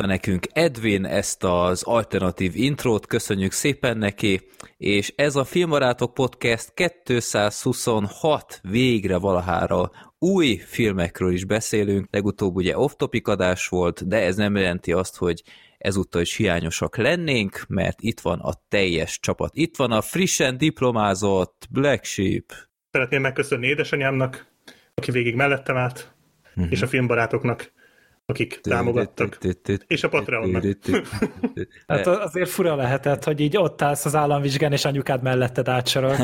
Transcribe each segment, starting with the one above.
Dalolta nekünk Edwin ezt az alternatív intrót, köszönjük szépen neki, és ez a Filmbarátok Podcast 226 végre valahára új filmekről is beszélünk, legutóbb ugye off-topic adás volt, de ez nem jelenti azt, hogy ezúttal is hiányosak lennénk, mert itt van a teljes csapat. Itt van a frissen diplomázott Black Sheep. Szeretném megköszönni édesanyámnak, aki végig mellettem állt, és a filmbarátoknak, akik támogattak, és a Patreonnak. Hát azért fura lehetett, hogy így ott állsz az államvizsgán, és anyukád melletted átsorol.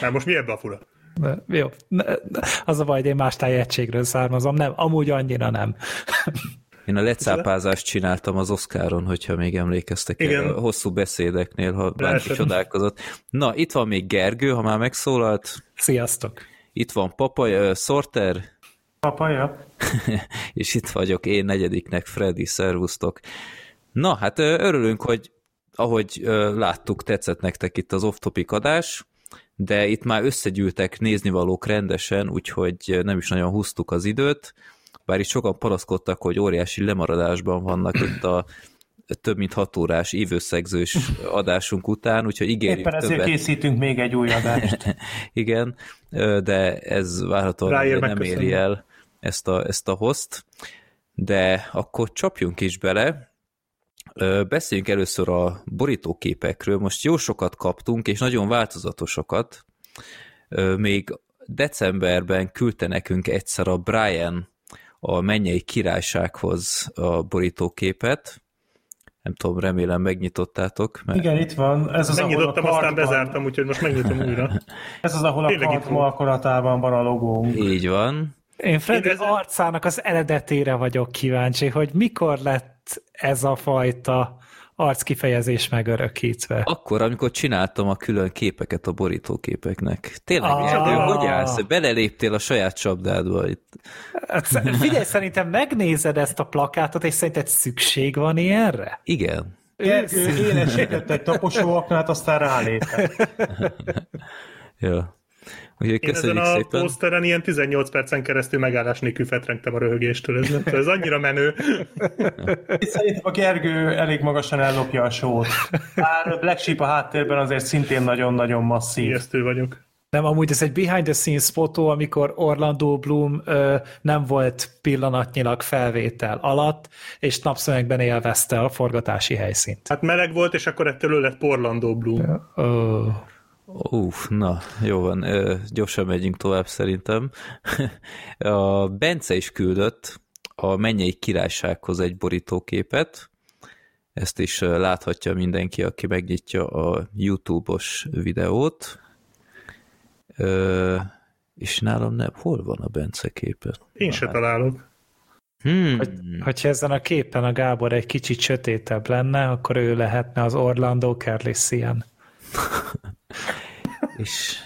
Már most mi ebbe a fura? Jó, az a baj, én más tájegységről származom, nem, amúgy annyira nem. Én a lecápázást csináltam az Oscaron, hogyha még emlékeztek Igen. erre a hosszú beszédeknél, ha bárki csodálkozott. Na, itt van még Gergő, ha már megszólalt. Sziasztok! Itt van Papa, uh, Sorter, Papaja? és itt vagyok én negyediknek, Freddy, szervusztok. Na, hát örülünk, hogy ahogy láttuk, tetszett nektek itt az off-topic adás, de itt már összegyűltek néznivalók rendesen, úgyhogy nem is nagyon húztuk az időt, bár itt sokan panaszkodtak, hogy óriási lemaradásban vannak itt a több mint hat órás évösszegzős adásunk után, úgyhogy ígérjük Éppen ezért többet. készítünk még egy új adást. Igen, de ez várhatóan Ráér nem megköszönni. éri el ezt a, ezt a host, de akkor csapjunk is bele. Beszéljünk először a borítóképekről. Most jó sokat kaptunk, és nagyon változatosokat. Még decemberben küldte nekünk egyszer a Brian a mennyei királysághoz a borítóképet. Nem tudom, remélem megnyitottátok. Mert... Igen, itt van. Ez az, ahol a Megnyitottam, aztán bezártam, úgyhogy most megnyitom újra. ez az, ahol a Tényleg kart van. markolatában van a logónk. Így van. Én Freddy Én ez... ezen- arcának az eredetére vagyok kíváncsi, hogy mikor lett ez a fajta arckifejezés megörökítve. Akkor, amikor csináltam a külön képeket a borítóképeknek. Tényleg, Ah. Erdő, hogy állsz? Beleléptél a saját csapdádba itt. Hát, figyelj, szerintem megnézed ezt a plakátot, és szerinted szükség van ilyenre? Igen. Gergő énesített egy taposóaknát, aztán rálépett. Ja. Úgyhogy Én ezen a szépen. poszteren ilyen 18 percen keresztül megállás nélkül fetrengtem a röhögéstől. Ez, ez annyira menő. Szerintem a Gergő elég magasan ellopja a sót. Bár Black Sheep a háttérben azért szintén nagyon-nagyon masszív. Ijesztő vagyok. Nem, amúgy ez egy behind the scenes fotó, amikor Orlando Bloom ö, nem volt pillanatnyilag felvétel alatt, és napszemekben élvezte a forgatási helyszínt. Hát meleg volt, és akkor ettől ő lett Porlandó Bloom. Ö, Uff, na, jó van, ö, gyorsan megyünk tovább szerintem. A Bence is küldött a mennyei királysághoz egy borítóképet. Ezt is láthatja mindenki, aki megnyitja a YouTube-os videót. Ö, és nálam nem. Hol van a Bence képe? Én se találok. Hmm. hogy, hogyha ezen a képen a Gábor egy kicsit sötétebb lenne, akkor ő lehetne az Orlando Calrissian. És,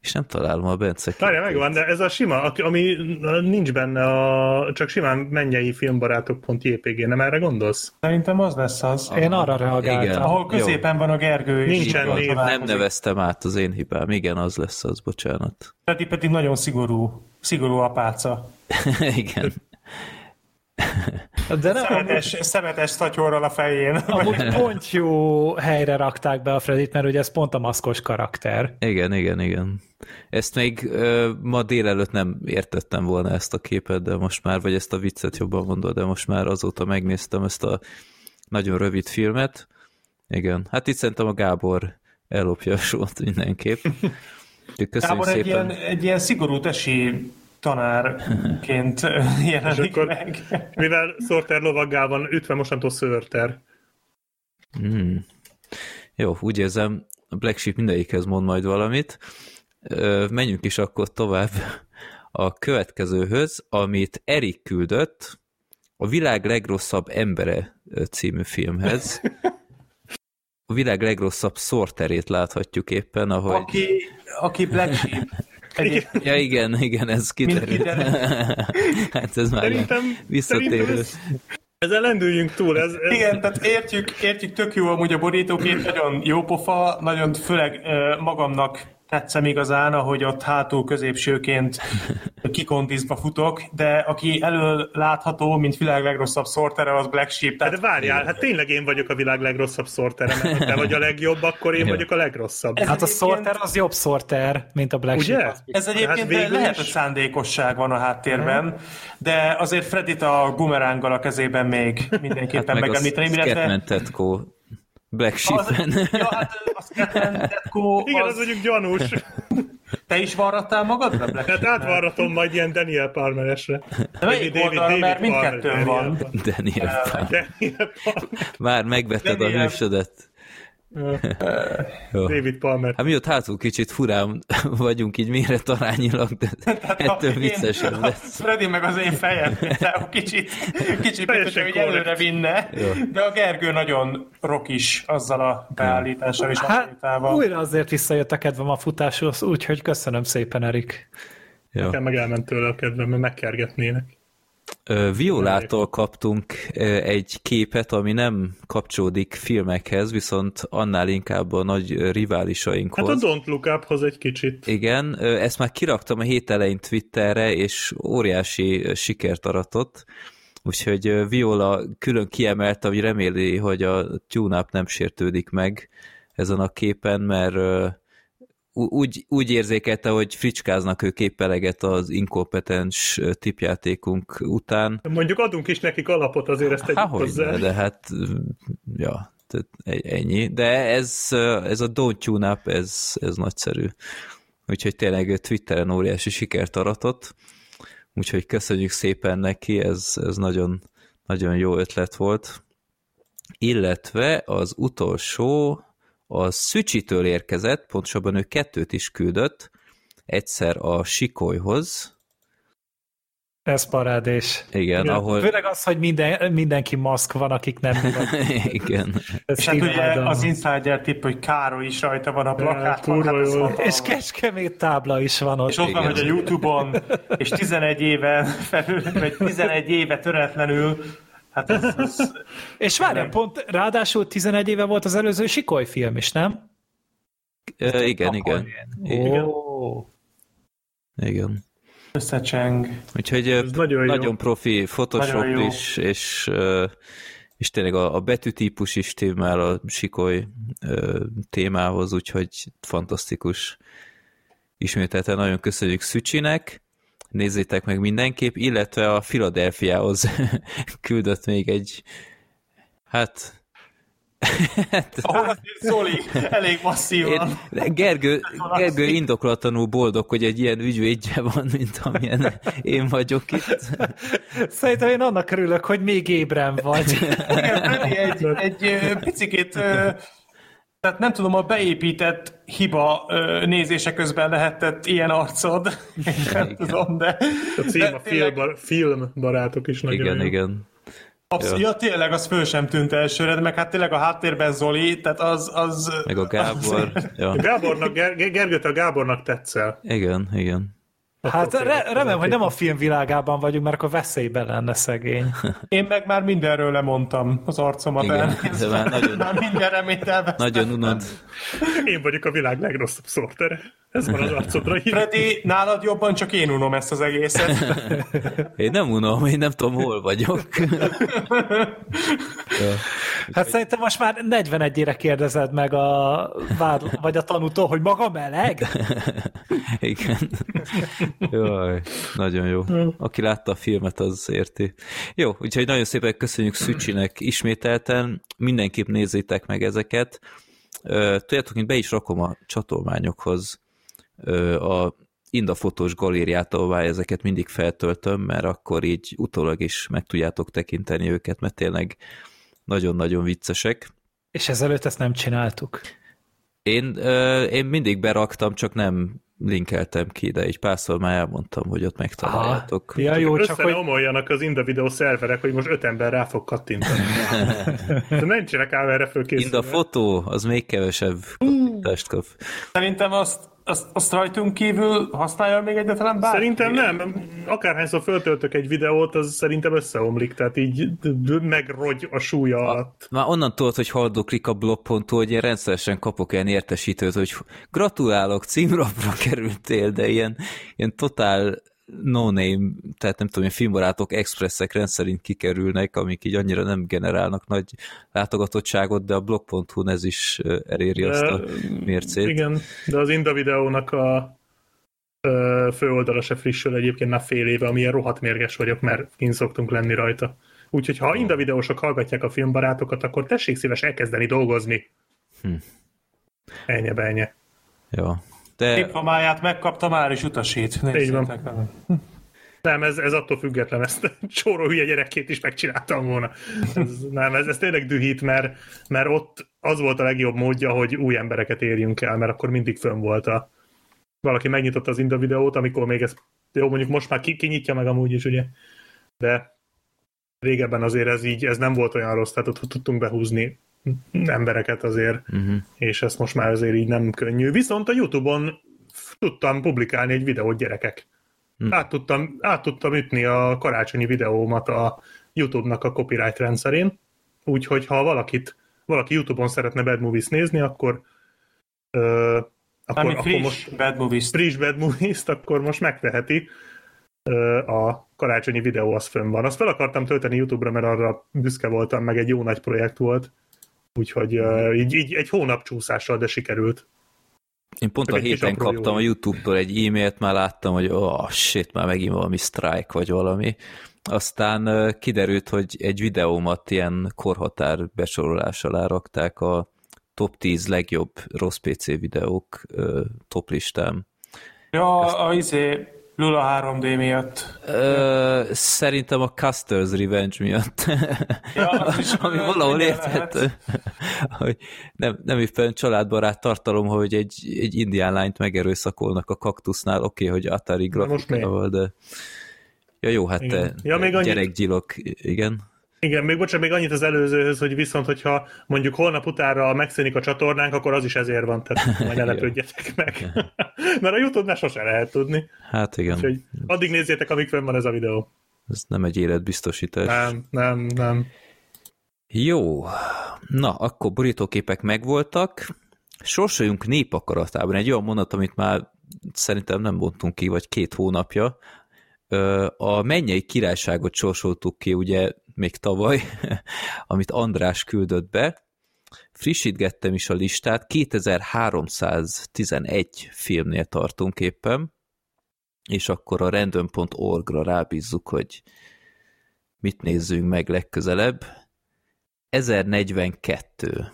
és nem találom a Bence. Várja, megvan, de ez a sima, ami nincs benne a, csak simán mennyei filmbarátok.jpg, nem erre gondolsz? Szerintem az lesz az. Én arra reagáltam. Igen. Ahol középen van a Gergő. és Nincsen név. Nem neveztem át az én hibám. Igen, az lesz az, bocsánat. Freddy pedig nagyon szigorú, szigorú apáca. Igen. De nem, amúgy, Szemetes, szemetes szatyorral a fején. amúgy pont jó helyre rakták be a Fredit, mert ugye ez pont a maszkos karakter. Igen, igen, igen. Ezt még ö, ma délelőtt nem értettem volna ezt a képet, de most már, vagy ezt a viccet jobban mondod, de most már azóta megnéztem ezt a nagyon rövid filmet. Igen, hát itt szerintem a Gábor ellopja a sót mindenképp. Köszönjük Gábor egy szépen. ilyen, egy ilyen szigorú tesi tanárként jelenik akkor, meg. mivel Sorter lovaggá van ütve, mostantól Szörter. Mm. Jó, úgy érzem, a Black Sheep mindegyikhez mond majd valamit. Menjünk is akkor tovább a következőhöz, amit Erik küldött, a világ legrosszabb embere című filmhez. A világ legrosszabb szorterét láthatjuk éppen, ahogy... Aki, aki Black Sheep Ja igen, igen, ez kiderült. hát ez már Szerintem, visszatérő. szerintem ez, ezzel lendüljünk túl. Ez, ez, Igen, tehát értjük, értjük tök jó amúgy a borítókép, nagyon jó pofa, nagyon főleg magamnak tetszem igazán, ahogy ott hátul középsőként kikondizba futok, de aki elől látható, mint világ legrosszabb szortere, az Black Sheep. Hát Tehát de várjál, hát tényleg én vagyok a világ legrosszabb szortere, mert ha te vagy a legjobb, akkor én vagyok a legrosszabb. Ez Hát a sorter az jobb sorter, mint a Black Ugye? Sheep. az Ez egyébként Hát végül lehet, is- hogy szándékosság van a háttérben, de azért Fredit a bumeránggal a kezében még mindenképpen Hát meg megemlíteni, a illetve Scatman Tetco Black az, Sheep-en. ja, hát a Scatman Igen, az az, mondjuk gyanús. te is varrattál magadra, Black Hát átvarratom majd ilyen Daniel Palmeresre. De melyik David- oldalra, David mert mindkettőn van. Daniel Palmer. Daniel Palmer. Már megvetted a Daniel- hősödet. David Palmer. Hát mi ott hátul kicsit furán vagyunk így méretarányilag, de ettől viccesebb lesz. Freddy meg az én fejem, kicsit, kicsit hogy előre vinne, Jó. de a Gergő nagyon rokis azzal a beállítással és a Hát, újra azért visszajött a kedvem a futáshoz, úgyhogy köszönöm szépen, Erik. Jó. Nekem meg elment tőle a kedvem, mert megkergetnének. Violától kaptunk egy képet, ami nem kapcsolódik filmekhez, viszont annál inkább a nagy ö, Hát a riválisainkhoz. Don't Look Up-hoz egy kicsit. Igen, ezt már kiraktam a hét elején Twitterre, és óriási sikert aratott. Úgyhogy Viola külön kiemelte, hogy reméli, hogy a tune-up nem sértődik meg ezen a képen, mert úgy, úgy érzékelte, hogy fricskáznak ők épp eleget az inkompetens tipjátékunk után, Mondjuk adunk is nekik alapot, azért ezt tegyük hozzá. ne, de hát, ja, tehát e- ennyi. De ez, ez a Don't Tune Up, ez, ez nagyszerű. Úgyhogy tényleg Twitteren óriási sikert aratott. Úgyhogy köszönjük szépen neki, ez, ez nagyon, nagyon jó ötlet volt. Illetve az utolsó a Szücsitől érkezett, pontosabban ő kettőt is küldött, egyszer a Sikolyhoz, Ez parádés. igen, Igen. ahol... Főleg az, hogy minden, mindenki maszk van, akik nem igen, Ez És hát ugye az insider tipp, hogy Károly is rajta van a plakáton. hát hatalmas. És kecskemét tábla is van ott. És ott van, Igen. hogy a Youtube-on, és 11 éve felül, vagy 11 éve töretlenül, hát ez, ez És várjál, pont ráadásul 11 éve volt az előző Sikoly film is, nem? Ö, igen, igen. Igen. Ó. igen. összecseng. Úgyhogy ö, nagyon jó. nagyon profi Photoshop Nagyon jó. is, és, és tényleg a, a betűtípus is témál a sikoly témához, úgyhogy fantasztikus. Ismételten nagyon köszönjük Szücsinek, nézzétek meg mindenképp, illetve a Philadelphiahoz küldött még egy, hát Zoli elég masszívan. Én, Gergő, Gergő indokolatlanul boldog, hogy egy ilyen ügyvédje van, mint amilyen én vagyok itt. Szerintem én annak örülök, hogy még ébren vagy. Igen, egy, egy ö, picikét, tehát nem tudom, a beépített hiba ö, nézése közben lehetett ilyen arcod, nem Igen. tudom, de... A cím de a tényleg- film, filmbarátok is nagyon Igen, jó. igen. Absz- ja, tényleg, az föl sem tűnt elsőre, de meg hát tényleg a háttérben Zoli, tehát az... az Meg a Gábor. Ja. Gábornak, Ger- Gergőt a Gábornak tetszel. Igen, igen. Hát re- remélem, hogy nem a film világában vagyunk, mert akkor veszélyben lenne szegény. Én meg már mindenről lemondtam az arcomat Igen, már nagyon- már minden reményt elvesztettem. Nagyon unod. Én vagyok a világ legrosszabb szortere. Ez van az arcodra. Freddy, nálad jobban csak én unom ezt az egészet. Én nem unom, én nem tudom, hol vagyok. Hát szerintem most már 41-ére kérdezed meg a vád, vagy a tanútól, hogy maga meleg? Igen. Jaj, nagyon jó. Aki látta a filmet, az érti. Jó, úgyhogy nagyon szépen köszönjük Szücsinek ismételten. Mindenképp nézzétek meg ezeket. Tudjátok, én be is rakom a csatolmányokhoz a Indafotós galériát, ahová ezeket mindig feltöltöm, mert akkor így utólag is meg tudjátok tekinteni őket, mert tényleg nagyon-nagyon viccesek. És ezelőtt ezt nem csináltuk. Én, én mindig beraktam, csak nem linkeltem ki, de egy párszor már elmondtam, hogy ott megtaláljátok. Ja, jó, csak hogy az Inda videó szerverek, hogy most öt ember rá fog kattintani. De nem csinálok ám erre Mind fölkészülni. a fotó, az még kevesebb kattintást kap. Szerintem azt azt, azt rajtunk kívül használja még egyáltalán bárki? Szerintem nem. Akárhányszor föltöltök egy videót, az szerintem összeomlik, tehát így megrogy a súlya alatt. Már onnan tudod, hogy haldoklik a blog.hu, hogy én rendszeresen kapok ilyen értesítőt, hogy gratulálok, címrapra kerültél, de ilyen, ilyen totál no-name, tehát nem tudom, hogy filmbarátok expresszek rendszerint kikerülnek, amik így annyira nem generálnak nagy látogatottságot, de a blog.hu ez is eléri de, azt a mércét. Igen, de az Inda videónak a főoldala se frissül egyébként már fél éve, amilyen rohadt mérges vagyok, mert kint szoktunk lenni rajta. Úgyhogy ha Inda videósok hallgatják a filmbarátokat, akkor tessék szíves elkezdeni dolgozni. Hm. Ennyi, ennyi. Jó. De... Diplomáját megkapta, már is utasít. Így van. Nem, ez, ez attól független, ezt csóró hülye gyerekként is megcsináltam volna. Ez, nem, ez, ez tényleg dühít, mert, mert ott az volt a legjobb módja, hogy új embereket érjünk el, mert akkor mindig fönn volt a... Valaki megnyitotta az Inda videót, amikor még ez... Jó, mondjuk most már ki, kinyitja meg amúgy is, ugye? De régebben azért ez így, ez nem volt olyan rossz, tehát ott tudtunk behúzni embereket azért, uh-huh. és ezt most már azért így nem könnyű. Viszont a Youtube-on tudtam publikálni egy videót gyerekek. Uh-huh. Át, tudtam, át tudtam ütni a karácsonyi videómat a Youtube-nak a copyright rendszerén, úgyhogy ha valakit, valaki Youtube-on szeretne Bad Movies nézni, akkor ö, akkor, Ami friss akkor most Bad Movies. Friss Bad movies akkor most megteheti. Ö, a karácsonyi videó az fönn van. Azt fel akartam tölteni YouTube-ra, mert arra büszke voltam, meg egy jó nagy projekt volt Úgyhogy uh, így, így egy hónap csúszással, de sikerült. Én pont a héten kaptam jó. a YouTube-tól egy e-mailt, már láttam, hogy oh shit, már megint valami strike vagy valami. Aztán uh, kiderült, hogy egy videómat ilyen korhatár besorolás alá rakták a top 10 legjobb rossz PC videók uh, top listám. Ja, Ezt... a izé, Lula 3D miatt. Ö, szerintem a Custer's Revenge miatt. Ja, Ami valahol érthető. hogy nem, nem éppen családbarát tartalom, hogy egy, egy indián lányt megerőszakolnak a kaktusznál, oké, okay, hogy Atari grafikával, de... Ja jó, hát igen. te ja, még gyerekgyilok, igen. Igen, még bocsánat, még annyit az előzőhöz, hogy viszont, hogyha mondjuk holnap utánra megszűnik a csatornánk, akkor az is ezért van, tehát majd ne lepődjetek meg. Mert a Youtube-nál sose lehet tudni. Hát igen. Úgyhogy addig nézzétek, amíg fönn van ez a videó. Ez nem egy életbiztosítás. Nem, nem, nem. Jó. Na, akkor borítóképek megvoltak. Sorsoljunk népakaratában. Egy olyan mondat, amit már szerintem nem bontunk ki, vagy két hónapja. A mennyei királyságot sorsoltuk ki, ugye még tavaly, amit András küldött be. Frissítgettem is a listát, 2311 filmnél tartunk éppen, és akkor a random.org-ra rábízzuk, hogy mit nézzünk meg legközelebb. 1042.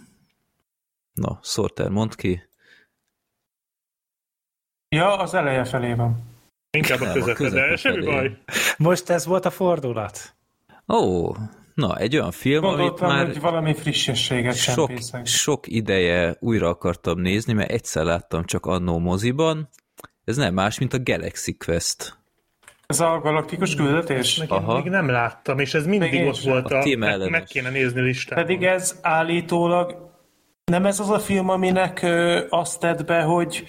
Na, Sorter, mondd ki. Ja, az eleje felé van. Inkább a közepe, de semmi baj. Most ez volt a fordulat. Ó, na, egy olyan film, Gondoltam, amit már hogy valami frissességet sok, sok ideje újra akartam nézni, mert egyszer láttam csak annó moziban. Ez nem más, mint a Galaxy Quest. Ez a galaktikus küldetés? Meg Aha. még nem láttam, és ez mindig még ott volt a, a meg, meg kéne nézni listán. Pedig ez állítólag nem ez az a film, aminek ö, azt tett be, hogy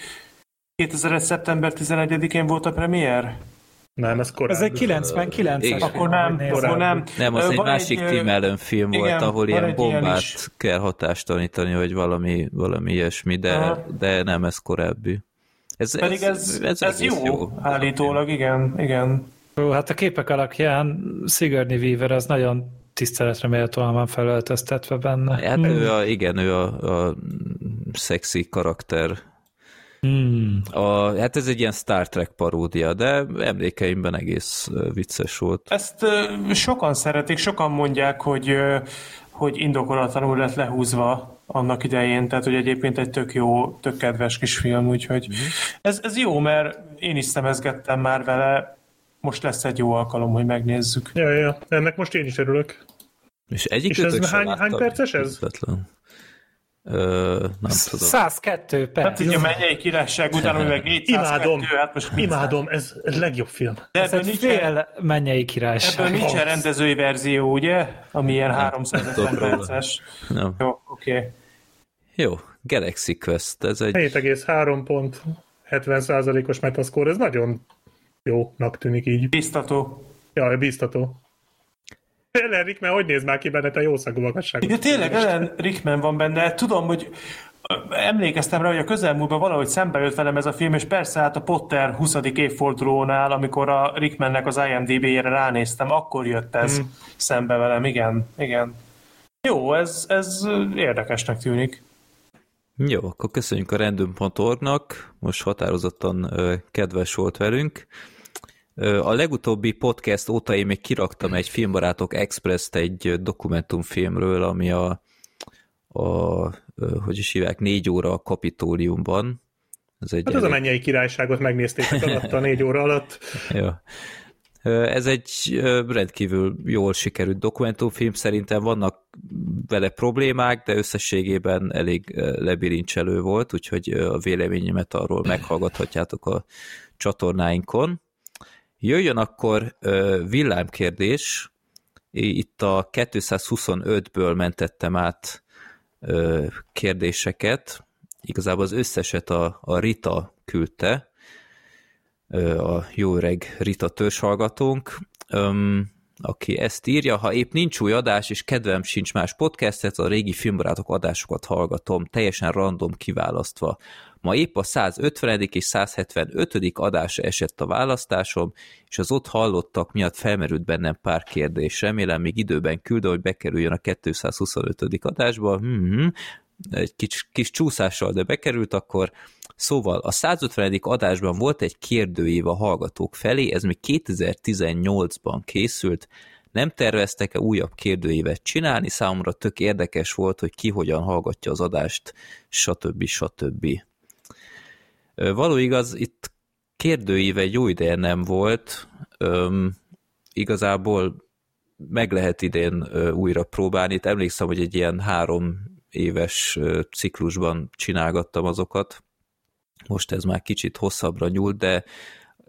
2001. szeptember 11-én volt a premier? Nem, ez korábbi. Ez egy 99-es. Akkor nem, akkor nem. Nem, az egy másik egy, Tim Allen film igen, volt, ahol ilyen bombát ilyen kell hatástalanítani, vagy valami, valami ilyesmi, de, de nem, ez korábbi. Ez, Pedig ez, ez, ez, ez jó, jó, állítólag, igen, igen. Ó, hát a képek alapján Sigourney Weaver az nagyon tiszteletre méltóan van felöltöztetve benne. Hát hmm. ő a, igen, ő a, a szexi karakter Hmm. A, hát ez egy ilyen Star Trek paródia, de emlékeimben egész vicces volt. Ezt sokan szeretik, sokan mondják, hogy, hogy indokolatlanul lett lehúzva annak idején, tehát hogy egyébként egy tök jó, tök kedves kis film, úgyhogy mm-hmm. ez, ez jó, mert én is szemezgettem már vele, most lesz egy jó alkalom, hogy megnézzük. Ja, ja, ennek most én is örülök. És egyik És ez hány, hány perces ez? Üzletlen. Ö, nem tudom. 102 perc. Hát így a mennyei királyság után, meg 402, imádom, hát most imádom, ez, ez legjobb film. De ez egy fél mennyei királyság. Ebből nincsen rendezői verzió, ugye? Ami ilyen 350 perces. Nem. Jó, oké. Okay. Jó, Galaxy Quest, ez egy... 7,3 pont. 70%-os metaszkór, ez nagyon jónak tűnik így. Biztató. Ja, biztató. Ellen Rickman, hogy néz már ki benne a jószagú magasságú? Ja, tényleg Ellen Rickman van benne. Tudom, hogy emlékeztem rá, hogy a közelmúltban valahogy szembe jött velem ez a film, és persze hát a Potter 20. évfordulónál, amikor a Rickmannek az IMDb-jére ránéztem, akkor jött ez mm. szembe velem, igen, igen. Jó, ez, ez érdekesnek tűnik. Jó, akkor köszönjük a random.org-nak, most határozottan kedves volt velünk. A legutóbbi podcast óta én még kiraktam egy Filmbarátok Express-t egy dokumentumfilmről, ami a, a hogy is hívják, négy óra a kapitóliumban. Ez egy hát az elég... a mennyei királyságot megnéztétek alatt a négy óra alatt. ja. Ez egy rendkívül jól sikerült dokumentumfilm, szerintem vannak vele problémák, de összességében elég lebirincselő volt, úgyhogy a véleményemet arról meghallgathatjátok a csatornáinkon. Jöjjön akkor villámkérdés, itt a 225-ből mentettem át kérdéseket, igazából az összeset a, a Rita küldte, a jó öreg Rita törzshallgatónk, aki ezt írja, ha épp nincs új adás, és kedvem sincs más podcastet, a régi filmbarátok adásokat hallgatom, teljesen random kiválasztva. Ma épp a 150. és 175. adása esett a választásom, és az ott hallottak miatt felmerült bennem pár kérdés. Remélem még időben küldöm, hogy bekerüljön a 225. adásba. Hmm, egy kis, kis csúszással, de bekerült, akkor Szóval a 150. adásban volt egy kérdőív a hallgatók felé, ez még 2018-ban készült, nem terveztek-e újabb kérdőívet csinálni, számomra tök érdekes volt, hogy ki hogyan hallgatja az adást, stb. stb. Való igaz, itt kérdőíve jó ideje nem volt, Üm, igazából meg lehet idén újra próbálni. Itt emlékszem, hogy egy ilyen három éves ciklusban csinálgattam azokat, most ez már kicsit hosszabbra nyúlt, de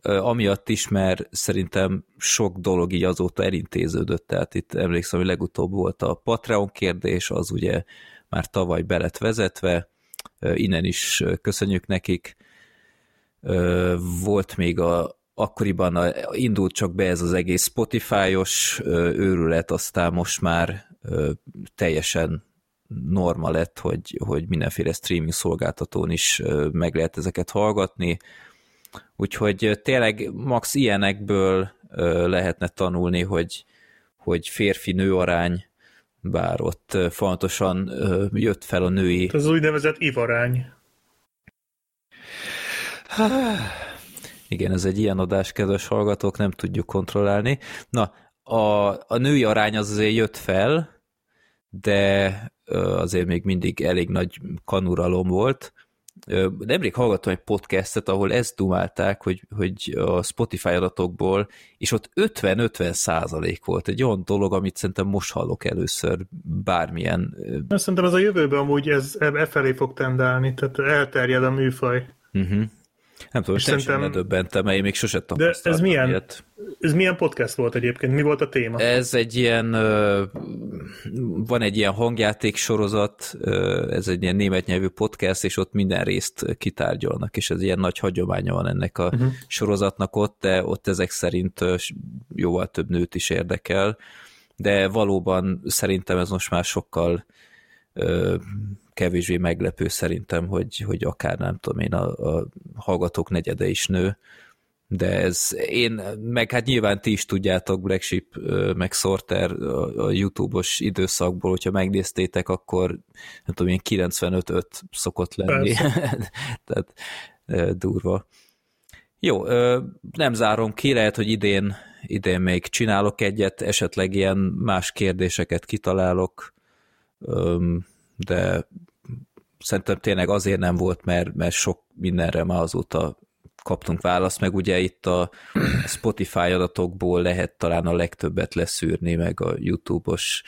amiatt is, mert szerintem sok dolog így azóta elintéződött, tehát itt emlékszem, hogy legutóbb volt a Patreon kérdés, az ugye már tavaly belet vezetve, innen is köszönjük nekik. Volt még a, akkoriban a, indult csak be ez az egész Spotify-os őrület, aztán most már teljesen norma lett, hogy, hogy mindenféle streaming szolgáltatón is meg lehet ezeket hallgatni, úgyhogy tényleg max ilyenekből lehetne tanulni, hogy, hogy férfi-nő arány, bár ott fontosan jött fel a női... Ez az úgynevezett ivarány. Igen, ez egy ilyen adás, kedves hallgatók, nem tudjuk kontrollálni. Na, a, a női arány az azért jött fel, de azért még mindig elég nagy kanuralom volt. Nemrég hallgattam egy podcastet, ahol ezt dumálták, hogy, hogy a Spotify adatokból, és ott 50-50 százalék volt. Egy olyan dolog, amit szerintem most hallok először bármilyen... Szerintem ez a jövőben amúgy ez e felé fog tendálni, tehát elterjed a műfaj. Uh-huh. Nem tudom, szerintem ne döbbentem, mert én még sose De ez milyen, ilyet. ez milyen podcast volt egyébként? Mi volt a téma? Ez egy ilyen, van egy ilyen hangjáték sorozat, ez egy ilyen német nyelvű podcast, és ott minden részt kitárgyalnak, és ez ilyen nagy hagyománya van ennek a uh-huh. sorozatnak ott, de ott ezek szerint jóval több nőt is érdekel, de valóban szerintem ez most már sokkal kevésbé meglepő szerintem, hogy, hogy akár nem tudom én, a, a hallgatók negyede is nő, de ez én, meg hát nyilván ti is tudjátok Black Sheep, meg Sorter a, a YouTube-os időszakból, hogyha megnéztétek, akkor nem tudom, ilyen 95-5 szokott lenni. Tehát durva. Jó, nem zárom ki, lehet, hogy idén, idén még csinálok egyet, esetleg ilyen más kérdéseket kitalálok, de szerintem tényleg azért nem volt, mert, mert sok mindenre már azóta kaptunk választ, meg ugye itt a Spotify adatokból lehet talán a legtöbbet leszűrni, meg a YouTube-os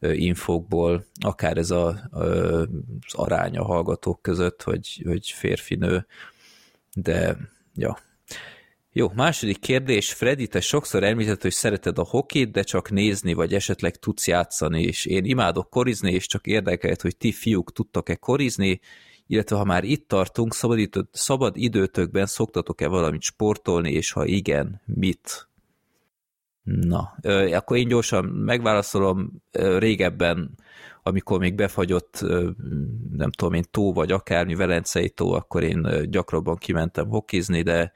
infókból, akár ez a, az arány a hallgatók között, hogy, hogy férfi-nő, de ja, jó, második kérdés. Freddy, te sokszor említett, hogy szereted a hokit, de csak nézni, vagy esetleg tudsz játszani, és én imádok korizni, és csak érdekelt, hogy ti fiúk tudtak-e korizni. illetve ha már itt tartunk, szabad, idő, szabad időtökben szoktatok-e valamit sportolni, és ha igen, mit? Na, akkor én gyorsan megválaszolom, régebben, amikor még befagyott, nem tudom én, tó vagy akármi, Velencei tó, akkor én gyakrabban kimentem hokizni, de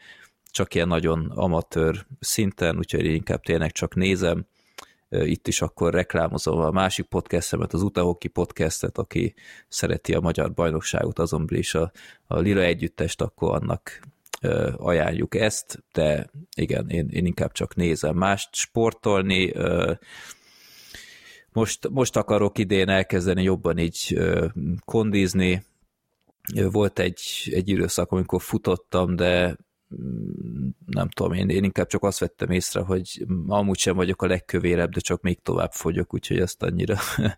csak ilyen nagyon amatőr szinten, úgyhogy inkább tényleg csak nézem. Itt is akkor reklámozom a másik podcastemet, az Utahoki podcastet, aki szereti a magyar bajnokságot, azon is a, a Lila együttest, akkor annak ajánljuk ezt, de igen, én, én inkább csak nézem mást sportolni. Most, most akarok idén elkezdeni jobban így kondizni. Volt egy, egy időszak, amikor futottam, de nem tudom, én, én inkább csak azt vettem észre, hogy amúgy sem vagyok a legkövérebb, de csak még tovább fogyok, úgyhogy ezt annyira,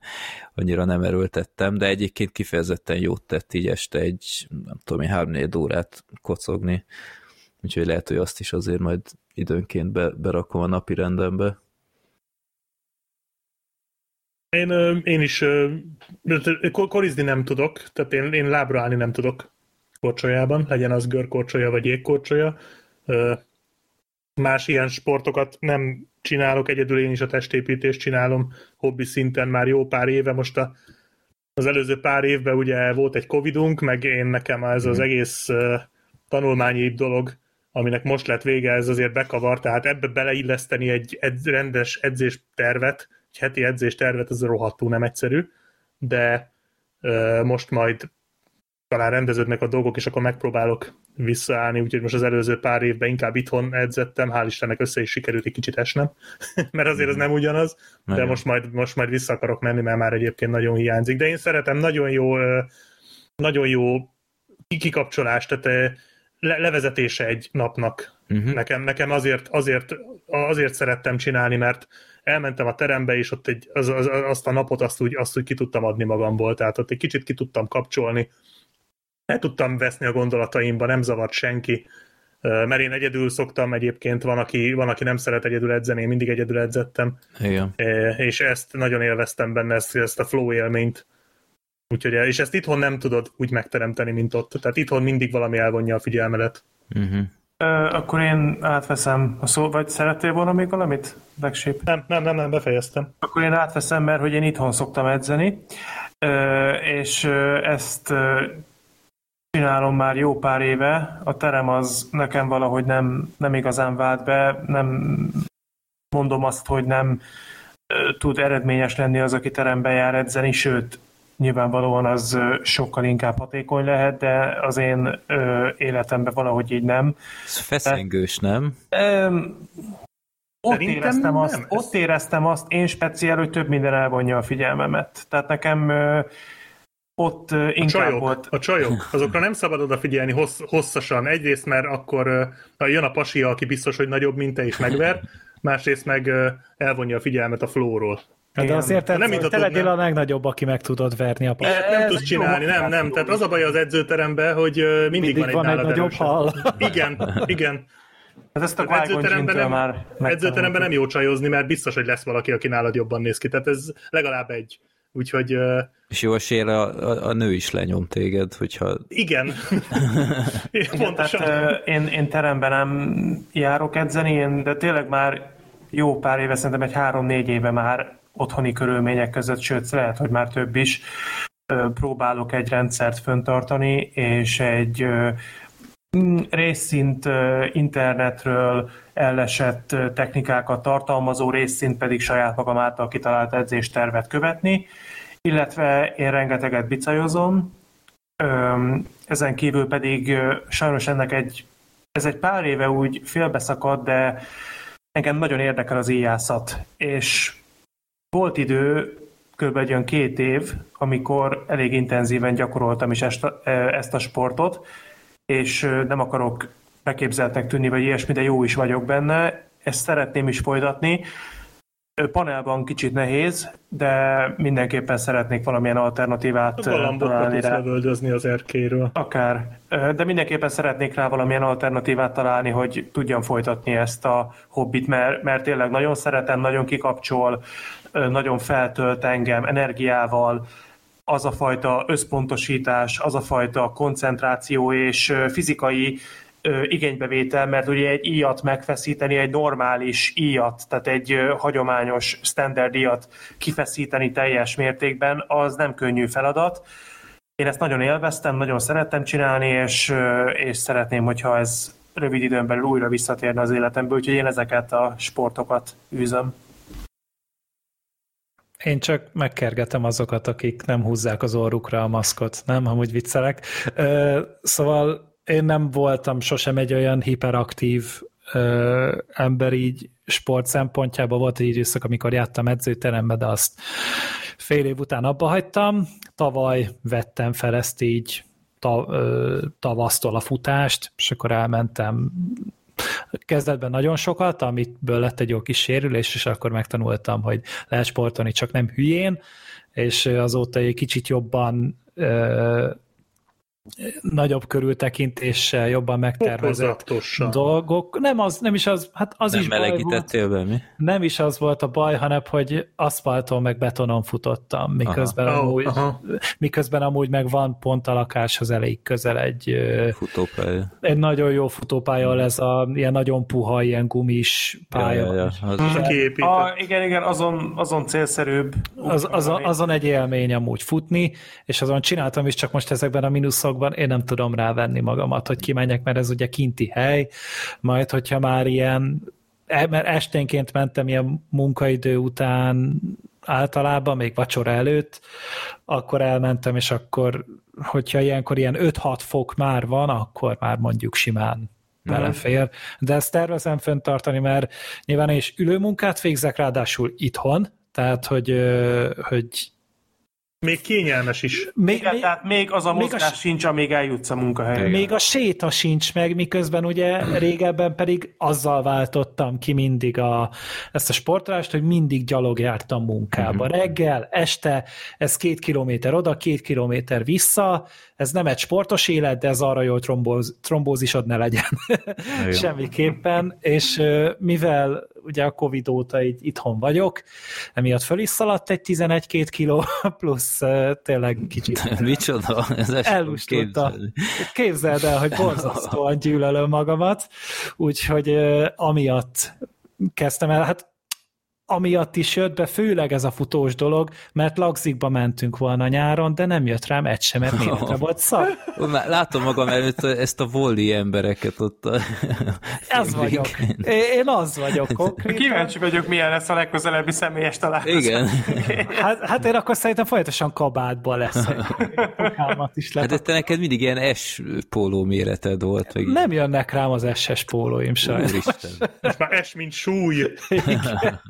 annyira nem erőltettem, de egyébként kifejezetten jót tett így este egy, nem tudom én, három órát kocogni, úgyhogy lehet, hogy azt is azért majd időnként be, berakom a napi rendembe. Én, én is korizni nem tudok, tehát én, én lábra állni nem tudok korcsolyában, legyen az görkorcsolya vagy jégkorcsolya. Más ilyen sportokat nem csinálok, egyedül én is a testépítést csinálom hobbi szinten már jó pár éve. Most a, az előző pár évben ugye volt egy covidunk, meg én nekem ez az mhm. egész tanulmányi dolog, aminek most lett vége, ez azért bekavar, tehát ebbe beleilleszteni egy ed- rendes edzéstervet, egy heti edzéstervet, ez rohadtul nem egyszerű, de most majd talán rendeződnek a dolgok, és akkor megpróbálok visszaállni, úgyhogy most az előző pár évben inkább itthon edzettem, hál' Istennek össze is sikerült egy kicsit esnem, mert azért ez nem ugyanaz, de most majd, most majd vissza akarok menni, mert már egyébként nagyon hiányzik. De én szeretem, nagyon jó, nagyon jó kikapcsolás, tehát le, levezetése egy napnak. Uh-huh. Nekem, nekem azért, azért, azért szerettem csinálni, mert elmentem a terembe, és ott egy, az, az, azt a napot azt úgy, azt úgy ki tudtam adni magamból, tehát ott egy kicsit ki tudtam kapcsolni, el tudtam veszni a gondolataimba, nem zavart senki, mert én egyedül szoktam egyébként, van aki, van, aki nem szeret egyedül edzeni, én mindig egyedül edzettem. Igen. És ezt nagyon élveztem benne, ezt, ezt a flow élményt. Úgyhogy, és ezt itthon nem tudod úgy megteremteni, mint ott. Tehát itthon mindig valami elvonja a figyelmedet. Uh-huh. Uh, akkor én átveszem a szó, vagy szerettél volna még valamit, Black Nem, nem, nem, nem, befejeztem. Akkor én átveszem, mert hogy én itthon szoktam edzeni, uh, és uh, ezt csinálom már jó pár éve. A terem az nekem valahogy nem, nem igazán vált be, nem mondom azt, hogy nem tud eredményes lenni az, aki terembe jár edzeni, sőt, nyilvánvalóan az sokkal inkább hatékony lehet, de az én ö, életemben valahogy így nem. Ez feszengős, nem? Ö, ott éreztem, azt, nem. ott éreztem azt, én speciál, hogy több minden elvonja a figyelmemet. Tehát nekem ö, ott uh, inkább a csajok, volt... A csajok, azokra nem szabad odafigyelni hossz, hosszasan. Egyrészt, mert akkor uh, jön a pasia, aki biztos, hogy nagyobb, mint te, és megver, másrészt meg uh, elvonja a figyelmet a flóról. Hát de azért te, nem te legyél a legnagyobb, aki meg tudod verni a pasát. Nem, nem tudsz csinálni, nem, nem. Tehát az a baj az edzőteremben, hogy mindig, mindig van egy, van egy nagyobb hal. Igen, igen. Hát ezt a edzőteremben nem, már edzőteremben nem jó csajozni, mert biztos, hogy lesz valaki, aki nálad jobban néz ki. Tehát ez legalább egy. Úgyhogy... És jó esélyre a, a, a nő is lenyom téged, hogyha... Igen. Igen tehát, én, én teremben nem járok edzeni, én, de tényleg már jó pár éve, szerintem egy három-négy éve már otthoni körülmények között, sőt, lehet, hogy már több is, próbálok egy rendszert föntartani, és egy részszint internetről ellesett technikákat tartalmazó, részszint pedig saját magam által kitalált edzéstervet követni, illetve én rengeteget bicajozom, ezen kívül pedig sajnos ennek egy, ez egy pár éve úgy félbeszakadt, de engem nagyon érdekel az íjászat, és volt idő, kb. egy olyan két év, amikor elég intenzíven gyakoroltam is ezt a, ezt a sportot, és nem akarok beképzeltnek tűnni, vagy ilyesmi, de jó is vagyok benne. Ezt szeretném is folytatni. Panelban kicsit nehéz, de mindenképpen szeretnék valamilyen alternatívát találni rá. lövöldözni az erkéről. Akár. De mindenképpen szeretnék rá valamilyen alternatívát találni, hogy tudjam folytatni ezt a hobbit, mert, mert tényleg nagyon szeretem, nagyon kikapcsol, nagyon feltölt engem energiával, az a fajta összpontosítás, az a fajta koncentráció és fizikai igénybevétel, mert ugye egy íjat megfeszíteni, egy normális íjat, tehát egy hagyományos standard íjat kifeszíteni teljes mértékben, az nem könnyű feladat. Én ezt nagyon élveztem, nagyon szerettem csinálni, és, és szeretném, hogyha ez rövid időn belül újra visszatérne az életemből, úgyhogy én ezeket a sportokat űzöm. Én csak megkergetem azokat, akik nem húzzák az orrukra a maszkot, nem? Amúgy viccelek. Szóval én nem voltam sosem egy olyan hiperaktív ö, ember így sport szempontjában. Volt egy időszak, amikor jártam edzőterembe, de azt fél év után abba hagytam. Tavaly vettem fel ezt így ta, ö, tavasztól a futást, és akkor elmentem kezdetben nagyon sokat, amitből lett egy jó kis sérülés, és akkor megtanultam, hogy lehet sportolni, csak nem hülyén, és azóta egy kicsit jobban nagyobb körültekintéssel, jobban megtervezett dolgok. Nem, az, nem is az, hát az nem is baj volt. Be, mi? Nem is az volt a baj, hanem hogy aszfalton meg betonon futottam, miközben, aha. amúgy, oh, aha. miközben amúgy meg van pont a lakáshoz elég közel egy futópálya. Egy nagyon jó futópálya, ez a ilyen nagyon puha, ilyen gumis pálya. Ja, ja, ja. Az a, igen, igen, azon, azon célszerűbb. Az, azon, azon egy élmény amúgy futni, és azon csináltam is, csak most ezekben a mínuszok dologban én nem tudom rávenni magamat, hogy kimenjek, mert ez ugye kinti hely, majd hogyha már ilyen, e, mert esténként mentem ilyen munkaidő után általában, még vacsora előtt, akkor elmentem, és akkor, hogyha ilyenkor ilyen 5-6 fok már van, akkor már mondjuk simán belefér. De ezt tervezem föntartani, mert nyilván és ülőmunkát végzek, ráadásul itthon, tehát hogy, hogy még kényelmes is. Még, Igen, még, tehát még az a még mozgás a, sincs, amíg eljutsz a munkahelyre. Még a séta sincs meg, miközben ugye régebben pedig azzal váltottam ki mindig a, ezt a sportolást, hogy mindig gyalog jártam munkába. Uh-huh. Reggel, este, ez két kilométer oda, két kilométer vissza, ez nem egy sportos élet, de ez arra jó, hogy trombóz, trombózisod ne legyen semmiképpen, és mivel ugye a Covid óta így itthon vagyok, emiatt föl is szaladt egy 11-2 kiló, plusz tényleg kicsit Micsoda? Ez elustulta. Képzeld el, hogy borzasztóan gyűlölöm magamat, úgyhogy amiatt kezdtem el, hát amiatt is jött be, főleg ez a futós dolog, mert lagzikba mentünk volna nyáron, de nem jött rám egy sem, mert méretre volt szak. Látom magam előtt ezt a volli embereket ott. A... Ez vagyok. Én az vagyok konkrétan. Kíváncsi vagyok, milyen lesz a legközelebbi személyes találkozó. Igen. Hát, hát én akkor szerintem folyamatosan kabátban lesz. is hát te neked mindig ilyen S póló méreted volt. Meg nem jönnek rám az SS pólóim sajnos. Ez már S, mint súly. Igen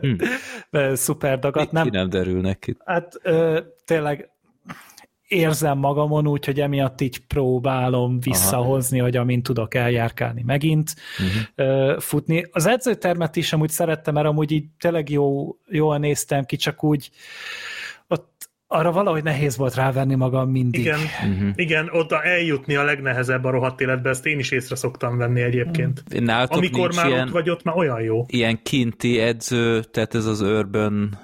hm. szuper dagat. Nem, ki nem derülnek itt. Hát ö, tényleg érzem magamon úgy, hogy emiatt így próbálom visszahozni, Aha. hogy amint tudok eljárkálni megint uh-huh. futni. Az edzőtermet is amúgy szerettem, mert amúgy így tényleg jó, jól néztem ki, csak úgy arra valahogy nehéz volt rávenni magam mindig. Igen, uh-huh. igen oda eljutni a legnehezebb a rohadt életbe, ezt én is észre szoktam venni egyébként. Uh-huh. Nálatok Amikor már ilyen, ott vagy, ott már olyan jó. Ilyen kinti edző, tehát ez az urban,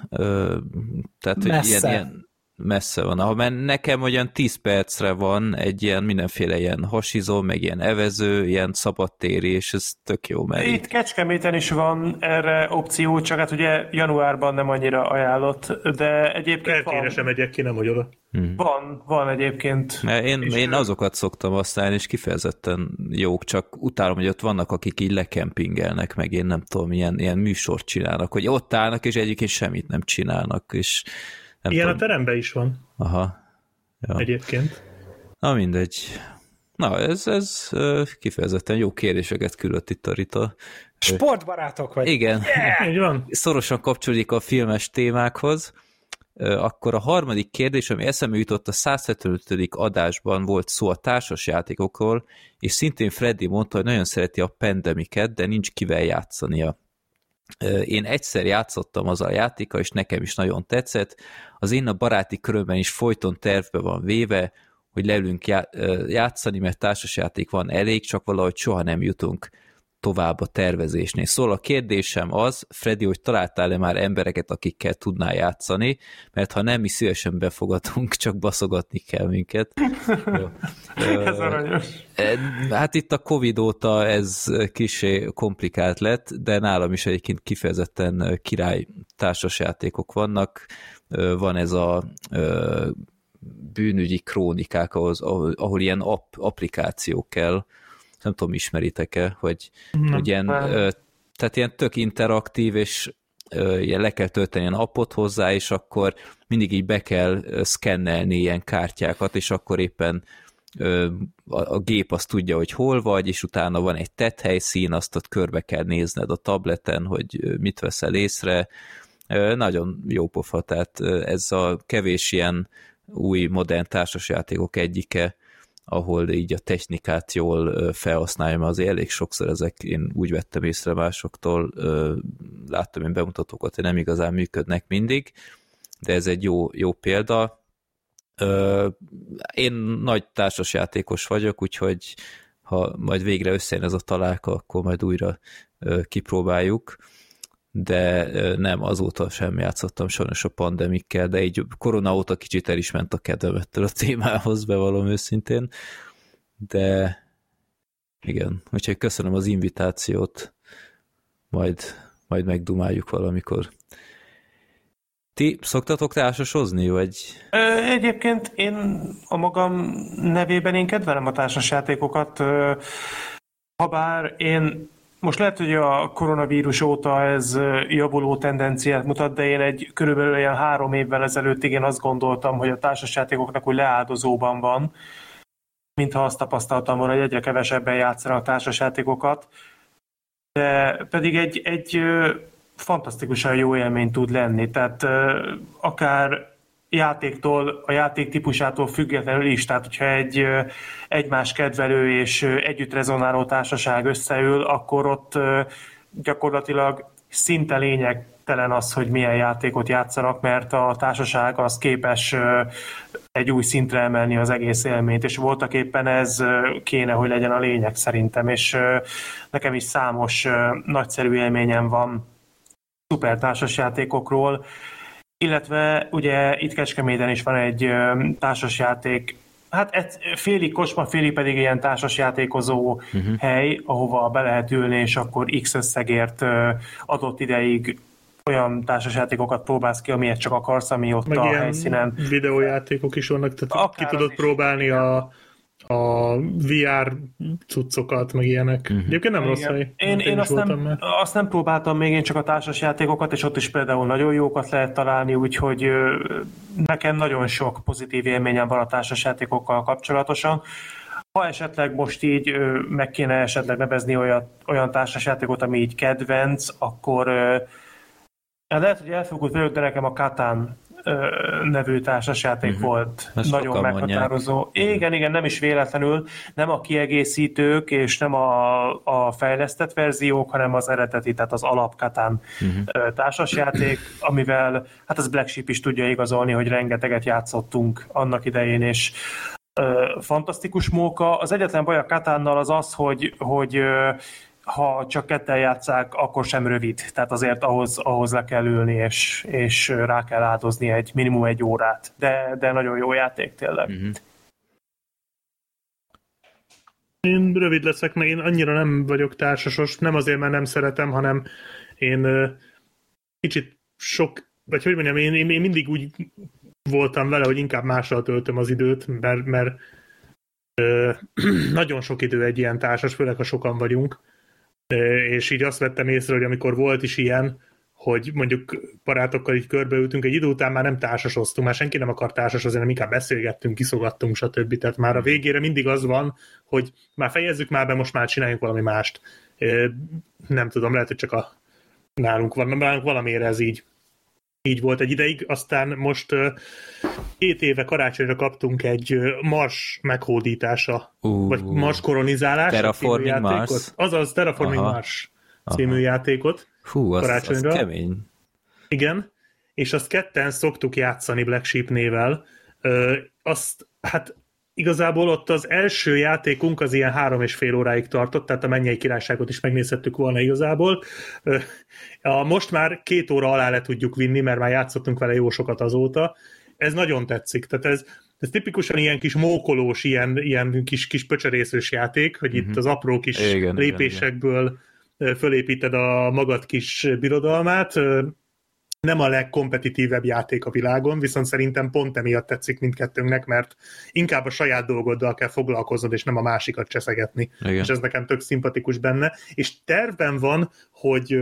tehát hogy ilyen, ilyen messze van. Mert nekem olyan 10 percre van egy ilyen mindenféle ilyen hasizó, meg ilyen evező, ilyen szabadtéri, és ez tök jó. Mert Itt Kecskeméten is van erre opció, csak hát ugye januárban nem annyira ajánlott, de egyébként Eltére van. sem megyek ki, nem hogy oda. Hmm. Van, van egyébként. Mert én, én azokat szoktam használni, és kifejezetten jók, csak utálom, hogy ott vannak, akik így lekempingelnek, meg én nem tudom, ilyen, ilyen műsort csinálnak, hogy ott állnak, és egyébként semmit nem csinálnak, és nem Ilyen tudom. a teremben is van. Aha. Ja. Egyébként. Na mindegy. Na, ez, ez kifejezetten jó kérdéseket küldött itt a Rita. Sportbarátok vagy. Igen. Yeah! Így van. Szorosan kapcsolódik a filmes témákhoz. Akkor a harmadik kérdés, ami eszembe jutott, a 175. adásban volt szó a társas játékokról, és szintén Freddy mondta, hogy nagyon szereti a pandemiket, de nincs kivel játszania. Én egyszer játszottam az a játéka, és nekem is nagyon tetszett. Az én a baráti körömben is folyton tervbe van véve, hogy leülünk játszani, mert társasjáték van elég, csak valahogy soha nem jutunk tovább a tervezésnél. Szóval a kérdésem az, Freddy, hogy találtál-e már embereket, akikkel tudnál játszani, mert ha nem, mi szívesen befogadunk, csak baszogatni kell minket. ez aranyos. Hát itt a Covid óta ez kisé komplikált lett, de nálam is egyébként kifejezetten király társasjátékok vannak. Van ez a bűnügyi krónikák, ahhoz, ahol, ahol ilyen app, applikációk kell, nem tudom, ismeritek-e, hogy, nem, hogy ilyen, nem. tehát ilyen tök interaktív, és ilyen le kell tölteni ilyen appot hozzá, és akkor mindig így be kell szkennelni ilyen kártyákat, és akkor éppen a gép azt tudja, hogy hol vagy, és utána van egy tett helyszín, azt ott körbe kell nézned a tableten, hogy mit veszel észre. Nagyon jó pofa, tehát ez a kevés ilyen új modern társasjátékok egyike, ahol így a technikát jól felhasználja, mert azért elég sokszor ezek én úgy vettem észre másoktól, láttam én bemutatókat, hogy nem igazán működnek mindig, de ez egy jó, jó példa. Én nagy társasjátékos vagyok, úgyhogy ha majd végre összejön ez a találka, akkor majd újra kipróbáljuk de nem, azóta sem játszottam sajnos a pandemikkel, de így korona óta kicsit el is ment a kedvemettől a témához, bevallom őszintén, de igen, úgyhogy köszönöm az invitációt, majd, majd megdumáljuk valamikor. Ti szoktatok társasozni, vagy? Egyébként én a magam nevében én kedvelem a társasjátékokat, habár én most lehet, hogy a koronavírus óta ez javuló tendenciát mutat, de én egy körülbelül olyan három évvel ezelőtt én azt gondoltam, hogy a társasjátékoknak úgy leáldozóban van, mintha azt tapasztaltam volna, hogy egyre kevesebben játszanak társasjátékokat, de pedig egy, egy fantasztikusan jó élmény tud lenni. Tehát akár játéktól, a játék típusától függetlenül is, tehát hogyha egy egymás kedvelő és együtt rezonáló társaság összeül, akkor ott gyakorlatilag szinte lényegtelen az, hogy milyen játékot játszanak, mert a társaság az képes egy új szintre emelni az egész élményt, és voltak éppen ez kéne, hogy legyen a lényeg szerintem, és nekem is számos nagyszerű élményem van szuper társasjátékokról, illetve ugye itt Kecskeméten is van egy társasjáték, hát félig kocsma, félig pedig ilyen társasjátékozó uh-huh. hely, ahova be lehet ülni, és akkor X összegért adott ideig olyan társasjátékokat próbálsz ki, amilyet csak akarsz, ami ott Meg a helyszínen. videójátékok is vannak, tehát Akár ki tudod próbálni a a VR cuccokat, meg ilyenek. Uh-huh. Egyébként nem Igen. rossz hely. Én, én, én azt, nem, azt nem próbáltam még, én csak a társas játékokat, és ott is például nagyon jókat lehet találni, úgyhogy nekem nagyon sok pozitív élményem van a társas játékokkal kapcsolatosan. Ha esetleg most így meg kéne esetleg nevezni olyan, olyan társasjátékot, ami így kedvenc, akkor lehet, hogy elfogult vagyok, de nekem a Katán nevű társasjáték uh-huh. volt. Ezt Nagyon meghatározó. Mondják. Igen, igen, nem is véletlenül, nem a kiegészítők és nem a, a fejlesztett verziók, hanem az eredeti, tehát az alapkatán uh-huh. társasjáték, amivel, hát az Black Sheep is tudja igazolni, hogy rengeteget játszottunk annak idején, és fantasztikus móka. Az egyetlen baj a Katánnal az az, hogy, hogy ha csak ketten játszák, akkor sem rövid. Tehát azért ahhoz, ahhoz le kell ülni, és, és rá kell áldozni egy minimum egy órát. De, de nagyon jó játék tényleg. Uh-huh. Én rövid leszek, meg én annyira nem vagyok társasos, nem azért, mert nem szeretem, hanem én kicsit sok, vagy hogy mondjam, én, én, én mindig úgy voltam vele, hogy inkább mással töltöm az időt, mert, mert uh, nagyon sok idő egy ilyen társas, főleg ha sokan vagyunk, és így azt vettem észre, hogy amikor volt is ilyen, hogy mondjuk barátokkal így körbeültünk, egy idő után már nem társasoztunk, már senki nem akar társasozni, hanem inkább beszélgettünk, kiszogattunk, stb. Tehát már a végére mindig az van, hogy már fejezzük már be, most már csináljunk valami mást. Nem tudom, lehet, hogy csak a nálunk van, nálunk valamiért ez így így volt egy ideig, aztán most két éve karácsonyra kaptunk egy Mars meghódítása, uh, vagy Mars kolonizálás. Terraforming Mars. Azaz, Terraforming Aha. Mars című Aha. játékot. Fú, az, karácsonyra. az kemény. Igen, és azt ketten szoktuk játszani Black Sheep nével. Ö, azt, hát igazából ott az első játékunk az ilyen három és fél óráig tartott, tehát a mennyei királyságot is megnézhettük volna igazából. A most már két óra alá le tudjuk vinni, mert már játszottunk vele jó sokat azóta. Ez nagyon tetszik. Tehát ez, ez tipikusan ilyen kis mókolós, ilyen, ilyen kis, kis pöcserészős játék, hogy itt az apró kis Igen, lépésekből igen. fölépíted a magad kis birodalmát. Nem a legkompetitívebb játék a világon, viszont szerintem pont emiatt tetszik mindkettőnknek, mert inkább a saját dolgoddal kell foglalkoznod, és nem a másikat cseszegetni. Igen. És ez nekem tök szimpatikus benne. És tervben van, hogy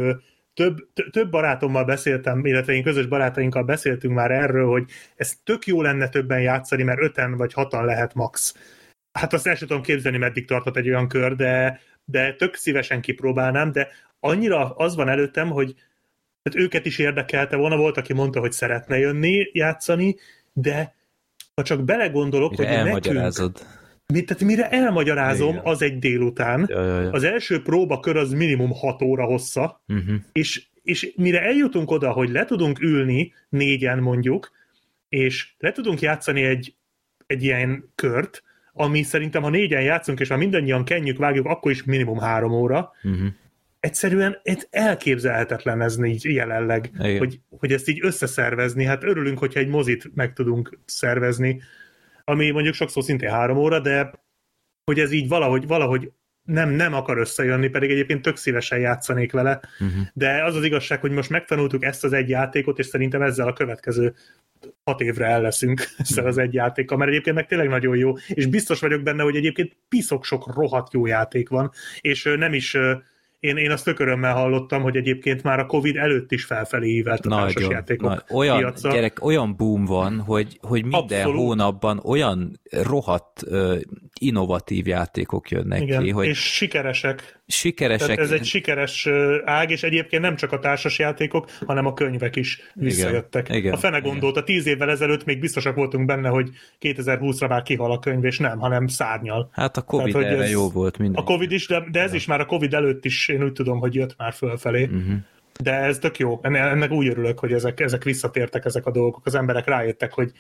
több, több barátommal beszéltem, illetve én közös barátainkkal beszéltünk már erről, hogy ez tök jó lenne többen játszani, mert öten vagy hatan lehet max. Hát azt el sem tudom képzelni, meddig tartott egy olyan kör, de, de tök szívesen kipróbálnám, de annyira az van előttem, hogy hát őket is érdekelte volna, volt, aki mondta, hogy szeretne jönni, játszani, de ha csak belegondolok, Mire hogy elmagyarázod. nekünk, mi, tehát mire elmagyarázom, Igen. az egy délután. Ja, ja, ja. Az első próbakör az minimum 6 óra hossza, Uh-huh. és, és mire eljutunk oda, hogy le tudunk ülni négyen mondjuk, és le tudunk játszani egy, egy ilyen kört, ami szerintem, ha négyen játszunk, és ha mindannyian kenjük, vágjuk, akkor is minimum három óra. Uh-huh. Egyszerűen ez elképzelhetetlen ez így jelenleg, Igen. hogy, hogy ezt így összeszervezni. Hát örülünk, hogyha egy mozit meg tudunk szervezni, ami mondjuk sokszor szintén három óra, de hogy ez így valahogy, valahogy nem, nem akar összejönni, pedig egyébként tök szívesen játszanék vele, Uh-huh. de az az igazság, hogy most megtanultuk ezt az egy játékot, és szerintem ezzel a következő hat évre el leszünk ezzel az egy játékkal, mert egyébként meg tényleg nagyon jó, és biztos vagyok benne, hogy egyébként piszok sok rohadt jó játék van, és nem is én, én azt tök örömmel hallottam, hogy egyébként már a Covid előtt is felfelé ívelt a Nagyon, játékok nagy, olyan, piaca. gyerek, olyan boom van, hogy, hogy minden Abszolút. hónapban olyan rohadt uh, innovatív játékok jönnek Igen, ki, hogy és sikeresek. sikeresek. Tehát ez egy sikeres ág, és egyébként nem csak a társas játékok, hanem a könyvek is visszajöttek. igen, a fene gondolta, tíz évvel ezelőtt még biztosak voltunk benne, hogy 2020-ra már kihal a könyv, és nem, hanem szárnyal. Hát a Covid Tehát, erre ez- jó volt minden. A Covid is, de, de ez is már a Covid előtt is, én úgy tudom, hogy jött már fölfelé. Uh-huh. De ez tök jó. Enne- Ennek úgy örülök, hogy ezek, ezek visszatértek, ezek a dolgok. Az emberek rájöttek, hogy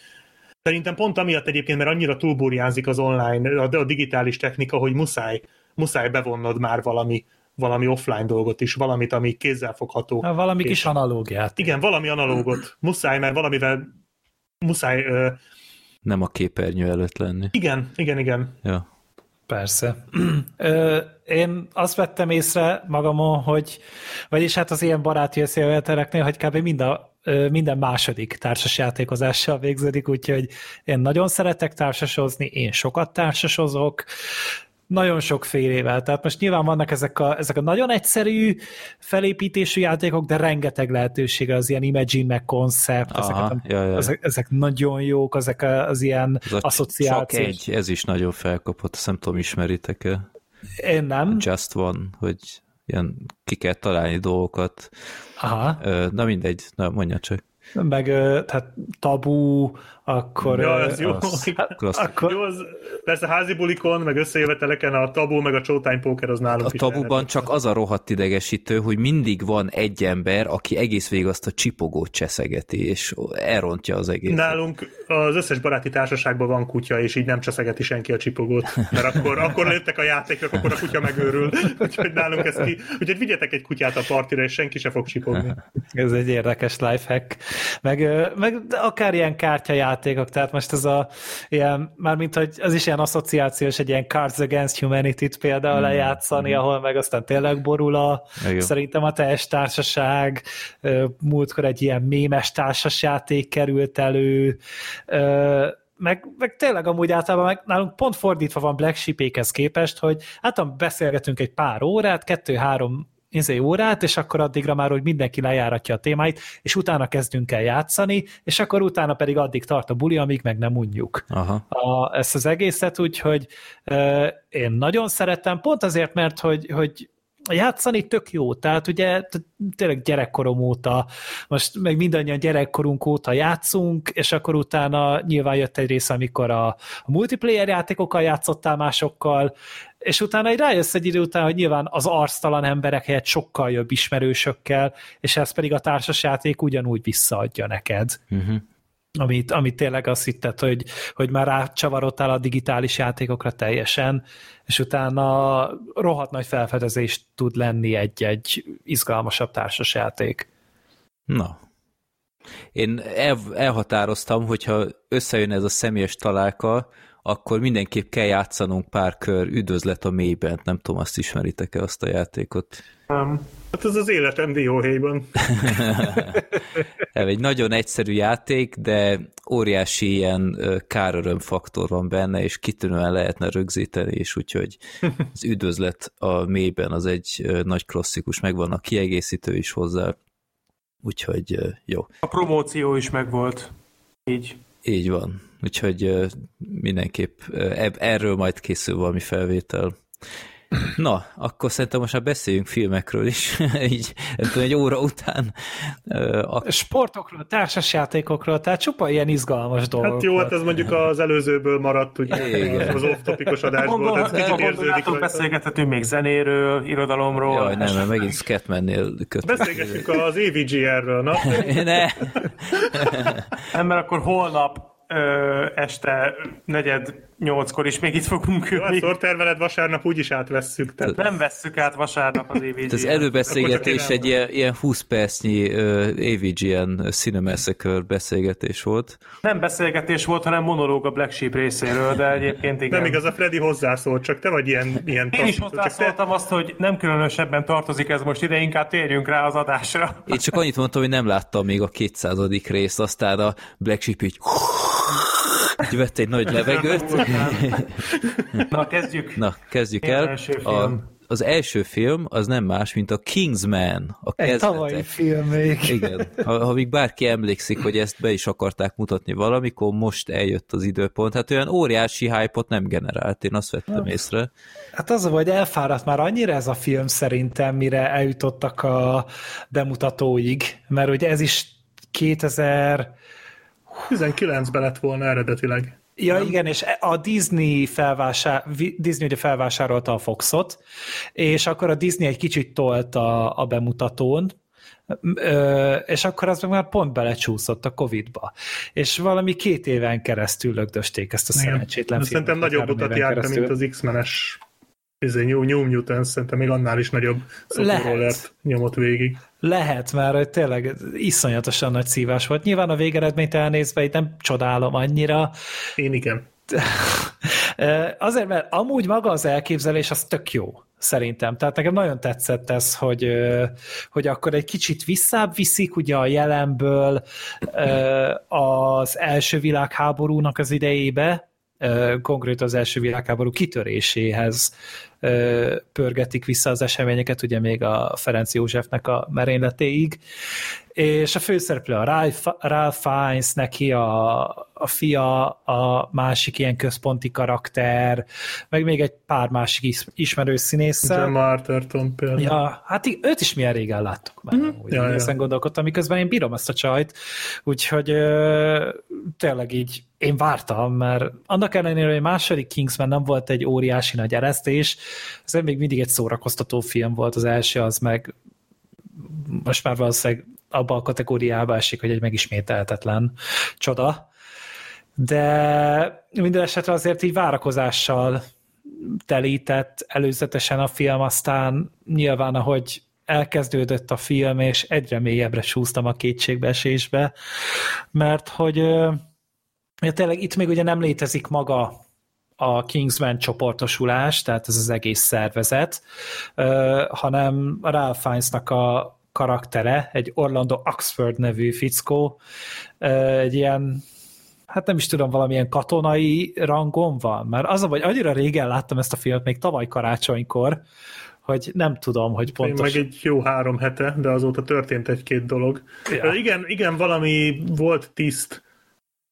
Szerintem pont amiatt egyébként, mert annyira túlburjánzik az online, a, a digitális technika, hogy muszáj, muszáj bevonnod már valami, valami offline dolgot is, valamit, ami kézzelfogható. Ha valami És- kis analógiát. Igen, valami analógot. Muszáj, mert valamivel muszáj... Ö, Nem a képernyő előtt lenni. igen, igen, igen. Ja. Persze. Én azt vettem észre magamon, hogy, vagyis hát az ilyen baráti összejöveteleknél, hogy kb. Mind a, minden második társasjátékozással végződik, úgyhogy én nagyon szeretek társasozni, én sokat társasozok, nagyon sokfélével. Tehát most nyilván vannak ezek a, ezek a nagyon egyszerű felépítésű játékok, de rengeteg lehetősége az ilyen Imagine meg Concept, Aha, ezek, a, ja, ja. ezek, ezek nagyon jók, ezek az ilyen Ez a csak asszociációs. egy, ez is nagyon felkapott, azt nem tudom, ismeritek-e? Én nem. Just One, hogy ilyen ki kell találni dolgokat. Aha. Na mindegy, na mondja csak. meg tehát tabu, akkor... Ja, ez jó. az hát, klassz. akkor Jó, az, persze házi bulikon, meg összejöveteleken a tabu, meg a showtime póker az nálunk A is tabuban elrendett. csak az a rohadt idegesítő, hogy mindig van egy ember, aki egész végig azt a csipogót cseszegeti, és elrontja az egész. Nálunk az összes baráti társaságban van kutya, és így nem cseszegeti senki a csipogót, mert akkor, akkor lőttek a játékok, akkor a kutya megőrül. Úgyhogy nálunk ez ki. Úgyhogy vigyetek egy kutyát a partira, és senki se fog csipogni. ez egy érdekes lifehack. Meg, meg akár ilyen kártyajátékok, tehát most ez a ilyen, mármint, hogy az is ilyen asszociációs, egy ilyen Cards Against Humanity-t például lejátszani, ahol meg aztán tényleg borul a, Igen. szerintem a teljes társaság, múltkor egy ilyen mémes társasjáték került elő, meg, meg tényleg amúgy általában meg nálunk pont fordítva van Black Sheep-ékhez képest, hogy hát beszélgetünk egy pár órát, kettő-három izé órát, és akkor addigra már, hogy mindenki lejáratja a témáit, és utána kezdünk el játszani, és akkor utána pedig addig tart a buli, amíg meg nem unjuk Aha. a, ezt az egészet, úgyhogy ö, én nagyon szeretem, pont azért, mert hogy, hogy játszani tök jó, tehát ugye tényleg gyerekkorom óta, most meg mindannyian gyerekkorunk óta játszunk, és akkor utána nyilván jött egy rész, amikor a, a multiplayer játékokkal játszottál másokkal, és utána egy rájössz egy idő után, hogy nyilván az arctalan emberek helyett sokkal jobb ismerősökkel, és ez pedig a társasjáték ugyanúgy visszaadja neked. Uh-huh. Amit, amit tényleg azt hitted, hogy, hogy már rácsavarodtál a digitális játékokra teljesen, és utána rohadt nagy felfedezés tud lenni egy-egy izgalmasabb társasjáték. Na. Én el, elhatároztam, hogyha összejön ez a személyes találka, akkor mindenképp kell játszanunk pár kör üdvözlet a mélyben. Nem tudom, azt ismeritek-e azt a játékot? Um, Hát ez az életem dióhéjban. Egy nagyon egyszerű játék, de óriási ilyen káröröm faktor van benne, és kitűnően lehetne rögzíteni, és úgyhogy az üdvözlet a mélyben az egy nagy klasszikus, megvan a kiegészítő is hozzá, úgyhogy jó. a promóció is megvolt. Így. Így van. Úgyhogy mindenképp erről majd készül valami felvétel. Na, akkor szerintem most már beszéljünk filmekről is, így nem tudom, egy óra után. A... Sportokról, társasjátékokról, tehát csupa ilyen izgalmas dolgok. Hát jó, hát ez mondjuk az előzőből maradt, ugye, Igen. az off-topikos adásból, Gondol, tehát érződik beszélgethetünk még zenéről, irodalomról. Jaj, nem, mert megint Scatmannél kötök. Beszélgessünk az AVGR-ről, na? Ne! Nem, mert akkor holnap ö, este negyed nyolckor is még itt fogunk Jó, ülni. szorterveled vasárnap úgyis átvesszük. Tehát Nem vesszük át vasárnap az évig. Az előbeszélgetés egy ilyen, ilyen 20 percnyi uh, AVGN Cinemassacre beszélgetés volt. Nem beszélgetés volt, hanem monológ a Black Sheep részéről, de egyébként igen. nem igaz, a Freddy hozzászólt, csak te vagy ilyen, ilyen Én is csak te, hozzászóltam azt, hogy nem különösebben tartozik ez most ide, inkább térjünk rá az adásra. Én csak annyit mondtam, hogy nem láttam még a 200. részt, aztán a Black Sheep így így vett egy nagy levegőt. Na, kezdjük. Na, kezdjük az el. első A, film? az első film az nem más, mint a Kingsman. A Egy tavalyi kezdetek. film még. Igen. Ha, ha még bárki emlékszik, hogy ezt be is akarták mutatni valamikor, most eljött az időpont. Hát olyan óriási hype nem generált, én azt vettem észre. Hát az a baj, hogy elfáradt már annyira ez a film szerintem, mire eljutottak a bemutatóig, mert ugye ez is 2000 19-ben lett volna eredetileg. Ja, nem? igen, és a Disney, felvásár, Disney ugye felvásárolta a Foxot, és akkor a Disney egy kicsit tolt a, a bemutatón, és akkor az meg már pont belecsúszott a Covid-ba. És valami két éven keresztül lögdösték ezt a szerencsétlen filmet. Szerintem nagyobb utat járta, keresztül. mint az X-menes izé, New, New Mutants, szerintem még annál is nagyobb Lehet. szokorólert nyomott végig. Lehet, mert tényleg iszonyatosan nagy szívás volt. Nyilván a végeredményt elnézve itt nem csodálom annyira. Én igen. Azért, mert amúgy maga az elképzelés az tök jó, szerintem. Tehát nekem nagyon tetszett ez, hogy, hogy akkor egy kicsit visszább viszik ugye a jelenből az első világháborúnak az idejébe, konkrét az első világháború kitöréséhez pörgetik vissza az eseményeket, ugye még a Ferenc Józsefnek a merényletéig, és a főszereplő a Ralph, Ralph Fiennes, neki a, a fia, a másik ilyen központi karakter, meg még egy pár másik is, ismerős színésszel. Gemma Arterton például. Ja, hát őt is milyen régen láttuk már. Mm-hmm. Úgy, Ja, ja, gondolkodtam, miközben én bírom ezt a csajt, úgyhogy ö, tényleg így én vártam, mert annak ellenére, hogy a második Kingsman nem volt egy óriási nagy eresztés, ez még mindig egy szórakoztató film volt, az első az meg most már valószínűleg abba a kategóriába esik, hogy egy megismételhetetlen csoda. De minden esetre azért így várakozással telített előzetesen a film, aztán nyilván, ahogy elkezdődött a film, és egyre mélyebbre súztam a kétségbeesésbe, mert hogy ja, tényleg itt még ugye nem létezik maga a Kingsman csoportosulás, tehát ez az egész szervezet, hanem Ralph Fiennesnak a karaktere, egy Orlando Oxford nevű fickó, egy ilyen hát nem is tudom, valamilyen katonai rangon van, mert az a vagy annyira régen láttam ezt a filmet, még tavaly karácsonykor, hogy nem tudom, hogy Én pontos. meg egy jó három hete, de azóta történt egy-két dolog. Ja. Igen, igen, valami volt tiszt.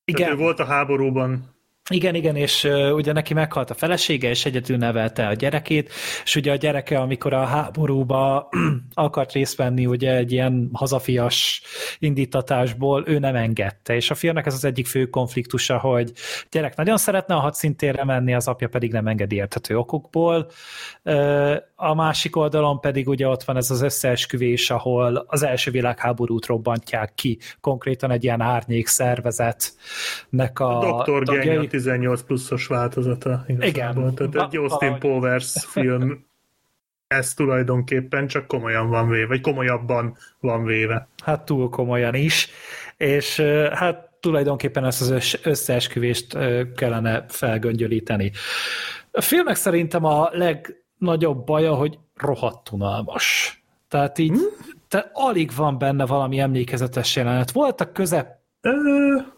Igen. Igen, Ő volt a háborúban. Igen, igen, és uh, ugye neki meghalt a felesége, és egyedül nevelte a gyerekét, és ugye a gyereke, amikor a háborúba akart részt venni ugye egy ilyen hazafias indítatásból, ő nem engedte, és a filmnek ez az egyik fő konfliktusa, hogy gyerek nagyon szeretne a hadszintérre menni, az apja pedig nem engedi érthető okokból, uh, a másik oldalon pedig ugye ott van ez az összeesküvés, ahol az első világháborút robbantják ki, konkrétan egy ilyen árnyék szervezetnek a, a Dr. Gang 18 pluszos változata. Igazából. Igen. Tehát egy Austin Powers film ez tulajdonképpen csak komolyan van véve, vagy komolyabban van véve. Hát túl komolyan is, és hát tulajdonképpen ezt az összeesküvést kellene felgöngyölíteni. A filmek szerintem a legnagyobb baja, hogy rohadt unalmas. Tehát így, hmm? tehát alig van benne valami emlékezetes jelenet. Voltak közep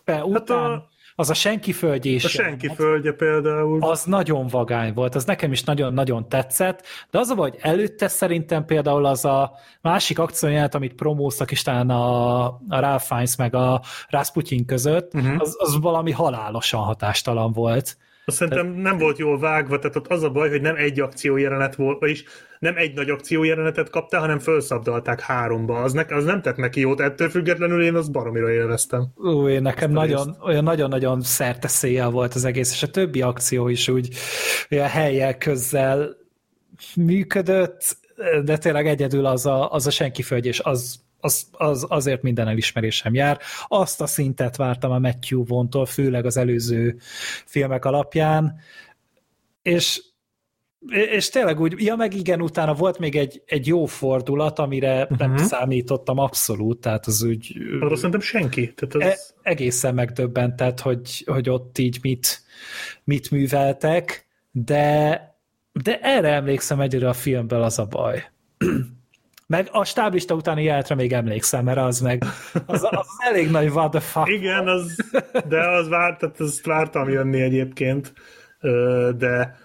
hát után, a az a senki földje is. A senki földje például. Az nagyon vagány volt, az nekem is nagyon-nagyon tetszett, de az a hogy előtte szerintem például az a másik akcióját, amit promóztak is talán a, a Ralph Fiennes meg a Rasputin között, uh-huh. az, az valami halálosan hatástalan volt. Azt szerintem nem volt jól vágva, tehát ott az a baj, hogy nem egy akció jelenet volt, vagyis nem egy nagy akció jelenetet kaptál, hanem felszabdalták háromba. Az, ne, az nem tett neki jót, ettől függetlenül én azt baromira élveztem. Ú, én nekem nagyon, olyan nagyon-nagyon szerte volt az egész, és a többi akció is úgy olyan helyek közzel működött, de tényleg egyedül az a, az a senki föld, és az az, az azért minden elismerésem jár. Azt a szintet vártam a Matthew Vontól, főleg az előző filmek alapján, és és tényleg úgy, ja meg igen, utána volt még egy, egy jó fordulat, amire uh-huh. nem számítottam abszolút, tehát az úgy... Arra szerintem senki. Tehát az... e, egészen megdöbbentett, hogy, hogy ott így mit, mit műveltek, de, de erre emlékszem egyre a filmből az a baj. Meg a stáblista utáni jelenetre még emlékszem, mert az meg az, az elég nagy what the fuck. Igen, az, de az várt, tehát azt vártam jönni egyébként, de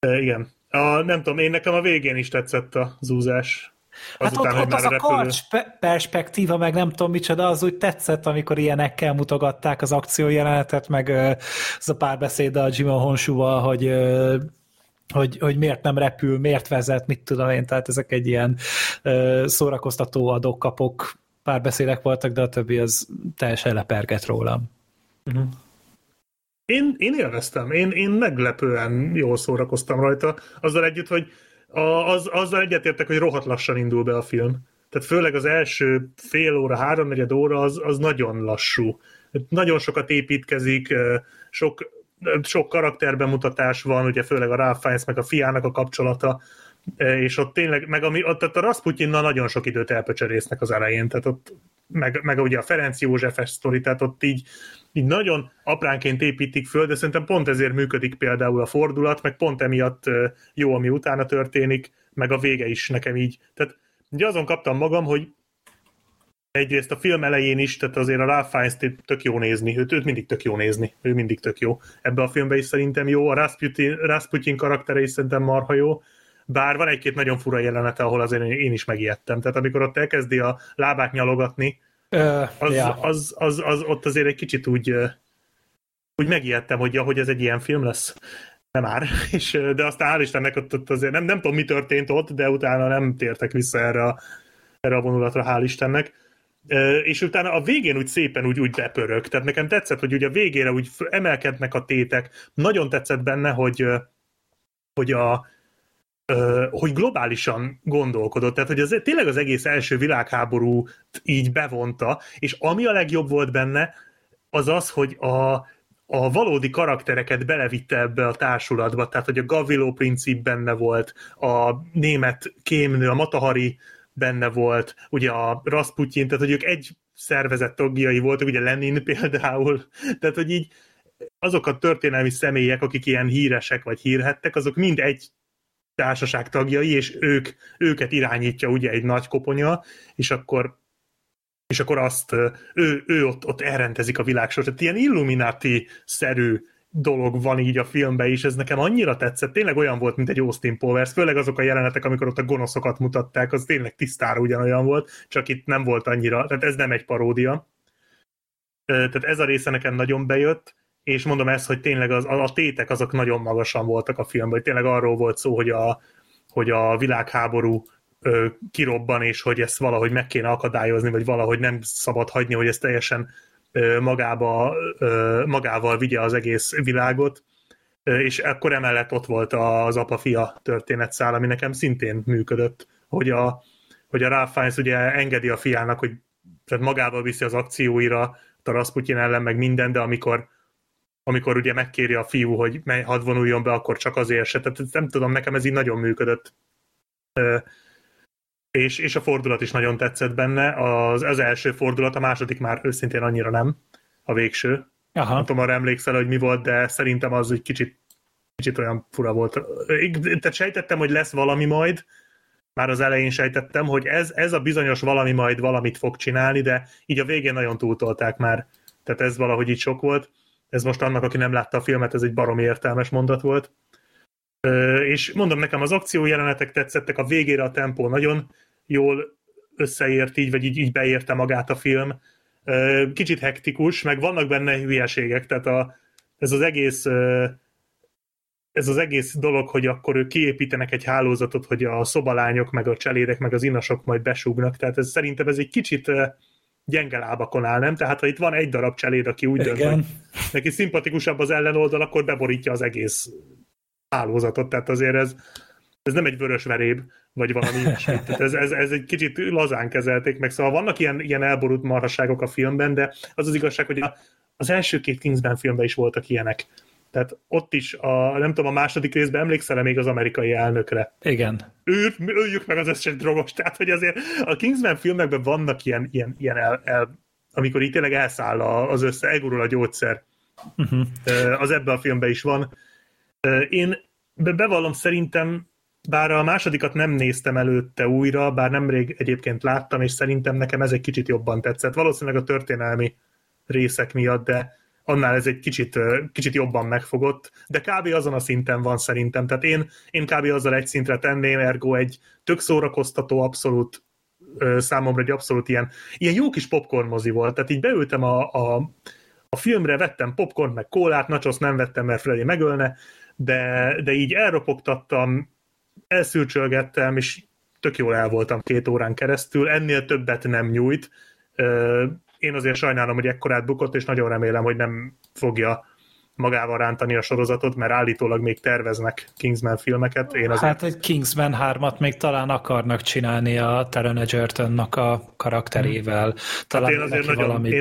igen. A, nem tudom, én nekem a végén is tetszett a zúzás. Azután, hát ott, ott az a karcs perspektíva, meg nem tudom micsoda, az úgy tetszett, amikor ilyenekkel mutogatták az akciójelenetet, meg az a párbeszéd a Jimmy Honsúval, hogy hogy, hogy miért nem repül, miért vezet, mit tudom én, tehát ezek egy ilyen uh, szórakoztató adok-kapok párbeszédek voltak, de a többi az teljesen leperget rólam. Uh-huh. Én, én élveztem, én, én meglepően jól szórakoztam rajta, azzal együtt, hogy a, az, azzal egyetértek, hogy rohadt lassan indul be a film. Tehát főleg az első fél óra, háromnegyed óra az, az nagyon lassú. Nagyon sokat építkezik, sok sok karakterbemutatás van, ugye főleg a Ralph Fiennes meg a fiának a kapcsolata, e, és ott tényleg, meg ami, ott, ott a Rasputinnal nagyon sok időt elpöcserésznek az elején, tehát ott meg, meg ugye a Ferenc Józsefes sztori, tehát ott így, így nagyon apránként építik föl, de szerintem pont ezért működik például a fordulat, meg pont emiatt e, jó, ami utána történik, meg a vége is nekem így. Tehát ugye azon kaptam magam, hogy egyrészt a film elején is, tehát azért a Ralph fiennes tök jó nézni, őt, őt mindig tök jó nézni, ő mindig tök jó. Ebben a filmben is szerintem jó, a Rasputin, Rasputin karaktere is szerintem marha jó, bár van egy-két nagyon fura jelenete, ahol azért én is megijedtem. Tehát amikor ott elkezdi a lábát nyalogatni, az, yeah. az, az, az, ott azért egy kicsit úgy, úgy megijedtem, hogy, hogy ez egy ilyen film lesz. Nem már. És, de aztán hál' Istennek ott, ott azért nem, nem tudom, mi történt ott, de utána nem tértek vissza erre a, erre a vonulatra, hál' Istennek és utána a végén úgy szépen úgy, úgy bepörög. Tehát nekem tetszett, hogy ugye a végére úgy emelkednek a tétek. Nagyon tetszett benne, hogy, hogy a, hogy globálisan gondolkodott, tehát hogy az, tényleg az egész első világháború így bevonta, és ami a legjobb volt benne, az az, hogy a, a valódi karaktereket belevitte ebbe a társulatba, tehát hogy a Gavillo princip benne volt, a német kémnő, a Matahari benne volt, ugye a Rasputin, tehát hogy ők egy szervezet tagjai voltak, ugye Lenin például, tehát hogy így azok a történelmi személyek, akik ilyen híresek vagy hírhettek, azok mind egy társaság tagjai, és ők, őket irányítja ugye egy nagy koponya, és akkor és akkor azt ő, ő ott, ott elrendezik a világsort. Tehát ilyen Illuminati-szerű dolog van így a filmben is, ez nekem annyira tetszett, tényleg olyan volt, mint egy Austin Powers, főleg azok a jelenetek, amikor ott a gonoszokat mutatták, az tényleg tisztára ugyanolyan volt, csak itt nem volt annyira, tehát ez nem egy paródia. Tehát ez a része nekem nagyon bejött, és mondom ezt, hogy tényleg az, a, tétek azok nagyon magasan voltak a filmben, hogy tényleg arról volt szó, hogy a, hogy a világháború kirobban, és hogy ezt valahogy meg kéne akadályozni, vagy valahogy nem szabad hagyni, hogy ez teljesen magába, magával vigye az egész világot, és akkor emellett ott volt az apa-fia történetszál, ami nekem szintén működött, hogy a, hogy a Ralph Fiennes ugye engedi a fiának, hogy tehát magával viszi az akcióira, a Rasputin ellen, meg minden, de amikor amikor ugye megkéri a fiú, hogy hadd vonuljon be, akkor csak azért se. Tehát nem tudom, nekem ez így nagyon működött. És, és a fordulat is nagyon tetszett benne. Az, az első fordulat, a második már őszintén annyira nem, a végső. Aha. Nem tudom, arra emlékszel, hogy mi volt, de szerintem az egy kicsit, kicsit olyan fura volt. Tehát sejtettem, hogy lesz valami majd, már az elején sejtettem, hogy ez, ez a bizonyos valami majd valamit fog csinálni, de így a végén nagyon túltolták már. Tehát ez valahogy így sok volt. Ez most annak, aki nem látta a filmet, ez egy baromi értelmes mondat volt. És mondom, nekem az akció jelenetek tetszettek, a végére a tempó nagyon jól összeért így, vagy így, így beérte magát a film. Kicsit hektikus, meg vannak benne hülyeségek, tehát a, ez az egész ez az egész dolog, hogy akkor ők kiépítenek egy hálózatot, hogy a szobalányok, meg a cselédek, meg az inasok majd besúgnak, tehát ez, szerintem ez egy kicsit gyenge lábakon áll, nem? Tehát ha itt van egy darab cseléd, aki úgy dönt, hogy neki szimpatikusabb az ellenoldal, akkor beborítja az egész hálózatot, tehát azért ez, ez nem egy vörös veréb, vagy valami ilyesmi. Tehát ez, ez, ez, egy kicsit lazán kezelték meg, szóval vannak ilyen, ilyen elborult marhasságok a filmben, de az az igazság, hogy a, az első két Kingsman filmben is voltak ilyenek. Tehát ott is, a, nem tudom, a második részben emlékszel még az amerikai elnökre? Igen. Ő, öljük meg az összes drogos. Tehát, hogy azért a Kingsman filmekben vannak ilyen, ilyen, ilyen el, el, amikor itt tényleg elszáll az össze, elgurul a gyógyszer. Uh-huh. Az ebben a filmben is van. Én bevallom, szerintem bár a másodikat nem néztem előtte újra, bár nemrég egyébként láttam, és szerintem nekem ez egy kicsit jobban tetszett. Valószínűleg a történelmi részek miatt, de annál ez egy kicsit, kicsit jobban megfogott, de kb. azon a szinten van szerintem. Tehát én, én kb. azzal egy szintre tenném, ergo egy tök szórakoztató, abszolút számomra egy abszolút ilyen, ilyen jó kis popcorn mozi volt. Tehát így beültem a, a, a filmre, vettem popcorn, meg kólát, nachos nem vettem, mert Freddy megölne, de, de így elropogtattam, elszürcsölgettem, és tök jól el voltam két órán keresztül, ennél többet nem nyújt én azért sajnálom, hogy ekkorát bukott, és nagyon remélem, hogy nem fogja magával rántani a sorozatot, mert állítólag még terveznek Kingsman filmeket. Én azért... Hát egy Kingsman 3-at még talán akarnak csinálni a Taron Egertonnak a karakterével. Talán hát én azért nagyon, valamit... Én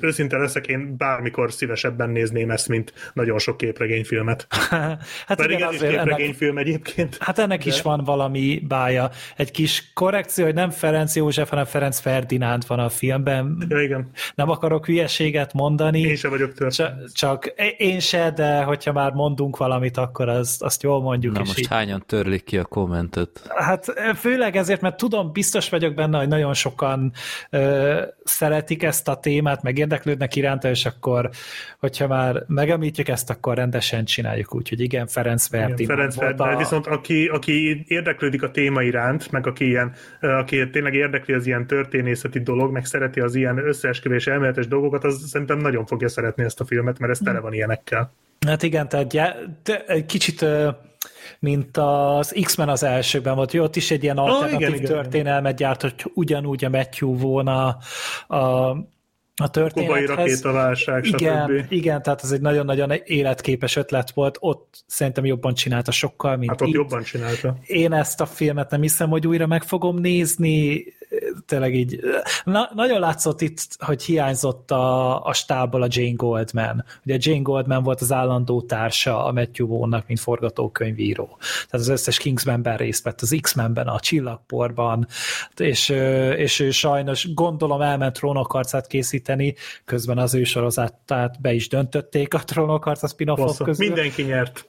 őszinte leszek, én bármikor szívesebben nézném ezt, mint nagyon sok képregényfilmet. hát Pedig igen, ez is képregényfilm ennek, egyébként. Hát ennek de... is van valami bája. Egy kis korrekció, hogy nem Ferenc József, hanem Ferenc Ferdinánd van a filmben. Ja, igen. Nem akarok hülyeséget mondani. Én se vagyok történet. Csak én se, de hogyha már mondunk valamit, akkor azt, azt jól mondjuk. Na most így. hányan törlik ki a kommentet? Hát főleg ezért, mert tudom, biztos vagyok benne, hogy nagyon sokan ö, szeretik ezt a témát, meg érdeklődnek iránta, és akkor, hogyha már megemlítjük ezt, akkor rendesen csináljuk úgy, hogy igen, Ferenc Verdi. Igen, Ferenc Verdi, a... viszont aki, aki érdeklődik a téma iránt, meg aki, ilyen, aki tényleg érdekli az ilyen történészeti dolog, meg szereti az ilyen összeesküvés elméletes dolgokat, az szerintem nagyon fogja szeretni ezt a filmet, mert ez tele van ilyenekkel. Hát igen, tehát egy kicsit mint az X-Men az elsőben volt, hogy ott is egy ilyen alternatív oh, igen, történelmet igen. gyárt, hogy ugyanúgy a Matthew volna a a történethez. Kubai rakétaválság, igen, stb. Igen, tehát ez egy nagyon-nagyon életképes ötlet volt, ott szerintem jobban csinálta sokkal, mint Hát ott itt. jobban csinálta. Én ezt a filmet nem hiszem, hogy újra meg fogom nézni, tényleg így, na, nagyon látszott itt, hogy hiányzott a, a stábból a Jane Goldman. Ugye Jane Goldman volt az állandó társa a Matthew Vaughn-nak, mint forgatókönyvíró. Tehát az összes Kingsmanben részt vett, az X-Menben, a Csillagporban, és, és ő sajnos gondolom elment trónokarcát készíteni, közben az ő sorozatát be is döntötték a trónokarca spin-offok közül. Mindenki nyert.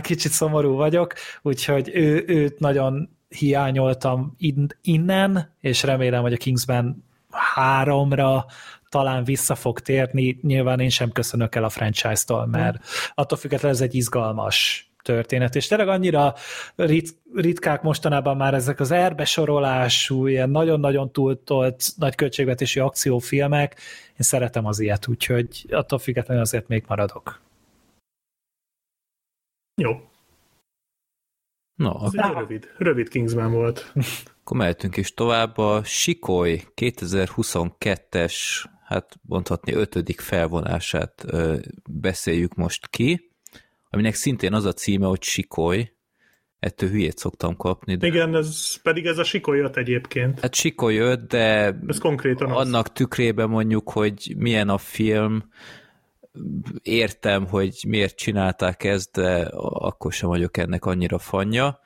Kicsit szomorú vagyok, úgyhogy ő, őt nagyon hiányoltam innen, és remélem, hogy a Kingsman háromra talán vissza fog térni. Nyilván én sem köszönök el a franchise-tól, mert attól függetlenül ez egy izgalmas történet, és tényleg annyira rit, ritkák mostanában már ezek az erbesorolású, ilyen nagyon-nagyon túltolt nagy költségvetési akciófilmek, én szeretem az ilyet, úgyhogy attól függetlenül azért még maradok. Jó. Na, Ez egy rövid, rövid Kingsman volt. akkor mehetünk is tovább. A Sikoly 2022-es, hát mondhatni ötödik felvonását ö, beszéljük most ki, aminek szintén az a címe, hogy Sikoly. Ettől hülyét szoktam kapni. De... Igen, ez pedig ez a sikolyat egyébként. Hát Sikoly 5, de Ez konkrétan az. annak tükrében mondjuk, hogy milyen a film, értem, hogy miért csinálták ezt, de akkor sem vagyok ennek annyira fanya.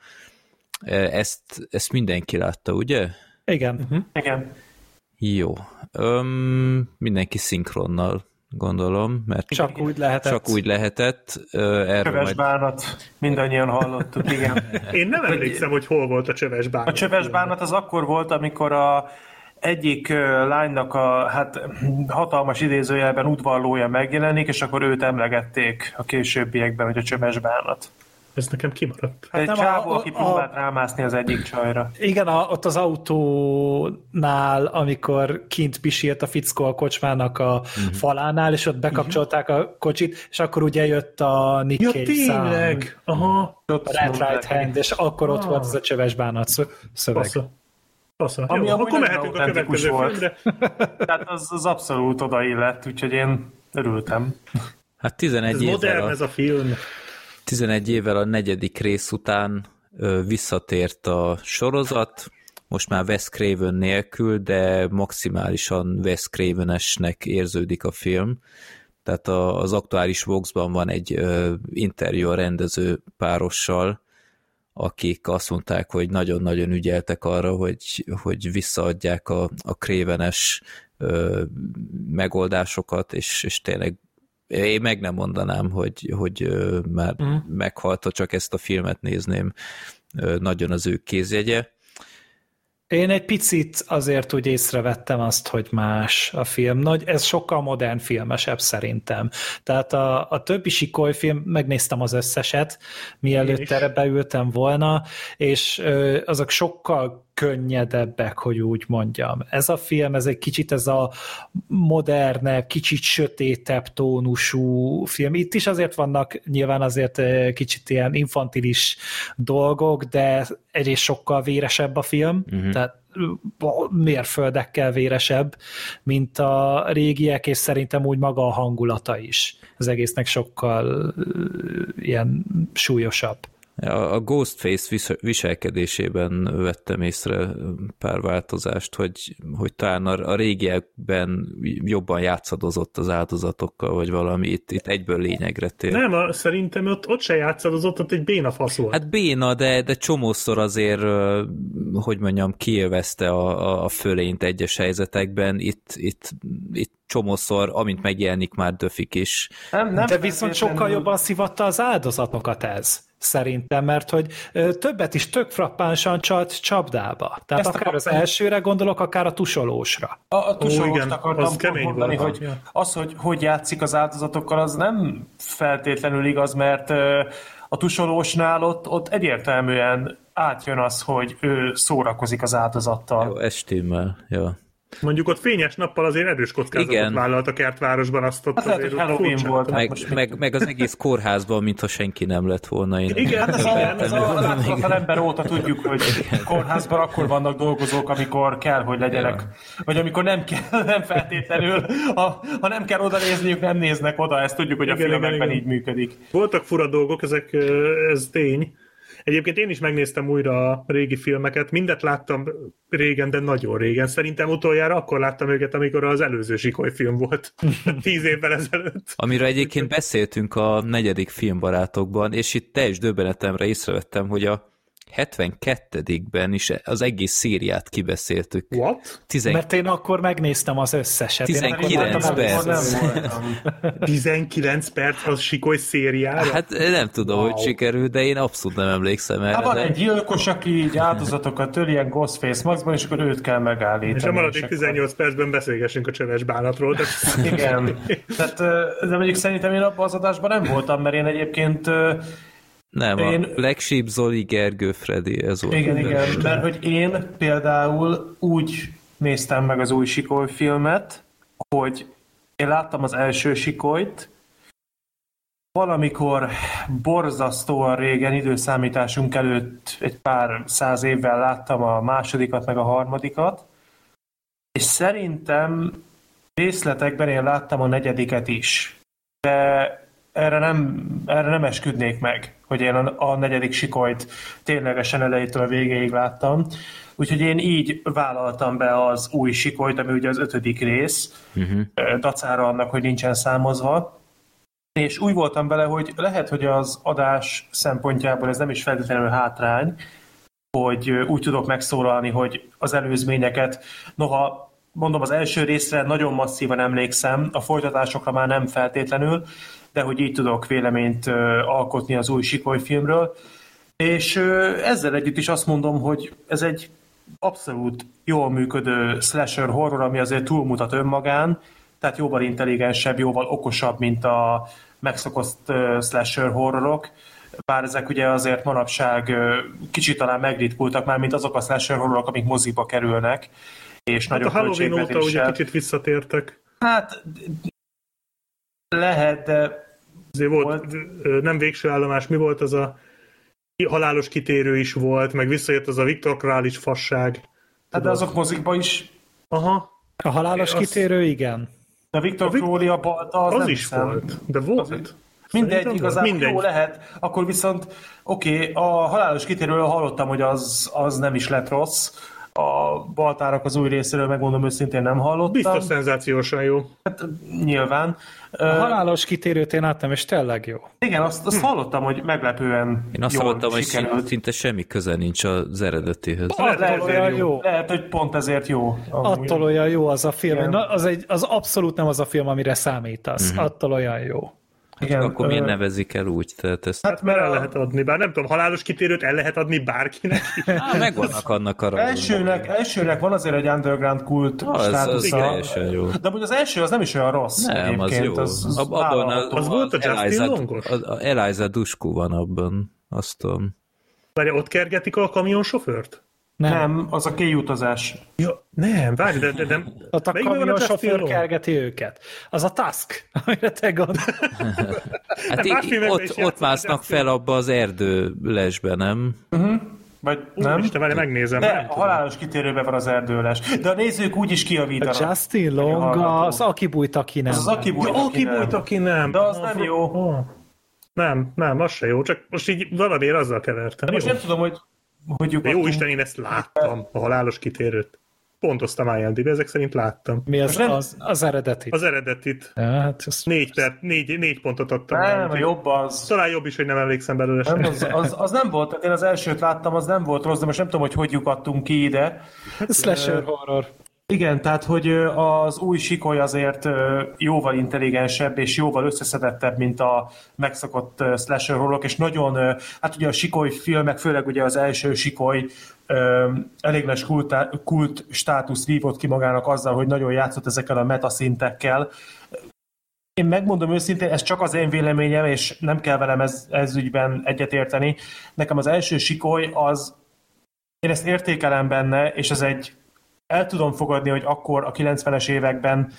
Ezt, ezt mindenki látta, ugye? Igen. Uh-huh. Igen. Jó. Öm, mindenki szinkronnal gondolom, mert Csak úgy lehetett. csak úgy lehetett. Erről Köves majd bánat, mindannyian hallottuk, igen. Én nem emlékszem, hogy hol volt a csöves bánat. A csöves bánat az akkor volt, amikor a egyik lánynak a hát hatalmas idézőjelben udvarlója megjelenik, és akkor őt emlegették a későbbiekben, hogy a csöves bánat. Ez nekem kimaradt. Hát egy nem, a- csávó, a- aki a- próbált rámászni az egyik csajra. Igen, a, ott az autónál, amikor kint pisírt a fickó a kocsmának a uh-huh. falánál, és ott bekapcsolták a kocsit, és akkor ugye jött a Nick Ja, Cage szám, tényleg! Aha. Ott a Red Right. Hand, és akkor ott Ah. volt ez a csöves bánat szö- szöveg. Passza. Passza. Ami Jó, akkor mehetünk a következő volt. filmre. Tehát az, az abszolút odaillett, úgyhogy én örültem. Hát 11 Ez évvel, modern a, ez a film. 11 évvel a negyedik rész után ö, visszatért a sorozat, most már Wes Craven nélkül, de maximálisan Wes Craven-esnek érződik a film. Tehát a, az aktuális Vox-ban van egy ö, interjú a rendező párossal, akik azt mondták, hogy nagyon-nagyon ügyeltek arra, hogy, hogy visszaadják a, a krévenes ö, megoldásokat, és, és tényleg én meg nem mondanám, hogy, hogy ö, már uh-huh. meghalt, ha csak ezt a filmet nézném, ö, nagyon az ő kézjegye. Én egy picit azért úgy észrevettem azt, hogy más a film. Nagy, ez sokkal modern filmesebb szerintem. Tehát a, a többi sikoly film, megnéztem az összeset, mielőtt erre beültem volna, és ö, azok sokkal könnyedebbek, hogy úgy mondjam. Ez a film, ez egy kicsit ez a modernebb, kicsit sötétebb tónusú film. Itt is azért vannak nyilván azért ö, kicsit ilyen infantilis dolgok, de egyrészt sokkal véresebb a film, uh-huh. tehát mérföldekkel véresebb, mint a régiek, és szerintem úgy maga a hangulata is. Az egésznek sokkal ilyen súlyosabb. A Ghostface vis- viselkedésében vettem észre pár változást, hogy, hogy talán a, a régiekben jobban játszadozott az áldozatokkal, vagy valami, itt, itt egyből lényegre tér. Nem, a, szerintem ott, ott se játszadozott, ott egy béna fasz volt. Hát béna, de, de csomószor azért, hogy mondjam, kiélvezte a, a, fölényt egyes helyzetekben. Itt, itt, itt csomószor, amint megjelenik, már döfik is. Nem, nem De viszont sokkal jobban szivatta az áldozatokat ez, szerintem, mert hogy többet is tök frappánsan csalt csapdába. Tehát Ezt akár az akartam- elsőre gondolok, akár a tusolósra. A, a igen, tusolóst akartam az kemény mondani, volt. hogy az, hogy hogy játszik az áldozatokkal, az nem feltétlenül igaz, mert a tusolósnál ott, ott egyértelműen átjön az, hogy ő szórakozik az áldozattal. Jó, ez stimmel, ja. Mondjuk ott fényes nappal azért erős kockázatot Igen. vállalt a kertvárosban, azt ott Hát azért Halloween furcsa. volt. Hát Meg, meg, meg az egész kórházban, mintha senki nem lett volna. Én Igen, Ez a, ez a, az átkozott ember óta tudjuk, hogy kórházban akkor vannak dolgozók, amikor kell, hogy legyenek. Ja. Vagy amikor nem kell, nem feltétlenül. Ha, ha nem kell oda nézniük, nem néznek oda. Ezt tudjuk, hogy a Igen, igen, filmekben igen. így működik. Voltak fura dolgok, ezek, ez tény. Egyébként én is megnéztem újra a régi filmeket, mindet láttam régen, de nagyon régen. Szerintem utoljára akkor láttam őket, amikor az előző Sikoly film volt, tíz évvel ezelőtt. Amiről egyébként beszéltünk a negyedik filmbarátokban, és itt teljes döbbenetemre észrevettem, hogy a 72-ben is az egész szériát kibeszéltük. What? Tizen... Mert én akkor megnéztem az összeset. Én akkor 19 láttam perc. Nem voltam. 19 perc az Sikoly szériára? Hát nem tudom, Wow. hogy sikerült, de én abszolút nem emlékszem erre. Hát van de... egy gyilkos, aki így áldozatokat töl ilyen Ghostface Maxban, és akkor őt kell megállítani. és a maradék akkor- 18 percben beszélgessünk a csöves bánatról. De... Igen. Tehát, ö, de mondjuk szerintem én abban az adásban nem voltam, mert én egyébként ö, Nem, Én- a Black Sheep, Zoli, Gergő, Freddy, ez volt. Igen, igen, első. mert hogy én például úgy néztem meg az új Sikoly filmet, hogy én láttam az első Sikolyt, valamikor borzasztóan régen, időszámításunk előtt egy pár száz évvel láttam a másodikat, meg a harmadikat, és szerintem részletekben én láttam a negyediket is. De erre nem, erre nem esküdnék meg, hogy én a, a negyedik sikolyt ténylegesen elejétől a végéig láttam. Úgyhogy én így vállaltam be az új sikolyt, ami ugye az ötödik rész, Uh-huh. dacára annak, hogy nincsen számozva. És úgy voltam vele, hogy lehet, hogy az adás szempontjából ez nem is feltétlenül hátrány, hogy úgy tudok megszólalni, hogy az előzményeket, noha mondom, az első részre nagyon masszívan emlékszem, a folytatásokra már nem feltétlenül, de hogy így tudok véleményt alkotni az új Sikoly filmről. És ezzel együtt is azt mondom, hogy ez egy abszolút jól működő slasher horror, ami azért túlmutat önmagán, tehát jóval intelligensebb, jóval okosabb, mint a megszokott slasher horrorok, bár ezek ugye azért manapság kicsit talán megritkultak már, mint azok a slasher horrorok, amik moziba kerülnek, és Hát a nagyobb Halloween óta ugye kicsit visszatértek. Hát lehet, de Azért volt, Volt. nem végső állomás, mi volt az a halálos kitérő is volt, meg visszajött az a Viktor Krális fasság. hát de azok mozikba is, Aha, A halálos Azt- kitérő, igen. de Viktor Vic- Crowley a balta, az, az, nem is hiszem. volt, de volt. Mindegy, Szerintem igazából volt. jó lehet. Akkor viszont, oké, okay, a halálos kitérőről hallottam, hogy az, az nem is lett rossz. A baltárak az új részéről, megmondom őszintén nem hallottam. Biztos szenzációsan jó. Hát, nyilván. A halálos kitérőt én láttam, és tényleg jó. igen, azt, azt hallottam, hogy meglepően Én azt jól hallottam, hogy sikerült. szinte semmi köze nincs az eredetihez. Lehet, Lehet, ezért olyan jó. lehet, hogy pont ezért jó. amúgy. Attól olyan jó az a film. Igen. Na, az, egy, az abszolút nem az a film, amire számítasz. Mhm. Attól olyan jó. Igen, Akkor miért ö, nevezik el úgy? Tehát ezt... Hát Mert el lehet adni, bár nem tudom, halálos kitérőt el lehet adni bárkinek. Á, megvannak annak a. Elsőnek, elsőnek van azért egy underground kult Az, az státusza. teljesen jó. De amúgy az első az nem is olyan rossz Nem, az jó. Az, az, Ab- abban vállalható. Az volt a Justin Eliza, Longos? az- a Eliza Dushku van abban. Azt tudom. Várja, ott kergetik a kamionsofőrt? Nem. Nem, az a kéjutazás. Ja, nem, várj, de, de nem. Ott a Melyikben van kamion Justin sofőr Long? kergeti őket. Az a Task, amire te gondolsz. Hát más í- filmekben is ott, ott másznak fel abba az erdő lesbe, nem? Vagy Nem? nem? Isten, várj, megnézem. De nem a halálos kitérőben van az erdőles. De a nézők úgy is A kiavítanak. Justin Long, az aki bújt, aki nem. Az az aki bújt, aki bújt, aki nem. De az nem jó. Nem, nem, az se jó, csak most így valamiért azzal kevertem. De most jó. nem tudom, hogy hogy De jó. Isten, én ezt láttam, a halálos kitérőt. Pontoztam IMDb, ezek szerint láttam. Mi az, nem- az, az eredeti? Az eredetit Ja, hát az, négy, per, négy, négy pontot adtam. Nem, úgyhogy jobb az. Talán jobb is, hogy nem emlékszem belőle Nem, sem. az, az, az, nem volt, tehát én az elsőt láttam, az nem volt rossz, de most nem tudom, hogy hogy lyukadtunk ki ide. slasher horror. Igen, tehát hogy az új sikoly azért jóval intelligensebb és jóval összeszedettebb, mint a megszokott slasher horrorok, és nagyon, hát ugye a sikoly filmek, főleg ugye az első sikoly elég nagy kult, kult státusz vívott ki magának azzal, hogy nagyon játszott ezekkel a metaszintekkel. Én megmondom őszintén, ez csak az én véleményem, és nem kell velem ez, ez ügyben egyetérteni. Nekem az első sikoly az, én ezt értékelem benne, és ez egy el tudom fogadni, hogy akkor a 90-es években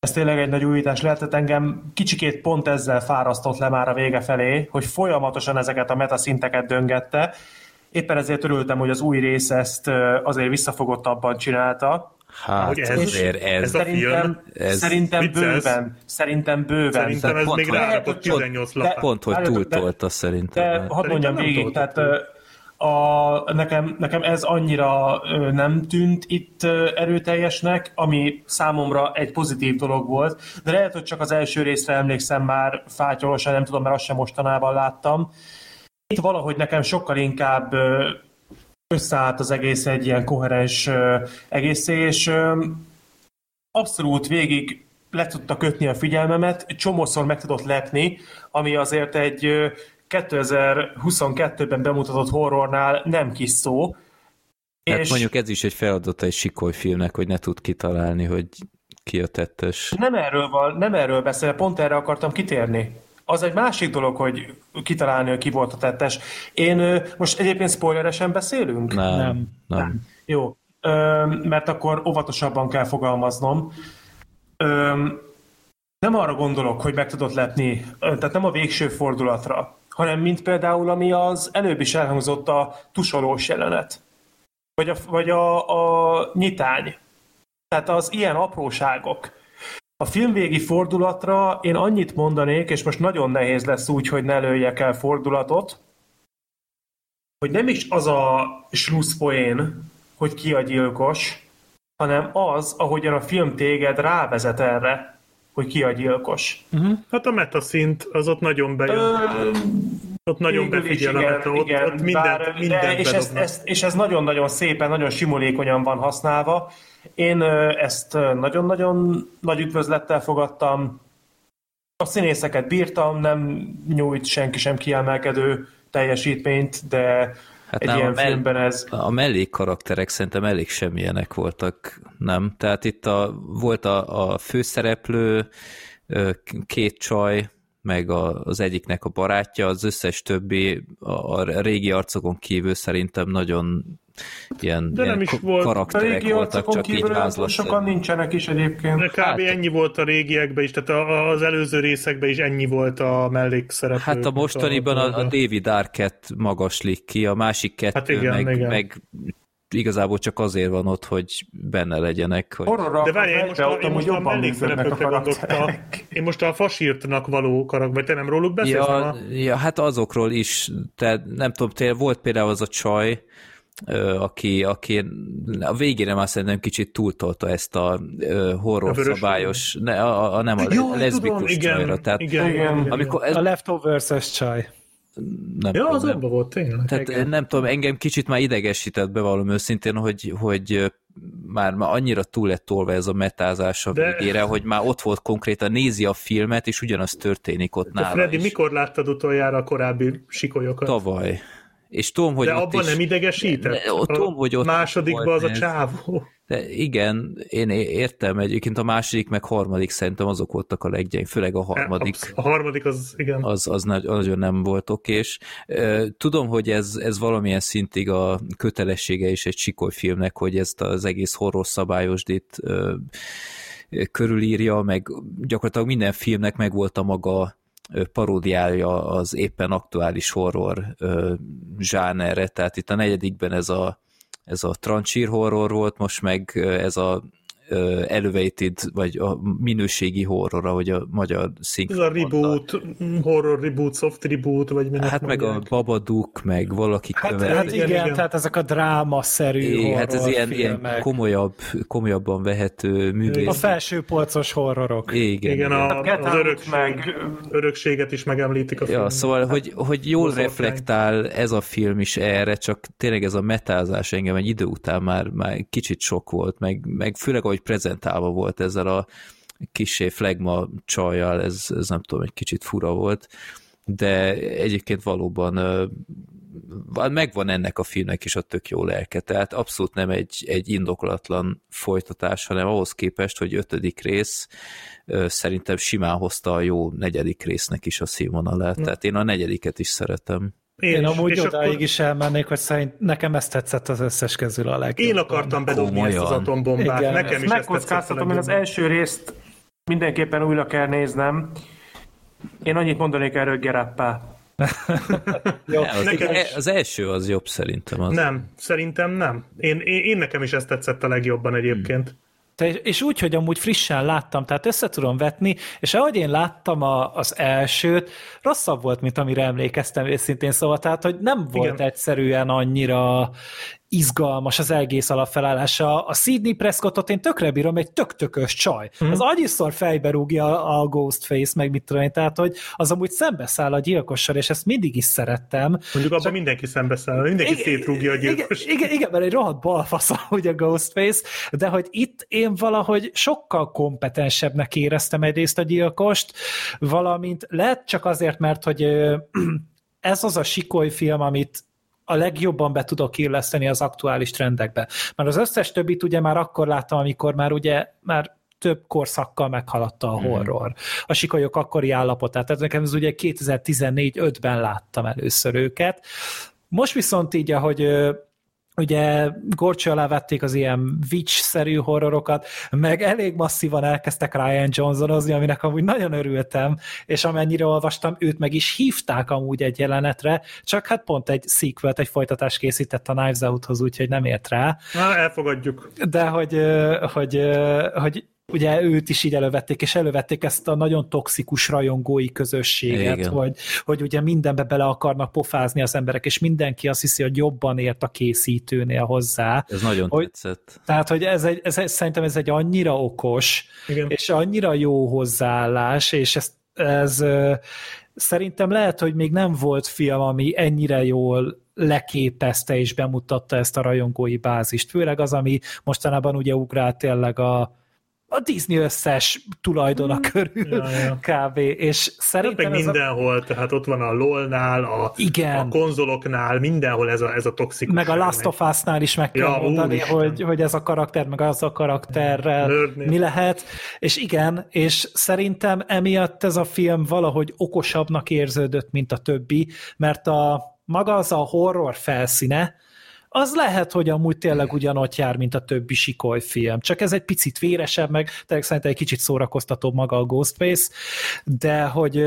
ez tényleg egy nagy újítás lehetett engem kicsikét pont ezzel fárasztott le már a vége felé, hogy folyamatosan ezeket a metaszinteket döngette. Éppen ezért örültem, hogy az új rész ezt azért visszafogottabban csinálta. Hát Hogy ez- azért ez... ez a Szerintem, ez szerintem bőven. Szerintem bőven. Szerintem ez pont, még hogy- rárakott pont- 18 de- lapát. Pont, hogy túltolta szerintem. De hadd mondjam végig, tehát a, nekem, nekem ez annyira nem tűnt itt erőteljesnek, ami számomra egy pozitív dolog volt, de lehet, hogy csak az első részre emlékszem már fátyolosan, nem tudom, mert azt sem mostanában láttam. Itt valahogy nekem sokkal inkább összeállt az egész egy ilyen koherens ö, egészé, és abszolút végig le tudta kötni a figyelmemet, csomószor meg tudott lepni, ami azért egy 2022-ben bemutatott horrornál nem kis szó. Hát és mondjuk ez is egy feladata egy sikoly filmnek, hogy ne tud kitalálni, hogy ki a tettes. nem erről, van, nem erről beszél, pont erre akartam kitérni. az egy másik dolog, hogy kitalálni, hogy ki volt a tettes. Én most egyébként spoileresen beszélünk? Nem, nem. Nem. Jó, ö, mert akkor óvatosabban kell fogalmaznom. Ö, nem arra gondolok, hogy meg tudod lepni, tehát nem a végső fordulatra, hanem mint például, ami az előbb is elhangzott a tusolós jelenet. Vagy a, vagy a, a nyitány. Tehát az ilyen apróságok. A filmvégi fordulatra én annyit mondanék, és most nagyon nehéz lesz úgy, hogy ne lőjek el fordulatot, hogy nem is az a slusszpoén, hogy ki a gyilkos, hanem az, ahogyan a film téged rávezet erre, hogy ki a gyilkos. Hát a metaszint az ott nagyon bejön. Ö, ott nagyon végül befigyel a igen, meta, ott, igen, ott mindent, bár- mindent de, és, ez, ez, és ez nagyon-nagyon szépen, nagyon simulékonyan van használva. Én ezt nagyon-nagyon nagy üdvözlettel fogadtam. A színészeket bírtam, nem nyújt senki sem kiemelkedő teljesítményt, de Hát egy nem, ilyen a mell- filmben ez... A mellék karakterek szerintem elég semmilyenek voltak, nem? Tehát itt a, volt a, a főszereplő, két csaj, meg a, az egyiknek a barátja, az összes többi a, a régi arcokon kívül szerintem nagyon ilyen, De nem ilyen is volt- A karakterek régi voltak, csak így vázlat. sokan nincsenek is egyébként. De kb. Hát- ennyi volt a régiekben is, tehát a- az előző részekben is ennyi volt a mellékszereplő. Hát a mostaniban a, a David Arquette magaslik ki, a másik kettő Hát igen, meg, igen. meg igazából csak azért van ott, hogy benne legyenek. Hogy... Horrorra De várjál, én most, a, én most a a mellékszereplőkre gondoltam. Én most a fasírtnak való karakter, vagy te nem róluk beszélsz? Ja, a- ja, hát azokról is, tehát nem tudom, tényleg volt például az a csaj, aki, aki a végére már szerintem kicsit túltolta ezt a horror A szabályos, ne, a, a, nem a Jaj, leszbikus tudom, igen, csajra, tehát igen, igen, Igen. igen, amikor ez, A Leftovers-es csaj. nem Ja, az abban volt, tényleg. Tehát Igen. nem tudom, engem kicsit már idegesített bevallom őszintén, hogy, hogy már, már annyira túl lett tolva ez a metázás a De- végére, hogy már ott volt konkrétan, nézi a filmet, és ugyanaz történik ott Te nála Freddy, is. mikor láttad utoljára a korábbi sikolyokat? Tavaly. És tudom, hogy De ott abban is, nem idegesített? De- ott tudom, hogy ott másodikban az a csávó. De igen, én értem, egyébként a második meg harmadik szerintem azok voltak a leggyeng, főleg a harmadik. Absz- A harmadik az, igen. az, az nagy, nagyon nem volt okés. Tudom, hogy ez, ez valamilyen szintig a kötelessége is egy sikolyfilmnek, hogy ezt az egész horror szabályosdit körülírja, meg gyakorlatilag minden filmnek megvolt a maga ö, paródiája az éppen aktuális horror zsánerre, tehát itt a negyedikben ez a, ez a trancsír horror volt, most meg ez a elevated, vagy a minőségi horror, ahogy a magyar Ez szinkron a mondta. reboot, horror reboot, soft reboot, vagy minek Hát meg a mondják. Babadook, meg valaki Hát- követ. Hát igen, igen, tehát ezek a drámaszerű É, hát ez ilyen, ilyen horrorfilmek. komolyabb, komolyabban vehető művész. A felsőpolcos horrorok. Igen, Igen, igen. a, Get az örökség, meg- örökséget is megemlítik a Ja, filmben. szóval, hogy, hogy jól boszorkány. reflektál ez a film is erre, csak tényleg ez a metázás engem egy idő után már, már kicsit sok volt, meg, meg főleg ahogy prezentálva volt ezzel a kisé flagma csajjal, ez, ez nem tudom, egy kicsit fura volt, de egyébként valóban ö, megvan ennek a filmnek is a tök jó lelke, tehát abszolút nem egy, egy indokolatlan folytatás, hanem ahhoz képest, hogy ötödik rész szerintem simán hozta a jó negyedik résznek is a színvonalát, tehát én a negyediket is szeretem. Én, Én amúgy És odáig akkor is elmennék, hogy szerint nekem ezt tetszett az összes közül a legjobban. Én akartam bedobni Komolyan. ezt az atombombát. Igen, Nekem Ezt is ezt tetszett a megkockáztatom, én az legjobban. első részt mindenképpen újra kell néznem. Én annyit mondanék erről Gerappá. Ja, az, nekem is. az első az jobb szerintem. Az. Nem, szerintem nem. Én, én, én nekem is ezt tetszett a legjobban egyébként. És úgy, hogy amúgy frissen láttam, tehát össze tudom vetni, és ahogy én láttam a, az elsőt, rosszabb volt, mint amire emlékeztem őszintén, szóval tehát, hogy nem volt Igen. egyszerűen annyira izgalmas az egész alapfelállása. A Sidney Prescottot én tökre bírom, egy tök-tökös csaj. Mhm. Az annyiszor fejbe rúgja a, Ghostface, meg mit tudom tehát, hogy az amúgy szembeszáll a gyilkossal, és ezt mindig is szerettem. Mondjuk abban mindenki szembeszáll, mindenki szétrúgja a gyilkos. Igen, igen, igen, mert egy rohadt balfasz ugye a Ghostface, de hogy itt én valahogy sokkal kompetensebbnek éreztem egyrészt a gyilkost, valamint lehet csak azért, mert hogy ez az a sikoly film, amit a legjobban be tudok illeszteni az aktuális trendekbe. Mert az összes többit ugye már akkor láttam, amikor már ugye már több korszakkal meghaladta a horror. A sikolyok akkori állapotát. Tehát nekem ez ugye 2014-5-ben láttam először őket. Most viszont így, ahogy ugye gorcső alá vették az ilyen witch-szerű horrorokat, meg elég masszívan elkezdtek Ryan Johnsonozni, aminek amúgy nagyon örültem, és amennyire olvastam, őt meg is hívták amúgy egy jelenetre, csak hát pont egy sequel egy folytatást készített a Knives Out-hoz, úgyhogy nem ért rá. Na, elfogadjuk. De hogy, hogy, hogy ugye őt is így elővették, és elővették ezt a nagyon toxikus rajongói közösséget, Igen. hogy, hogy ugye mindenbe bele akarnak pofázni az emberek, és mindenki azt hiszi, hogy jobban ért a készítőnél hozzá. Ez nagyon hogy, tetszett. Tehát, hogy ez egy, ez, szerintem ez egy annyira okos, Igen. és annyira jó hozzáállás, és ez, ez szerintem lehet, hogy még nem volt film, ami ennyire jól leképezte és bemutatta ezt a rajongói bázist. Főleg az, ami mostanában ugye ugrált tényleg a, a Disney összes tulajdona hmm. körül ja, ja. kb. És szerintem meg mindenhol, a... tehát ott van a LOL-nál, a, Igen. a konzoloknál, mindenhol ez a, ez a toxikus. Meg a Last of Us-nál is meg kell ja, mondani, hogy, hogy ez a karakter, meg az a karakterrel Nördnél. mi lehet. És igen, és szerintem emiatt ez a film valahogy okosabbnak érződött, mint a többi, mert a maga az a horror felszíne, az lehet, hogy amúgy tényleg ugyanott jár, mint a többi sikoly film. Csak ez egy picit véresebb, meg tényleg szerintem egy kicsit szórakoztatóbb maga a Ghostface, de hogy,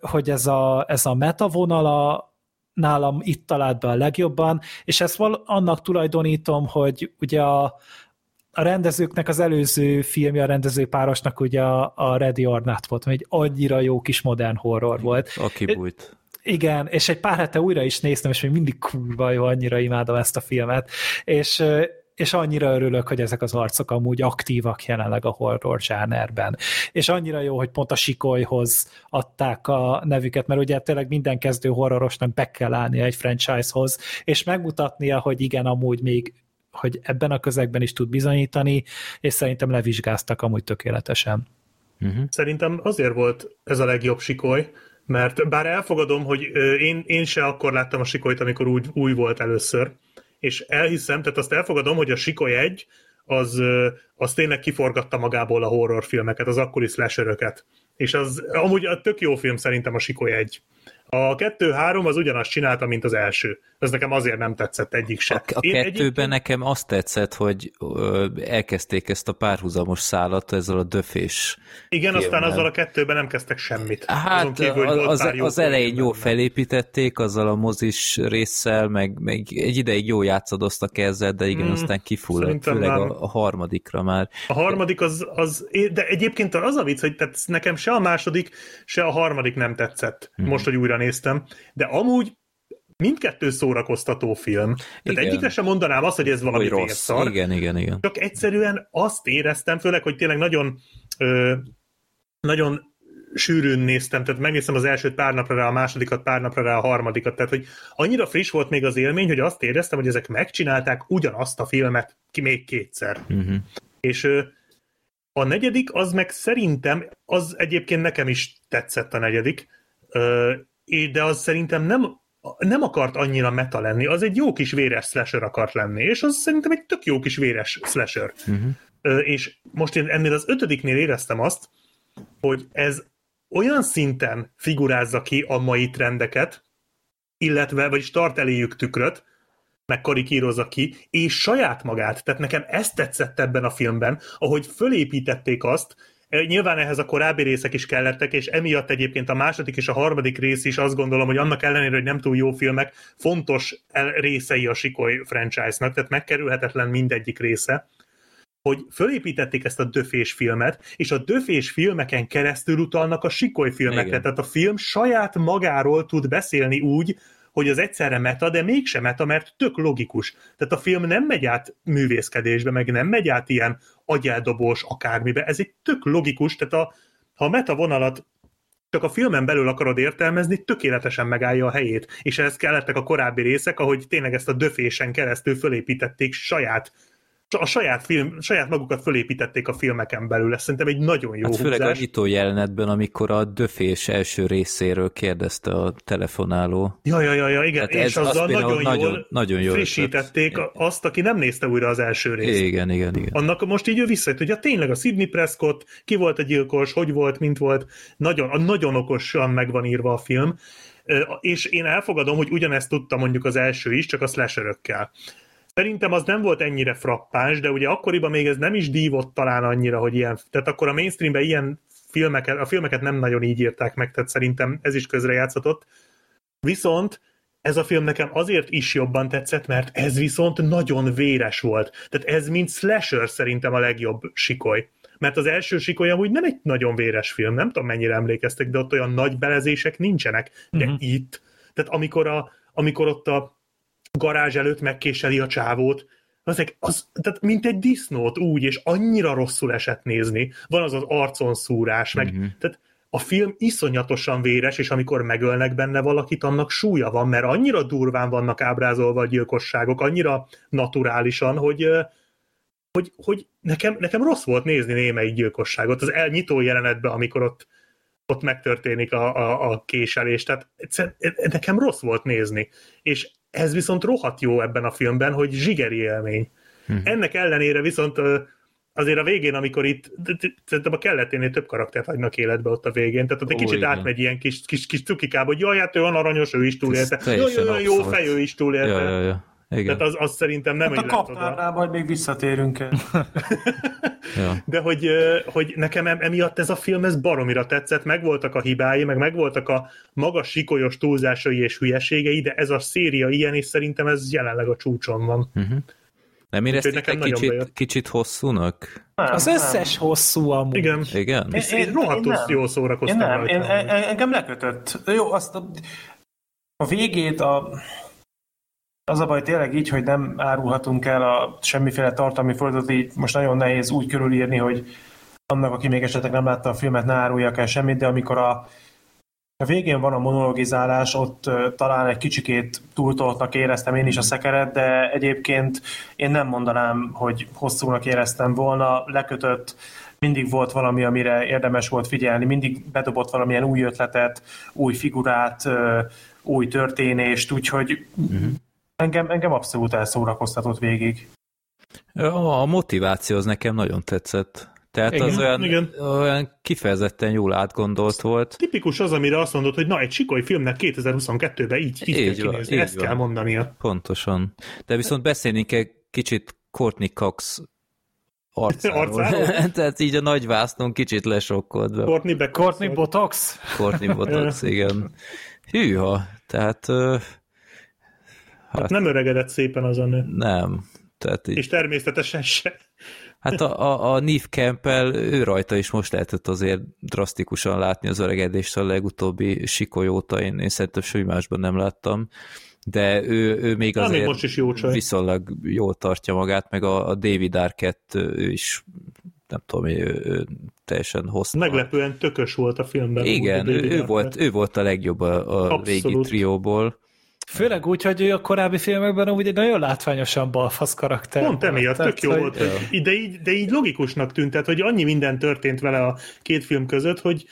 hogy ez a, ez a meta vonala, nálam itt talált be a legjobban, és ezt val- annak tulajdonítom, hogy ugye a, a rendezőknek az előző filmje, a rendező párosnak ugye a, a Ready or Not volt, egy annyira jó kis modern horror volt. Aki bújt. Igen, és egy pár hete újra is néztem, és még mindig kurva jó, annyira imádom ezt a filmet, és és annyira örülök, hogy ezek az arcok amúgy aktívak jelenleg a horror zsánerben. És annyira jó, hogy pont a Sikolyhoz adták a nevüket, mert ugye tényleg minden kezdő horrorosnak be kell állnia egy franchisehoz, és megmutatnia, hogy igen, amúgy még hogy ebben a közegben is tud bizonyítani, és szerintem levizsgáztak amúgy tökéletesen. Uh-huh. Szerintem azért volt ez a legjobb sikoly, mert bár elfogadom, hogy én, én se akkor láttam a Sikolyt, amikor úgy új volt először, és elhiszem, tehát azt elfogadom, hogy a Sikoly egy, az, az tényleg kiforgatta magából a horrorfilmeket, az akkori slasheröket. És az amúgy a tök jó film szerintem a Sikoly egy. A kettő-három az ugyanazt csinálta, mint az első. Ez nekem azért nem tetszett egyik se. A, a Én kettőben egyik... nekem azt tetszett, hogy ö, elkezdték ezt a párhuzamos szállat ezzel a döfés Igen, filmmel. aztán azzal a kettőben nem kezdtek semmit. Hát kívül, hogy az, az, az elején jó felépítették, azzal a mozis résszel, meg, meg egy ideig jó játszadoztak ezzel, de igen, hmm, aztán kifulladt, főleg a, a harmadikra már. A harmadik az, az, de egyébként az a vicc, hogy tehát nekem se a második, se a harmadik nem tetszett. Hmm. Most, hogy újra néztem, de amúgy mindkettő szórakoztató film. Tehát igen. egyikre sem mondanám azt, hogy ez valami hogy rossz. Szar, igen, igen, igen. Csak egyszerűen azt éreztem, főleg, hogy tényleg nagyon ö, nagyon sűrűn néztem, tehát megnéztem az elsőt pár napra rá, a másodikat pár napra rá, a harmadikat, tehát hogy annyira friss volt még az élmény, hogy azt éreztem, hogy ezek megcsinálták ugyanazt a filmet ki még kétszer. Uh-huh. És a negyedik, az meg szerintem, az egyébként nekem is tetszett a negyedik, de az szerintem nem, nem akart annyira meta lenni, az egy jó kis véres slasher akart lenni, és az szerintem egy tök jó kis véres slasher. Uh-huh. És most én ennél az ötödiknél éreztem azt, hogy ez olyan szinten figurázza ki a mai trendeket, illetve, vagyis tart eléjük tükröt, meg karikírozza ki, és saját magát. Tehát nekem ezt tetszett ebben a filmben, ahogy fölépítették azt, Nyilván ehhez a korábbi részek is kellettek, és emiatt egyébként a második és a harmadik rész is azt gondolom, hogy annak ellenére, hogy nem túl jó filmek, fontos részei a Sikoly franchise-nak, tehát megkerülhetetlen mindegyik része hogy fölépítették ezt a döfés filmet, és a döfés filmeken keresztül utalnak a sikoly filmekre. Igen. Tehát a film saját magáról tud beszélni úgy, hogy az egyszerre meta, de mégsem meta, mert tök logikus. Tehát a film nem megy át művészkedésbe, meg nem megy át ilyen agyeldobós akármibe. Ez egy tök logikus, tehát a, ha a meta vonalat csak a filmen belül akarod értelmezni, tökéletesen megállja a helyét. És ehhez kellettek a korábbi részek, ahogy tényleg ezt a döfésen keresztül fölépítették saját a saját, film, saját magukat fölépítették a filmeken belül. Ez szerintem egy nagyon jó Hát főleg a húzás. nyitó jelenetben, amikor a döfés első részéről kérdezte a telefonáló. Ja, ja, ja, ja igen, Tehát és ez- azzal az nagyon, nagyon- jól nagyon jó frissítették ötlet. azt, aki nem nézte újra az első részt. Igen, igen, igen. Annak most így ő visszajött, hogy ja, tényleg a Sidney Prescott, ki volt a gyilkos, hogy volt, mint volt, nagyon, nagyon okosan meg van írva a film, és én elfogadom, hogy ugyanezt tudta mondjuk az első is, csak a slasherökkel. Szerintem az nem volt ennyire frappáns, de ugye akkoriban még ez nem is dívott talán annyira, hogy ilyen, tehát akkor a mainstreamben ilyen filmeket, a filmeket nem nagyon így írták meg, tehát szerintem ez is közrejátszhatott. Viszont ez a film nekem azért is jobban tetszett, mert ez viszont nagyon véres volt. Tehát ez mint slasher szerintem a legjobb sikoly. Mert az első sikoly amúgy nem egy nagyon véres film, nem tudom mennyire emlékeztek, de ott olyan nagy belezések nincsenek. De uh-huh. itt, tehát amikor, a, amikor ott a garázs előtt megkéseli a csávót, az, az, tehát mint egy disznót úgy, és annyira rosszul esett nézni. Van az az arcon szúrás, meg, uh-huh. tehát a film iszonyatosan véres, és amikor megölnek benne valakit, annak súlya van, mert annyira durván vannak ábrázolva a gyilkosságok, annyira naturálisan, hogy, hogy, hogy nekem, nekem rossz volt nézni némelyik gyilkosságot. Az elnyitó jelenetben, amikor ott, ott megtörténik a, a, a késelés, tehát nekem rossz volt nézni. És ez viszont rohadt jó ebben a filmben, hogy zsigeri élmény. Hmm. Ennek ellenére viszont azért a végén, amikor itt, szerintem a kelleténél több karaktert hagynak életbe ott a végén, tehát ott egy Ó, kicsit igen. átmegy ilyen kis, kis, kis cukikába, hogy jaj, hát ő van aranyos, ő is túlélte. Jaj, jaj, jó fej, ő is túlélte. Ja, ja, ja. Igen. Tehát az, az szerintem nem, hát hogy a kaptárnál majd még visszatérünk el. ja. De hogy, hogy nekem emiatt ez a film, ez baromira tetszett, megvoltak a hibái, meg megvoltak a magas sikolyos túlzásai és hülyeségei, de ez a széria ilyen, és szerintem ez jelenleg a csúcson van. Uh-huh. Nem érezték egy kicsit, kicsit hosszúnak? Nem, az összes nem. hosszú amúgy. Igen. Igen? Én, én, én rohadtul jól szórakoztam én nem, én, én, engem lekötött. Jó, azt a, a végét a az a baj tényleg így, hogy nem árulhatunk el a semmiféle tartalmi folyamatot, így most nagyon nehéz úgy körülírni, hogy annak, aki még esetleg nem látta a filmet, ne áruljak el semmit, de amikor a, a végén van a monologizálás, ott uh, talán egy kicsikét túltoltnak éreztem én is a szekeret, de egyébként én nem mondanám, hogy hosszúnak éreztem volna, lekötött, mindig volt valami, amire érdemes volt figyelni, mindig bedobott valamilyen új ötletet, új figurát, uh, új történést, úgyhogy uh-huh engem, engem abszolút elszórakoztatott végig. A motiváció az nekem nagyon tetszett. Tehát igen, az olyan, igen. olyan kifejezetten jól átgondolt volt. Tipikus az, amire azt mondod, hogy na, egy sikoly filmnek 2022-ben így, így, így kell kinézni. Ezt van. kell mondania. Pontosan. De viszont beszélni egy kicsit Courtney Cox arcáról. arcáról? Tehát így a nagy vásznon kicsit lesokkodva. Courtney, Courtney Botox? Courtney Botox, igen. Hűha, tehát... Uh, Hát nem öregedett szépen az a nő. Nem. Tehát így... És természetesen se. Hát a, a, a Neve Campbell, ő rajta is most lehetett azért drasztikusan látni az öregedést a legutóbbi sikolyóta, én, én szerintem semmi másban nem láttam, de ő, ő még azért még most is jó csaj. viszonylag jól tartja magát, meg a, a David Arquette ő is nem tudom, ő, ő teljesen hozta. Meglepően tökös volt a filmben. Igen, ő, ő, volt, ő volt a legjobb a, a régi trióból. Főleg úgy, hogy ő a korábbi filmekben úgy egy nagyon látványosan balfasz karakter. Pont emiatt, tök jó hogy... volt. Hogy, de, így, de így logikusnak tűnt, tehát, hogy annyi minden történt vele a két film között, hogy,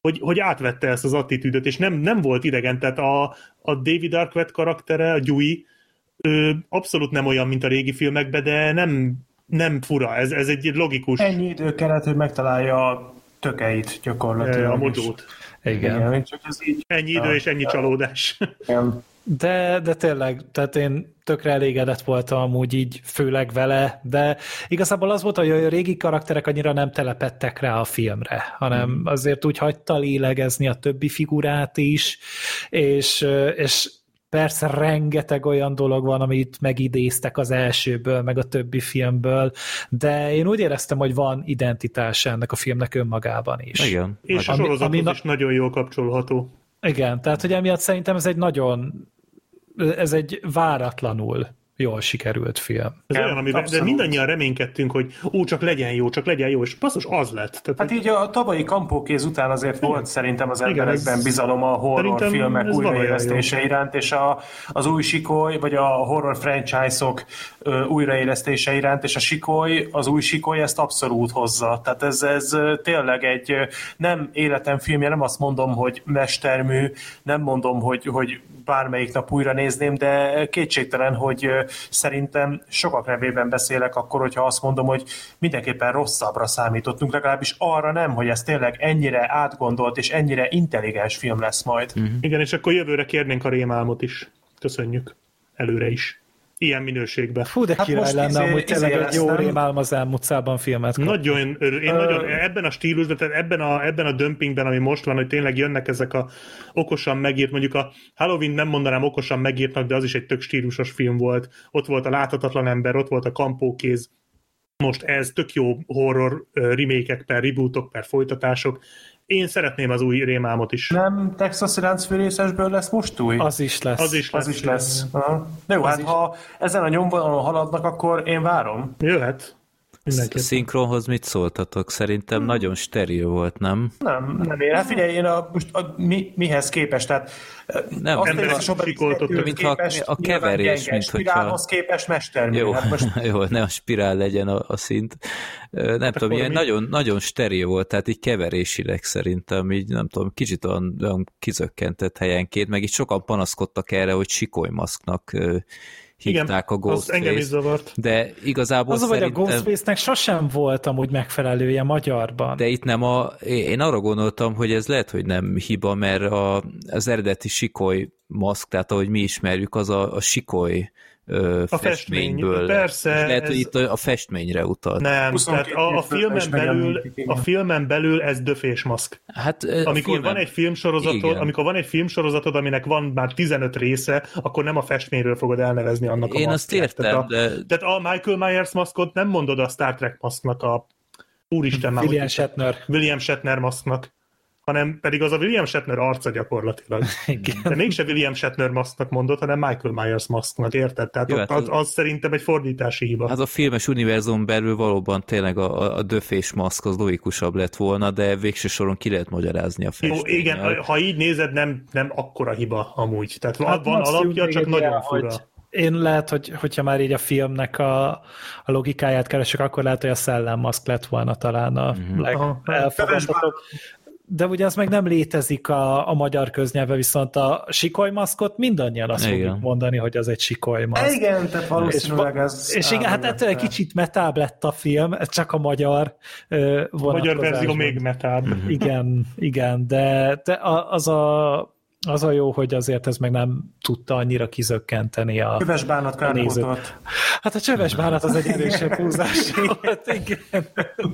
hogy, hogy átvette ezt az attitűdöt, és nem, nem volt idegen, tehát a, a David Arquette karaktere, a Dewey, ő abszolút nem olyan, mint a régi filmekben, de nem, nem fura, ez, ez egy logikus... Ennyi idő kellett, hogy megtalálja a tökeit gyakorlatilag. A mocsót. Igen. Igen csak ez így... Ennyi idő és ennyi csalódás. Igen. De, de tényleg, tehát én tökre elégedett voltam amúgy így, főleg vele, de igazából az volt, hogy a régi karakterek annyira nem telepettek rá a filmre, hanem mm. azért úgy hagyta lélegezni a többi figurát is, és, és persze rengeteg olyan dolog van, amit megidéztek az elsőből, meg a többi filmből, de én úgy éreztem, hogy van identitás ennek a filmnek önmagában is. Igen. És a sorozathoz ami, is nagyon jól kapcsolható. Igen, tehát hogy emiatt szerintem ez egy nagyon ez egy váratlanul jól sikerült film. Ez Igen, olyan, amiben, de mindannyian reménykedtünk, hogy ó, csak legyen jó, csak legyen jó, és basszus, az lett. Tehát, Hát így a tavalyi kampókéz után azért volt szerintem az Igen, emberekben ez- bizalom a horror Szerintem filmek ez valójában újraélesztése iránt, és a, az új sikoly, vagy a horror franchise-ok ö, újraélesztése iránt, és a sikoly, az új sikoly ezt abszolút hozza. Tehát ez, ez tényleg egy nem életem filmje, nem azt mondom, hogy mestermű, nem mondom, hogy, hogy bármelyik nap újra nézném, de kétségtelen, hogy szerintem sokak nevében beszélek akkor, hogyha azt mondom, hogy mindenképpen rosszabbra számítottunk, legalábbis arra nem, hogy ez tényleg ennyire átgondolt és ennyire intelligens film lesz majd. Mhm. Igen, és akkor jövőre kérnénk a rémálmot is. Köszönjük. Előre is. Ilyen minőségben. Fú, de Hát király most lenne izé- amúgy tényleg izé egy jó rémálom az elmúlt szában filmet kapni. Nagyon, én nagyon, ebben a stílusban, tehát ebben a, ebben a dömpingben, ami most van, hogy tényleg jönnek ezek a okosan megírt, mondjuk a Halloween nem mondanám okosan megírtnak, de az is egy tök stílusos film volt. Ott volt a láthatatlan ember, ott volt a kampókéz, most ez tök jó horror remékek per rebootok per folytatások. Én szeretném az új rémámot is. Nem Texas láncfűrészesből lesz most új? Az is lesz. Az is lesz. az is lesz. Aha. De jó, hát is. ha ezen a nyomvonalon haladnak, akkor én várom. Jöhet. A Mindenki. szinkronhoz mit szóltatok? Szerintem Hmm. nagyon steril volt, nem? Nem, nem én. Hát figyelj, én a, most a, mi, mihez képest, tehát Nem, azt Sobel sikoltottak. Mintha képest a keverés, gyenge. mint hogyha- Spirálhoz képest mestermű. Jó, Hát most jó, ne a spirál legyen a, a szint. Nem tudom, akkor ilyen mi? nagyon, nagyon steril volt, tehát így keverésileg szerintem, így nem tudom, kicsit olyan, olyan kizökkentett helyenként, meg így sokan panaszkodtak erre, hogy sikolymaszknak ö, hívták a az engem is Ghostface, zavart. de igazából Az, hogy a. Ghostface-nek sosem volt amúgy megfelelője magyarban. De itt nem a... Én arra gondoltam, hogy ez lehet, hogy nem hiba, mert a, az eredeti sikoly maszk, tehát ahogy mi ismerjük, az a, a sikoly ö, A festmény, festményből. persze, És lehet, ez- hogy itt a, festményre utalt. Nem, 22 tehát a, a, filmen belül, a filmen belül ez döfés maszk. Hát, Amikor filmen- van egy filmsorozatod, Igen. amikor van egy filmsorozatod, aminek van már 15 része, akkor nem a festményről fogod elnevezni annak a Én azt értem, tehát a, de tehát a Michael Myers maszkot nem mondod a Star Trek maszknak a úristen már William Shatner. William Shatner maszknak, hanem pedig az a William Shatner arca gyakorlatilag. Igen. De mégse William Shatner maszknak mondod, hanem Michael Myers maszknak, érted? Tehát Jó, ott, hát az, az szerintem egy fordítási hiba. hát a filmes univerzum belül valóban tényleg a, a- a döfés maszk az logikusabb lett volna, de végső soron ki lehet magyarázni a Jó, festénnyel. igen, ha így nézed, nem, nem akkora hiba amúgy. Tehát van, Hát van alapja, csak nagyon ilyen, fura. hogy Én lehet, hogy, hogyha már így a filmnek a, a logikáját keresek, akkor lehet, hogy a szellemmaszk lett volna talán a Mhm. Aha. legelfogadhatóbb. De ugye az meg nem létezik a, a magyar köznyelve, viszont a sikolymaszkot mindannyian azt Igen. fogjuk mondani, hogy az egy sikolymaszk. igen, tehát valószínűleg és, ez... és igen, hát ettől egy kicsit metább lett a film, ez csak a magyar A magyar verzió még metább. Igen, igen, de, de az a, az a jó, hogy azért ez meg nem tudta annyira kizökkenteni a... Köves bánat kárpótolt. Hát a csöves bánat az egy erősebb húzás volt, igen.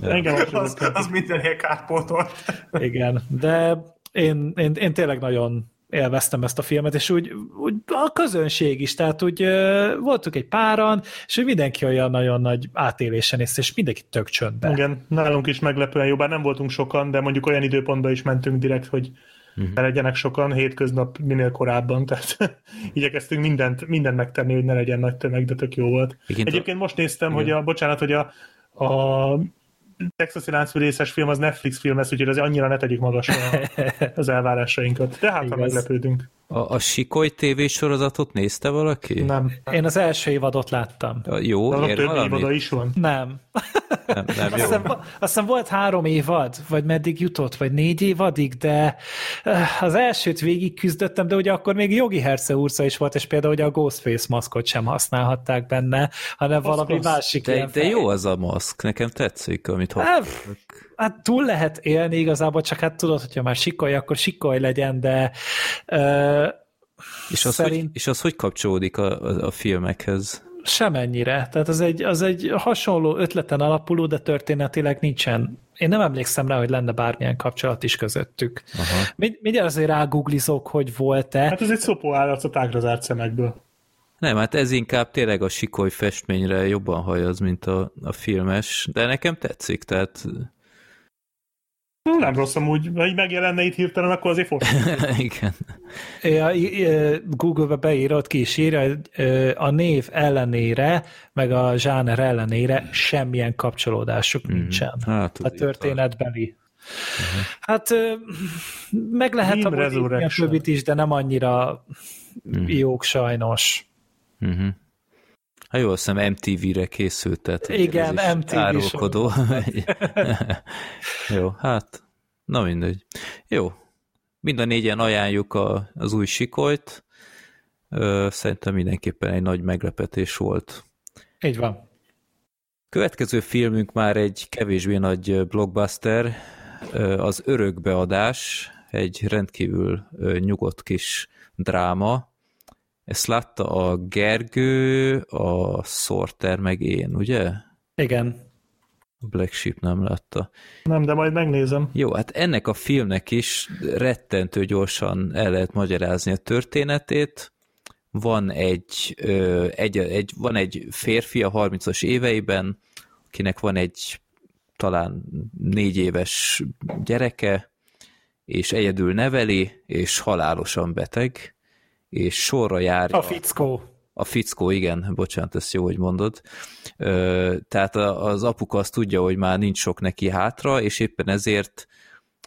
Engem Az, az mindenhol kárpótolt. Igen, de én, én, én tényleg nagyon élveztem ezt a filmet, és úgy, úgy a közönség is, tehát úgy ö, egy páran, és úgy mindenki olyan nagyon nagy átélésen nézte, és mindenki tök csöndbe. Igen, nálunk is meglepően jó, bár nem voltunk sokan, de mondjuk olyan időpontban is mentünk direkt, hogy Mhm. ne legyenek sokan, hétköznap minél korábban, tehát igyekeztünk mindent, mindent megtenni, hogy ne legyen nagy tömeg, de tök jó volt. Igen, Egyébként most néztem, Igen. hogy a, bocsánat, hogy a, a Texasi láncfűrészes film az Netflix film lesz, úgyhogy azért annyira ne tegyük magasra az elvárásainkat. De hát, ha meglepődünk. A, a Sikoly TV sorozatot nézte valaki? Nem. Én az első évadot láttam. A, jó, De ér több évada is van. Nem. Nem, nem, Azt jó. hiszem, azt hiszem volt három évad, vagy meddig jutott, vagy négy évadig, de eh, az elsőt végig küzdöttem, de ugye akkor még jogi Herce úrca is volt, és például ugye a Ghostface maszkot sem használhatták benne, hanem valami rossz. másik De, ilyen de jó az a maszk, nekem tetszik, amit Hát, hallottak. Hát túl lehet élni igazából, csak hát tudod, hogyha már sikolj, akkor sikolj legyen, de uh, És az, szerint- hogy, és az hogy kapcsolódik a, a, a filmekhez? semennyire. Tehát az egy, az egy hasonló ötleten alapuló, de történetileg nincsen. Én nem emlékszem rá, hogy lenne bármilyen kapcsolat is közöttük. Aha. Mind, mindjárt azért rágooglizok, hogy volt-e. Hát ez egy szopó állat a tágra zárt szemekből. Nem, hát ez inkább tényleg a sikoly festményre jobban hajaz, mint a, a filmes, de nekem tetszik, tehát Nem rossz amúgy, ha így megjelenne itt hirtelen, akkor azért fos. Igen. Google-be beírod ki is írja, hogy ö, a név ellenére, meg a zsáner ellenére semmilyen kapcsolódásuk nincsen. Hát, a történetbeli. Hát ö, meg lehet a is, de nem annyira Mhm. jók sajnos. Uh-huh. Hát jó, azt hiszem MTV-re készült, tehát Igen, MTV árulkodó. jó, hát, na mindegy. Jó, mind a négyen ajánljuk a, az új sikolyt. Szerintem mindenképpen egy nagy meglepetés volt. Így van. Következő filmünk már egy kevésbé nagy blockbuster, az Örökbeadás, egy rendkívül nyugodt kis dráma. Ezt látta a Gergő, a Sorter, meg én, ugye? Igen. A Black Sheep nem látta. Nem, de majd megnézem. Jó, hát ennek a filmnek is rettentő gyorsan el lehet magyarázni a történetét. Van egy, ö, egy, egy, van egy férfi a 30-as éveiben, akinek van egy talán négy éves gyereke, és egyedül neveli, és halálosan beteg, és sorra járja... A fickó. A fickó, igen, bocsánat, ezt jó, hogy mondod. Ö, tehát az apuka azt tudja, hogy már nincs sok neki hátra, és éppen ezért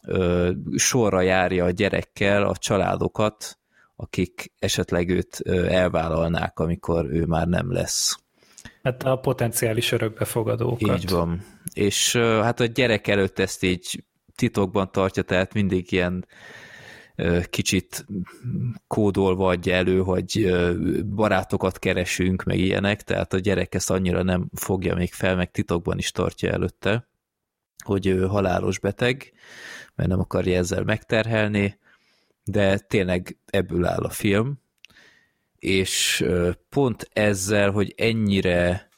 ö, sorra járja a gyerekkel a családokat, akik esetleg őt elvállalnák, amikor ő már nem lesz. Hát a potenciális örökbefogadókat. Így van. És hát a gyerek előtt ezt így titokban tartja, tehát mindig ilyen kicsit kódolva adja elő, hogy barátokat keresünk, meg ilyenek, tehát a gyerek ezt annyira nem fogja még fel, meg titokban is tartja előtte, hogy ő halálos beteg, mert nem akarja ezzel megterhelni, de tényleg ebből áll a film, és pont ezzel, hogy ennyire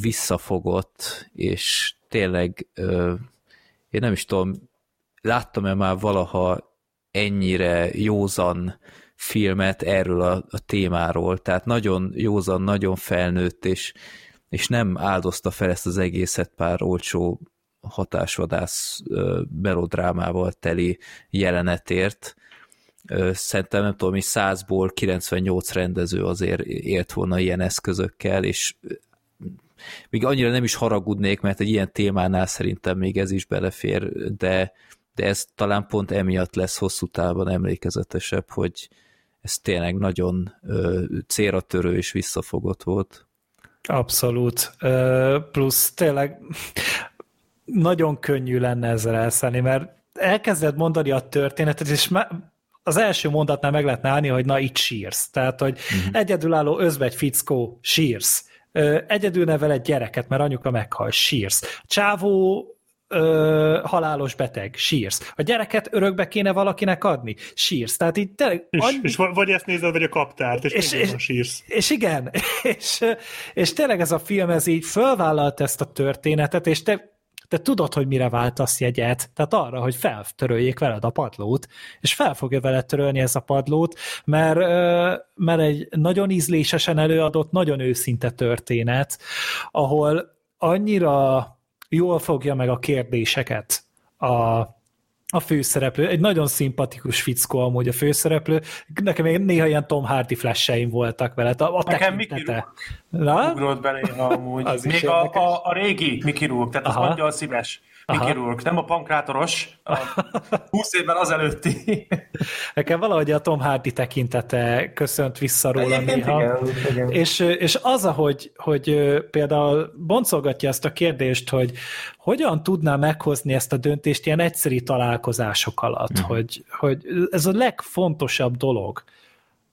visszafogott, és tényleg én nem is tudom, láttam-e már valaha ennyire józan filmet erről a, a témáról, tehát nagyon józan, nagyon felnőtt, és, és nem áldozta fel ezt az egészet pár olcsó hatásvadász melodrámával teli jelenetért. Szerintem nem tudom, hogy százból 98 rendező azért élt volna ilyen eszközökkel, és még annyira nem is haragudnék, mert egy ilyen témánál szerintem még ez is belefér, de, de ez talán pont emiatt lesz hosszú távon emlékezetesebb, hogy ez tényleg nagyon ö, célra törő és visszafogott volt. Abszolút. Ö, Plusz tényleg nagyon könnyű lenne ezzel elszállni, mert elkezded mondani a történetet, és már az első mondatnál meg lehetne állni, hogy na itt sírsz. Tehát, hogy uh-huh. egyedülálló özvegy fickó, sírsz. Egyedül nevel egy gyereket, mert anyuka meghal, sírsz. Csávó ö, halálos beteg, sírsz. A gyereket örökbe kéne valakinek adni, sírsz. Tehát így tényleg És, annyi- és vagy ezt nézed, vagy a kaptárt, és, És- és, sírsz. és igen, és, és tényleg ez a film, ez így fölvállalt ezt a történetet, és te, te tudod, hogy mire váltasz jegyet, tehát arra, hogy feltöröljék veled a padlót, és fel fogja veled törölni ez a padlót, mert, mert egy nagyon ízlésesen előadott, nagyon őszinte történet, ahol annyira jól fogja meg a kérdéseket a, a főszereplő, egy nagyon szimpatikus fickó amúgy a főszereplő, nekem még néha ilyen Tom Hardy flasheim voltak vele, a, a Nekem Mickey. Na? Ugrott be néha amúgy. Az Még a, érdekes. a, a régi Mickey Rourke, tehát az Aha. angyal szíves Mickey. Rourke, nem a pankrátoros, a 20 évvel az előtti. Nekem valahogy a Tom Hardy tekintete köszönt vissza róla néha. igen, igen. És, és az, ahogy hogy például boncolgatja ezt a kérdést, hogy hogyan tudná meghozni ezt a döntést ilyen egyszeri találkozások alatt, Mhm. hogy, hogy ez a legfontosabb dolog,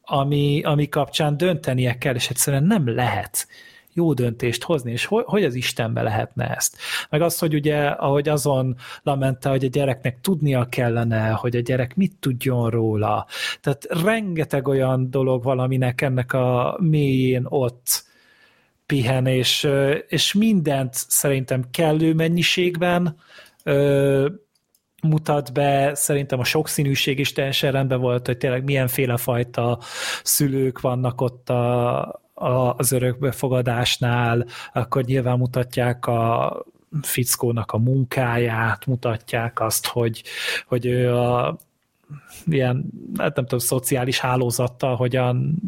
ami, ami kapcsán döntenie kell, és egyszerűen nem lehet jó döntést hozni, és hogy, hogy az Istenbe lehetne ezt. Meg az, hogy ugye, ahogy azon lamente, hogy a gyereknek tudnia kellene, hogy a gyerek mit tudjon róla. Tehát rengeteg olyan dolog valaminek ennek a mélyén ott pihen, és, és mindent szerintem kellő mennyiségben ö, mutat be, szerintem a sokszínűség is teljesen rendben volt, hogy tényleg milyenféle fajta szülők vannak ott a, az örökbefogadásnál, akkor nyilván mutatják a fickónak a munkáját, mutatják azt, hogy, hogy ő a ilyen, hát nem tudom, szociális hálózattal hogyan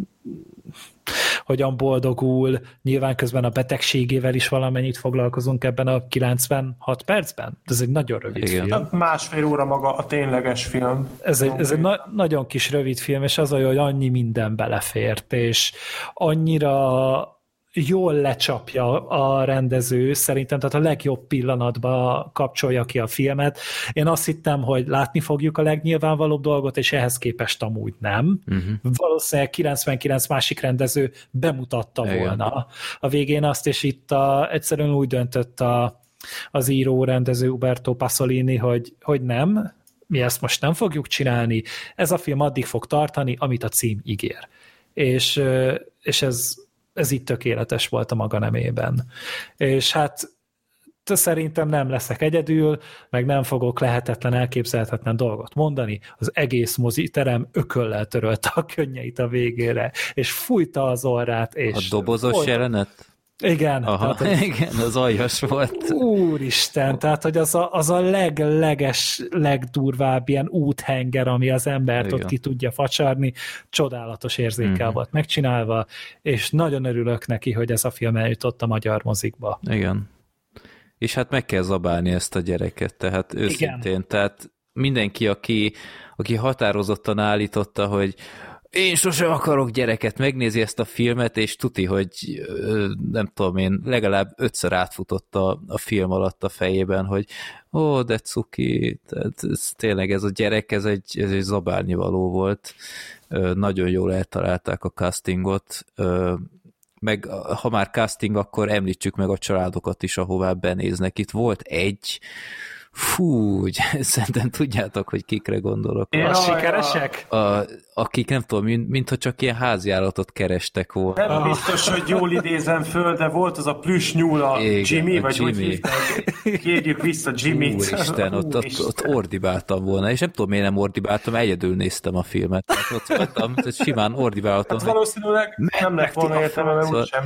hogyan boldogul, nyilván közben a betegségével is valamennyit foglalkozunk ebben a 96 percben. Ez egy nagyon rövid Igen. film. Másfél óra maga a tényleges film. Ez egy, ez egy na- nagyon kis rövid film, és az olyan, hogy annyi minden belefért, és annyira jól lecsapja a rendező, szerintem, tehát a legjobb pillanatban kapcsolja ki a filmet. Én azt hittem, hogy látni fogjuk a legnyilvánvalóbb dolgot, és ehhez képest amúgy nem. Uh-huh. Valószínűleg 99 másik rendező bemutatta Igen. volna a végén azt, és itt a, egyszerűen úgy döntött a, az író rendező Uberto Pasolini, hogy, hogy nem, mi ezt most nem fogjuk csinálni, ez a film addig fog tartani, amit a cím ígér. És, és ez, ez itt tökéletes volt a maga nemében. És hát te szerintem nem leszek egyedül, meg nem fogok lehetetlen, elképzelhetetlen dolgot mondani. Az egész moziterem ököllel törölte a könnyeit a végére, és fújta az orrát, és... A dobozos Folyt- jelenet? Igen, Aha, tehát, igen, az aljas volt. Úristen, tehát hogy az a, az a legleges, legdurvább ilyen úthenger, ami az embert Igen. ott ki tudja facsarni, csodálatos érzékkel Mhm. volt megcsinálva, és nagyon örülök neki, hogy ez a film eljutott a magyar mozikba. Igen. És hát meg kell zabálni ezt a gyereket, tehát őszintén. Igen. Tehát mindenki, aki, aki határozottan állította, hogy én sose akarok gyereket, megnézi ezt a filmet, és tuti, hogy nem tudom én, legalább ötször átfutott a, a film alatt a fejében, hogy ó, de cuki, tehát ez, tényleg ez a gyerek, ez egy, ez egy zabálnivaló volt. Nagyon jól eltalálták a castingot, meg ha már casting, akkor említsük meg a családokat is, ahová benéznek. Itt volt egy, fú, szerintem tudjátok, hogy kikre gondolok. Ja, A sikeresek? A, akik nem tudom, mint, mintha csak ilyen háziállatot kerestek volna. Nem biztos, hogy jól idézem föl, de volt az a plüss nyúl a Igen, Jimmy, a vagy Jimmy. hívták? Kérjük vissza Jimmy-t. Úristen, ott, ott, ott ordibáltam volna, és nem tudom, miért nem ordibáltam, egyedül néztem a filmet. Tehát ott voltam, tehát simán ordibáltam. Hát valószínűleg nem lett volna értelme, mert Szóval- úgysem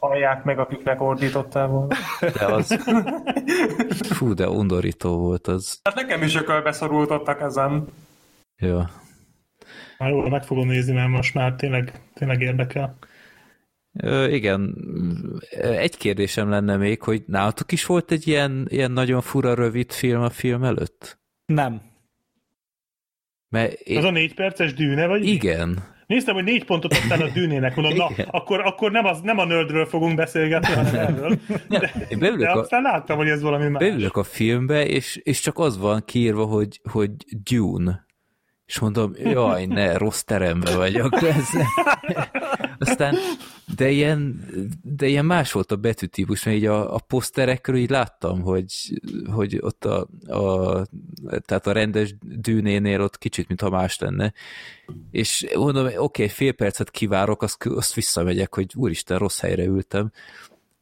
hallják meg, akiknek ordítottál volna. De az... Fú, de undorító volt az. Hát nekem is ökölbe szorultottak ezen. Jó. Már jól meg fogom nézni, mert most már tényleg, tényleg érdekel. Ö, igen, egy kérdésem lenne még, hogy nálatok is volt egy ilyen, ilyen nagyon fura rövid film a film előtt? Nem. Mert Az én, a négy perces dűne, vagy? igen, Néztem, hogy négy pontot adtál a dűnének, mondom, na, Igen. akkor, akkor nem, az, nem a nördről fogunk beszélgetni, hanem erről. De, beülök de a, aztán láttam, hogy ez valami más. beülök a filmbe, és, és csak az van kiírva, hogy, hogy Dune. És mondom, jaj, ne, rossz teremben vagyok. Ez. Aztán, de ilyen, de ilyen más volt a betűtípus, mert így a, a poszterekről így láttam, hogy, hogy ott a, a, tehát a rendes dűnénél ott kicsit, mintha más lenne. És mondom, oké, okay, fél percet kivárok, azt, azt visszamegyek, hogy úristen, rossz helyre ültem.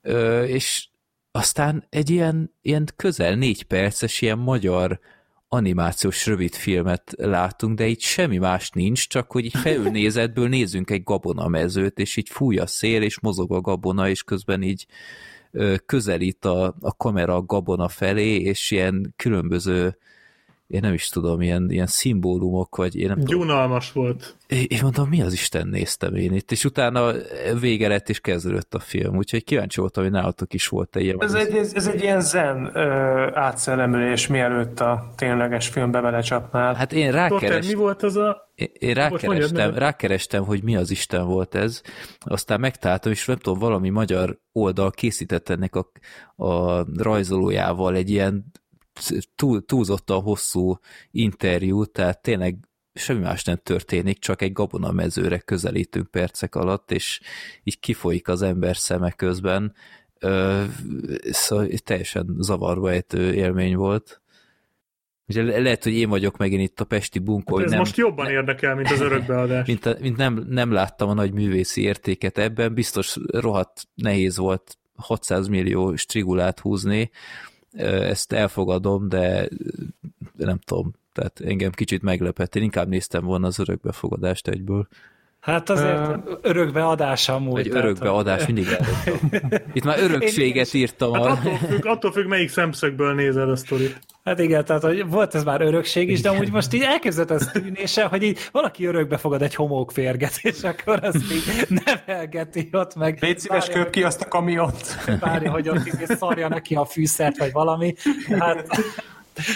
Ö, és aztán egy ilyen, ilyen közel négy perces ilyen magyar animációs rövid filmet látunk, de itt semmi más nincs, csak hogy így felülnézetből nézzünk egy gabonamezőt, és így fúj a szél, és mozog a gabona, és közben így közelít a, a kamera a gabona felé, és ilyen különböző én nem is tudom, ilyen, ilyen szimbólumok, vagy én nem tudom. Gyunalmas volt. Én én mondom, mi az Isten néztem én itt, és utána vége lett, és kezdődött a film, úgyhogy kíváncsi voltam, hogy nálatok is volt egy ilyen. Ez egy, ez, ez egy ilyen zen ö, átszellemülés, mielőtt a tényleges filmbe belecsapnál. Hát én Torter, mi rákerestem, volt az a... én, én rákerestem, mondjad. rákerestem, hogy mi az Isten volt ez, aztán megtaláltam, és nem tudom, valami magyar oldal készített ennek a, a rajzolójával egy ilyen túl, túlzottan hosszú interjút, tehát tényleg semmi más nem történik, csak egy gabonamezőre közelítünk percek alatt, és így kifolyik az ember szeme közben. Ö, szóval teljesen zavarba ejtő élmény volt. Ugye le- lehet, hogy én vagyok megint itt a Pesti bunkó, hogy Ez nem, most jobban érdekel, mint az örökbeadás. mint, mint nem, nem láttam a nagy művészi értéket ebben, biztos rohadt nehéz volt 600 millió strigulát húzni, ezt elfogadom, de nem tudom, tehát engem kicsit meglepett. Én inkább néztem volna az örökbefogadást egyből. Hát azért örökbeadás amúgy. Vagy tehát, örökbeadás, mindig elrögtem. Itt már örökséget írtam. Hát attól függ, attól függ, melyik szemszögből nézed a sztorit. Hát igen, tehát hogy volt ez már örökség is, de amúgy most így elkezdett ez tűnése, hogy így valaki örökbe fogad egy homók férget, és akkor azt így nevelgeti ott meg. Légy szíves, köp ki azt a kamiont. várja, hogy ott így szarja neki a fűszert, vagy valami. Hát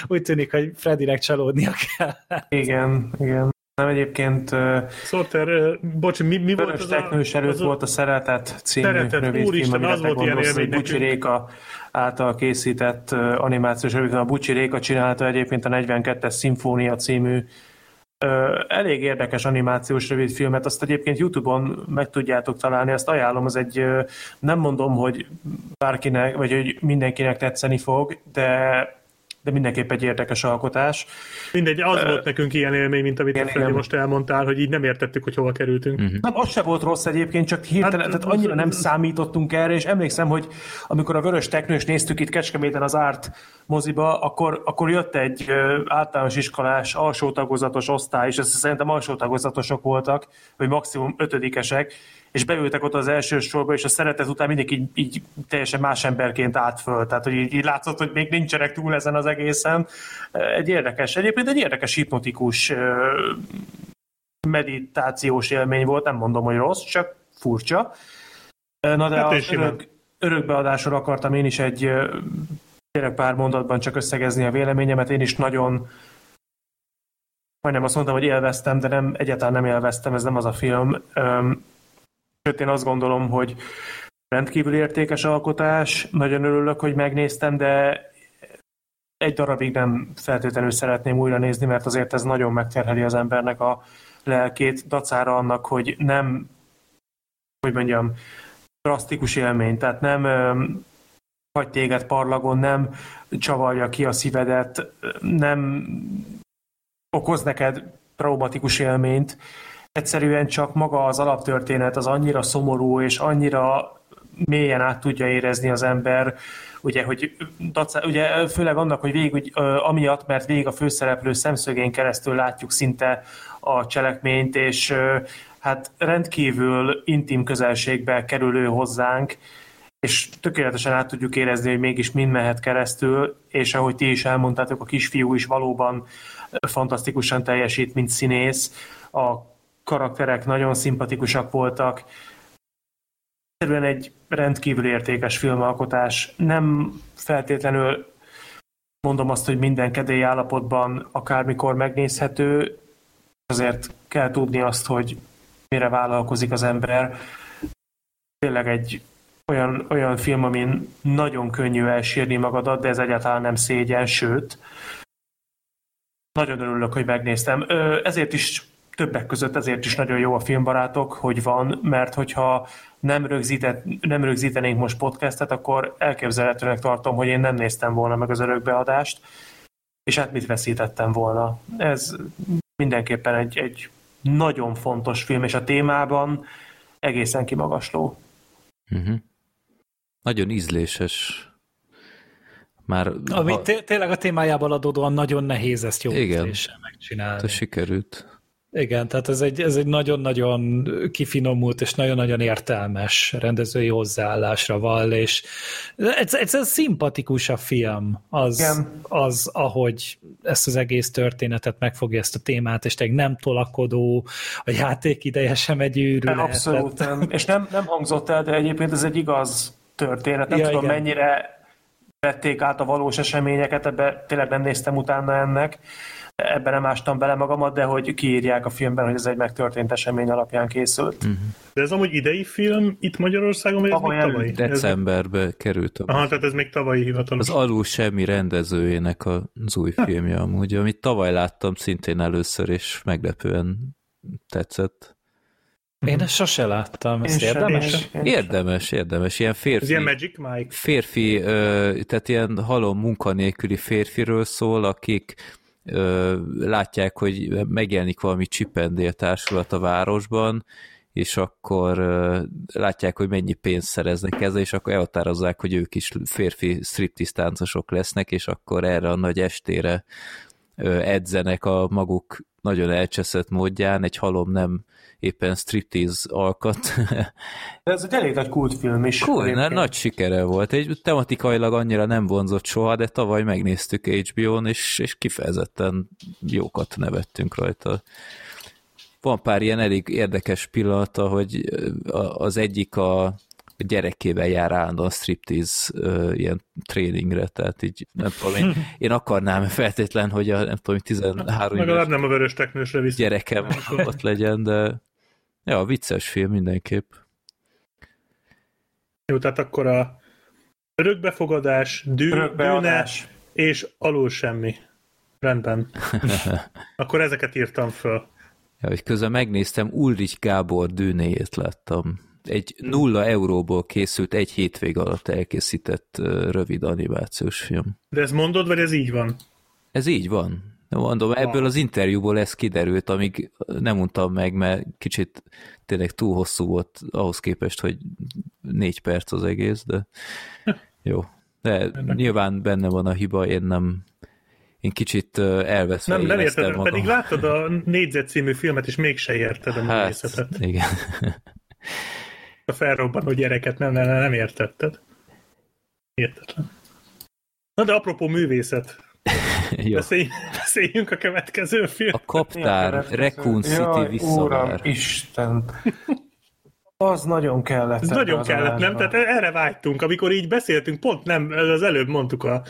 úgy tűnik, hogy Fredinek csalódnia kell. Igen, igen. Nem egyébként Sorter, ö, bocs, mi, mi volt az a... Teknős előtt az volt a Szeretet című Szeretet, úristen, az volt ilyen élmény Bucsi. Réka által készített animációs rövid, a Bucsi Réka csinálta egyébként a 42-es Szimfónia című elég érdekes animációs rövidfilmet, azt egyébként Youtube-on meg tudjátok találni, azt ajánlom, az egy, nem mondom, hogy bárkinek, vagy hogy mindenkinek tetszeni fog, de de mindenképp egy érdekes alkotás. Mindegy, az volt nekünk ilyen élmény, mint amit te most elmondtál, hogy így nem értettük, hogy hova kerültünk. Mhm. Nem, az se volt rossz egyébként, csak hirtelen, Hát, hát, tehát annyira nem számítottunk erre, és emlékszem, hogy amikor a Vörös Teknős néztük itt Kecskeméten az Árt moziba, akkor, akkor jött egy általános iskolás alsó tagozatos osztály, és ezt szerintem alsó tagozatosok voltak, vagy maximum ötödikesek, és beültek ott az első sorba, és a szeretet után mindenki így, így teljesen más emberként állt föl. Tehát, hogy így, így látszott, hogy még nincsenek túl ezen az egészen. Egy érdekes, egyébként egy érdekes hipnotikus meditációs élmény volt, nem mondom, hogy rossz, csak furcsa. Na de Hát simán. örök, örökbeadásról akartam én is egy tényleg pár mondatban csak összegezni a véleményemet. Én is nagyon majdnem azt mondtam, hogy élveztem, de nem, egyáltalán nem élveztem, ez nem az a film. Öm, Sőt, én azt gondolom, hogy rendkívül értékes alkotás, nagyon örülök, hogy megnéztem, de egy darabig nem feltétlenül szeretném újra nézni, mert azért ez nagyon megterheli az embernek a lelkét, dacára annak, hogy nem, hogy mondjam, drasztikus élmény, tehát nem hagy téged parlagon, nem csavarja ki a szívedet, nem okoz neked traumatikus élményt, egyszerűen csak maga az alaptörténet az annyira szomorú, és annyira mélyen át tudja érezni az ember, ugye, hogy dacá- ugye főleg annak, hogy végig, amiatt, mert végig a főszereplő szemszögén keresztül látjuk szinte a cselekményt, és hát rendkívül intim közelségbe kerülő hozzánk, és tökéletesen át tudjuk érezni, hogy mégis mind mehet keresztül, és ahogy ti is elmondtátok, a kisfiú is valóban fantasztikusan teljesít, mint színész. A karakterek nagyon szimpatikusak voltak. Egyszerűen egy rendkívül értékes filmalkotás. Nem feltétlenül mondom azt, hogy minden kedély állapotban akármikor megnézhető, azért kell tudni azt, hogy mire vállalkozik az ember. Tényleg egy olyan, olyan film, amin nagyon könnyű elsírni magadat, de ez egyáltalán nem szégyen, sőt, nagyon örülök, hogy megnéztem. Ezért is többek között ezért is nagyon jó a filmbarátok, hogy van, mert hogyha nem, rögzített, nem rögzítenénk most podcastet, akkor elképzelhetőnek tartom, hogy én nem néztem volna meg az örökbeadást, és hát mit veszítettem volna. Ez mindenképpen egy, egy nagyon fontos film, és a témában egészen kimagasló. Uh-huh. Nagyon ízléses. Már Ami ha, té- tényleg a témájából adódóan nagyon nehéz ezt jó Igen. megcsinálni. ha sikerült. Igen, tehát ez egy, ez egy nagyon-nagyon kifinomult és nagyon-nagyon értelmes rendezői hozzáállásra vall, és ez, ez, ez szimpatikus a film, az, Igen. az, ahogy ezt az egész történetet megfogja ezt a témát, és tényleg nem tolakodó, a játék ideje sem egy őrület. Abszolút nem. És nem, nem hangzott el, de egyébként ez egy igaz történet. Nem Ja, tudom, igen. mennyire vették át a valós eseményeket, ebbe tényleg nem néztem utána ennek, ebben nem ástam bele magamat, de hogy kiírják a filmben, hogy ez egy megtörtént esemény alapján készült. De ez amúgy idei film itt Magyarországon, vagy ez Tavaly még tavalyi? előtt. Ez, Decemberbe került a aha, tehát ez még tavalyi hivatalos. Az Alul Semmi rendezőjének az új filmje amúgy, amit tavaly láttam szintén először, és meglepően tetszett. Én ezt sose láttam, sem, érdemes? sem, én sem. Érdemes, érdemes. Ilyen Ez férfi, ilyen Magic Mike? férfi tehát ilyen halom munkanélküli férfiről szól, akik ö, látják, hogy megjelenik valami csipendél társulat a városban, és akkor ö, látják, hogy mennyi pénzt szereznek ezzel, és akkor elhatározzák, hogy ők is férfi striptease táncosok lesznek, és akkor erre a nagy estére ö, edzenek a maguk nagyon elcseszett módján, egy halom nem éppen striptease alkat. De ez egy elég nagy kultfilm is. Egyébként. nagy sikere volt. Egy tematikailag annyira nem vonzott soha, de tavaly megnéztük HBO-n, és, és kifejezetten jókat nevettünk rajta. Van pár ilyen elég érdekes pillanata, hogy az egyik a gyerekével jár állandóan striptease ö, ilyen tréningre, tehát így nem tudom, én, én akarnám feltétlen, hogy a nem tudom, 13 Legalább éves nem a vörös teknősre visz. gyerekem ott legyen, de ja, vicces film mindenképp. Jó, tehát akkor a örökbefogadás, dű, dűne Örökbeadás. és alul semmi. Rendben. Akkor ezeket írtam föl. Ja, hogy közben megnéztem, Ulrich Gábor dűnéjét láttam. Egy nulla euróból készült, egy hétvég alatt elkészített rövid animációs film. De ez mondod, vagy ez így van? Ez így van. Mondom, ebből az interjúból ez kiderült, amíg nem mondtam meg, mert kicsit tényleg túl hosszú volt ahhoz képest, hogy négy perc az egész, de jó. De nyilván benne van a hiba, én nem én kicsit elveszve Nem, nem érted, magam. pedig láttad a négyzet című filmet, és mégse érted a Hát, művészetet. igen. A felrobbanó gyereket nem, nem, nem értetted. Értetlen. Na de apropó művészet, Jó. beszélj, beszéljünk a következő film. A kaptár Raccoon City Jaj, visszavár. Isten. Az nagyon kellett. Ez nagyon kellett, nem? Tehát erre vágytunk, amikor így beszéltünk, pont nem, az előbb mondtuk a,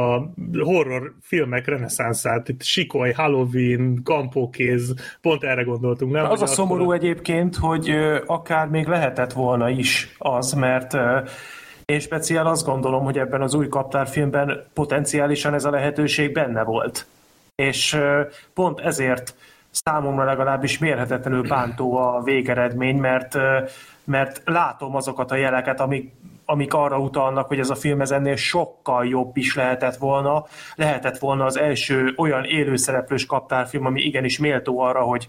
a horror filmek reneszánszát, itt Sikoly, Halloween, Kampókéz, pont erre gondoltunk, nem? Az a szomorú akkor- egyébként, hogy akár még lehetett volna is az, mert én speciál azt gondolom, hogy ebben az új kaptárfilmben potenciálisan ez a lehetőség benne volt. És pont ezért számomra legalábbis mérhetetlenül bántó a végeredmény, mert, mert látom azokat a jeleket, amik, amik arra utalnak, hogy ez a film ez ennél sokkal jobb is lehetett volna. Lehetett volna az első olyan élőszereplős kaptárfilm, ami igenis méltó arra, hogy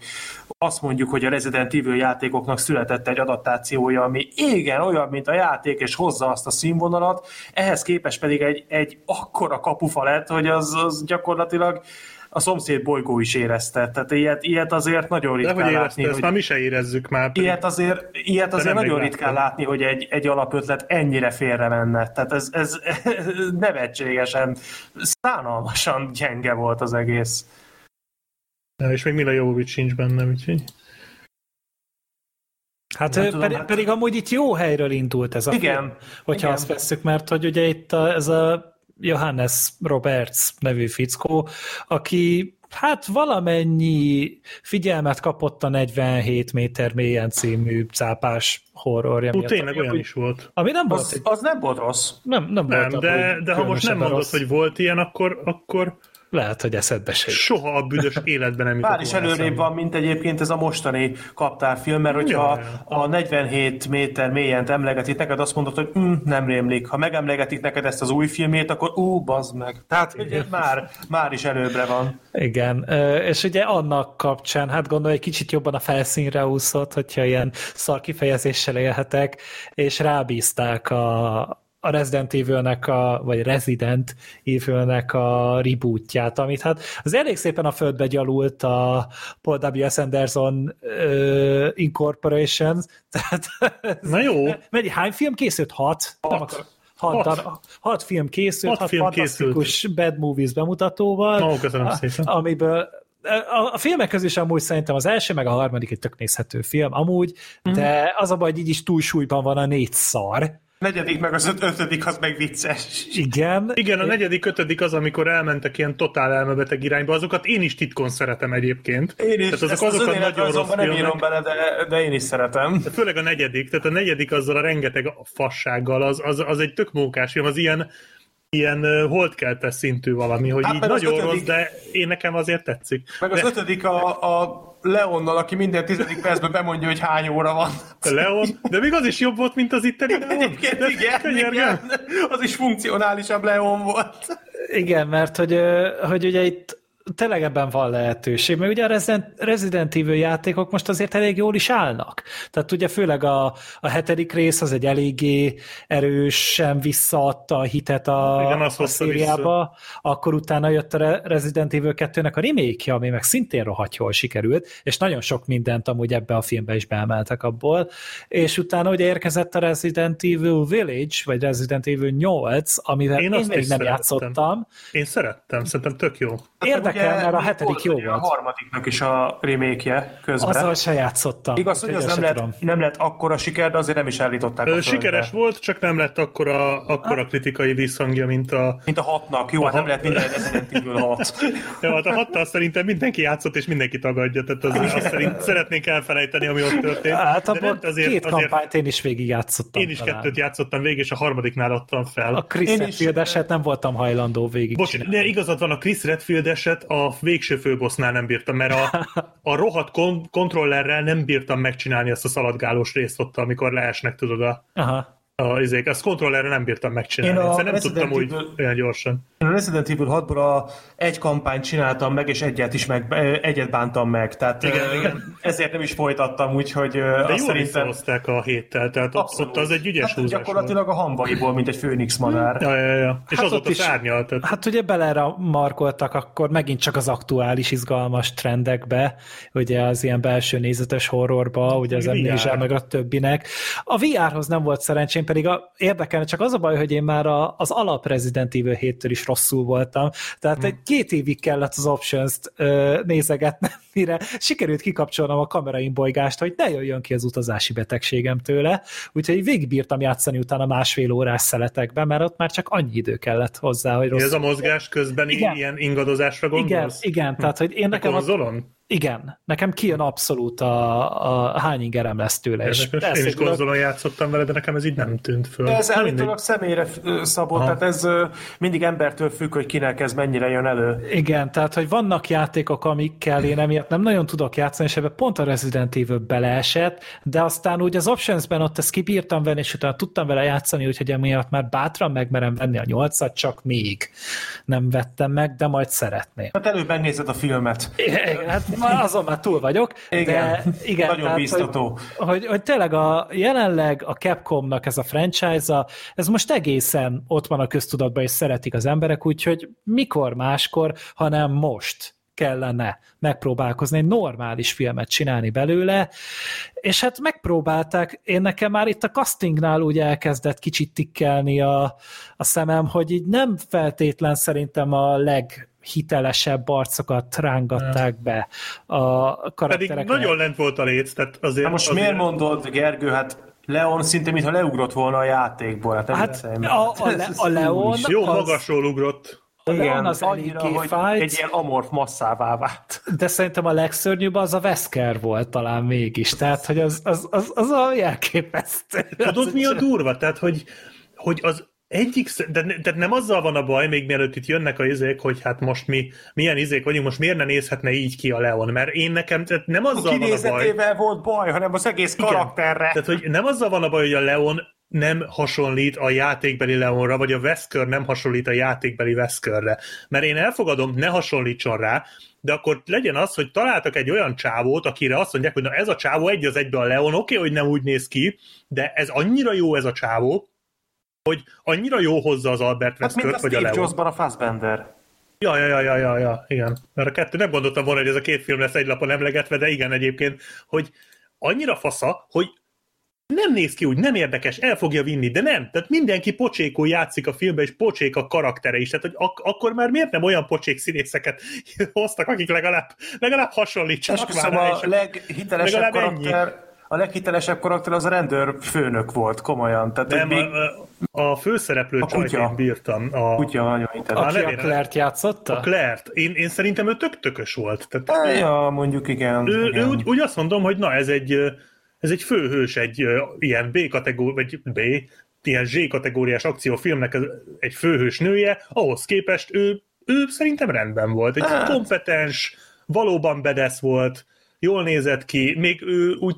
azt mondjuk, hogy a Resident Evil játékoknak született egy adaptációja, ami igen olyan, mint a játék, és hozza azt a színvonalat, ehhez képest pedig egy, egy akkora kapufa lett, hogy az, az gyakorlatilag a szomszéd bolygó is érezte. Tehát ilyet, ilyet azért nagyon De ritkán hogy érezted, látni, ezt hogy... már mi se érezzük már. pedig- Ilyet azért, ilyet azért nagyon ritkán láttam. látni, hogy egy, egy alapötlet ennyire félre menne. Tehát ez, ez, ez nevetségesen, szánalmasan gyenge volt az egész. Ja, És még Mila Jovovics sincs benne, úgyhogy... Hát, Nem tudom, pedig, hát- pedig amúgy itt jó helyről indult ez a Igen, film, hogyha igen. azt veszük, mert hogy ugye itt a, ez a Johannes Roberts nevű fickó, aki hát valamennyi figyelmet kapott a 47 méter mélyen című cápás horrorja Ú, miatt. tényleg olyan is volt. Ami nem volt, Az, egy, az nem volt rossz. nem, nem, Nem, volt de, amúgy de ha most nem mondod, rossz. hogy volt ilyen, akkor, akkor Lehet, hogy eszedbe se soha a büdös életben nem jutott Bár is előrébb van, mint egyébként ez a mostani kaptárfilm, mert hogyha Ja, ja. a 47 méter mélyen emlegetik neked, azt mondod, hogy mm, nem rémlik. Ha megemlegetik neked ezt az új filmét, akkor ú, bazd meg. Tehát ugye már, már is előbbre van. Igen, és ugye annak kapcsán, hát gondolom, egy kicsit jobban a felszínre úszott, hogyha ilyen szar kifejezéssel élhetek, és rábízták a, a Resident Evil-nek, a, vagy Resident Evil-nek a rebootját, amit hát az elég szépen a földbe gyalult a Paul W.S. Anderson uh, Incorporation, tehát Na jó, Mennyi, hány film készült? Hat? Nem akar, hat, Hat. hat. hat film készült, Hat hat, film fantasztikus Bad Movies bemutatóval. Ó, köszönöm a- szépen. Amiből a, a filmek közül is amúgy szerintem az első, meg a harmadik egy tök nézhető film, amúgy, Mhm. de az a baj, hogy így is túlsúlyban van a négy szar. Negyedik meg az öt- ötödik, az meg vicces. Igen. Igen, a negyedik, ötödik az, amikor elmentek ilyen totál elmebeteg irányba, azokat én is titkon szeretem egyébként. Én is, Tehát azok, ezt az nagyon rossz nem filmek. írom bele, de, de én is szeretem. De főleg a negyedik, tehát a negyedik azzal a rengeteg fassággal, az, az, az egy tök mókás film, az ilyen, ilyen holdkeltes szintű valami, hogy Hát így nagyon ötödik- rossz, de én nekem azért tetszik. Meg az de ötödik a, a Leonnal, aki minden tizedik percben bemondja, hogy hány óra van. a Leon, de még az is jobb volt, mint az itteni Leon. Egyébként De igen, könyörgöm. igen, az is funkcionálisabb Leon volt. Igen, mert hogy, hogy ugye itt tényleg ebben van lehetőség, mert ugye a Resident, Evil játékok most azért elég jól is állnak. Tehát ugye főleg a, a hetedik rész az egy eléggé erősen visszaadta a hitet a, Igen, a szériába, akkor utána jött a Re- Resident Evil 2-nek a remake ami meg szintén rohadt jól sikerült, és nagyon sok mindent amúgy ebbe a filmbe is beemeltek abból, és utána ugye érkezett a Resident Evil Village, vagy Resident Evil 8, amivel Én én, még nem szerettem. játszottam. Én szerettem, szerintem tök jó. Érdekel, Ugye mert a hetedik jó volt. A harmadiknak is a remake-je közben. Azzal se játszottam. Igaz, hogy az nem lett, tudom. nem lett akkora siker, de azért nem is állították a Ö. Sikeres volt, csak nem lett akkora, akkora kritikai visszhangja, mint a... Mint a hatnak. Jó, hát nem lett minden Resident Evil 6. Ja, hát a hattal szerintem mindenki játszott, és mindenki tagadja, tehát az, azt szerint szeretnénk elfelejteni, ami ott történt. Hát nem, azért, két azért kampányt én is végig játszottam. én is talán. kettőt játszottam végig, és a harmadiknál adtam fel. A Chris is- Redfield eset nem voltam hajlandó végig Bocs, de igazad van, a Chris Redfield eset a végső főbossnál nem bírtam, mert a, a rohadt kon- kontrollerrel nem bírtam megcsinálni azt a szaladgálós részt ott, amikor leesnek, tudod, a, Aha. a izék. Azt kontrollerre nem bírtam megcsinálni. Én a nem Resident tudtam úgy olyan gyorsan. Én a Resident Evil 6-ból a egy kampányt csináltam meg, és egyet is meg, egyet bántam meg. Tehát Igen, ö, igen. ezért nem is folytattam, úgyhogy De azt jól szerintem... a héttel, tehát ott, Abszolút. az egy ügyes hát, húzás Gyakorlatilag a hamvaiból, mint egy főnix madár. volt. Ja, ja, ja. És Hát az ott is- szárnyal, tehát Hát ugye belera markoltak akkor megint csak az aktuális izgalmas trendekbe, ugye az ilyen belső nézetes horrorba, ugye az. Amnesia meg a többinek. A VR-hoz nem volt szerencsém, pedig a, érdekelne, csak az a baj, hogy én már a, az alap Resident Evil 7-től is rosszul voltam, tehát Hmm. egy két évig kellett az Options-t ö, nézegetnem, mire sikerült kikapcsolnom a kameraimbolygást, hogy ne jöjjön ki az utazási betegségem tőle, úgyhogy végigbírtam játszani utána másfél órás szeletekben, mert ott már csak annyi idő kellett hozzá, hogy rossz ez a mozgás közben Igen. ilyen ingadozásra igen, gondolsz? igen, tehát hogy én A nekem, az, konzolon? Igen, nekem kijön abszolút a, a hány ingerem lesz tőle. És Én is konzolon játszottam vele, de nekem ez így nem tűnt föl. De ez állítólag személyre szabott, tehát ez mindig embertől függ, hogy kinek ez mennyire jön elő. Igen, tehát hogy vannak játékok, amikkel én emiatt nem nagyon tudok játszani, és ebben pont a Resident Evil beleesett, de aztán úgy az Options-ben ott ezt kibírtam venni, és utána tudtam vele játszani, úgyhogy emiatt már bátran megmerem venni a nyolcat, csak még nem vettem meg, de majd szeretném. Hát előbb megnézed a filmet. Igen, hát már azon már túl vagyok, Igen. de igen, Nagyon tehát, biztató. Hogy, hogy, hogy tényleg a, jelenleg a Capcomnak ez a franchise-a, ez most egészen ott van a köztudatban, és szeretik az emberek, úgyhogy mikor máskor, hanem most kellene megpróbálkozni, egy normális filmet csinálni belőle, és hát megpróbálták, én nekem már itt a castingnál úgy elkezdett kicsit tikkelni a, a szemem, hogy így nem feltétlen szerintem a leg hitelesebb arcokat rángatták be a Pedig karakterekre. nagyon lent volt a léc, tehát azért... Na most azért... miért mondod, Gergő, hát Leon szinte mintha leugrott volna a játékból. Hát, Hát a, a, Le, a Leon Jó, az, magasról ugrott. a Leon Igen, az annyira, hogy fájt, egy ilyen amorf masszává vált. de szerintem a legszörnyűbb az a Wesker volt talán mégis, tehát hogy az, az, az, az a elképesztő. Tudod, mi a durva? Tehát, hogy, hogy az egyik, de, de nem azzal van a baj, még mielőtt itt jönnek a izék, hogy hát most mi milyen izék vagyunk, most miért ne nézhetne így ki a Leon, mert én nekem, tehát nem A azzal van a baj, volt baj, hanem az egész Igen. karakterre. tehát hogy nem azzal van a baj, hogy a Leon nem hasonlít a játékbeli Leonra, vagy a Wesker nem hasonlít a játékbeli Weskerre. Mert én elfogadom, ne hasonlítson rá, de akkor legyen az, hogy találtak egy olyan csávót, akire azt mondják, hogy na ez a csávó egy az egybe a Leon, oké, okay, hogy nem úgy néz ki, de ez annyira jó ez a csávó, hogy annyira jó hozza az Albert Hát mint a Weskert, vagy a Steve Leon. Jobsban a Fassbender. Ja, ja, ja, ja, ja, ja, igen. Mert a kettő, nem gondoltam volna, hogy ez a két film lesz egy lapon emlegetve, de igen egyébként, hogy annyira fasza, hogy nem néz ki úgy, nem érdekes, el fogja vinni, de nem. Tehát mindenki pocsékul játszik a filmben, és pocsék a karaktere is. Tehát, hogy ak- akkor már miért nem olyan pocsék színészeket hoztak, akik legalább, legalább hasonlítsanak Esküszöm, már rá, a leghitelesebb legalább ennyi. A leghitelesebb karakter az a rendőr főnök volt, komolyan. Tehát nem, még a, a, a főszereplő A kutya. én bírtam. A, kutya nagyon hiteles. Aki a nevére- Claire-t játszotta? a Claire-t. Én, én szerintem ő tök tökös volt. Tehát Ja, mondjuk igen. ő, igen. ő úgy, úgy azt mondom, hogy na ez egy, ez egy főhős, egy ilyen B kategóri, vagy B, ilyen Z kategóriás akciófilmnek egy főhős nője, ahhoz képest ő, ő szerintem rendben volt. Egy Hát. kompetens, valóban bedesz volt, jól nézett ki, még ő úgy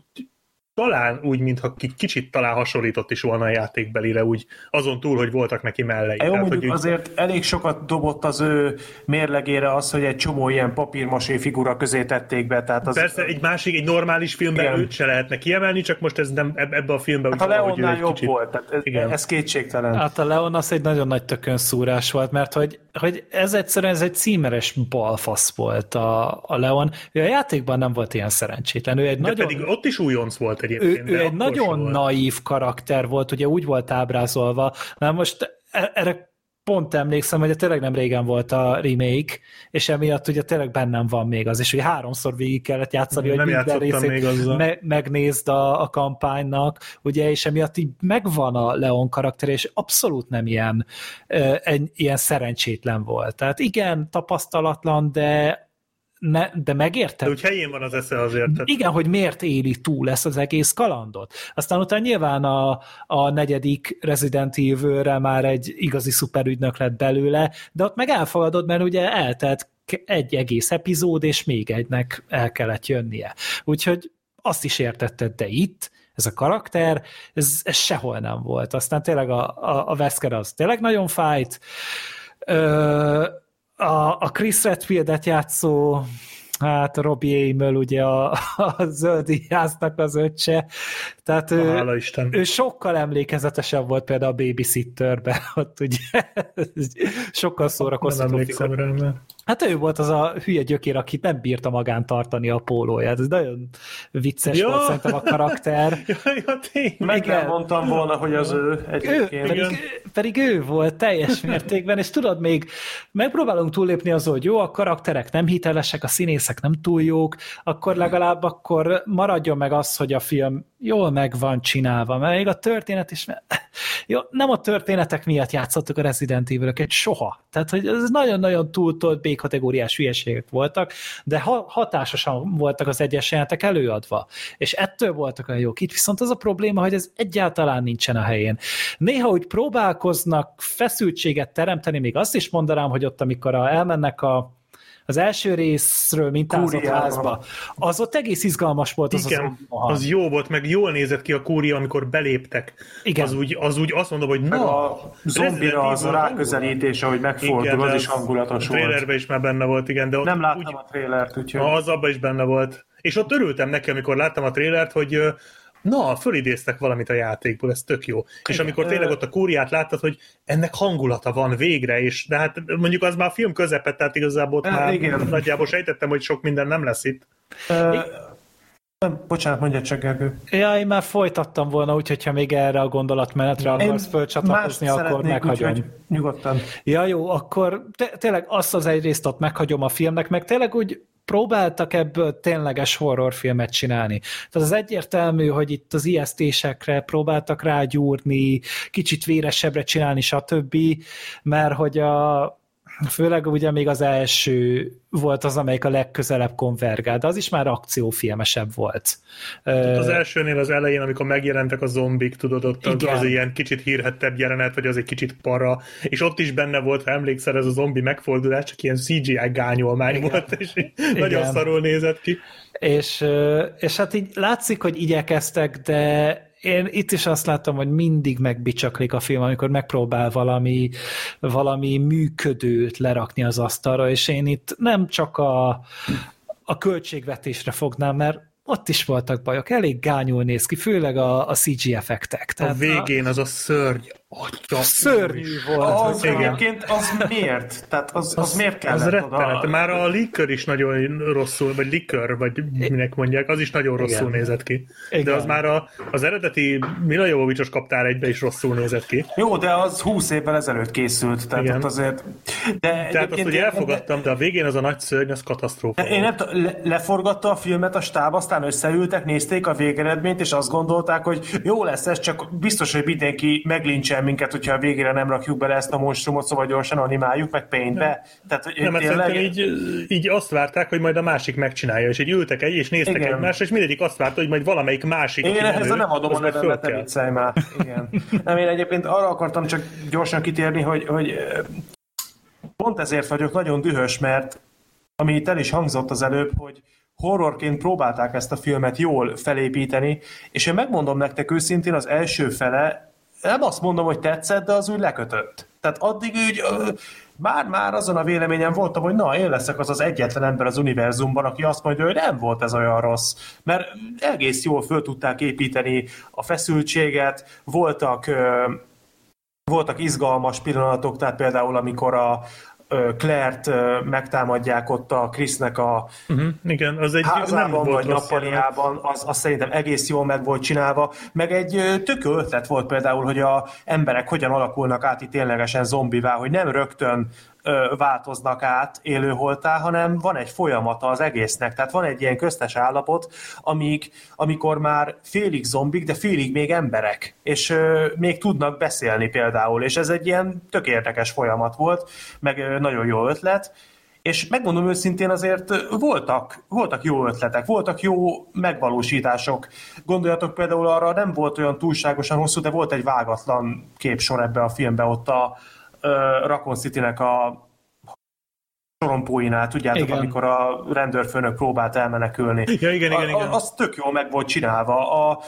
talán úgy, mintha ki- kicsit talán hasonlított is volna a játékbelire, úgy azon túl, hogy voltak neki mellei. Jó, Tehát, hogy úgy- azért elég sokat dobott az ő mérlegére az, hogy egy csomó ilyen papírmasé figura közé tették be, tehát az... Persze egy másik, egy normális filmben Igen. őt se lehetne kiemelni, csak most ez nem eb- ebbe a filmben Hát a Leonnál jobb kicsit- volt, tehát ez, Igen. ez kétségtelen. Hát a Leon az egy nagyon nagy tökön szúrás volt, mert hogy, hogy ez egyszerűen ez egy címeres balfasz volt a, a Leon. Ő a játékban nem volt ilyen szerencsétlen. Ő egy De nagyon... pedig ott is újonc volt egyébként. ő de egy nagyon volt. naív karakter volt, ugye úgy volt ábrázolva, na most e- erre pont emlékszem, hogy tényleg nem régen volt a remake, és emiatt ugye tényleg bennem van még az, és hogy háromszor végig kellett játszani, Nem hogy minden játszottam részét még azzal. me- megnézd a, a kampánynak, ugye, és emiatt így megvan a Leon karakter, és abszolút nem ilyen, egy, ilyen szerencsétlen volt. Tehát igen, tapasztalatlan, de ne, de megérted? De úgy helyén van az esze azért. Tehát Igen, hogy miért éli túl ezt az egész kalandot. Aztán utána nyilván a, a negyedik Resident Evil-re már egy igazi szuperügynök lett belőle, de ott meg elfogadod, mert ugye eltelt egy egész epizód, és még egynek el kellett jönnie. Úgyhogy azt is értetted, de itt ez a karakter, ez, ez sehol nem volt. Aztán tényleg a, a, a Wesker az tényleg nagyon fájt. Ö, a, a Chris Redfieldet játszó hát Robbie Amell ugye a, a zöldíjásznak az öccse, tehát ő, hála Isten. ő sokkal emlékezetesebb volt például a Babysitterben, ott ugye sokkal Nem szórakoztató emlékszem figura. rá, mert... Hát ő volt az a hülye gyökér, aki nem bírta magán tartani a pólóját. Ez nagyon vicces Ja. volt szerintem a karakter. Ja, ja, tényleg. Meg nem mondtam volna, hogy az ő Ő, egyébként. pedig, pedig ő volt teljes mértékben, és tudod, még megpróbálunk túllépni azon, hogy jó, a karakterek nem hitelesek, a színészek nem túl jók, akkor legalább akkor maradjon meg az, hogy a film jól meg van csinálva, mert még a történet is, jó, nem a történetek miatt játszottuk a Resident evil soha. Tehát, hogy ez nagyon-nagyon túltolt B-kategóriás hülyeségek voltak, de ha, hatásosan voltak az egyes jelenetek előadva, és ettől voltak olyan jók. Itt viszont az a probléma, hogy ez egyáltalán nincsen a helyén. Néha úgy próbálkoznak feszültséget teremteni, még azt is mondanám, hogy ott, amikor a, elmennek a az első részről mintázott házba, az ott egész izgalmas volt az Igen, az, az, az jó volt, meg jól nézett ki a kúria, amikor beléptek. Igen. Az úgy, az úgy azt mondom, hogy Meg na, a zombira az a ráközelítése, hogy megfordul, Igen, az is hangulatos a volt. trailerben is már benne volt, igen, de ott Nem láttam úgy, a trélert, úgyhogy... Na, az abban is benne volt. És ott örültem neki, amikor láttam a trélert, hogy na, fölidéztek valamit a játékból, ez tök jó. És amikor tényleg ott a kúriát láttad, hogy ennek hangulata van végre, és de hát mondjuk az már a film közepet, tehát igazából ott Eh, már igen. nagyjából sejtettem, hogy sok minden nem lesz itt. Ö, nem, bocsánat, mondja csak Gergő. Ja, én már folytattam volna, úgyhogy ha még erre a gondolatmenetre akarsz fölcsatlakozni, akkor meghagyom. Nyugodtan. Ja, jó, akkor te- tényleg azt az egyrészt ott meghagyom a filmnek, meg tényleg úgy próbáltak ebből tényleges horrorfilmet csinálni. Tehát az egyértelmű, hogy itt az ijesztésekre próbáltak rágyúrni, kicsit véresebbre csinálni, stb., mert hogy a főleg ugye még az első volt az, amelyik a legközelebb konvergált, de az is már akciófilmesebb volt. Az elsőnél az elején, amikor megjelentek a zombik, tudod, ott az, Igen. az ilyen kicsit hírhettebb jelenet, vagy az egy kicsit para, és ott is benne volt, ha emlékszel, ez a zombi megfordulás, csak ilyen CGI gányolmány Igen. volt, és így nagyon Igen. szarul nézett ki. És, és hát így látszik, hogy igyekeztek, de én itt is azt látom, hogy mindig megbicsaklik a film, amikor megpróbál valami, valami működőt lerakni az asztalra, és én itt nem csak a, a költségvetésre fognám, mert ott is voltak bajok, elég gányul néz ki, főleg a, a CG effektek. A Tehát végén az a szörny. Atya, szörnyű volt. Az igen. egyébként, az miért? Tehát az, az, miért kellett Az rettenet. oda? Már a likör is nagyon rosszul, vagy likör, vagy minek mondják, az is nagyon rosszul Igen. nézett ki. Igen. De az már a, az eredeti Mila Jovovicsos kaptár egybe is rosszul nézett ki. Jó, de az 20 évvel ezelőtt készült, tehát Igen. ott azért... De Tehát azt ugye én- elfogadtam, de a végén az a nagy szörny, az katasztrófa. Én nem le, leforgatta a filmet a stáb, aztán összeültek, nézték a végeredményt, és azt gondolták, hogy jó lesz ez, csak biztos, hogy mindenki meglincsel minket, hogyha a végére nem rakjuk bele ezt a monstrumot, szóval gyorsan animáljuk, meg paintbe. Tehát, hogy Nem, mert tényleg- szerintem így, így azt várták, hogy majd a másik megcsinálja, és így ültek egy, és néztek Igen. egymásra, és mindegyik azt várta, hogy majd valamelyik másik, Én ehhez nem adom a nevemet, ne viccelj már. Igen. Nem, én egyébként arra akartam csak gyorsan kitérni, hogy, hogy pont ezért vagyok nagyon dühös, mert ami itt el is hangzott az előbb, hogy, horrorként próbálták ezt a filmet jól felépíteni, és én megmondom nektek őszintén, az első fele nem azt mondom, hogy tetszett, de az úgy lekötött. Tehát addig úgy már-már azon a véleményen voltam, hogy na, én leszek az az egyetlen ember az univerzumban, aki azt mondja, hogy nem volt ez olyan rossz. Mert egész jól föl tudták építeni a feszültséget, voltak voltak izgalmas pillanatok, tehát például amikor a, Claire-t megtámadják ott a Krisznek a uh-huh, igen, az egy házában nem vagy nappaliában, az, az szerintem egész jól meg volt csinálva, meg egy tök ötlet volt például, hogy a emberek hogyan alakulnak át itt ténylegesen zombivá, hogy nem rögtön változnak át élőholtá, hanem van egy folyamata az egésznek. Tehát van egy ilyen köztes állapot, amíg, amikor már félig zombik, de félig még emberek, és ö, még tudnak beszélni például, és ez egy ilyen tök érdekes folyamat volt, meg ö, nagyon jó ötlet, és megmondom őszintén azért voltak, voltak jó ötletek, voltak jó megvalósítások. Gondoljatok például arra, nem volt olyan túlságosan hosszú, de volt egy vágatlan képsor ebbe a filmbe ott a, Raccoon City-nek a sorompóinál, tudjátok, igen. amikor a rendőrfőnök próbált elmenekülni. Ja, igen, igen, igen. A, az tök jól meg volt csinálva. A,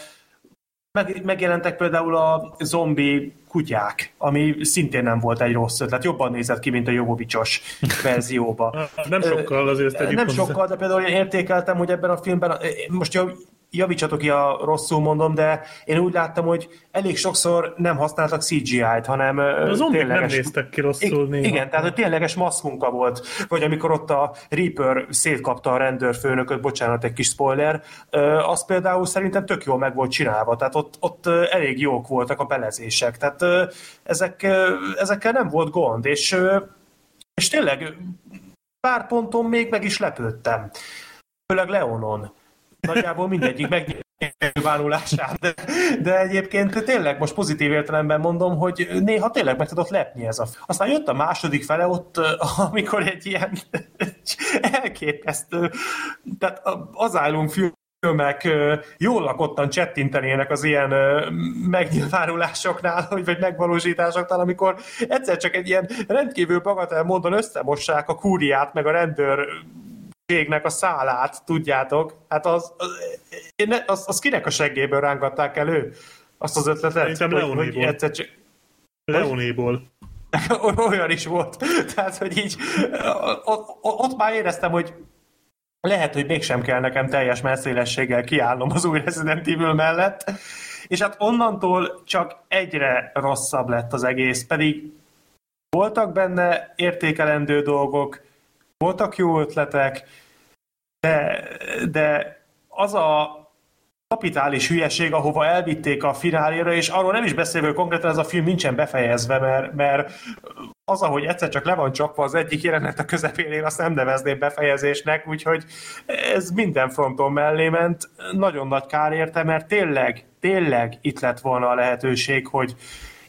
meg, megjelentek például a zombi kutyák, ami szintén nem volt egy rossz ötlet. Jobban nézett ki, mint a Jovovicsos verzióban. nem sokkal azért ezt Nem sokkal, de például én értékeltem, hogy ebben a filmben, most javítsatok ki, a rosszul mondom, de én úgy láttam, hogy elég sokszor nem használtak CGI-t, hanem Az tényleges... nem néztek ki rosszul néha. Igen, tehát hogy tényleges masszmunka volt. Vagy amikor ott a Reaper szétkapta a rendőrfőnököt, bocsánat, egy kis spoiler, az például szerintem tök jól meg volt csinálva, tehát ott, ott elég jók voltak a belezések, tehát ezek, ezekkel nem volt gond, és, és tényleg pár ponton még meg is lepődtem. Főleg Leonon nagyjából mindegyik megnyilvánulását. De, de egyébként tényleg most pozitív értelemben mondom, hogy néha tényleg meg tudott lepni ez a... Aztán jött a második fele ott, amikor egy ilyen elképesztő, tehát az állunk filmek jól lakottan csettintenének az ilyen megnyilvánulásoknál, vagy megvalósításoknál, amikor egyszer csak egy ilyen rendkívül bagatel módon összemossák a kúriát, meg a rendőr a szálát, tudjátok, hát az, az, az, az kinek a seggéből rángatták elő azt az ötletet? Szerintem Leonéból. csak... Leonéból. Olyan is volt. Tehát, hogy így ott, ott már éreztem, hogy lehet, hogy mégsem kell nekem teljes messzélességgel kiállnom az új Resident Evil mellett, és hát onnantól csak egyre rosszabb lett az egész, pedig voltak benne értékelendő dolgok, voltak jó ötletek, de, de az a kapitális hülyeség, ahova elvitték a fináléra, és arról nem is beszélve, hogy konkrétan ez a film nincsen befejezve, mert, mert az, ahogy egyszer csak le van csapva az egyik jelenet a közepén, én azt nem nevezném befejezésnek, úgyhogy ez minden fronton mellé ment. Nagyon nagy kár érte, mert tényleg, tényleg itt lett volna a lehetőség, hogy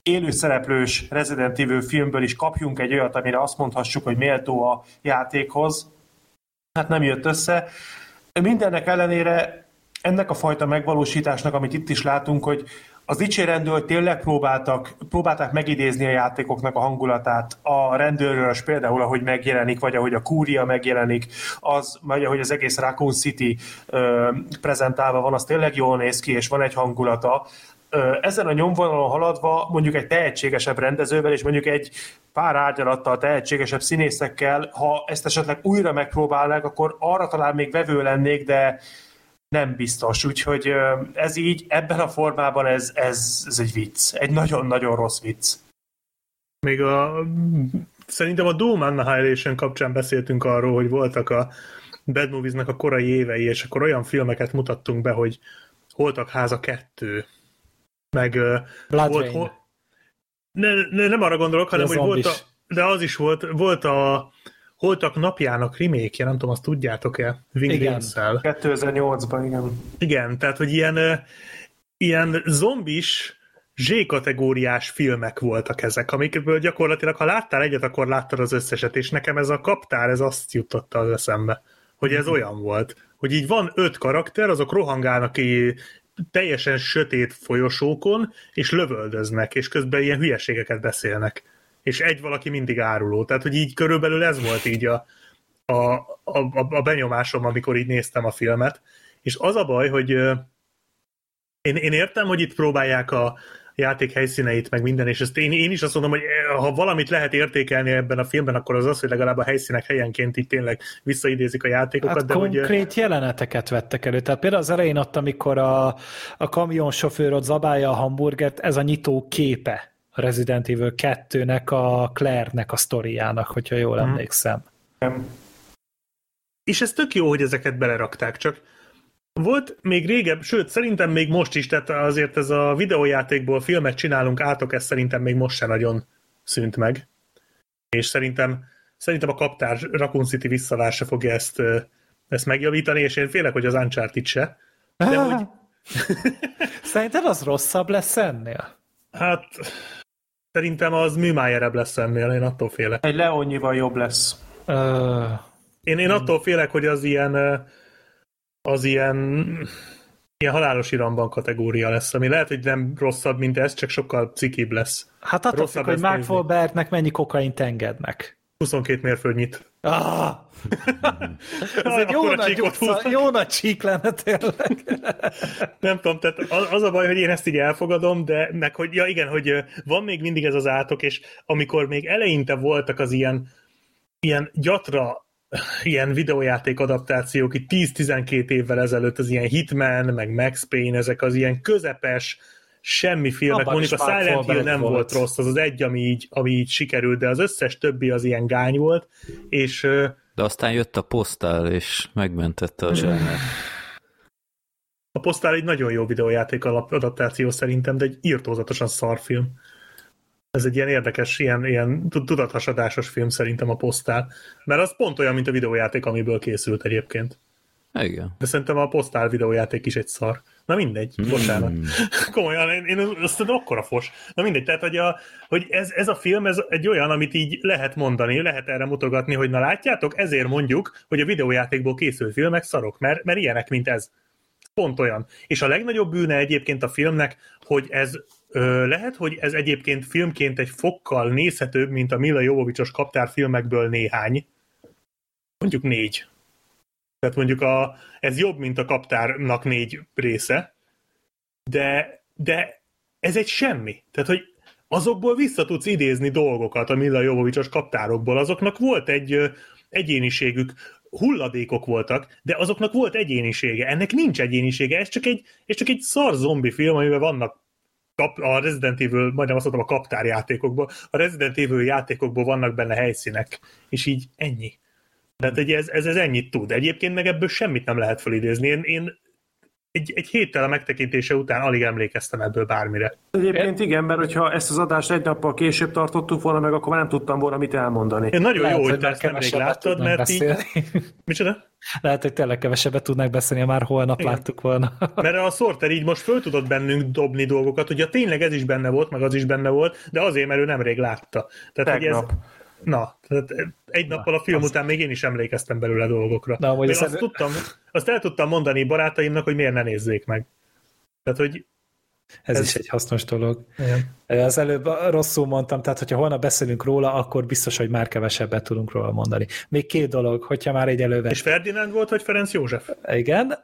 élőszereplős Resident Evil filmből is kapjunk egy olyat, amire azt mondhassuk, hogy méltó a játékhoz. Hát nem jött össze. Mindennek ellenére ennek a fajta megvalósításnak, amit itt is látunk, hogy az dicsérendő, hogy tényleg próbáltak, próbálták megidézni a játékoknak a hangulatát, a rendőrről például, ahogy megjelenik, vagy ahogy a kúria megjelenik, az, vagy ahogy az egész Raccoon City ö, prezentálva van, az tényleg jól néz ki, és van egy hangulata, ezen a nyomvonalon haladva mondjuk egy tehetségesebb rendezővel, és mondjuk egy pár árnyalattal tehetségesebb színészekkel, ha ezt esetleg újra megpróbálnák, akkor arra talán még vevő lennék, de nem biztos. Úgyhogy ez így, ebben a formában ez, ez, ez egy vicc. Egy nagyon-nagyon rossz vicc. Még a szerintem a Doom Annihilation kapcsán beszéltünk arról, hogy voltak a Bad Movies-nak a korai évei, és akkor olyan filmeket mutattunk be, hogy Holtak háza kettő, meg Blood volt, hol, ne, ne, nem arra gondolok, hanem hogy volt a, de az is volt, volt a Holtak napjának remake nem tudom, azt tudjátok-e? Wing igen. 2008-ban, igen. Igen, tehát, hogy ilyen, ilyen zombis Z-kategóriás filmek voltak ezek, amikből gyakorlatilag, ha láttál egyet, akkor láttad az összeset, és nekem ez a kaptár, ez azt jutotta az eszembe, hogy ez olyan volt, hogy így van öt karakter, azok rohangálnak így teljesen sötét folyosókon, és lövöldöznek, és közben ilyen hülyeségeket beszélnek. És egy valaki mindig áruló. Tehát, hogy így körülbelül ez volt így a, a, a, a, benyomásom, amikor így néztem a filmet, és az a baj, hogy én, én értem, hogy itt próbálják a játék helyszíneit, meg minden, és ezt én, én is azt mondom, hogy eh, ha valamit lehet értékelni ebben a filmben, akkor az az, hogy legalább a helyszínek helyenként itt tényleg visszaidézik a játékokat. Hát de hogy, ö, konkrét jeleneteket vettek elő. Tehát például az elején ott, amikor a, a kamionsofőr ott zabálja a hamburgert, ez a nyitó képe a Resident Evil 2-nek, a Claire-nek a sztoriának, hogyha jól Mhm. emlékszem. És ez tök jó, hogy ezeket belerakták, csak volt még régebb, sőt, szerintem még most is, tehát azért ez a videójátékból filmet csinálunk átok, ez szerintem még most se nagyon szűnt meg. És szerintem, szerintem a kaptár Raccoon City visszavása fogja ezt, ezt megjavítani, és én félek, hogy az Uncharted se. De hogy, Szerinted az rosszabb lesz ennél? hát szerintem az műmájerebb lesz ennél, én attól félek. Egy Leonnyival jobb lesz. Ö, Én, én attól félek, hogy az ilyen az ilyen ilyen halálos iramban kategória lesz, ami lehet, hogy nem rosszabb, mint ez, csak sokkal cikibb lesz. hát attól függ, hogy Mark. Wahlbergnek mennyi kokaint engednek. 22 mérföldnyit. Ah! Ez egy jó nagy, utca, jó nagy csík lenne tényleg. Nem tudom, tehát az, a baj, hogy én ezt így elfogadom, de meg hogy, ja igen, hogy van még mindig ez az átok, és amikor még eleinte voltak az ilyen, ilyen gyatra ilyen videójáték adaptációk itt 10-12 évvel ezelőtt, az ilyen Hitman, meg Max Payne, ezek az ilyen közepes, semmi filmek. Abban Mondjuk a Silent Hill nem volt. volt rossz, az az egy, ami így, ami így sikerült, de az összes többi az ilyen gány volt, és De aztán jött a posztál, és megmentette a zsánert. A Postál egy nagyon jó videójáték adaptáció szerintem, de egy írtózatosan szar film. Ez egy ilyen érdekes, ilyen, ilyen tud- tudathasadásos film szerintem a Postál. Mert az pont olyan, mint a videójáték, amiből készült egyébként. Igen. De szerintem a Postál videójáték is egy szar. Na mindegy, Hmm. bocsánat. Komolyan, én, én azt tudom, akkora fos. Na mindegy, tehát hogy, a, hogy ez, ez a film ez egy olyan, amit így lehet mondani, lehet erre mutogatni, hogy na látjátok, ezért mondjuk, hogy a videójátékból készült filmek szarok, mert, mert ilyenek, mint ez. Pont olyan. És a legnagyobb bűne egyébként a filmnek, hogy ez lehet, hogy ez egyébként filmként egy fokkal nézhetőbb, mint a Mila Jovovicsos kaptár filmekből néhány. Mondjuk négy. Tehát mondjuk a, ez jobb, mint a kaptárnak négy része, de, de ez egy semmi. Tehát, hogy azokból vissza tudsz idézni dolgokat a Mila Jovovicsos kaptárokból. Azoknak volt egy egyéniségük, hulladékok voltak, de azoknak volt egyénisége. Ennek nincs egyénisége, ez csak egy, ez csak egy szar zombi film, amiben vannak kap, a Resident Evil, majdnem azt mondtam a kaptár játékokból, a Resident Evil játékokból vannak benne helyszínek, és így ennyi. Tehát egy, ez, ez, ez ennyit tud. Egyébként meg ebből semmit nem lehet felidézni. Én, én egy, egy héttel a megtekintése után alig emlékeztem ebből bármire. Egyébként igen, mert hogyha ezt az adást egy nappal később tartottuk volna meg, akkor már nem tudtam volna mit elmondani. Én nagyon Lehet, jó, hogy hogy te már ezt nemrég láttad, mert így... beszélni. Micsoda? Lehet, hogy tényleg kevesebbet tudnak beszélni, ha már holnap Igen. láttuk volna. Mert a Sorter így most föl tudott bennünk dobni dolgokat, ugye tényleg ez is benne volt, meg az is benne volt, de azért, mert ő nemrég látta. Tehát, hogy ez, Tegnap. Na, tehát egy nappal a film után még én is emlékeztem belőle dolgokra. Na, amúgy azt, tudtam, azt el tudtam mondani barátaimnak, hogy miért ne nézzék meg. Tehát, hogy Ez, Ez- is egy hasznos dolog. igen. Az előbb rosszul mondtam, tehát hogyha holnap beszélünk róla, akkor biztos, hogy már kevesebbet tudunk róla mondani. Még két dolog, hogyha már egy elővet. És Ferdinand volt, vagy Ferenc József? Igen,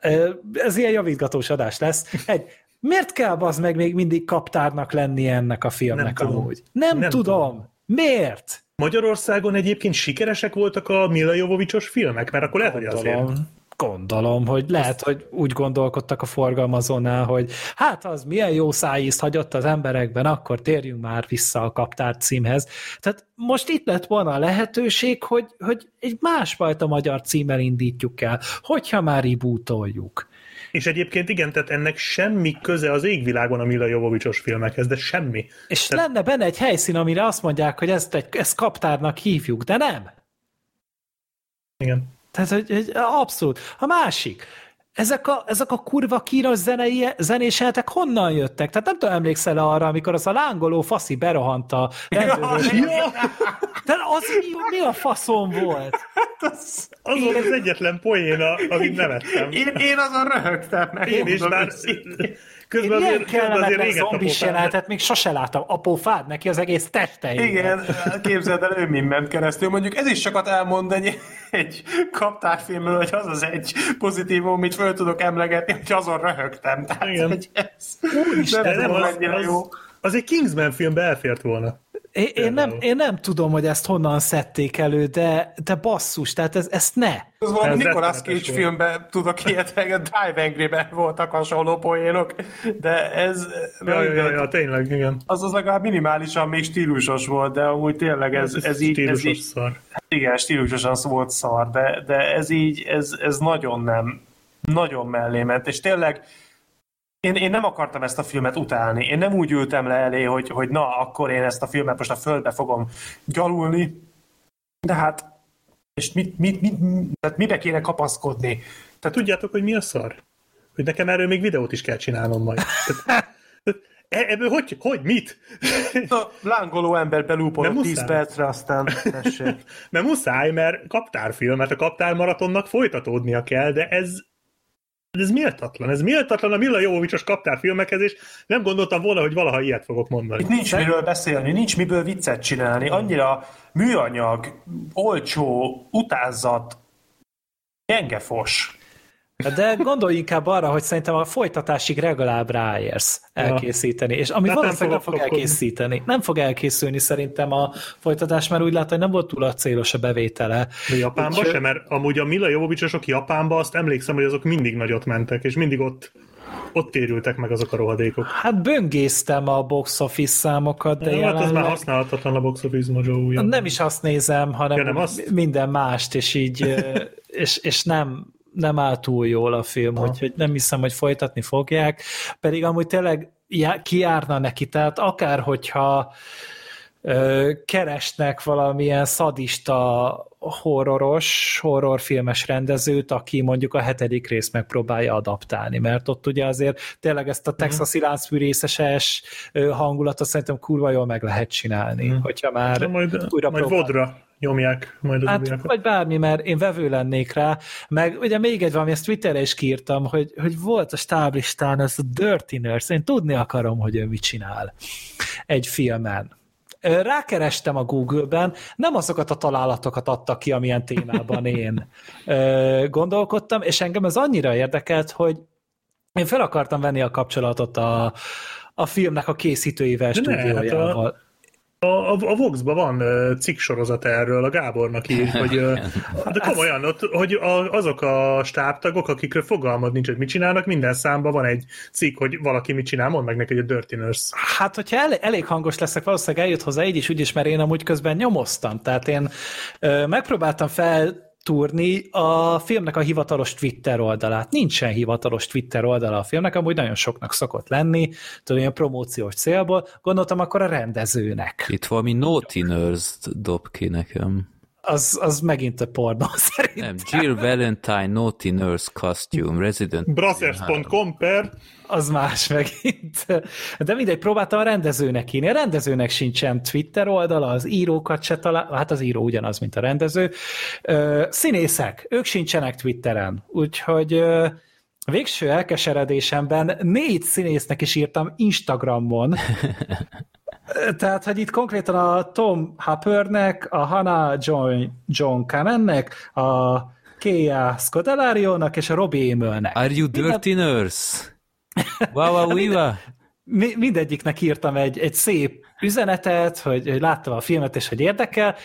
ez ilyen javítgatós adás lesz. Egy, miért kell az meg még mindig kaptárnak lenni ennek a filmnek Nem tudom. amúgy? Nem, Nem tudom. Miért? Magyarországon egyébként sikeresek voltak a Mila Jovovicsos filmek, mert akkor lehet, hogy azért. Gondolom, gondolom, hogy lehet, hogy úgy gondolkodtak a forgalmazónál, hogy hát az milyen jó szájízt hagyott az emberekben, akkor térjünk már vissza a kaptár címhez. Tehát most itt lett volna a lehetőség, hogy, hogy egy másfajta magyar címmel indítjuk el, hogyha már rebootoljuk. És egyébként igen, tehát ennek semmi köze az égvilágon a Mila Jovovicsos filmekhez, de semmi. És lenne benne egy helyszín, amire azt mondják, hogy ezt, egy, ezt kaptárnak hívjuk, de nem. Igen. Tehát, hogy, hogy abszolút. A másik, ezek a, ezek a kurva kínos zenei, zenéseletek honnan jöttek? Tehát nem tudom, emlékszel arra, amikor az a lángoló faszi berohant a. De az mi, mi a faszom volt? Az volt az egyetlen poén, a- amit nevettem. Én, én azon röhögtem meg. Én is, bár őszintén. Közben Ilyen azért, közben azért zombis jelenetet még sose láttam. Apófád neki az egész teste. Igen, képzeld el, ő mind ment keresztül. Mondjuk ez is sokat elmond egy, egy kaptárfilmről, hogy az az egy pozitívum, amit föl tudok emlegetni, hogy azon röhögtem. Tehát, Igen. hogy ez Úristen, nem, nem az, az, jó. az egy Kingsman filmbe elfért volna. Én, én, nem, én nem tudom, hogy ezt honnan szedték elő, de, de basszus, tehát ez, ezt ne. Ez valami Ez Nicolas Cage filmben tudok ilyet, meg a Drive Angry-ben voltak hasonló poénok, de ez Ja, ja, ja, ja, tényleg, igen. az az legalább minimálisan még stílusos volt, de amúgy tényleg ez, ez, így, ez stílusos így, szar. igen, stílusosan volt szar, de, de ez így, ez, ez nagyon nem, nagyon mellé ment, és tényleg én, én nem akartam ezt a filmet utálni. Én nem úgy ültem le elé, hogy, hogy na, akkor én ezt a filmet most a földbe fogom gyalulni, de hát és mit, mit, mit, tehát mibe kéne kapaszkodni? Tehát Tudjátok, hogy mi a szar? Hogy nekem erről még videót is kell csinálnom majd. Tehát, e- ebből hogy, hogy, mit? a lángoló ember belúpolott Nem 10 muszáj. percre, aztán tessék. Mert muszáj, mert kaptárfilm, mert a kaptármaratonnak folytatódnia kell, de ez ez méltatlan. Ez méltatlan a Mila Jovovicsos kaptárfilmekhez, és nem gondoltam volna, hogy valaha ilyet fogok mondani. Itt nincs miről beszélni, nincs miből viccet csinálni. Annyira műanyag, olcsó, utázat, gyengefos. De gondolj inkább arra, hogy szerintem a folytatásig legalább ráérsz elkészíteni, és ami nem valószínűleg nem fog kapkodni. elkészíteni. Nem fog elkészülni szerintem a folytatás, mert úgy látom, hogy nem volt túl a célos a bevétele. De Japánban Úgyhogy- sem, mert amúgy a Mila Jovovicsosok Japánban azt emlékszem, hogy azok mindig nagyot mentek, és mindig ott, ott térültek meg azok a rohadékok. Hát böngésztem a box office számokat, de De hát az már jelenleg használhatatlan a Box Office Mojo újra. nem is azt nézem, hanem Ja, nem azt? minden mást, és így, és, és nem, nem áll túl jól a film, úgyhogy nem hiszem, hogy folytatni fogják, pedig amúgy tényleg kijárna neki, tehát akár hogyha ö, keresnek valamilyen szadista horroros, horrorfilmes rendezőt, aki mondjuk a hetedik részt megpróbálja adaptálni, mert ott ugye azért tényleg ezt a texasi láncfűrészeses ö, hangulatot szerintem kurva jól meg lehet csinálni, hogyha már Na, majd, újra majd próbál- vodra nyomják majd az Hát, újakat. vagy bármi, mert én vevő lennék rá, meg ugye még egy valami, ezt Twitterre is kiírtam, hogy, hogy volt a stáblistán ez a Dirty Nurse, én tudni akarom, hogy ő mit csinál egy filmen. Rákerestem a Google-ben, nem azokat a találatokat adtak ki, amilyen témában én gondolkodtam, és engem ez annyira érdekelt, hogy én fel akartam venni a kapcsolatot a, a filmnek a készítőivel, De ne, hát a- stúdiójával. A, a, a Vox-ban van cikk sorozat erről, a Gábornak ír, hogy, de komolyan, ott, hogy a, azok a stábtagok, akikről fogalmad nincs, hogy mit csinálnak, minden számban van egy cikk, hogy valaki mit csinál, mondd meg neki, hogy a Dirty Nurse. Hát, hogyha elég, elég hangos leszek, valószínűleg eljött hozzá így is, úgy is, mert én amúgy közben nyomoztam. Tehát én ö, megpróbáltam feltúrni a filmnek a hivatalos Twitter oldalát. Nincsen hivatalos Twitter oldala a filmnek, amúgy nagyon soknak szokott lenni, tudom, ilyen promóciós célból. Gondoltam akkor a rendezőnek. Itt valami Naughty Nurse dob ki nekem. Az, az megint a pornó szerint. Nem, Jill Valentine Naughty Nurse Costume, Resident Brassers.com per az más megint. De mindegy, próbáltam a rendezőnek írni. A rendezőnek sincsen Twitter oldala, az írókat se talál, hát az író ugyanaz, mint a rendező. Színészek, ők sincsenek Twitteren, úgyhogy végső elkeseredésemben négy színésznek is írtam Instagramon, tehát, hogy itt konkrétan a Tom Hoppernek, a Hannah John, John Cannonnek, a Kea Scodelario-nak és a Robbie Amellnek. Are you dirty nurse? Wow, wow, wiwa. Mi- mindegyiknek írtam egy, egy szép üzenetet, hogy, hogy láttam a filmet, és hogy érdekel.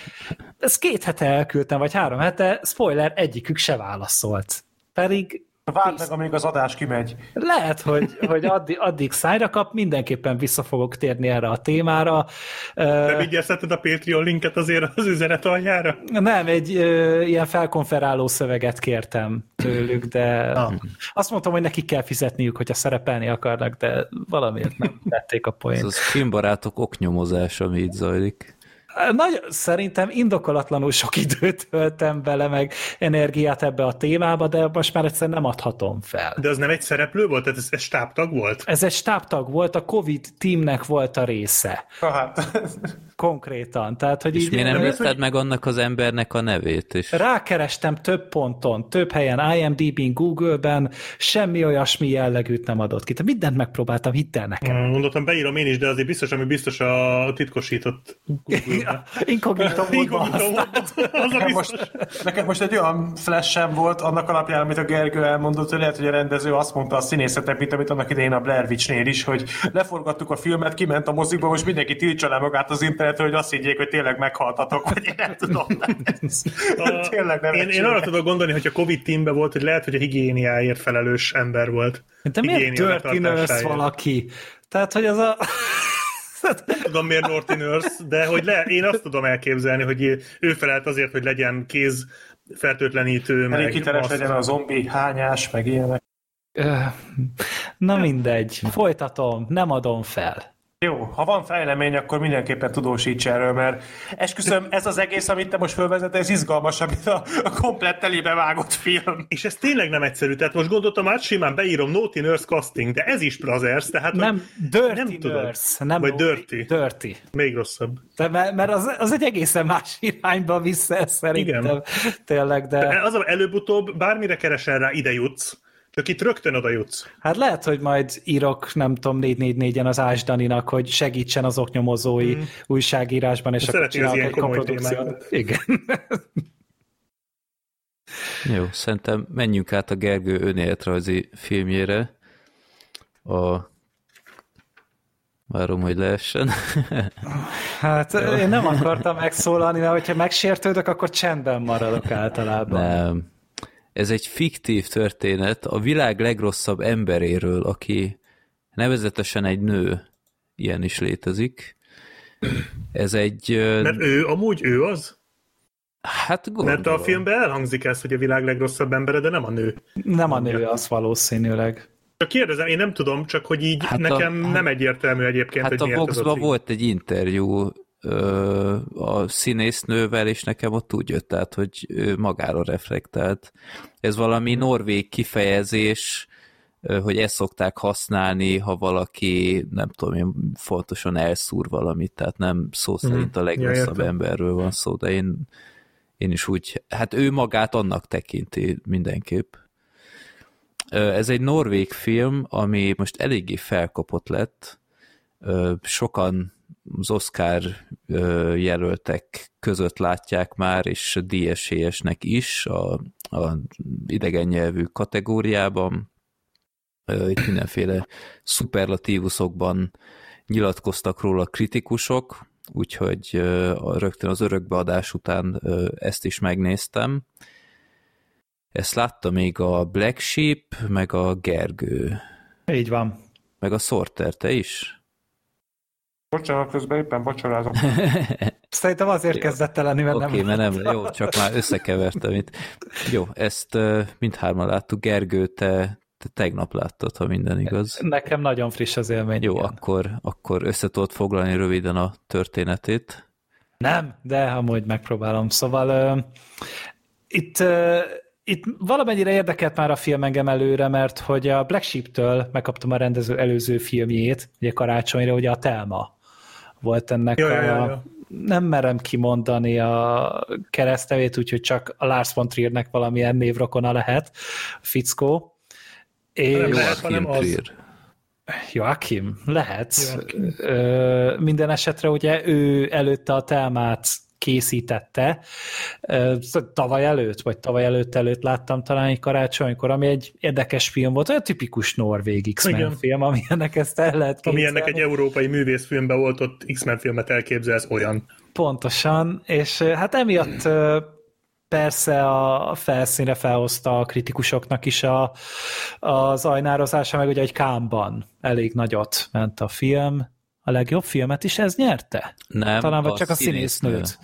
Ezt két hete elküldtem, vagy három hete, spoiler, egyikük se válaszolt. Pedig Várd meg, amíg az adás kimegy. lehet, hogy, hogy addig, addig szájra kap, mindenképpen vissza fogok térni erre a témára. Nem Ö, vigyáztatod a Patreon linket azért az üzenet aljára? Nem, egy ö, ilyen felkonferáló szöveget kértem tőlük, de Ah. azt mondtam, hogy nekik kell fizetniük, hogyha szerepelni akarnak, de valamiért nem tették a Ez poént. az filmbarátok oknyomozása, ami itt zajlik. Nagy, szerintem indokolatlanul sok időt töltem bele, meg energiát ebbe a témába, de most már egyszerűen nem adhatom fel. De az nem egy szereplő volt? Tehát ez, ez stábtag volt? Ez egy stábtag volt, a Covid teamnek volt a része. Hát, Konkrétan. Tehát, hogy És így, miért nem írtad meg annak az embernek a nevét is? Rákerestem több ponton, több helyen, IMDb-n, Google-ben, semmi olyasmi jellegűt nem adott ki. Tehát mindent megpróbáltam, hidd el nekem. Mondottam, beírom én is, de azért biztos, ami biztos a titkosított. Inkognito használt. módban. Nekem most, nekem most egy olyan flash volt annak alapján, amit a Gergő elmondott, hogy lehet, hogy a rendező azt mondta a színészetek, mint amit annak idején a Blair Witch-nél is, hogy leforgattuk a filmet, kiment a mozikba, most mindenki tiltsa le magát az internetre, hogy azt higgyék, hogy tényleg meghaltatok, vagy én nem tudom. Ez, A- tényleg nem én, én arra tudok gondolni, hogy a Covid teamben volt, hogy lehet, hogy a higiéniáért felelős ember volt. De miért betartásáért. valaki? Tehát, hogy az a... Nem tudom miért Norty Nurse, de hogy le, én azt tudom elképzelni, hogy ő felelt azért, hogy legyen kéz fertőtlenítő, Elég meg hiteles maszk. legyen a zombi hányás, meg ilyenek. Na mindegy, folytatom, nem adom fel. Jó, ha van fejlemény, akkor mindenképpen tudósíts erről, mert esküszöm, ez az egész, amit te most felvezettél, ez izgalmasabb, mint a, a komplett telébe vágott film. És ez tényleg nem egyszerű, tehát most gondoltam át, simán beírom Naughty Nurse casting, de ez is Brothers, tehát Nem, Dirty nem tudod. Nurse. Nem Vagy Dirty. Dirty. még rosszabb. De mert mert az, az egy egészen más irányba vissza ez szerintem. Igen. Tényleg, de Az a, előbb-utóbb bármire keresel rá, ide jutsz, csak itt rögtön oda jutsz. hát lehet, hogy majd írok, nem tudom, 444-en az Ás Daninak, hogy segítsen az oknyomozói Mm. újságírásban, és akkor Szereti az csinálok egy koprodukciót. Igen. Jó, szerintem menjünk át a Gergő önéletrajzi filmjére. A... Várom, hogy leessen. Hát én nem akartam megszólalni, mert hogyha megsértődök, akkor csendben maradok általában. Nem. Ez egy fiktív történet a világ legrosszabb emberéről, aki nevezetesen egy nő. Ilyen is létezik. Ez egy... Mert ő, amúgy ő az? Hát gondolom. Mert a filmben elhangzik ez, hogy a világ legrosszabb embere, de nem a nő. Nem a nő az valószínűleg. Csak kérdezem, én nem tudom, csak hogy így Hát hát nekem a, nem egyértelmű egyébként, Hát hogy a cikk. volt egy interjú ö, a színésznővel, és nekem ott úgy jött át, hogy ő magára reflektált. Ez valami norvég kifejezés, hogy ezt szokták használni, ha valaki, nem tudom én, fontosan elszúr valamit, tehát nem szó szerint a Ja, legrosszabb értem. emberről van szó, de én, én is úgy, hát ő magát annak tekinti mindenképp. Ez egy norvég film, ami most eléggé felkapott lett. Sokan az Oscar jelöltek között látják már, és a DSCS-nek is a, a idegen nyelvű kategóriában. Itt mindenféle szuperlatívuszokban nyilatkoztak róla kritikusok, úgyhogy rögtön az örökbeadás után ezt is megnéztem. Ezt látta még a Black Sheep, meg a Gergő, Így van. meg a Sorter, te is? Bocsánat, közben éppen vacsorázom. Szerintem azért kezdett el lenni, mert Oké, nem okay, mert nem, jó, csak már összekevertem itt. Jó, ezt mindhárman láttuk. Gergő, te, te tegnap láttad, ha minden igaz. Nekem nagyon friss az élmény. Jó, igen. akkor, akkor össze tudod foglalni röviden a történetét. Nem, de amúgy megpróbálom. Szóval uh, itt, uh, itt valamennyire érdekelt már a film engem előre, mert hogy a Black Sheep-től megkaptam a rendező előző filmjét, ugye karácsonyra, ugye a Telma volt ennek Ja, a... ja, ja. Nem merem kimondani a keresztevét, úgyhogy csak a Lars von Triernek valamilyen névrokona lehet, fickó. És... Nem lehet, hanem az. Trier. Joachim, lehet. Joachim. Ö, minden esetre ugye ő előtte a telmát készítette, tavaly előtt, vagy tavaly előtt előtt láttam talán egy karácsonykor, ami egy érdekes film volt, olyan tipikus norvég X-Men film, amilyennek ezt el lehet Ami képzelni. ennek egy európai művészfilmben volt, ott X-Men filmet elképzelsz olyan. Pontosan, és hát emiatt persze a felszínre felhozta a kritikusoknak is a, az ajnározása, meg ugye egy Kámban elég nagyot ment a film. A legjobb filmet is ez nyerte? Nem, Talán vagy csak a színésznőt.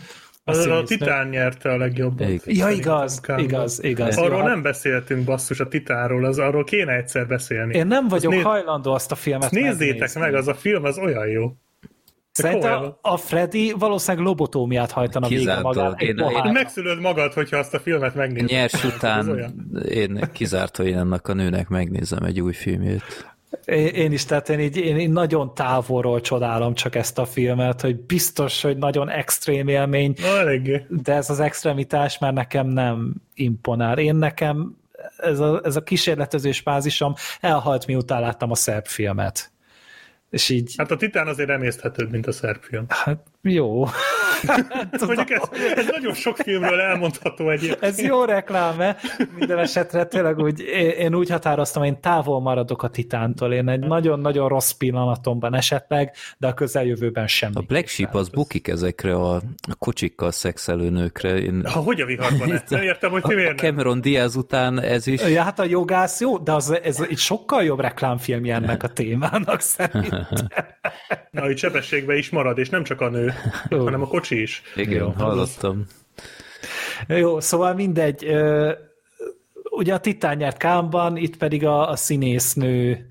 A Az a, a. Titán nyerte a legjobbat. Igen. Ja, igaz, igaz, igaz. Arról Jó, hát nem beszéltünk, basszus, a Titánról, az arról kéne egyszer beszélni. Én nem vagyok néz- hajlandó azt a filmet Azt nézzétek megnézni. meg, az a film az olyan jó. Szerintem a Freddy valószínűleg lobotómiát hajtana végre magát. Én- én-. Megszülöd magad, hogyha azt a filmet megnézed. Nyers után én kizárt, hogy ennek a nőnek megnézem egy új filmjét. Én, én is, tehát én, így, én, én nagyon távolról csodálom csak ezt a filmet, hogy biztos, hogy nagyon extrém élmény, Na, de ez az extremitás már nekem nem imponál. Én nekem ez a, ez a kísérletezős fázisom elhalt, miután láttam a szerb filmet. És így, Hát a Titán azért emészthetőbb, mint a szerb film. hát jó. Mondjuk ez, ez nagyon sok filmről elmondható egyébként. Ez jó reklám Minden esetre tényleg úgy, én, úgy határoztam, hogy én távol maradok a Titántól. Én egy nagyon-nagyon rossz pillanatomban esetleg, de a közeljövőben semmi. A Black Sheep az bukik ezekre a, a kocsikkal szexelő nőkre. Én, Ha hogy a viharban ez? Nem értem, hogy ti a miért. Cameron Diaz után ez is Ja, hát a jogász jó, de az, ez egy sokkal jobb reklámfilmje ennek a témának szerintem. Na, itt sebességben is marad, és nem csak a nő. Hanem a kocsi is. Igen, hallottam. Jó, szóval mindegy. Ugye a Titán nyert Kámban, itt pedig a, a színésznő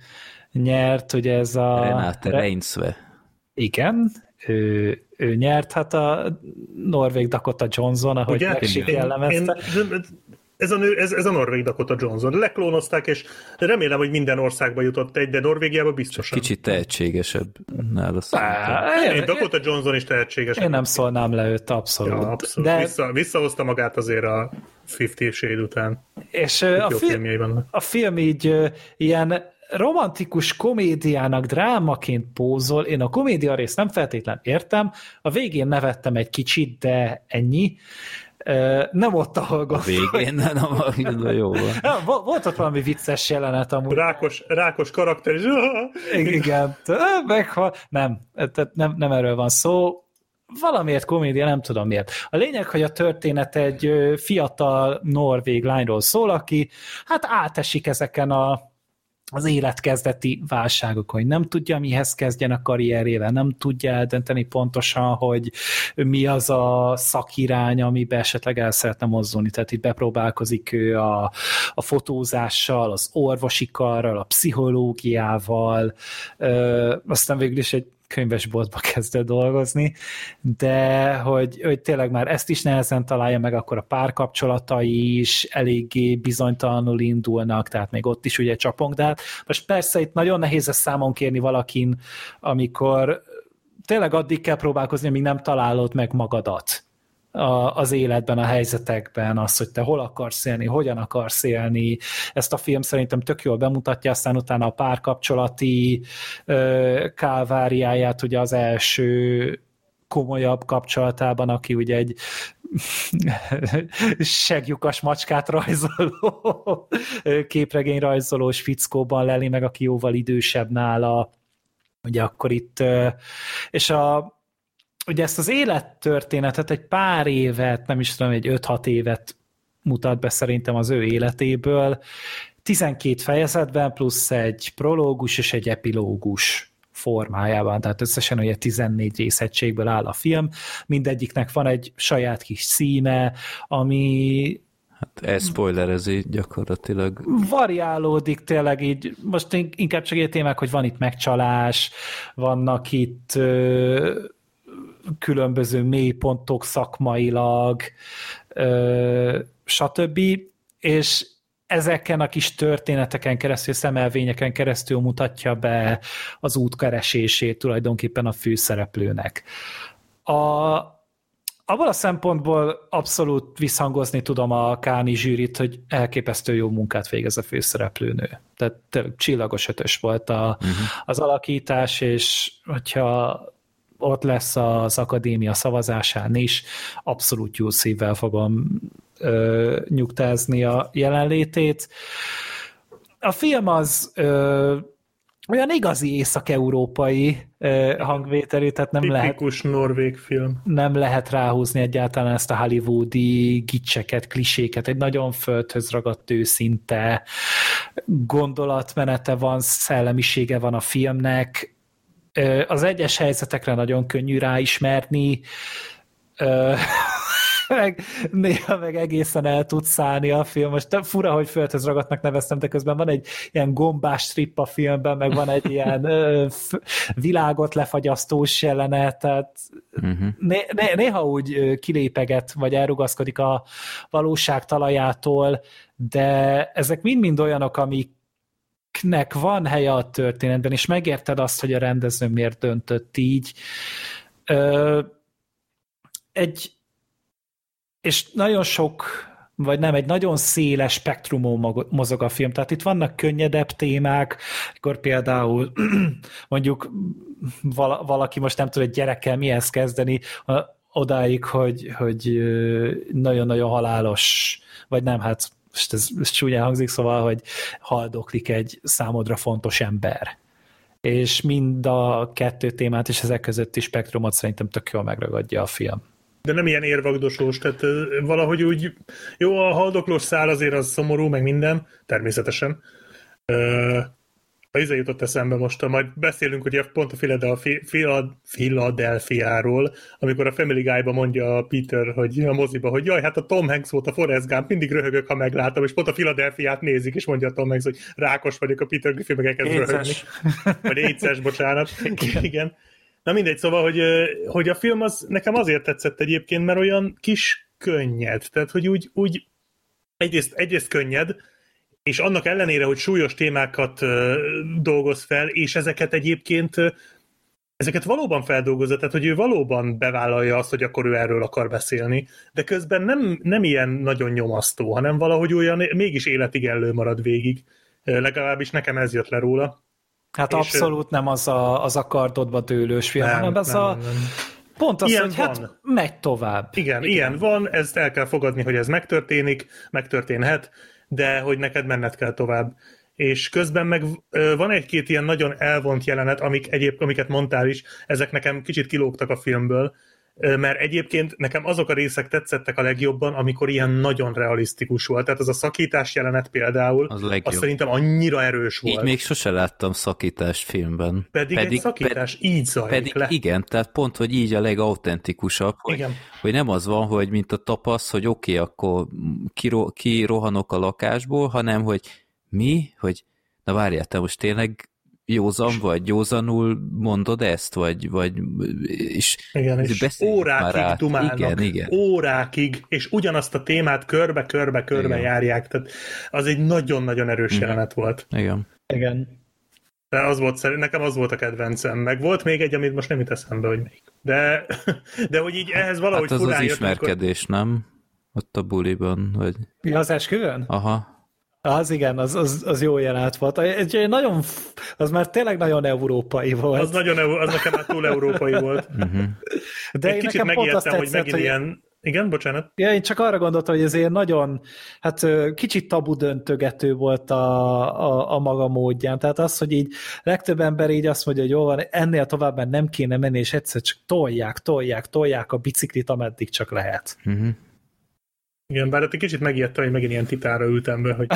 nyert, ugye ez a... Renate Reinsve. Igen, ő, ő nyert, hát a Norvég Dakota Johnson, ahogy Ugye? Megsik Én- jellemezte. én- ez a, nő, ez, ez a Norvég Dakota Johnson. Leklónozták, és remélem, hogy minden országba jutott egy, de Norvégiába biztosan. Kicsit tehetségesebb nála szerintem. Á, Én, Dakota Johnson is tehetséges. én nem szólnám le őt abszolút. Ja, abszolút. De. Vissza, visszahozta magát azért a Fifty Shade után. és a, film, a film így ilyen romantikus komédiának drámaként pózol. Én a komédia részt nem feltétlen értem. A végén nevettem egy kicsit, de ennyi. Nem ott, ahol A gondoltam. végén, nem, nem, jó van. Vo- Volt ott valami vicces jelenet amúgy. Rákos, rákos karakter, és Igen, meghal. Nem, tehát nem, nem erről van szó. Valamiért komédia, nem tudom miért. A lényeg, hogy a történet egy fiatal norvég lányról szól, aki hát átesik ezeken a az életkezdeti válságok, hogy nem tudja, mihez kezdjen a karrierével, nem tudja eldönteni pontosan, hogy mi az a szakirány, amiben esetleg el szeretne mozdulni. Tehát itt bepróbálkozik ő a, a fotózással, az orvosi karral, a pszichológiával, ö, aztán végül is egy könyvesboltba kezdett dolgozni, de hogy, hogy tényleg már ezt is nehezen találja meg, akkor a párkapcsolatai is eléggé bizonytalanul indulnak, tehát még ott is ugye csapongdál. Most persze itt nagyon nehéz ezt számon kérni valakin, amikor tényleg addig kell próbálkozni, amíg nem találod meg magadat a, az életben, a helyzetekben, az, hogy te hol akarsz élni, hogyan akarsz élni. Ezt a film szerintem tök jól bemutatja, aztán utána a párkapcsolati ö, káváriáját, ugye az első komolyabb kapcsolatában, aki ugye egy seglyukas macskát rajzoló, képregény rajzolós fickóban leli meg, aki jóval idősebb nála, ugye akkor itt, és a ugye ezt az élettörténetet egy pár évet, nem is tudom, egy 5-6 évet mutat be szerintem az ő életéből, 12 fejezetben plusz egy prológus és egy epilógus formájában, tehát összesen ugye 14 részegységből áll a film, mindegyiknek van egy saját kis színe, ami Hát ez spoilerezi gyakorlatilag. variálódik tényleg így, most inkább csak egy témák, hogy van itt megcsalás, vannak itt ö, különböző mélypontok szakmailag, ö, stb. És ezeken a kis történeteken keresztül, szemelvényeken keresztül mutatja be az útkeresését tulajdonképpen a főszereplőnek. A, abban a szempontból abszolút visszhangozni tudom a Káni zsűrit, hogy elképesztő jó munkát végez a főszereplőnő. Tehát csillagos ötös volt a, uh-huh. az alakítás, és hogyha ott lesz az akadémia szavazásán is, abszolút jó szívvel fogom ö, nyugtázni a jelenlétét. A film az ö, olyan igazi észak-európai ö, hangvételű, tehát nem lehet Tipikus norvég film. nem lehet ráhúzni egyáltalán ezt a hollywoodi gicseket, kliséket, egy nagyon földhöz ragadt őszinte gondolatmenete van, szellemisége van a filmnek, az egyes helyzetekre nagyon könnyű ráismerni, meg, néha meg egészen el tud szállni a film. Most fura, hogy földhöz ragadnak neveztem, de közben van egy ilyen gombás strip a filmben, meg van egy ilyen ö, világot lefagyasztós jelenet, tehát uh-huh. né, né, néha úgy kilépeget, vagy elrugaszkodik a valóság talajától, de ezek mind-mind olyanok, amik nek van helye a történetben, és megérted azt, hogy a rendező miért döntött így. Ö, egy, és nagyon sok, vagy nem, egy nagyon széles spektrumon mozog a film. Tehát itt vannak könnyedebb témák, akkor például mondjuk valaki most nem tud egy gyerekkel mihez kezdeni, odáig, hogy, hogy nagyon-nagyon halálos, vagy nem, hát most ez, ez csúnyán hangzik, szóval, hogy haldoklik egy számodra fontos ember. És mind a kettő témát és ezek közötti spektrumot szerintem tök jól megragadja a film. De nem ilyen érvagdosós, tehát valahogy úgy, jó, a haldoklós szál azért az szomorú, meg minden, természetesen. A izé jutott eszembe most, majd beszélünk ugye pont a Philadelphia-ról, amikor a Family Guy-ba mondja a Peter, hogy a moziba, hogy jaj, hát a Tom Hanks volt a Forrest Gump, mindig röhögök, ha meglátom, és pont a Philadelphia-t nézik, és mondja a Tom Hanks, hogy rákos vagyok, a Peter Griffin meg elkezd röhögni. Vagy éces, bocsánat. Igen. Na mindegy, szóval, hogy, hogy a film az nekem azért tetszett egyébként, mert olyan kis könnyed, tehát hogy úgy, úgy egyrészt, egyrészt könnyed, és annak ellenére, hogy súlyos témákat dolgoz fel, és ezeket egyébként ezeket valóban feldolgozza, tehát hogy ő valóban bevállalja azt, hogy akkor ő erről akar beszélni, de közben nem, nem ilyen nagyon nyomasztó, hanem valahogy olyan mégis életig elő marad végig. Legalábbis nekem ez jött le róla. Hát és abszolút nem az a, az a kardodba dőlős film, nem, hanem ez nem, a nem. Pont az, ilyen hogy hát van. hát megy tovább. Igen, Igen, ilyen van, ezt el kell fogadni, hogy ez megtörténik, megtörténhet, de hogy neked menned kell tovább. És közben meg van egy-két ilyen nagyon elvont jelenet, amik egyéb, amiket mondtál is, ezek nekem kicsit kilógtak a filmből, mert egyébként nekem azok a részek tetszettek a legjobban, amikor ilyen nagyon realisztikus volt. Tehát az a szakítás jelenet például, az, az szerintem annyira erős volt. Így még sose láttam szakítást filmben. Pedig, pedig egy szakítás ped, így zajlik Pedig le. igen, tehát pont, hogy így a legautentikusabb, hogy, igen. hogy nem az van, hogy mint a tapasz, hogy oké, okay, akkor kiro, kirohanok a lakásból, hanem hogy mi, hogy na várjál, te most tényleg józan vagy, józanul mondod ezt, vagy, vagy és, igen, és órákig dumálnak, igen, igen. órákig, és ugyanazt a témát körbe-körbe-körbe járják, tehát az egy nagyon-nagyon erős igen. jelenet volt. Igen. Igen. De az volt, nekem az volt a kedvencem. Meg volt még egy, amit most nem jut eszembe, hogy még. De, de hogy így ehhez valahogy hát az az ismerkedés, amikor... nem? Ott a buliban, vagy... Mi az esküvőn? Aha. Az igen, az, az, az jó jelent volt. Egy, nagyon, az már tényleg nagyon európai volt. Az, nagyon, az nekem már túl európai volt. Uh-huh. De Egy én kicsit megijedtem, hogy megint hogy... ilyen... Igen, bocsánat. Ja, én csak arra gondoltam, hogy ezért nagyon, hát kicsit tabu döntögető volt a, a, a maga módján. Tehát az, hogy így legtöbb ember így azt mondja, hogy jó van, ennél tovább nem kéne menni, és egyszer csak tolják, tolják, tolják a biciklit, ameddig csak lehet. Uh-huh. Igen, bár egy kicsit megijedtem, hogy megint ilyen titára ültem be, hogy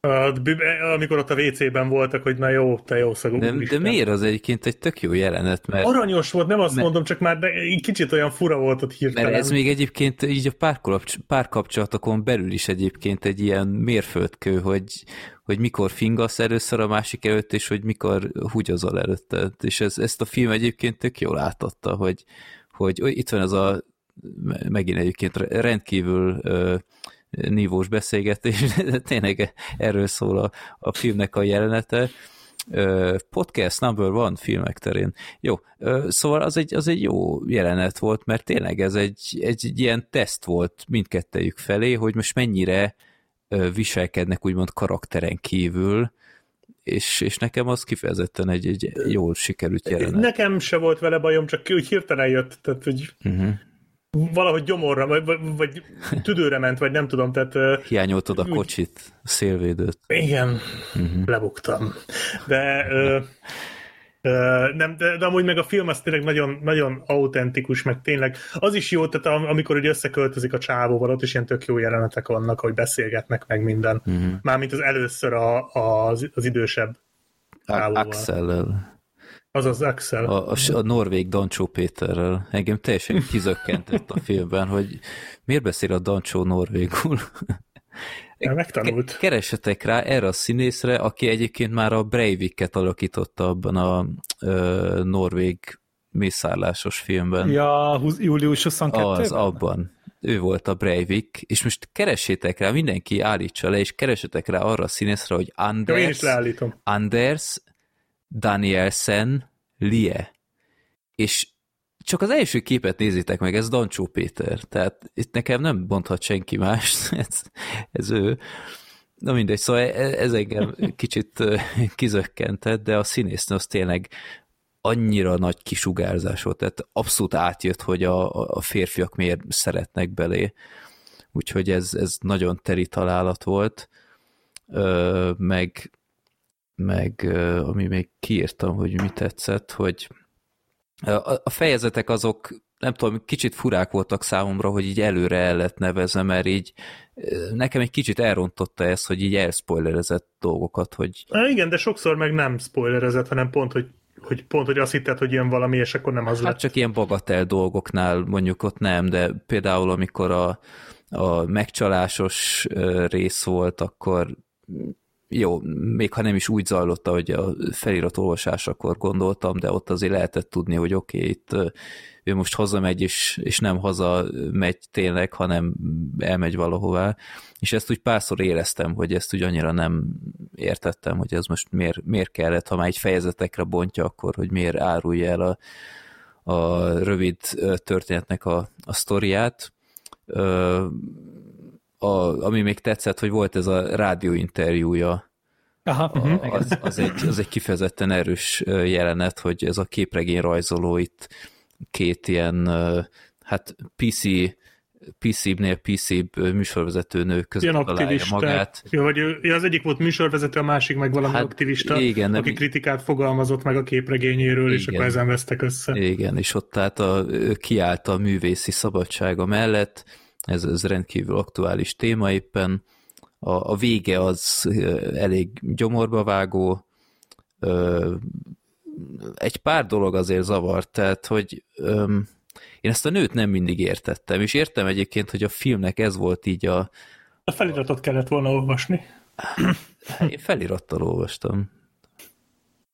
amikor ott a WC-ben voltak, hogy na jó, te jó szagú. De, de miért az egyébként egy tök jó jelenet? Mert, Aranyos volt, nem azt mert, mondom, csak már kicsit olyan fura volt ott hirtelen. Mert ez még egyébként így a párkapcsolatokon belül is egyébként egy ilyen mérföldkő, hogy, hogy mikor fingasz először a másik előtt, és hogy mikor húgyozol előtte. És ez, ezt a film egyébként tök jól látotta, hogy, hogy itt van az a megint egyébként rendkívül nívós beszélgetés, de tényleg erről szól a, a filmnek a jelenete. Podcast number one filmek terén. Jó, szóval az egy, az egy jó jelenet volt, mert tényleg ez egy, egy, egy ilyen teszt volt mindkettejük felé, hogy most mennyire viselkednek úgymond karakteren kívül, és, és nekem az kifejezetten egy, egy jól sikerült jelenet. Nekem se volt vele bajom, csak úgy hirtelen jött, tehát hogy uh-huh valahogy gyomorra, vagy, vagy tüdőre ment, vagy nem tudom, tehát... Hiányoltad a kocsit, a szélvédőt. Igen, uh-huh. lebuktam. De... Ö, ö, nem, de, de amúgy meg a film az tényleg nagyon, nagyon autentikus, meg tényleg az is jó, tehát amikor ugye összeköltözik a csávóval, ott is ilyen tök jó jelenetek vannak, hogy beszélgetnek meg minden. Uh-huh. Mármint az először a, a, az, az idősebb csávóval. Axellel. Az az Axel. A, a, a norvég Dancsó Péterrel. Engem teljesen kizökkentett a filmben, hogy miért beszél a Dancsó norvégul. Ja, megtanult. Keresetek rá erre a színészre, aki egyébként már a Breivik-et alakította abban a ö, norvég mészárlásos filmben. Ja, július 22 Az, abban. Ő volt a Breivik, és most keresétek rá, mindenki állítsa le, és keresetek rá arra a színészre, hogy Jó, én is Anders, leállítom. Anders Danielsen Lie. És csak az első képet nézitek meg, ez Dancsó Péter. Tehát itt nekem nem mondhat senki más, ez, ez ő. Na mindegy, szóval e- ez engem kicsit kizökkentett, de a színésznő az tényleg annyira nagy kisugárzás volt, tehát abszolút átjött, hogy a, a férfiak miért szeretnek belé. Úgyhogy ez, ez nagyon teri találat volt. Meg, meg ami még kiírtam, hogy mi tetszett, hogy a, fejezetek azok nem tudom, kicsit furák voltak számomra, hogy így előre el lett nevezve, mert így nekem egy kicsit elrontotta ezt, hogy így elspoilerezett dolgokat, hogy Há, igen, de sokszor meg nem spoilerezett, hanem pont, hogy, hogy pont, hogy azt hitted, hogy jön valami, és akkor nem az Hát lett. csak ilyen bagatel dolgoknál mondjuk ott nem, de például amikor a, a megcsalásos rész volt, akkor jó, még ha nem is úgy zajlott, hogy a felirat olvasásakor gondoltam, de ott azért lehetett tudni, hogy oké, okay, itt ő most hazamegy, és, és nem haza megy tényleg, hanem elmegy valahová, és ezt úgy párszor éreztem, hogy ezt úgy annyira nem értettem, hogy ez most miért, miért kellett, ha már egy fejezetekre bontja, akkor hogy miért árulja el a, a rövid történetnek a, a sztoriát. A, ami még tetszett, hogy volt ez a rádióinterjúja, Aha, a, az, az, egy, az egy kifejezetten erős jelenet, hogy ez a képregény rajzoló itt két ilyen, hát PC PC-nél PC-bb műsorvezető nő között Ilyen találja aktivista. magát. Jó, vagy ő, az egyik volt műsorvezető, a másik meg valami Hát, aktivista, igen, nem- aki kritikát fogalmazott meg a képregényéről, és Igen. akkor ezen vesztek össze. Igen, és ott tehát a, kiállt a művészi szabadsága mellett, ez, ez rendkívül aktuális téma éppen. A, a vége az elég gyomorba vágó, egy pár dolog azért zavart, tehát hogy öm, én ezt a nőt nem mindig értettem, és értem egyébként, hogy a filmnek ez volt így a... A feliratot kellett volna olvasni. Én felirattal olvastam.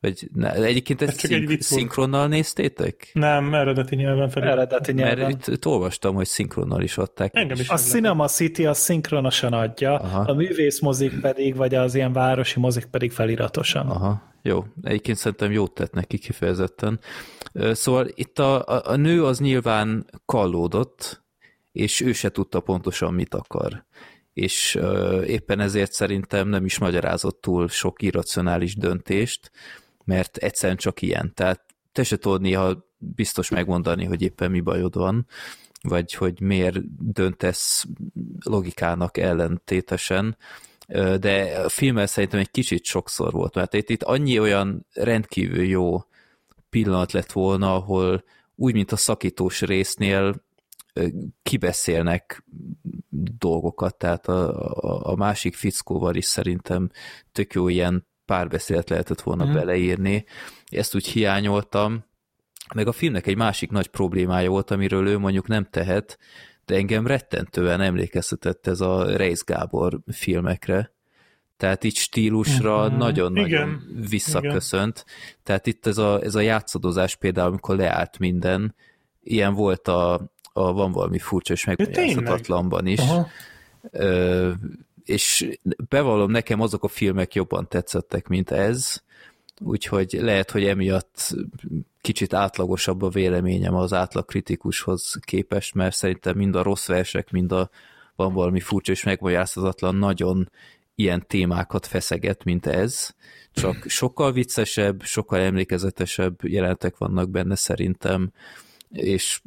Vagy, ne, egyébként Ez ezt egy szink, vicc volt. szinkronnal néztétek? Nem, eredeti nyelven felirat. eredeti Mert nyelven. itt, itt olvastam, hogy szinkronnal is adták. Engem is A. Cinema City az szinkronosan adja, Aha. a művészmozik pedig, vagy az ilyen városi mozik pedig feliratosan. Aha, jó. Egyébként szerintem jót tett neki kifejezetten. Szóval itt a, a, a nő az nyilván kallódott, és ő se tudta pontosan, mit akar. És éppen ezért szerintem nem is magyarázott túl sok irracionális döntést, mert egyszerűen csak ilyen. Tehát te se tudod néha biztos megmondani, hogy éppen mi bajod van, vagy hogy miért döntesz logikának ellentétesen, de a filmmel szerintem egy kicsit sokszor volt, mert itt, itt annyi olyan rendkívül jó pillanat lett volna, ahol úgy, mint a szakítós résznél kibeszélnek dolgokat, tehát a, a, a másik fickóval is szerintem tök jó ilyen párbeszélet lehetett volna mm. beleírni. Ezt úgy hiányoltam, meg a filmnek egy másik nagy problémája volt, amiről ő mondjuk nem tehet, de engem rettentően emlékeztetett ez a Reis Gábor filmekre. Tehát itt stílusra Mhm. nagyon-nagyon Igen. visszaköszönt. Tehát itt ez a, ez a játszadozás például, amikor leállt minden, ilyen volt a, a van valami furcsa és megmagyarázhatatlanban is. Aha. Ö, és bevallom, nekem azok a filmek jobban tetszettek, mint ez, úgyhogy lehet, hogy emiatt kicsit átlagosabb a véleményem az átlag kritikushoz képest, mert szerintem mind a rossz versek, mind a van valami furcsa és megmagyarázhatatlan nagyon ilyen témákat feszeget, mint ez, csak sokkal viccesebb, sokkal emlékezetesebb jelentek vannak benne szerintem, és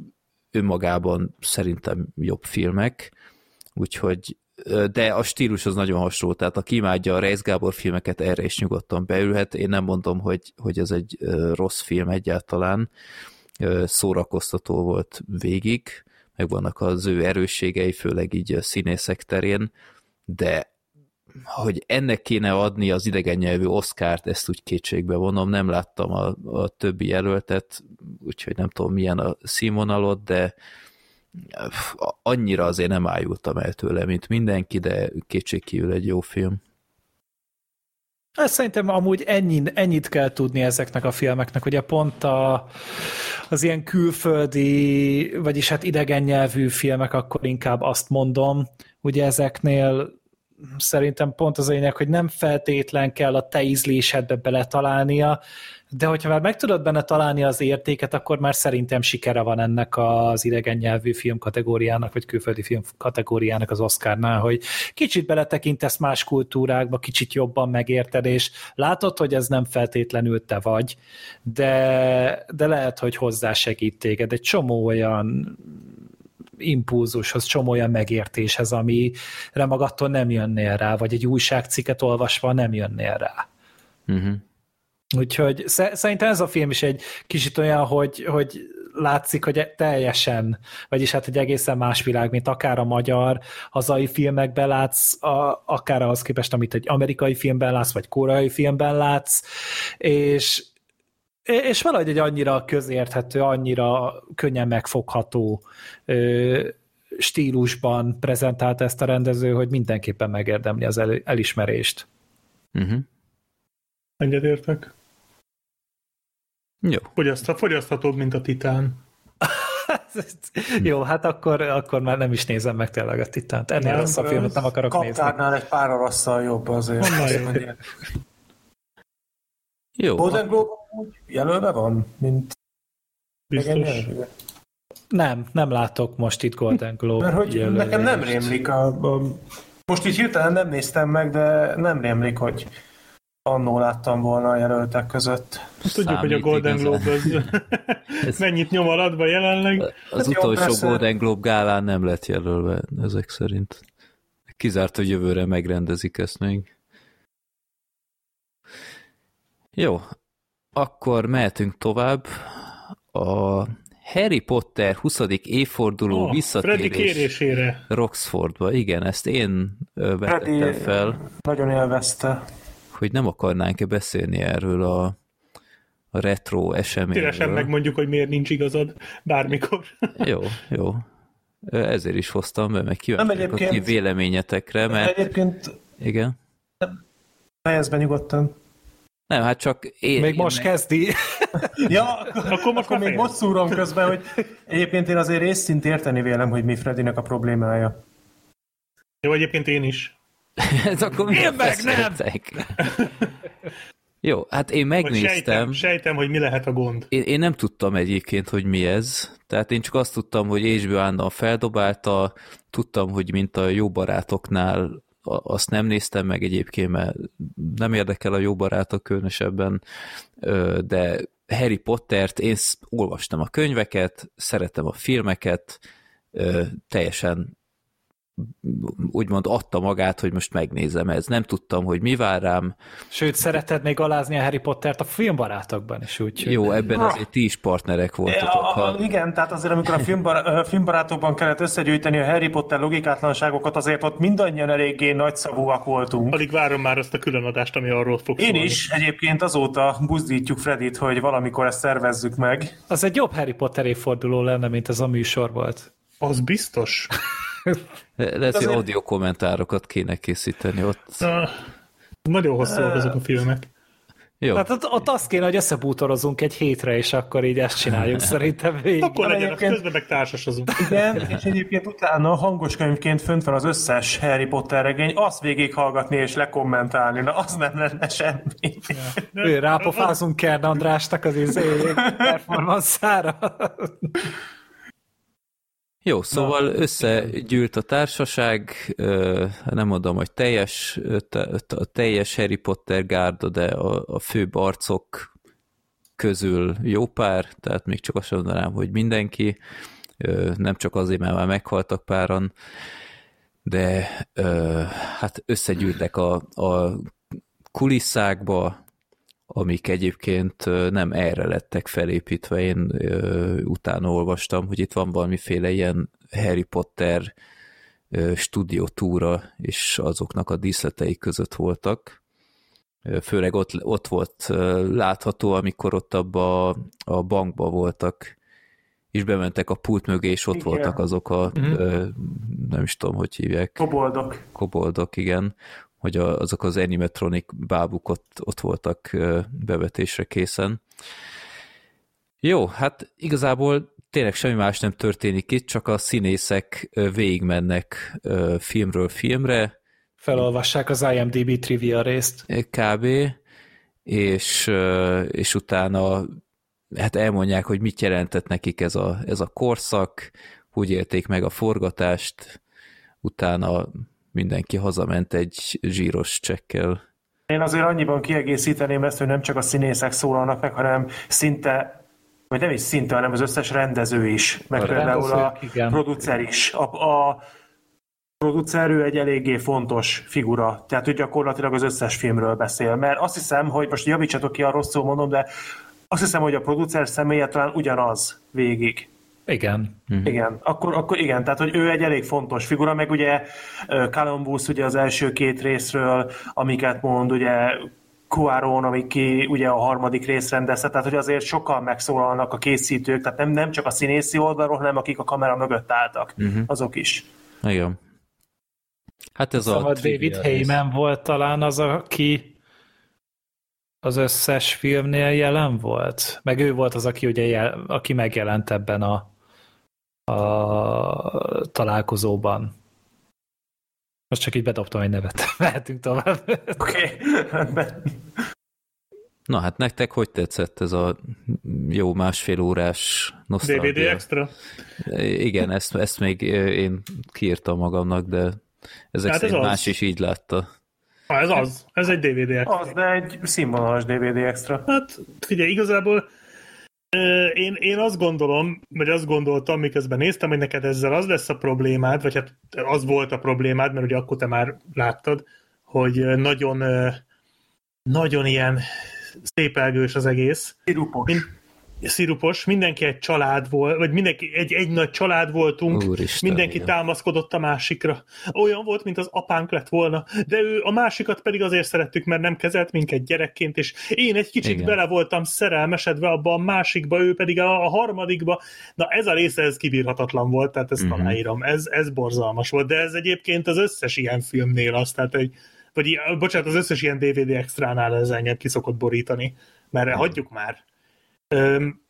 önmagában szerintem jobb filmek, úgyhogy de a stílus az nagyon hasonló, tehát aki imádja a Reis Gábor filmeket, erre is nyugodtan beülhet. Én nem mondom, hogy, hogy ez egy rossz film egyáltalán, szórakoztató volt végig, meg vannak az ő erősségei, főleg így a színészek terén, de hogy ennek kéne adni az idegen nyelvű Oscárt, ezt úgy kétségbe vonom, nem láttam a, a többi jelöltet, úgyhogy nem tudom milyen a színvonalot, de annyira azért nem ájultam el tőle, mint mindenki, de kétségkívül egy jó film. Ezt szerintem amúgy ennyi, ennyit kell tudni ezeknek a filmeknek, ugye pont a, az ilyen külföldi, vagyis hát idegen nyelvű filmek, akkor inkább azt mondom, ugye ezeknél szerintem pont az a lényeg, hogy nem feltétlen kell a te ízlésedbe beletalálnia, de hogyha már meg tudod benne találni az értéket, akkor már szerintem sikere van ennek az idegen nyelvű film kategóriának, vagy külföldi film kategóriának az Oscarnál, hogy kicsit beletekintesz más kultúrákba, kicsit jobban megérted, és látod, hogy ez nem feltétlenül te vagy, de, de lehet, hogy hozzásegít téged egy csomó olyan impulzushoz, csomó olyan megértéshez, amire magattól nem jönnél rá, vagy egy újságcikket olvasva nem jönnél rá. Uh-huh. Úgyhogy szerintem ez a film is egy kicsit olyan, hogy, hogy látszik, hogy teljesen, vagyis hát egy egészen más világ, mint akár a magyar hazai filmekben látsz, a, akár ahhoz képest, amit egy amerikai filmben látsz, vagy koreai filmben látsz, és és valahogy egy annyira közérthető, annyira könnyen megfogható ö, stílusban prezentált ezt a rendező, hogy mindenképpen megérdemli az el, elismerést. Uh-huh. Egyetértek. Jó. Fogyaszt, fogyaszthatóbb, mint a titán. Jó, hát akkor, akkor már nem is nézem meg tényleg a titánt. Ennél nem, rossz a filmet nem akarok nézni. Kaptárnál egy pár rasszal jobb azért. Jó. Golden Globe úgy jelölve van, mint Biztos. Nem, nem látok most itt Golden Globe Mert hogy nekem nem rémlik a, a... Most így hirtelen nem néztem meg, de nem rémlik, hogy annó láttam volna a jelöltek között. Azt tudjuk, hogy a Golden Globe az Ez... mennyit nyom alatba jelenleg. Az hát utolsó jó, Golden Globe gálán nem lett jelölve ezek szerint. Kizárt, hogy jövőre megrendezik ezt még. Jó, akkor mehetünk tovább. A Harry Potter 20. évforduló oh, visszatérés Freddy kérésére. Roxfordba. Igen, ezt én vetettem fel. nagyon élvezte. Hogy nem akarnánk-e beszélni erről a, a retro eseményről. Szívesen megmondjuk, hogy miért nincs igazad bármikor. jó, jó. Ezért is hoztam be, meg kíváncsiak a ti véleményetekre, mert... Egyébként... Igen? Fejezd be nyugodtan. Nem, hát csak én... Még most meg... kezdi. ja, akkor, akkor még most szúrom közben, hogy egyébként én azért részint érteni vélem, hogy mi Fredinek a problémája. Jó, egyébként én is. Ez akkor miért meg nem? Jó, hát én megnéztem. Sejtem, sejtem, hogy mi lehet a gond. Én, én nem tudtam egyébként, hogy mi ez. Tehát én csak azt tudtam, hogy HBO állandóan feldobálta, tudtam, hogy mint a jó barátoknál azt nem néztem meg egyébként, mert nem érdekel a jó barátok különösebben, de Harry Pottert, én olvastam a könyveket, szeretem a filmeket, teljesen úgymond adta magát, hogy most megnézem ez. Nem tudtam, hogy mi vár rám. Sőt, szereted még alázni a Harry Pottert a filmbarátokban is, úgy. Jó, ebben azért ti is partnerek voltatok. Ha... Igen, tehát azért, amikor a filmbar- filmbarátokban kellett összegyűjteni a Harry Potter logikátlanságokat, azért ott mindannyian eléggé nagyszavúak voltunk. Alig várom már azt a különadást, ami arról fog Én szólni. is egyébként azóta buzdítjuk Fredit, hogy valamikor ezt szervezzük meg. Az egy jobb Harry Potter évforduló lenne, mint ez a műsor volt. Az biztos. Lehet, hogy audio kommentárokat kéne készíteni ott. Na, nagyon hosszúak azok a filmek. Jó. Hát ott, ott azt kéne, hogy összebútorozunk egy hétre, és akkor így ezt csináljuk szerintem végig. Akkor legyen, egyébként... közben meg társasozunk. Igen, és egyébként utána hangos könyvként fönt van az összes Harry Potter regény, azt végighallgatni és lekommentálni, na az nem lenne semmi. Ja. Rápofázunk Kern Andrásnak az izé performanszára. Jó, szóval Na, összegyűlt a társaság, nem mondom, hogy teljes, a teljes Harry Potter gárda, de a, a főbb arcok közül jó pár, tehát még csak azt mondanám, hogy mindenki, nem csak azért, mert már meghaltak páran, de hát összegyűltek a, a kulisszákba, amik egyébként nem erre lettek felépítve. Én ö, utána olvastam, hogy itt van valamiféle ilyen Harry Potter stúdiótúra és azoknak a díszletei között voltak. Főleg ott, ott volt látható, amikor ott abba a bankba voltak, és bementek a pult mögé, és ott igen. voltak azok a, uh-huh. nem is tudom, hogy hívják. Koboldok. Koboldok, igen. Hogy a, azok az animatronic bábuk ott, ott voltak bevetésre készen. Jó, hát igazából tényleg semmi más nem történik itt, csak a színészek végigmennek filmről filmre. Felolvassák az IMDb trivia részt. Kb. És, és utána hát elmondják, hogy mit jelentett nekik ez a, ez a korszak, hogy élték meg a forgatást, utána mindenki hazament egy zsíros csekkel. Én azért annyiban kiegészíteném ezt, hogy nem csak a színészek szólalnak meg, hanem szinte vagy nem is szinte, hanem az összes rendező is, meg a például a igen. producer is. A, a producer ő egy eléggé fontos figura, tehát ő gyakorlatilag az összes filmről beszél, mert azt hiszem, hogy most javítsatok ki, a rosszul mondom, de azt hiszem, hogy a producer személye talán ugyanaz végig. Igen. Mm-hmm. Igen, akkor, akkor igen, tehát hogy ő egy elég fontos figura, meg ugye Columbus ugye az első két részről, amiket mond, ugye Cuaron, ami ki ugye a harmadik rész rendezte, tehát hogy azért sokan megszólalnak a készítők, tehát nem, nem csak a színészi oldalról, hanem akik a kamera mögött álltak, uh-huh. azok is. Igen. Hát ez szóval a David Heyman volt talán az, aki az összes filmnél jelen volt? Meg ő volt az, aki, ugye jel, aki megjelent ebben a, a találkozóban. Most csak így bedobtam egy nevet. Mehetünk tovább. Oké, okay. Na hát nektek hogy tetszett ez a jó másfél órás nosztalgia? DVD Extra? Igen, ezt, ezt még én kiírtam magamnak, de ezek hát szerint ez más is így látta. Ha, ez az, ez egy DVD extra. Az, de egy színvonalas DVD extra. Hát figyelj, igazából én, én azt gondolom, vagy azt gondoltam, miközben néztem, hogy neked ezzel az lesz a problémád, vagy hát az volt a problémád, mert ugye akkor te már láttad, hogy nagyon, nagyon ilyen szépelgős az egész. Mint, szirupos, mindenki egy család volt, vagy mindenki egy, egy nagy család voltunk, Úristen, mindenki igen. támaszkodott a másikra. Olyan volt, mint az apánk lett volna, de ő a másikat pedig azért szerettük, mert nem kezelt minket gyerekként, és én egy kicsit igen. bele voltam szerelmesedve abba a másikba, ő pedig a, a harmadikba. Na ez a része, ez kibírhatatlan volt, tehát ezt uh-huh. aláírom. Ez, ez borzalmas volt, de ez egyébként az összes ilyen filmnél az, tehát egy, vagy bocsánat, az összes ilyen DVD extránál ez engem kiszokott borítani, mert uh-huh. hagyjuk már Öm,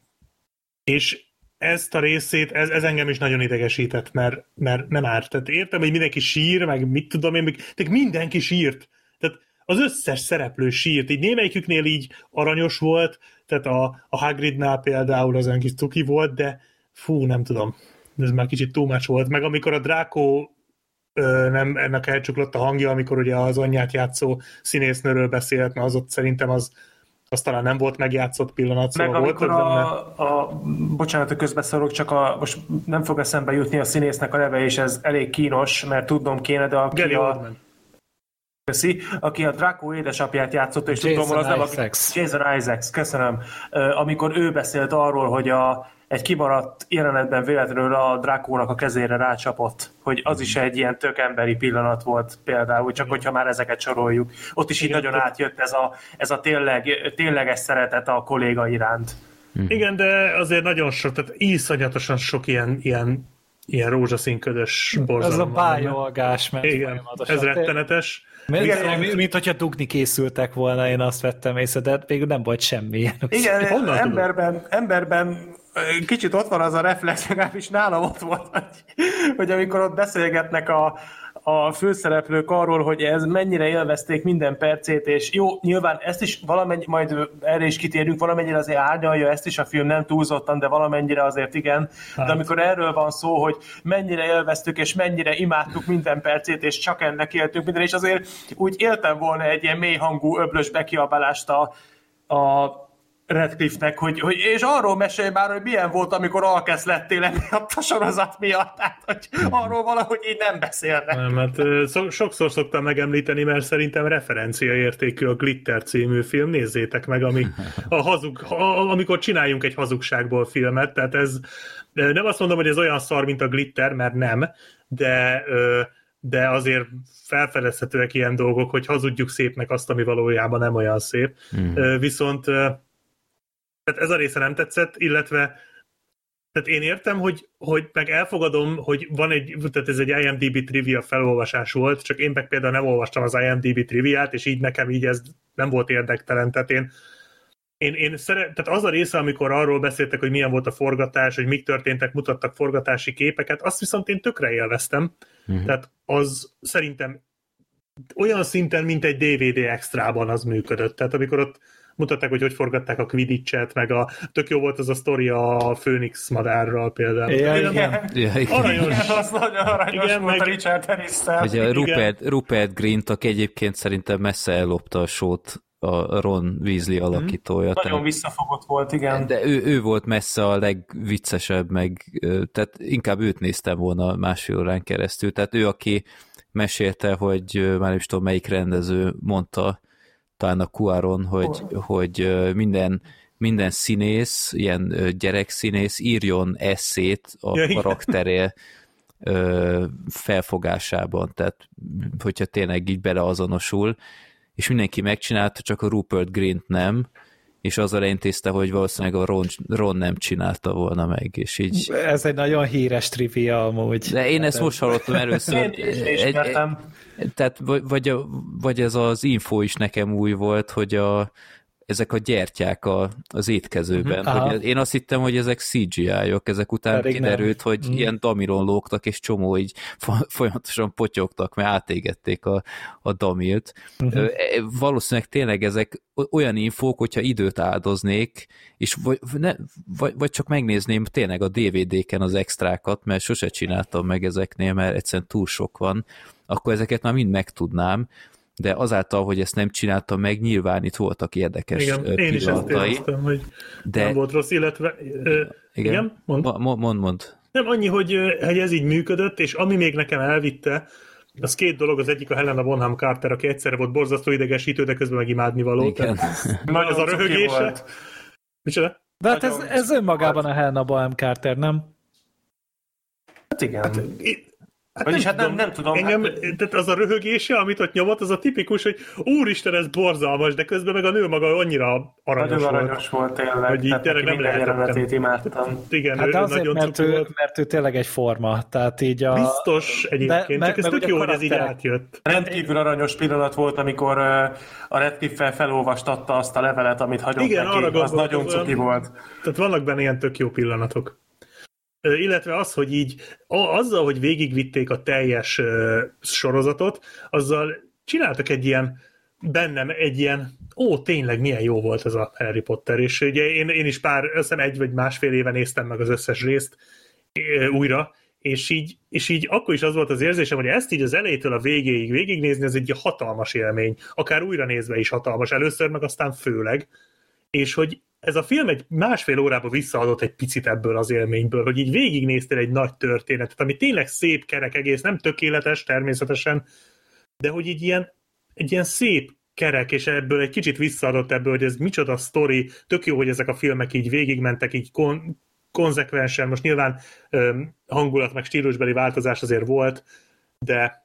és ezt a részét, ez, ez engem is nagyon idegesített, mert, mert nem árt. Tehát értem, hogy mindenki sír, meg mit tudom én, de mindenki sírt. Tehát az összes szereplő sírt, így némelyiküknél így aranyos volt, tehát a, a Hagridnál például az kis cuki volt, de fú, nem tudom, ez már kicsit túl volt. Meg amikor a Draco ö, nem ennek elcsuklott a hangja, amikor ugye az anyját játszó színésznőről beszélt, na az ott szerintem az, az talán nem volt megjátszott pillanat, szóval Meg volt a, a, bocsánat, a közbeszorok, csak a, most nem fog eszembe jutni a színésznek a neve, és ez elég kínos, mert tudnom kéne, de aki Gary a, Oldman. Köszi, aki a Draco édesapját játszott, és Jason tudom, az nem, a, Jason Isaacs, köszönöm. Amikor ő beszélt arról, hogy a, egy kimaradt jelenetben véletlenül a Drákónak a kezére rácsapott, hogy az is egy ilyen tök emberi pillanat volt például, csak hogyha már ezeket soroljuk. Ott is így Igen, nagyon átjött ez a, ez a tényleg, tényleges szeretet a kolléga iránt. Mhm. Igen, de azért nagyon sok, tehát iszonyatosan sok ilyen, ilyen, ilyen rózsaszínködös borzalom. Ez a bájolgás, mert Igen, ez rettenetes. Mert igen, mint, mint hogyha dugni készültek volna, én azt vettem észre, de végül nem volt semmi. Igen, emberben, emberben kicsit ott van az a reflex, legalábbis nálam ott volt, hogy, hogy amikor ott beszélgetnek a, a főszereplők arról, hogy ez mennyire élvezték minden percét, és jó, nyilván ezt is valamennyi, majd erre is kitérünk, valamennyire azért árnyalja ezt is a film, nem túlzottan, de valamennyire azért igen. Hát. De amikor erről van szó, hogy mennyire élveztük, és mennyire imádtuk minden percét, és csak ennek éltünk minden, és azért úgy éltem volna egy ilyen mély hangú, öblös bekiabálást a, a Redcliffe-nek, hogy, hogy és arról mesélj már, hogy milyen volt, amikor alkesz lettél emiatt a sorozat miatt, tehát hogy arról valahogy így nem beszélnek. Nem, hát szok- sokszor szoktam megemlíteni, mert szerintem referenciaértékű a Glitter című film, nézzétek meg, ami a hazug, a, amikor csináljunk egy hazugságból filmet, tehát ez nem azt mondom, hogy ez olyan szar, mint a Glitter, mert nem, de ö, de azért felfedezhetőek ilyen dolgok, hogy hazudjuk szépnek azt, ami valójában nem olyan szép. Mm. Viszont tehát ez a része nem tetszett, illetve tehát én értem, hogy, hogy meg elfogadom, hogy van egy, tehát ez egy IMDB trivia felolvasás volt, csak én meg például nem olvastam az IMDB triviát, és így nekem így ez nem volt érdektelen, tehát én, én, én szeret, tehát az a része, amikor arról beszéltek, hogy milyen volt a forgatás, hogy mik történtek, mutattak forgatási képeket, azt viszont én tökre élveztem. Mm-hmm. Tehát az szerintem olyan szinten, mint egy DVD extrában az működött. Tehát amikor ott mutatták, hogy hogy forgatták a Quidditch-et, meg a tök jó volt az a sztori a Phoenix madárral például. Ja, Igen, igen. Ja, igen. Aranyos. Igen, az nagyon aranyos Igen, volt a meg- Richard Harris-tel. Hogy a Rupert, Rupert Grint, aki egyébként szerintem messze ellopta a sót a Ron Weasley alakítója. Nagyon tehát- visszafogott volt, igen. De ő, ő volt messze a legviccesebb, meg tehát inkább őt néztem volna másfél órán keresztül. Tehát ő, aki mesélte, hogy már nem is tudom, melyik rendező mondta, talán a Cuaron, hogy, hogy ö, minden, minden színész, ilyen gyerekszínész írjon eszét a Ja, ö, felfogásában, tehát hogyha tényleg így beleazonosul, és mindenki megcsinálta, csak a Rupert Grint nem, és azzal intézte, hogy valószínűleg a Ron, Ron nem csinálta volna meg, és így... Ez egy nagyon híres trivia amúgy. De én ezt most hallottam először. Én is ismertem. tehát vagy, vagy, vagy ez az info is nekem új volt, hogy a, ezek a gyertyák a, az étkezőben. Mhm, aha. hogy én azt hittem, hogy ezek CGI-ok, ezek után Pedig nem. kiderült, hogy Mhm. ilyen damiron lógtak, és csomó így fo- folyamatosan potyogtak, mert átégették a, a damilt. E, Valószínűleg tényleg ezek olyan infók, hogyha időt áldoznék, és vagy, ne, vagy, vagy csak megnézném tényleg a DVD-ken az extrákat, mert sose csináltam meg ezeknél, mert egyszerűen túl sok van, akkor ezeket már mind megtudnám, de azáltal, hogy ezt nem csináltam meg, nyilván itt voltak érdekes Igen, én is ezt éreztem, hogy De- nem volt rossz, illetve ö, igen, igen mond. Ma- mo- Mond, mond. Nem annyi, hogy, hogy ez így működött, és ami még nekem elvitte, az két dolog, az egyik a Helena Bonham Carter, aki egyszerre volt borzasztó idegesítő, de közben meg imádnivaló. Igen. Tehát Nagyon az a röhögése. Micsoda? De hát ez, ez önmagában a Helena Bonham Carter, nem? Hát igen. I- Hát Vagyis hát nem- nem tudom, Engem, hát- tehát az a röhögése, amit ott nyomott, az a tipikus, hogy úristen, ez borzalmas, de közben meg a nő maga annyira aranyos Nagyon volt. aranyos volt tényleg. Hogy így tényleg nem jelenetét imádtam. Igen, Hát ő, de azért, nagyon mert ő, volt. mert ő tényleg egy forma. Tehát így a... Biztos egyébként, me- csak ez tök jó, hogy ez így átjött. Rendkívül aranyos pillanat volt, amikor a Redcliffe felolvastatta azt a levelet, amit hagyott Igen, neki. arra az nagyon cuki volt. Tehát vannak benne ilyen tök jó pillanatok. Illetve az, hogy így azzal, hogy végigvitték a teljes sorozatot, azzal csináltak egy ilyen bennem egy ilyen, ó, tényleg milyen jó volt ez a Harry Potter, és ugye én, én is pár, összem egy vagy másfél éve néztem meg az összes részt újra, és így, és így akkor is az volt az érzésem, hogy ezt így az elejétől a végéig végignézni, ez egy hatalmas élmény. Akár újra nézve is hatalmas először, meg aztán főleg. És hogy ez a film egy másfél órába visszaadott egy picit ebből az élményből, hogy így végignéztél egy nagy történetet, ami tényleg szép kerek egész, nem tökéletes természetesen, de hogy így ilyen, egy ilyen szép kerek, és ebből egy kicsit visszaadott ebből, hogy ez micsoda sztori, tök jó, hogy ezek a filmek így végigmentek, így kon- konzekvensen, most nyilván öm, hangulat meg stílusbeli változás azért volt, de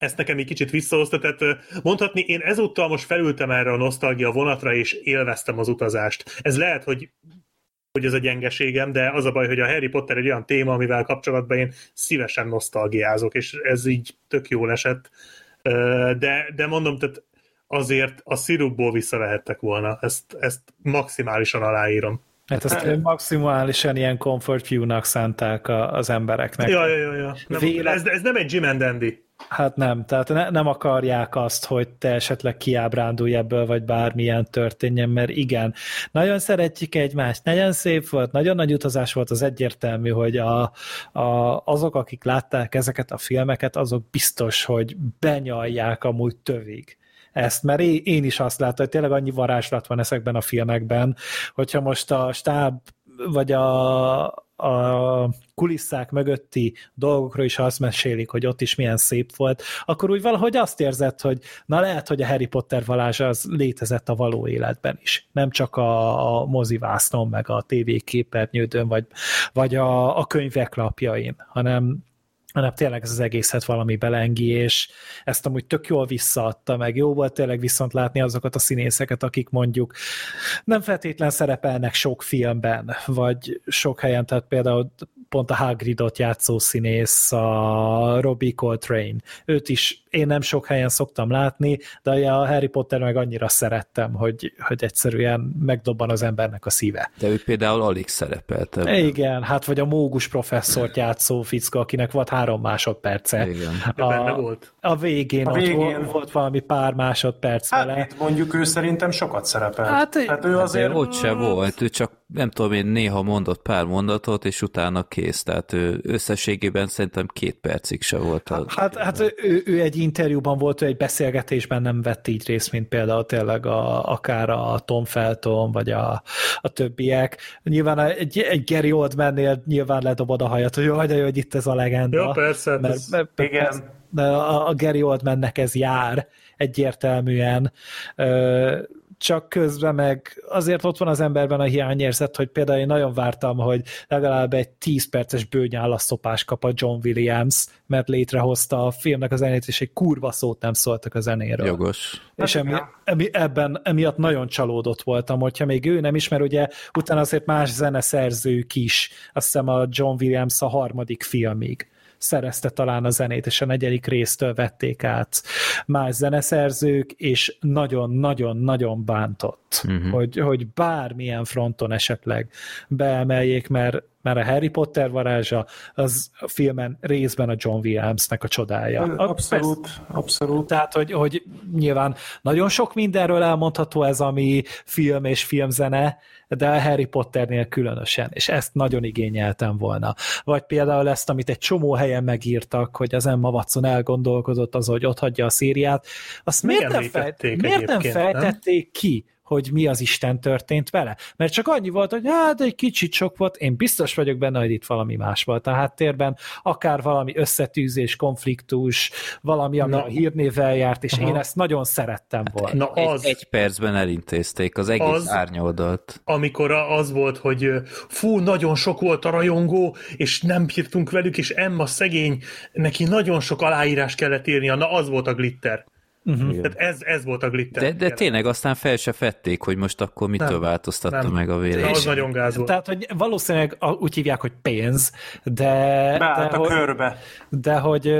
ezt nekem egy kicsit visszahozta, tehát mondhatni, én ezúttal most felültem erre a nosztalgia vonatra, és élveztem az utazást. Ez lehet, hogy hogy ez a gyengeségem, de az a baj, hogy a Harry Potter egy olyan téma, amivel kapcsolatban én szívesen nosztalgiázok, és ez így tök jól esett. De, de mondom, tehát azért a szirupból visszavehettek volna. Ezt, ezt maximálisan aláírom. Hát ezt maximálisan ilyen comfort view-nak szánták a, az embereknek. Ja, ja, ja. ja. Nem, Vélet- ez, ez nem egy Jim and Dandy. Hát nem, tehát ne, nem akarják azt, hogy te esetleg kiábrándulj ebből, vagy bármilyen történjen, mert igen, nagyon szeretjük egymást, nagyon szép volt, nagyon nagy utazás volt, az egyértelmű, hogy a, a, azok, akik látták ezeket a filmeket, azok biztos, hogy benyalják amúgy tövig ezt, mert én is azt látom, hogy tényleg annyi varázslat van ezekben a filmekben, hogyha most a stáb vagy a, a kulisszák mögötti dolgokról is azt mesélik, hogy ott is milyen szép volt, akkor úgy valahogy azt érzed, hogy na lehet, hogy a Harry Potter valázsa az létezett a való életben is. Nem csak a, a mozivásznon, meg a tévéképernyődön, vagy, vagy a, a könyvek lapjain, hanem hanem tényleg ez az egészet valami belengi, és ezt amúgy tök jól visszaadta, meg jó volt tényleg viszont látni azokat a színészeket, akik mondjuk nem feltétlen szerepelnek sok filmben, vagy sok helyen, tehát például pont a Hagridot játszó színész, a Robbie Coltrane. Őt is én nem sok helyen szoktam látni, de a Harry Potter meg annyira szerettem, hogy, hogy egyszerűen megdobban az embernek a szíve. De ő például alig szerepelt. Ebben. Igen, hát vagy a mógus professzort játszó fickó, akinek volt három másodperce. Igen. A, benne volt. A végén, a végén. Ott volt, volt valami pár másodperc hát, vele. mondjuk ő szerintem sokat szerepelt. Hát, hát ő azért... Ott se volt, ő csak nem tudom én, néha mondott pár mondatot, és utána kész. Tehát ő összességében szerintem két percig se volt. A... Hát, hát ő, ő egy interjúban volt, ő egy beszélgetésben nem vett így részt, mint például tényleg a, akár a Tom Felton, vagy a, a többiek. Nyilván egy, egy Gary Oldman-nél nyilván ledobod a hajat, hogy jaj, de jó, hogy itt ez a legenda. Jó, persze. Mert, ez, mert, igen. De a, a Gary Oldmannek ez jár egyértelműen csak közben meg azért ott van az emberben a hiányérzet, hogy például én nagyon vártam, hogy legalább egy 10 perces bőnyálaszopás kap a John Williams, mert létrehozta a filmnek a zenét, és egy kurva szót nem szóltak a zenéről. Jogos. És emi, emi, ebben emiatt nagyon csalódott voltam, hogyha még ő nem ismer, ugye utána azért más zeneszerzők is, azt hiszem a John Williams a harmadik filmig szerezte talán a zenét, és a negyedik résztől vették át más zeneszerzők, és nagyon-nagyon-nagyon bántott, uh-huh. hogy, hogy bármilyen fronton esetleg beemeljék, mert mert a Harry Potter varázsa az a filmen részben a John Williamsnek a csodája. Abszolút, Persze. abszolút. Tehát, hogy, hogy nyilván nagyon sok mindenről elmondható ez, ami film és filmzene, de a Harry Potternél különösen, és ezt nagyon igényeltem volna. Vagy például ezt, amit egy csomó helyen megírtak, hogy az Emma Watson elgondolkozott az, hogy ott hagyja a szériát, azt miért nem, fej... miért nem fejtették nem? ki, hogy mi az Isten történt vele. Mert csak annyi volt, hogy hát egy kicsit sok volt, én biztos vagyok benne, hogy itt valami más volt a háttérben, akár valami összetűzés, konfliktus, valami, ami Na. a hírnévvel járt, és Aha. én ezt nagyon szerettem hát volna. Na az, egy, egy percben elintézték az egész az, árnyoldalt. Amikor az volt, hogy fú, nagyon sok volt a rajongó, és nem bírtunk velük, és Emma szegény, neki nagyon sok aláírás kellett írnia, na az volt a glitter. Uh-huh. Tehát ez, ez volt a glitter. De, de tényleg aztán fel se fették, hogy most akkor mitől nem, változtatta nem. meg a vélemény. Az nagyon gáz volt. Tehát, hogy valószínűleg úgy hívják, hogy pénz, de... Beállt de, a hogy, körbe. De hogy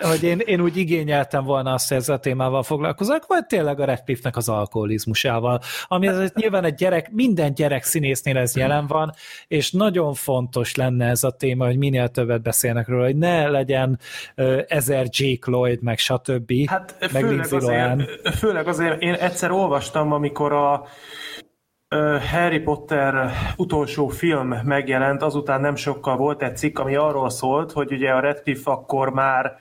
hogy én, én úgy igényeltem volna azt, hogy ezzel a témával foglalkozok, vagy tényleg a Radcliffe-nek az alkoholizmusával, ami azért nyilván egy gyerek, minden gyerek színésznél ez jelen van, és nagyon fontos lenne ez a téma, hogy minél többet beszélnek róla, hogy ne legyen uh, ezer Jake Lloyd, meg stb. Hát meg főleg azért, főleg azért, én egyszer olvastam, amikor a Harry Potter utolsó film megjelent, azután nem sokkal volt egy cikk, ami arról szólt, hogy ugye a Radcliffe akkor már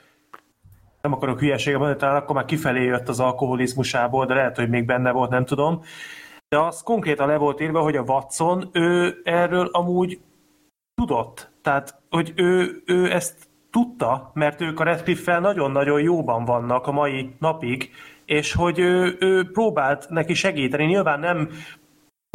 nem akarok hülyeséget mondani, talán akkor már kifelé jött az alkoholizmusából, de lehet, hogy még benne volt, nem tudom. De az konkrétan le volt írva, hogy a Watson, ő erről amúgy tudott. Tehát, hogy ő, ő ezt tudta, mert ők a Redcliffe-fel nagyon-nagyon jóban vannak a mai napig, és hogy ő, ő próbált neki segíteni. Nyilván nem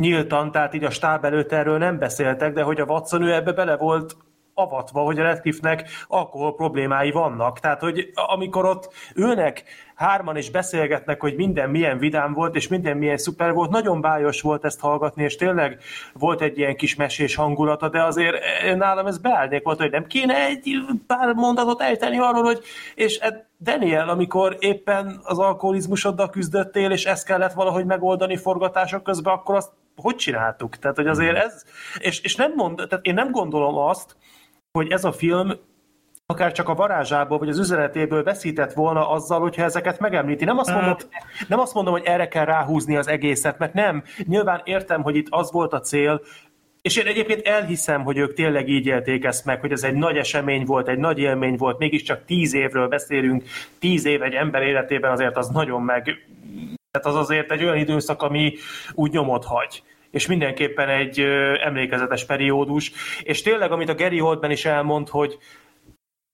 nyíltan, tehát így a stáb előtt erről nem beszéltek, de hogy a Watson ő ebbe bele volt avatva, hogy a Redcliffe-nek alkohol problémái vannak. Tehát, hogy amikor ott ülnek hárman és beszélgetnek, hogy minden milyen vidám volt, és minden milyen szuper volt, nagyon bájos volt ezt hallgatni, és tényleg volt egy ilyen kis mesés hangulata, de azért nálam ez beállnék volt, hogy nem kéne egy pár mondatot ejteni arról, hogy és Daniel, amikor éppen az alkoholizmusoddal küzdöttél, és ezt kellett valahogy megoldani forgatások közben, akkor azt hogy csináltuk? Tehát, hogy azért ez, és, és nem mond, tehát én nem gondolom azt, hogy ez a film akár csak a varázsából, vagy az üzenetéből veszített volna azzal, hogyha ezeket megemlíti. Nem azt, mondom, Hát- nem azt mondom, hogy erre kell ráhúzni az egészet, mert nem. Nyilván értem, hogy itt az volt a cél, és én egyébként elhiszem, hogy ők tényleg így élték ezt meg, hogy ez egy nagy esemény volt, egy nagy élmény volt, mégiscsak tíz évről beszélünk, tíz év egy ember életében azért az nagyon meg... Tehát az azért egy olyan időszak, ami úgy nyomot hagy és mindenképpen egy emlékezetes periódus, és tényleg, amit a Gary Oldman is elmond, hogy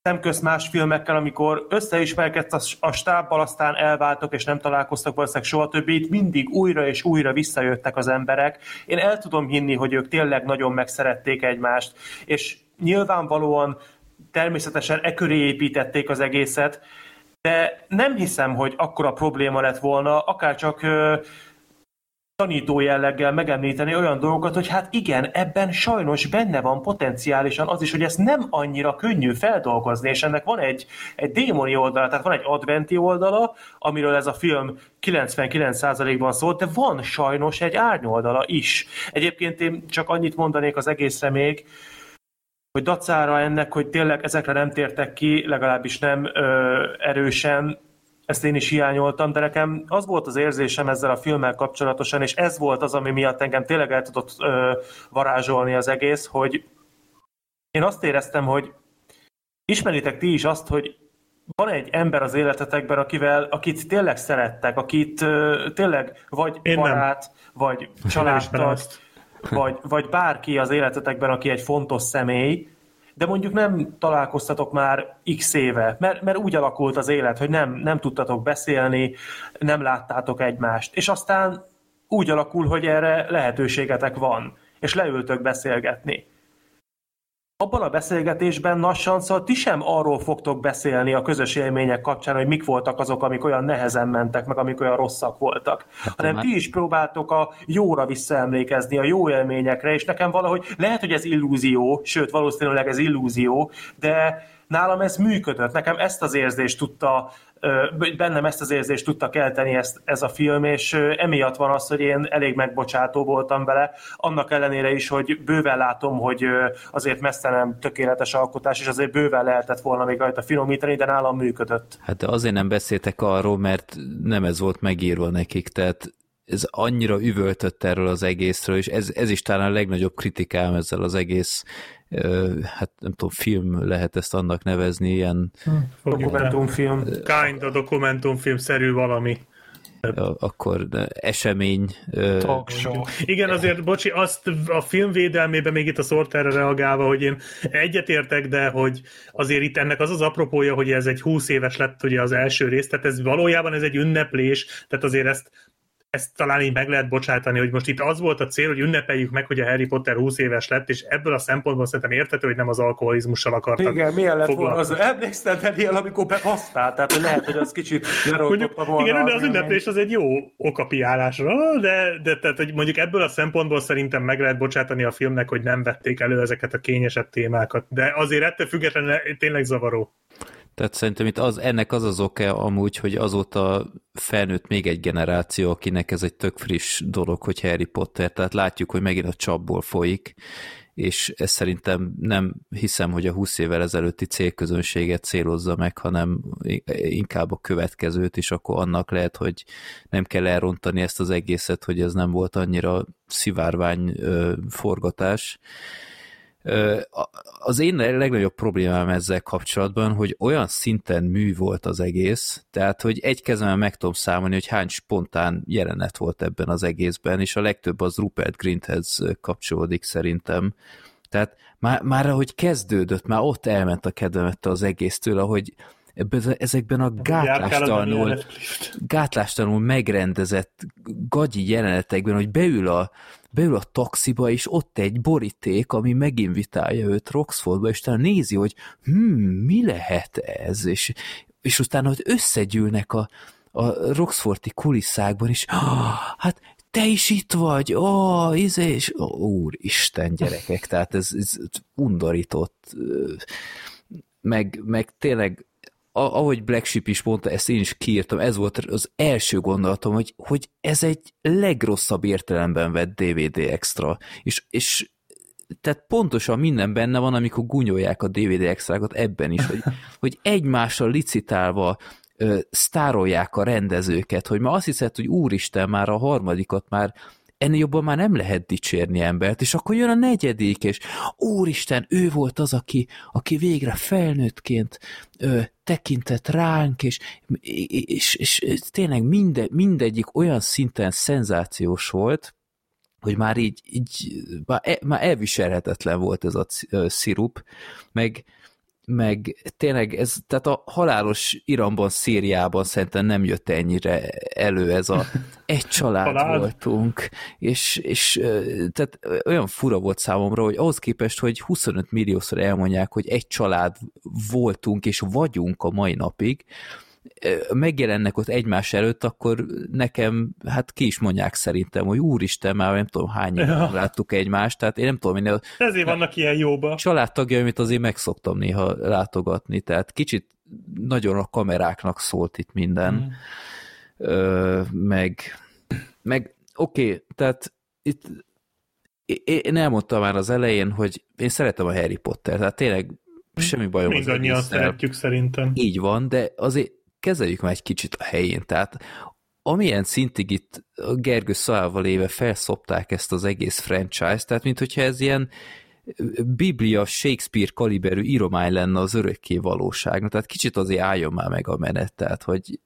szemközt más filmekkel, amikor összeismerkedsz a, stábbal, aztán elváltok, és nem találkoztak valószínűleg soha többé, itt mindig újra és újra visszajöttek az emberek. Én el tudom hinni, hogy ők tényleg nagyon megszerették egymást, és nyilvánvalóan természetesen e köré építették az egészet, de nem hiszem, hogy akkora probléma lett volna, akár csak tanító jelleggel megemlíteni olyan dolgokat, hogy hát igen, ebben sajnos benne van potenciálisan az is, hogy ezt nem annyira könnyű feldolgozni, és ennek van egy, egy démoni oldala, tehát van egy adventi oldala, amiről ez a film 99%-ban szólt, de van sajnos egy árnyoldala is. Egyébként én csak annyit mondanék az egészre még, hogy dacára ennek, hogy tényleg ezekre nem tértek ki, legalábbis nem ö, erősen, ezt én is hiányoltam, de nekem az volt az érzésem ezzel a filmmel kapcsolatosan, és ez volt az, ami miatt engem tényleg el tudott ö, varázsolni az egész, hogy én azt éreztem, hogy ismeritek ti is azt, hogy van egy ember az életetekben, akivel, akit tényleg szerettek, akit ö, tényleg vagy Én barát, vagy Nem ismerem családtag, vagy, vagy bárki az életetekben, aki egy fontos személy, de mondjuk nem találkoztatok már x éve, mert, mert úgy alakult az élet, hogy nem, nem tudtatok beszélni, nem láttátok egymást, és aztán úgy alakul, hogy erre lehetőségetek van, és leültök beszélgetni. Abban a beszélgetésben lassan szóval ti sem arról fogtok beszélni a közös élmények kapcsán, hogy mik voltak azok, amik olyan nehezen mentek, meg amik olyan rosszak voltak, hát, hanem már- ti is próbáltok a jóra visszaemlékezni, a jó élményekre, és nekem valahogy lehet, hogy ez illúzió, sőt, valószínűleg ez illúzió, de nálam ez működött, nekem ezt az érzést tudta, bennem ezt az érzést tudta kelteni ezt, ez a film, és emiatt van az, hogy én elég megbocsátó voltam vele, annak ellenére is, hogy bőven látom, hogy azért messze nem tökéletes alkotás, és azért bőven lehetett volna még rajta finomítani, de nálam működött. Hát de azért nem beszéltek arról, mert nem ez volt megírva nekik, tehát ez annyira üvöltött erről az egészről, és ez, ez is talán a legnagyobb kritikám ezzel az egész, hát nem tudom, film lehet ezt annak nevezni, ilyen rá. Dokumentumfilm. Kind of dokumentumfilmszerű valami. ö, akkor de esemény. Talk show. Igen, azért, bocsi, azt a film védelmében még itt a Sorterre reagálva, hogy én egyetértek, de hogy azért itt ennek az az apropója, hogy ez egy 20 éves lett ugye az első rész, tehát ez valójában ez egy ünneplés, tehát azért ezt ezt talán így meg lehet bocsátani, hogy most itt az volt a cél, hogy ünnepeljük meg, hogy a Harry Potter 20 éves lett, és ebből a szempontból szerintem értető, hogy nem az alkoholizmussal akartak Igen, milyen lett volna az? Emlékszel, Daniel, amikor behoztál? Tehát hogy lehet, hogy az kicsit Mondjuk, volna. igen, de az ünneplés az egy jó okapiálásra, de, de tehát, hogy mondjuk ebből a szempontból szerintem meg lehet bocsátani a filmnek, hogy nem vették elő ezeket a kényesebb témákat, de azért ettől függetlenül tényleg zavaró. Tehát szerintem itt az, ennek az az oka amúgy, hogy azóta felnőtt még egy generáció, akinek ez egy tök friss dolog, hogy Harry Potter, tehát látjuk, hogy megint a csapból folyik, és ez szerintem nem hiszem, hogy a 20 évvel ezelőtti célközönséget célozza meg, hanem inkább a következőt, és akkor annak lehet, hogy nem kell elrontani ezt az egészet, hogy ez nem volt annyira szivárvány forgatás. Az én legnagyobb problémám ezzel kapcsolatban, hogy olyan szinten mű volt az egész, tehát, hogy egy kezemben meg tudom számolni, hogy hány spontán jelenet volt ebben az egészben, és a legtöbb az Rupert Grinthez kapcsolódik szerintem. Tehát már, már ahogy kezdődött, már ott elment a kedvemet az egésztől, ahogy ebben, ezekben a gátlástalanul, gátlástalanul megrendezett gagyi jelenetekben, hogy beül a, beül a taxiba, és ott egy boríték, ami meginvitálja őt Roxfordba, és talán nézi, hogy hmm, mi lehet ez, és, és utána hogy összegyűlnek a, a Roxforti kulisszákban, és ah, hát te is itt vagy, ó, oh, izé, és oh, úristen gyerekek, tehát ez, ez undorított, meg, meg tényleg ahogy Black Sheep is mondta, ezt én is kiírtam, ez volt az első gondolatom, hogy, hogy ez egy legrosszabb értelemben vett DVD extra, és, és tehát pontosan minden benne van, amikor gunyolják a DVD extrákat ebben is, hogy, hogy egymással licitálva ö, sztárolják a rendezőket, hogy ma azt hiszed, hogy úristen, már a harmadikat már ennél jobban már nem lehet dicsérni embert, és akkor jön a negyedik, és úristen, ő volt az, aki, aki végre felnőttként ö, tekintett ránk, és, és, és, és tényleg minde, mindegyik olyan szinten szenzációs volt, hogy már így, így már, e, már elviselhetetlen volt ez a szirup, meg, meg tényleg ez, tehát a halálos iramban, Szíriában szerintem nem jött ennyire elő ez a egy család, család. voltunk, és, és tehát olyan fura volt számomra, hogy ahhoz képest, hogy 25 milliószor elmondják, hogy egy család voltunk és vagyunk a mai napig, megjelennek ott egymás előtt, akkor nekem, hát ki is mondják szerintem, hogy úristen, már nem tudom hány ja. láttuk egymást, tehát én nem tudom, minél... Ezért vannak ilyen jóba. Családtagjaimit azért megszoktam néha látogatni, tehát kicsit nagyon a kameráknak szólt itt minden, mm. Ö, meg, meg oké, okay, tehát itt én elmondtam már az elején, hogy én szeretem a Harry Potter, tehát tényleg semmi bajom Mindannyian szeretjük szerintem. Így van, de azért kezeljük már egy kicsit a helyén, tehát amilyen szintig itt Gergő Szalával éve felszopták ezt az egész franchise, tehát mint hogyha ez ilyen Biblia, Shakespeare kaliberű íromány lenne az örökké valóság. Tehát kicsit azért álljon már meg a menet, tehát hogy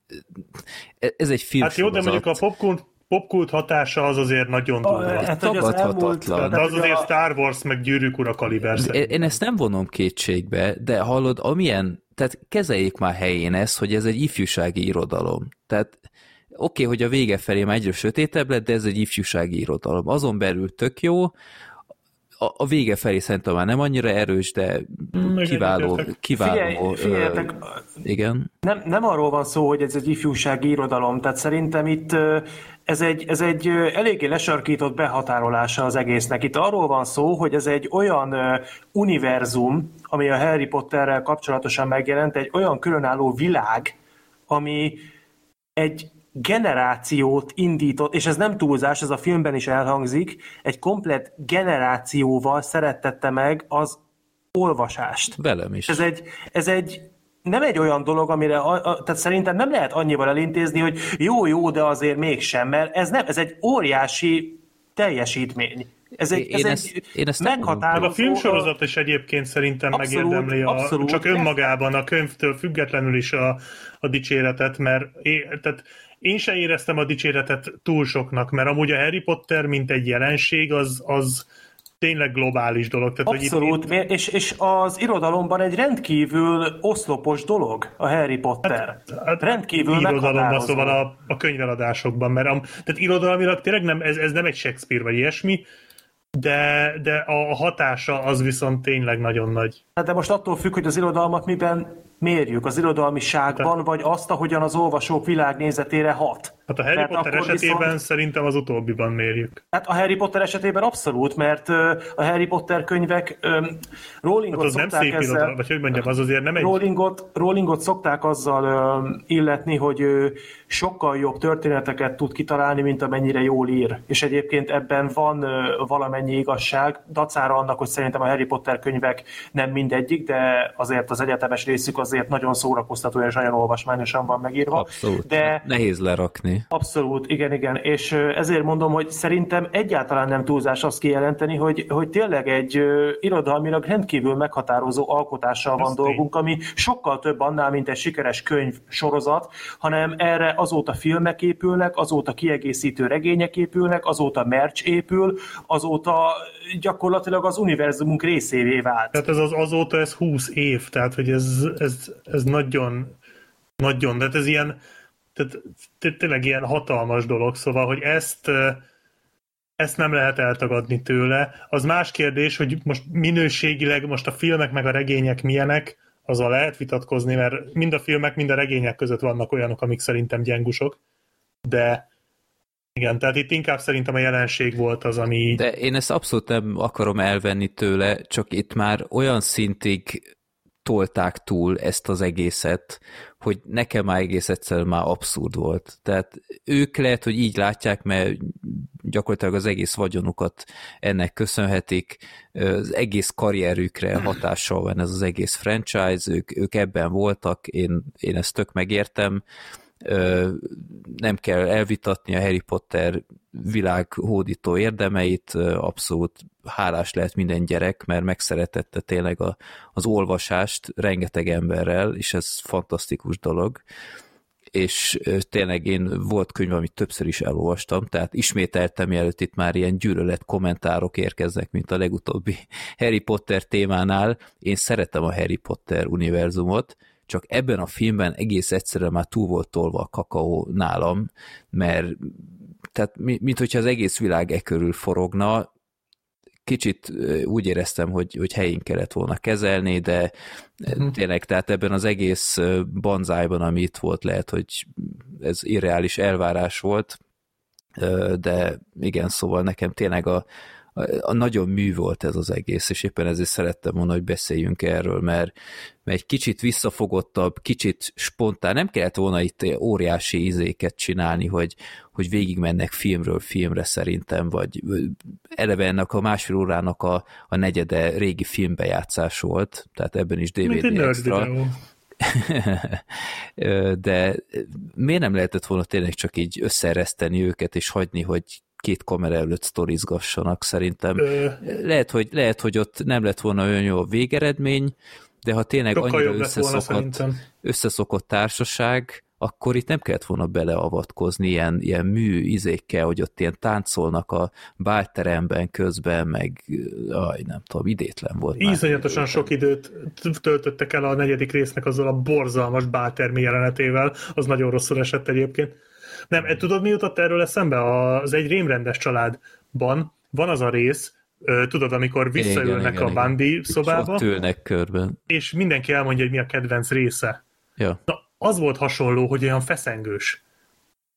ez egy film. Hát jó, de mondjuk a popkult, popkult hatása az azért nagyon durva. Hát, tagadhatatlan. De az azért Star Wars meg gyűrűk ura kaliber Én ezt nem vonom kétségbe, de hallod, amilyen tehát kezeljék már helyén ezt, hogy ez egy ifjúsági irodalom. Tehát oké, okay, hogy a vége felé már egyre sötétebb lett, de ez egy ifjúsági irodalom. Azon belül tök jó, a, a vége felé szerintem már nem annyira erős, de kiváló, kiváló. Figyelj, ö, igen. Nem, nem arról van szó, hogy ez egy ifjúsági irodalom, tehát szerintem itt ez egy, ez egy eléggé lesarkított behatárolása az egésznek. Itt arról van szó, hogy ez egy olyan univerzum, ami a Harry Potterrel kapcsolatosan megjelent, egy olyan különálló világ, ami egy generációt indított, és ez nem túlzás, ez a filmben is elhangzik, egy komplet generációval szerettette meg az olvasást. Velem is. Ez egy, ez egy nem egy olyan dolog, amire, a, a, tehát szerintem nem lehet annyival elintézni, hogy jó, jó, de azért mégsem, mert ez nem, ez egy óriási teljesítmény. Ez egy, én, ez ezt, egy én ezt meghatározó... A filmsorozat is egyébként szerintem abszolút, megérdemli a, abszolút, csak önmagában, a könyvtől függetlenül is a, a dicséretet, mert é, tehát én se éreztem a dicséretet túl soknak, mert amúgy a Harry Potter, mint egy jelenség, az, az tényleg globális dolog. Tehát, Abszolút, hogy itt... és, és az irodalomban egy rendkívül oszlopos dolog a Harry Potter. Hát, hát rendkívül irodalomban, szóval a, a könyveladásokban, mert a, tehát irodalmilag tényleg nem, ez, ez nem egy Shakespeare vagy ilyesmi, de, de a hatása az viszont tényleg nagyon nagy. Hát de most attól függ, hogy az irodalmat miben mérjük, az irodalmiságban, hát, vagy azt, ahogyan az olvasók világnézetére hat. Hát a Harry mert Potter esetében viszont... szerintem az utóbbiban mérjük. Hát a Harry Potter esetében abszolút, mert a Harry Potter könyvek um, Rowlingot hát az nem szép ezzel, irodalom, vagy hogy mondjam, az azért nem egy... Rowlingot, Rowlingot szokták azzal um, illetni, hogy ő sokkal jobb történeteket tud kitalálni, mint amennyire jól ír. És egyébként ebben van uh, valamennyi igazság, dacára annak, hogy szerintem a Harry Potter könyvek nem mindegyik, de azért az egyetemes részük azért nagyon szórakoztató és nagyon olvasmányosan van megírva. Abszolút. De nehéz lerakni. Abszolút, igen, igen. És ezért mondom, hogy szerintem egyáltalán nem túlzás azt kijelenteni, hogy, hogy tényleg egy irodalmilag rendkívül meghatározó alkotással van dolgunk, ami sokkal több annál, mint egy sikeres könyv sorozat, hanem erre azóta filmek épülnek, azóta kiegészítő regények épülnek, azóta merch épül, azóta gyakorlatilag az univerzumunk részévé vált. Tehát ez az azóta ez 20 év, tehát hogy ez, ez, ez nagyon, nagyon, tehát ez ilyen, tehát tényleg ilyen hatalmas dolog, szóval, hogy ezt ezt nem lehet eltagadni tőle. Az más kérdés, hogy most minőségileg most a filmek meg a regények milyenek, azzal lehet vitatkozni, mert mind a filmek, mind a regények között vannak olyanok, amik szerintem gyengusok, de igen, tehát itt inkább szerintem a jelenség volt az, ami... De én ezt abszolút nem akarom elvenni tőle, csak itt már olyan szintig tolták túl ezt az egészet, hogy nekem már egész egyszerűen már abszurd volt. Tehát ők lehet, hogy így látják, mert gyakorlatilag az egész vagyonukat ennek köszönhetik, az egész karrierükre hatással van ez az egész franchise, ők, ők ebben voltak, én, én ezt tök megértem, nem kell elvitatni a Harry Potter világhódító érdemeit, abszolút hálás lehet minden gyerek, mert megszeretette tényleg a, az olvasást rengeteg emberrel, és ez fantasztikus dolog és tényleg én volt könyv, amit többször is elolvastam, tehát ismételtem, mielőtt itt már ilyen gyűlölet kommentárok érkeznek, mint a legutóbbi Harry Potter témánál. Én szeretem a Harry Potter univerzumot, csak ebben a filmben egész egyszerűen már túl volt tolva a kakaó nálam, mert tehát mint hogyha az egész világ e körül forogna, kicsit úgy éreztem, hogy, hogy helyén kellett volna kezelni, de uh-huh. tényleg, tehát ebben az egész banzájban, ami itt volt, lehet, hogy ez irreális elvárás volt, de igen, szóval nekem tényleg a, a nagyon mű volt ez az egész, és éppen ezért szerettem volna, hogy beszéljünk erről, mert, mert egy kicsit visszafogottabb, kicsit spontán, nem kellett volna itt óriási izéket csinálni, hogy, hogy végig mennek filmről filmre szerintem, vagy eleve ennek a másfél órának a, a negyede régi filmbejátszás volt, tehát ebben is DVD extra. De miért nem lehetett volna tényleg csak így összereszteni őket, és hagyni, hogy két kamera előtt sztorizgassanak szerintem. Ö... Lehet, hogy, lehet, hogy ott nem lett volna olyan jó a végeredmény, de ha tényleg Sokkal annyira összeszokott, összeszokott társaság, akkor itt nem kellett volna beleavatkozni ilyen, ilyen mű izékkel, hogy ott ilyen táncolnak a bálteremben közben, meg aj, nem tudom, idétlen volt. Ízonyatosan sok időt töltöttek el a negyedik résznek azzal a borzalmas báltermi jelenetével, az nagyon rosszul esett egyébként. Nem, tudod, mi jutott erről eszembe? Az egy rémrendes családban van az a rész, tudod, amikor visszaülnek igen, igen, a Bandi szobába. És ülnek körben. És mindenki elmondja, hogy mi a kedvenc része. Ja. Na, az volt hasonló, hogy olyan feszengős.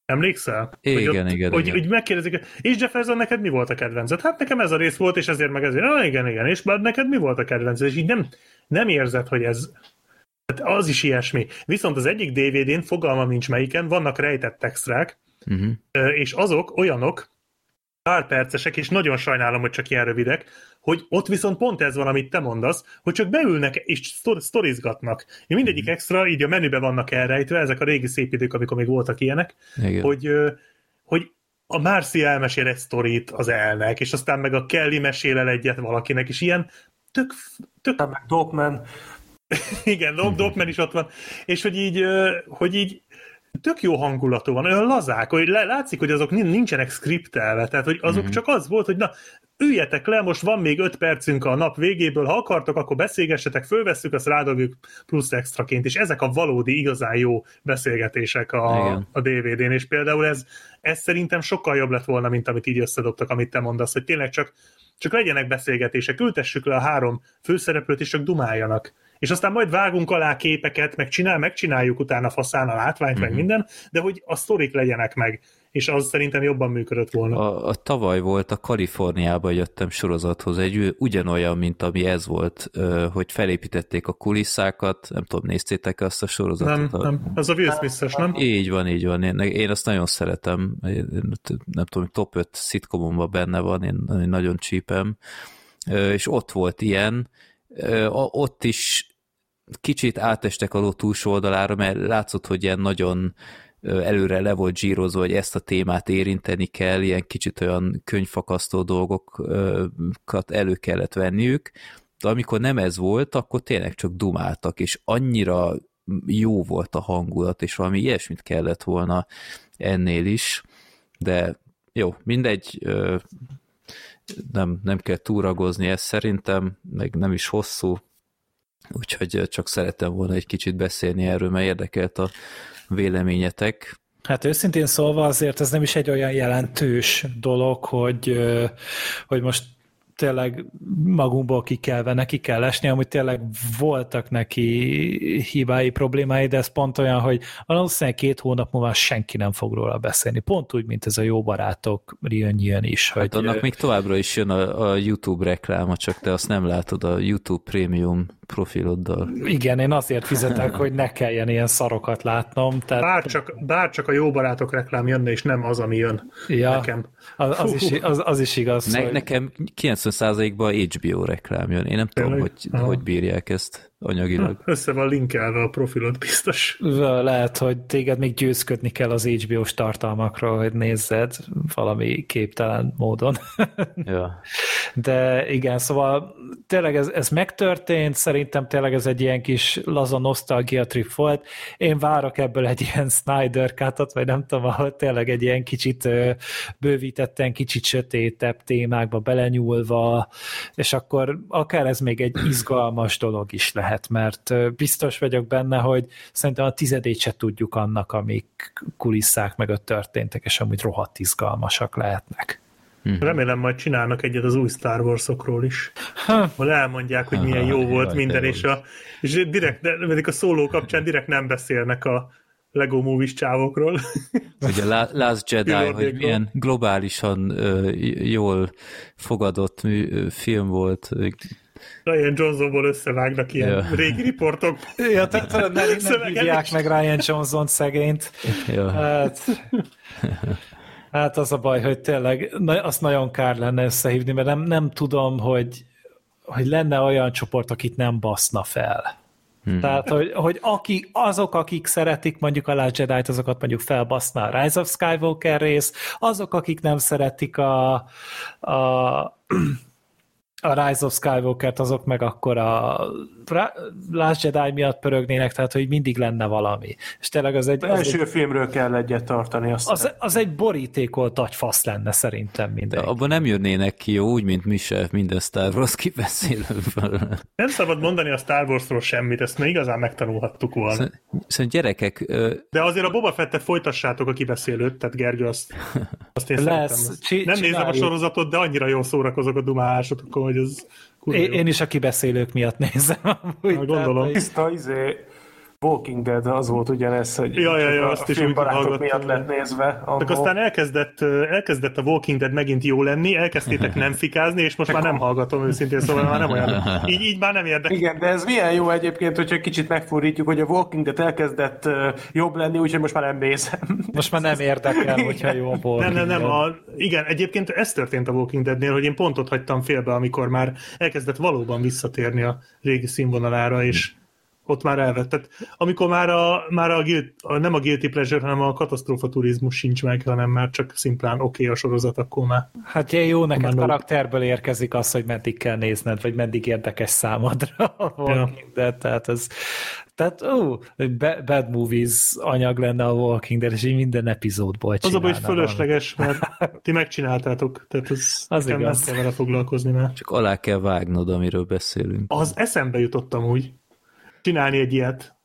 Emlékszel? Igen, hogy ott, igen, hogy, igen. Hogy megkérdezik, és Jefferson, neked mi volt a kedvenced? Hát nekem ez a rész volt, és ezért meg ezért. Ah, igen, igen, és már neked mi volt a kedvenced? És így nem, nem érzed, hogy ez, Hát az is ilyesmi. Viszont az egyik DVD-n, fogalmam nincs melyiken, vannak rejtett extrák, uh-huh. és azok olyanok, pár percesek, és nagyon sajnálom, hogy csak ilyen rövidek, hogy ott viszont pont ez van, amit te mondasz, hogy csak beülnek és sztorizgatnak. Mindegyik uh-huh. extra, így a menübe vannak elrejtve, ezek a régi szép idők, amikor még voltak ilyenek, Igen. hogy, hogy a Marcy elmesél egy sztorit az elnek, és aztán meg a Kelly mesél el egyet valakinek, és ilyen tök... tök... Meg Dogman. Igen, Dog Dogman is ott van. És hogy így, hogy így tök jó hangulatú van, olyan lazák, hogy látszik, hogy azok nincsenek skriptelve, tehát hogy azok mm-hmm. csak az volt, hogy na, üljetek le, most van még öt percünk a nap végéből, ha akartok, akkor beszélgessetek, fölvesszük, azt rádogjuk plusz extraként, és ezek a valódi, igazán jó beszélgetések a, a DVD-n, és például ez, ez szerintem sokkal jobb lett volna, mint amit így összedobtak, amit te mondasz, hogy tényleg csak, csak legyenek beszélgetések, ültessük le a három főszereplőt, és csak dumáljanak és aztán majd vágunk alá képeket, meg csinál, megcsináljuk utána faszán a látványt, mm-hmm. meg mhm. minden, de hogy a sztorik legyenek meg, és az szerintem jobban működött volna. A, a tavaly volt a Kaliforniába jöttem sorozathoz, egy ugyanolyan, mint ami ez volt, hogy felépítették a kulisszákat, nem tudom, néztétek azt a sorozatot? Nem, nem, az a Will smith nem? Így van, így van, én, én azt nagyon szeretem, én, nem tudom, top 5 szitkomomban benne van, én, én nagyon csípem, és ott volt ilyen, ott is kicsit átestek a ló túlsó oldalára, mert látszott, hogy ilyen nagyon előre le volt zsírozva, hogy ezt a témát érinteni kell, ilyen kicsit olyan könyvfakasztó dolgokat elő kellett venniük, de amikor nem ez volt, akkor tényleg csak dumáltak, és annyira jó volt a hangulat, és valami ilyesmit kellett volna ennél is, de jó, mindegy, nem, nem kell túragozni ezt szerintem, meg nem is hosszú, úgyhogy csak szerettem volna egy kicsit beszélni erről, mert érdekelt a véleményetek. Hát őszintén szólva azért ez nem is egy olyan jelentős dolog, hogy, hogy most tényleg magunkból ki kell, neki kell esni, amúgy tényleg voltak neki hibái, problémái, de ez pont olyan, hogy valószínűleg két hónap múlva senki nem fog róla beszélni. Pont úgy, mint ez a jó barátok reunion is. Hát hogy, annak még továbbra is jön a, a YouTube rekláma, csak te azt nem látod a YouTube Premium profiloddal. Igen, én azért fizetek, hogy ne kelljen ilyen szarokat látnom. Tehát... Bár, csak, bár csak a jó barátok reklám jönne, és nem az, ami jön ja, nekem. Az, az, is, az, az is igaz. Ne, hogy... Nekem 90%-ban HBO reklám jön. Én nem tudom, Tényleg? hogy, Aha. hogy bírják ezt anyagilag. Össze van linkelve a profilod, biztos. Lehet, hogy téged még győzködni kell az HBO-s tartalmakról, hogy nézzed valami képtelen módon. Ja. De igen, szóval tényleg ez, ez megtörtént, szerintem tényleg ez egy ilyen kis laza nosztalgia trip volt. Én várok ebből egy ilyen Snyder cut vagy nem tudom, ahol tényleg egy ilyen kicsit bővítetten, kicsit sötétebb témákba belenyúlva, és akkor akár ez még egy izgalmas dolog is lehet, mert ö, biztos vagyok benne, hogy szerintem a tizedét se tudjuk annak, amik kulisszák mögött történtek, és amúgy rohadt izgalmasak lehetnek. Remélem majd csinálnak egyet az új Star Wars-okról is. Ahol elmondják, hogy milyen jó volt jaj, minden, és a, és direkt, de, a szóló kapcsán direkt nem beszélnek a Lego Movies csávokról. Ugye La- Last Jedi, hogy milyen globálisan jól fogadott film volt. Ryan Johnsonból összevágnak ilyen Ja. régi riportok. Ja, tehát nem, nem hívják meg Ryan Johnson szegényt. Ja. Hát, hát az a baj, hogy tényleg na, azt nagyon kár lenne összehívni, mert nem, nem tudom, hogy, hogy lenne olyan csoport, akit nem baszna fel. Hmm. Tehát, hogy, hogy aki, azok, akik szeretik mondjuk a Last Jedi-t, azokat mondjuk felbaszná a Rise of Skywalker rész, azok, akik nem szeretik a, a, a Rise of Skywalker-t, azok meg akkor a Last Jedi miatt pörögnének, tehát, hogy mindig lenne valami. És tényleg az egy... Az Az első egy filmről kell egyet tartani. Azt az, az egy borítékolt agyfasz lenne szerintem De minden. abban nem jönnének ki jó, úgy, mint mi se minden Star Wars kibeszélőből. Nem szabad mondani a Star Warsról semmit, ezt még igazán megtanulhattuk volna. Szerintem gyerekek, ö, De azért a Boba Fettet folytassátok a kibeszélőt, tehát Gergő, azt, azt én Lesz, szeretem. csi- Nem nézem a sorozatot, de annyira jól szórakozok a dumálásotokon, hogy ez kurva Én, jó. én is a kibeszélők miatt nézem. Amúgy, Na, gondolom. Tehát, hogy- Tiszta, izé, Walking Dead az volt ugyanez, hogy Ja, ja, ja, azt a is filmbarátok miatt lett nézve. Csak aztán elkezdett, elkezdett a Walking Dead megint jó lenni, elkezdtétek nem fikázni, és most már nem hallgatom őszintén, szóval már nem olyan. Így, így már nem érdekel. Igen, de ez milyen jó egyébként, hogyha kicsit megfordítjuk, hogy a Walking Dead elkezdett jobb lenni, úgyhogy most már nem nézem. Most már nem érdekel, hogyha jó volt. Nem, nem, nem. A, igen, egyébként ez történt a Walking Deadnél, hogy én pontot hagytam félbe, amikor már elkezdett valóban visszatérni a régi színvonalára, és ott már elvett. Tehát amikor már, a, már a, guilt, a, nem a guilty pleasure, hanem a katasztrófa turizmus sincs meg, hanem már csak szimplán oké okay a sorozat, akkor már. Hát ilyen jó, neked Már karakterből érkezik az, hogy meddig kell nézned, vagy meddig érdekes számodra a Walking Dead, tehát ez tehát, ó, ba- bad movies anyag lenne a Walking Dead, és így minden epizódból Az a baj, hogy fölösleges, mert ti megcsináltátok, tehát ez Az nekem igaz. nem kell vele foglalkozni, mert csak alá kell vágnod, amiről beszélünk. az eszembe jutottam úgy, csinálni egy ilyet.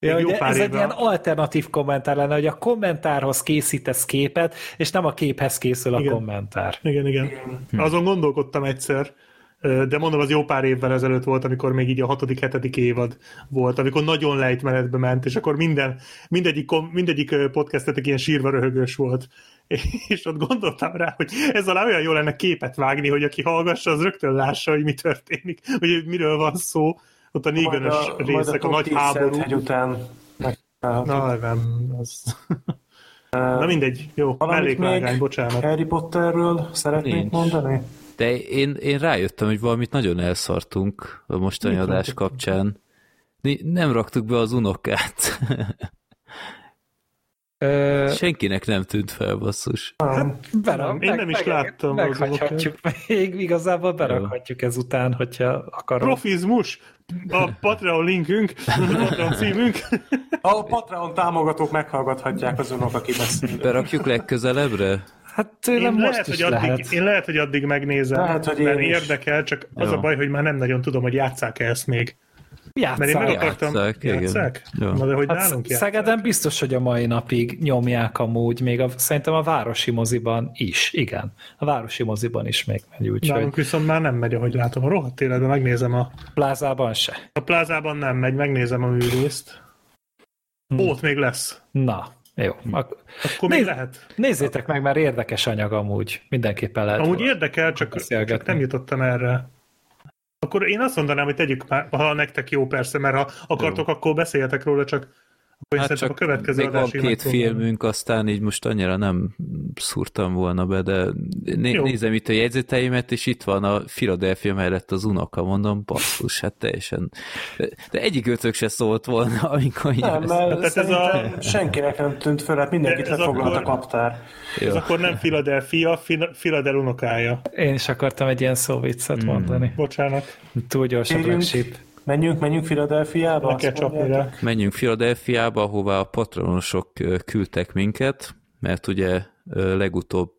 Ja, pár ez egy éve ilyen alternatív kommentár lenne, hogy a kommentárhoz készítesz képet, és nem a képhez készül a Igen. kommentár. Igen, igen. Azon gondolkodtam egyszer, de mondom, az jó pár évvel ezelőtt volt, amikor még így a hatodik, hetedik évad volt, amikor nagyon lejtmenetbe ment, és akkor minden, mindegyik, mindegyik podcastetek ilyen sírva röhögös volt. És ott gondoltam rá, hogy ez alá olyan jó lenne képet vágni, hogy aki hallgassa, az rögtön lássa, hogy mi történik, hogy miről van szó. Ott a négönös részek, a, top nagy 10 háború. Szenthegy után. Na, nem, az... Na mindegy, jó, mellékvágány, bocsánat. Harry Potterről szeretnék Nincs. mondani? De én, én rájöttem, hogy valamit nagyon elszartunk a mostani Mit adás kapcsán. Nem raktuk be az unokát. Ö, Senkinek nem tűnt fel, basszus. berak, Én nem is láttam az Meghagyhatjuk még, igazából berakhatjuk ezután, hogyha akarod. Profizmus, a Patreon linkünk, a Patreon címünk. A Patreon támogatók meghallgathatják az unok, aki beszél. Berakjuk legközelebbre? Hát tőlem Én most lehet, is hogy addig, lehet. én lehet, hogy addig megnézem, Lehet, hogy mert én érdekel, csak az Jó. a baj, hogy már nem nagyon tudom, hogy játsszák-e ezt még. Mert én meg Játszák. akartam... Játsszák, igen. Játsszák? Ja. Na de hogy Hát nálunk játsszák? Szegeden biztos, hogy a mai napig nyomják amúgy, még a, szerintem a városi moziban is, igen. A városi moziban is még megy, úgyhogy Nálunk viszont már nem megy, ahogy látom. A rohadt életben megnézem a... plázában se. A plázában nem megy, megnézem a műrészt. Hm. Ott még lesz. Na, jó. Ak- Akkor Nézd- lehet. nézzétek meg, mert érdekes anyag amúgy. Mindenképpen lehet. Amúgy érdekel, csak, csak nem jutottam erre. Akkor én azt mondanám, hogy tegyük már, ha nektek jó persze, mert ha akartok, akkor beszéljetek róla, csak akkor Hát csak a következő még van két filmünk, aztán így most annyira nem szúrtam volna be, de né- Jó. nézem itt a jegyzeteimet, és itt van a Philadelphia mellett az unoka, mondom, basszus, hát teljesen. De, egyik ötök se szólt volna, amikor így Nem, mert Hát ez a- senkinek nem tűnt föl, hát mindenkit lefoglalt a kaptár. Ez akkor nem Philadelphia, Phil- Philadel unokája. Én is akartam egy ilyen szóviccet mondani. Bocsánat. Túl gyors a flagship. Menjünk, menjünk kell csapni mondjátok? rá. Menjünk Philadelphiába, ahová a patronosok küldtek minket, mert ugye legutóbb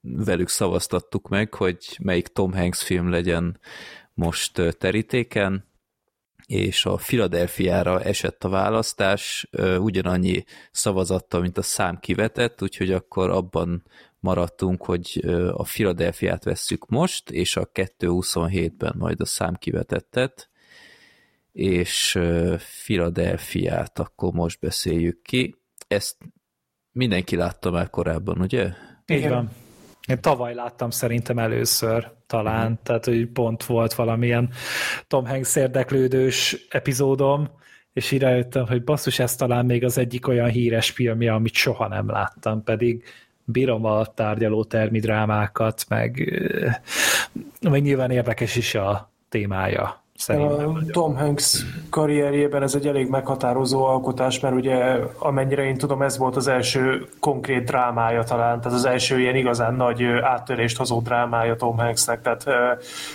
velük szavaztattuk meg, hogy melyik Tom Hanks film legyen most terítéken, és a Philadelphiára esett a választás, ugyanannyi szavazattal, mint a szám kivetett, úgyhogy akkor abban maradtunk, hogy a Philadelphiát vesszük most, és a 2.27-ben majd a szám kivetettet, és ö, Philadelphiát akkor most beszéljük ki. Ezt mindenki látta már korábban, ugye? Így Igen. van. Én tavaly láttam szerintem először talán, uh-huh. tehát hogy pont volt valamilyen Tom Hanks érdeklődős epizódom, és így rájöttem, hogy basszus, ez talán még az egyik olyan híres filmje, amit soha nem láttam, pedig bírom a tárgyaló termi drámákat, meg, meg nyilván érdekes is a témája. Szerintem. A Tom Hanks karrierjében ez egy elég meghatározó alkotás, mert ugye amennyire én tudom, ez volt az első konkrét drámája talán, tehát az első ilyen igazán nagy áttörést hozó drámája Tom Hanksnek, tehát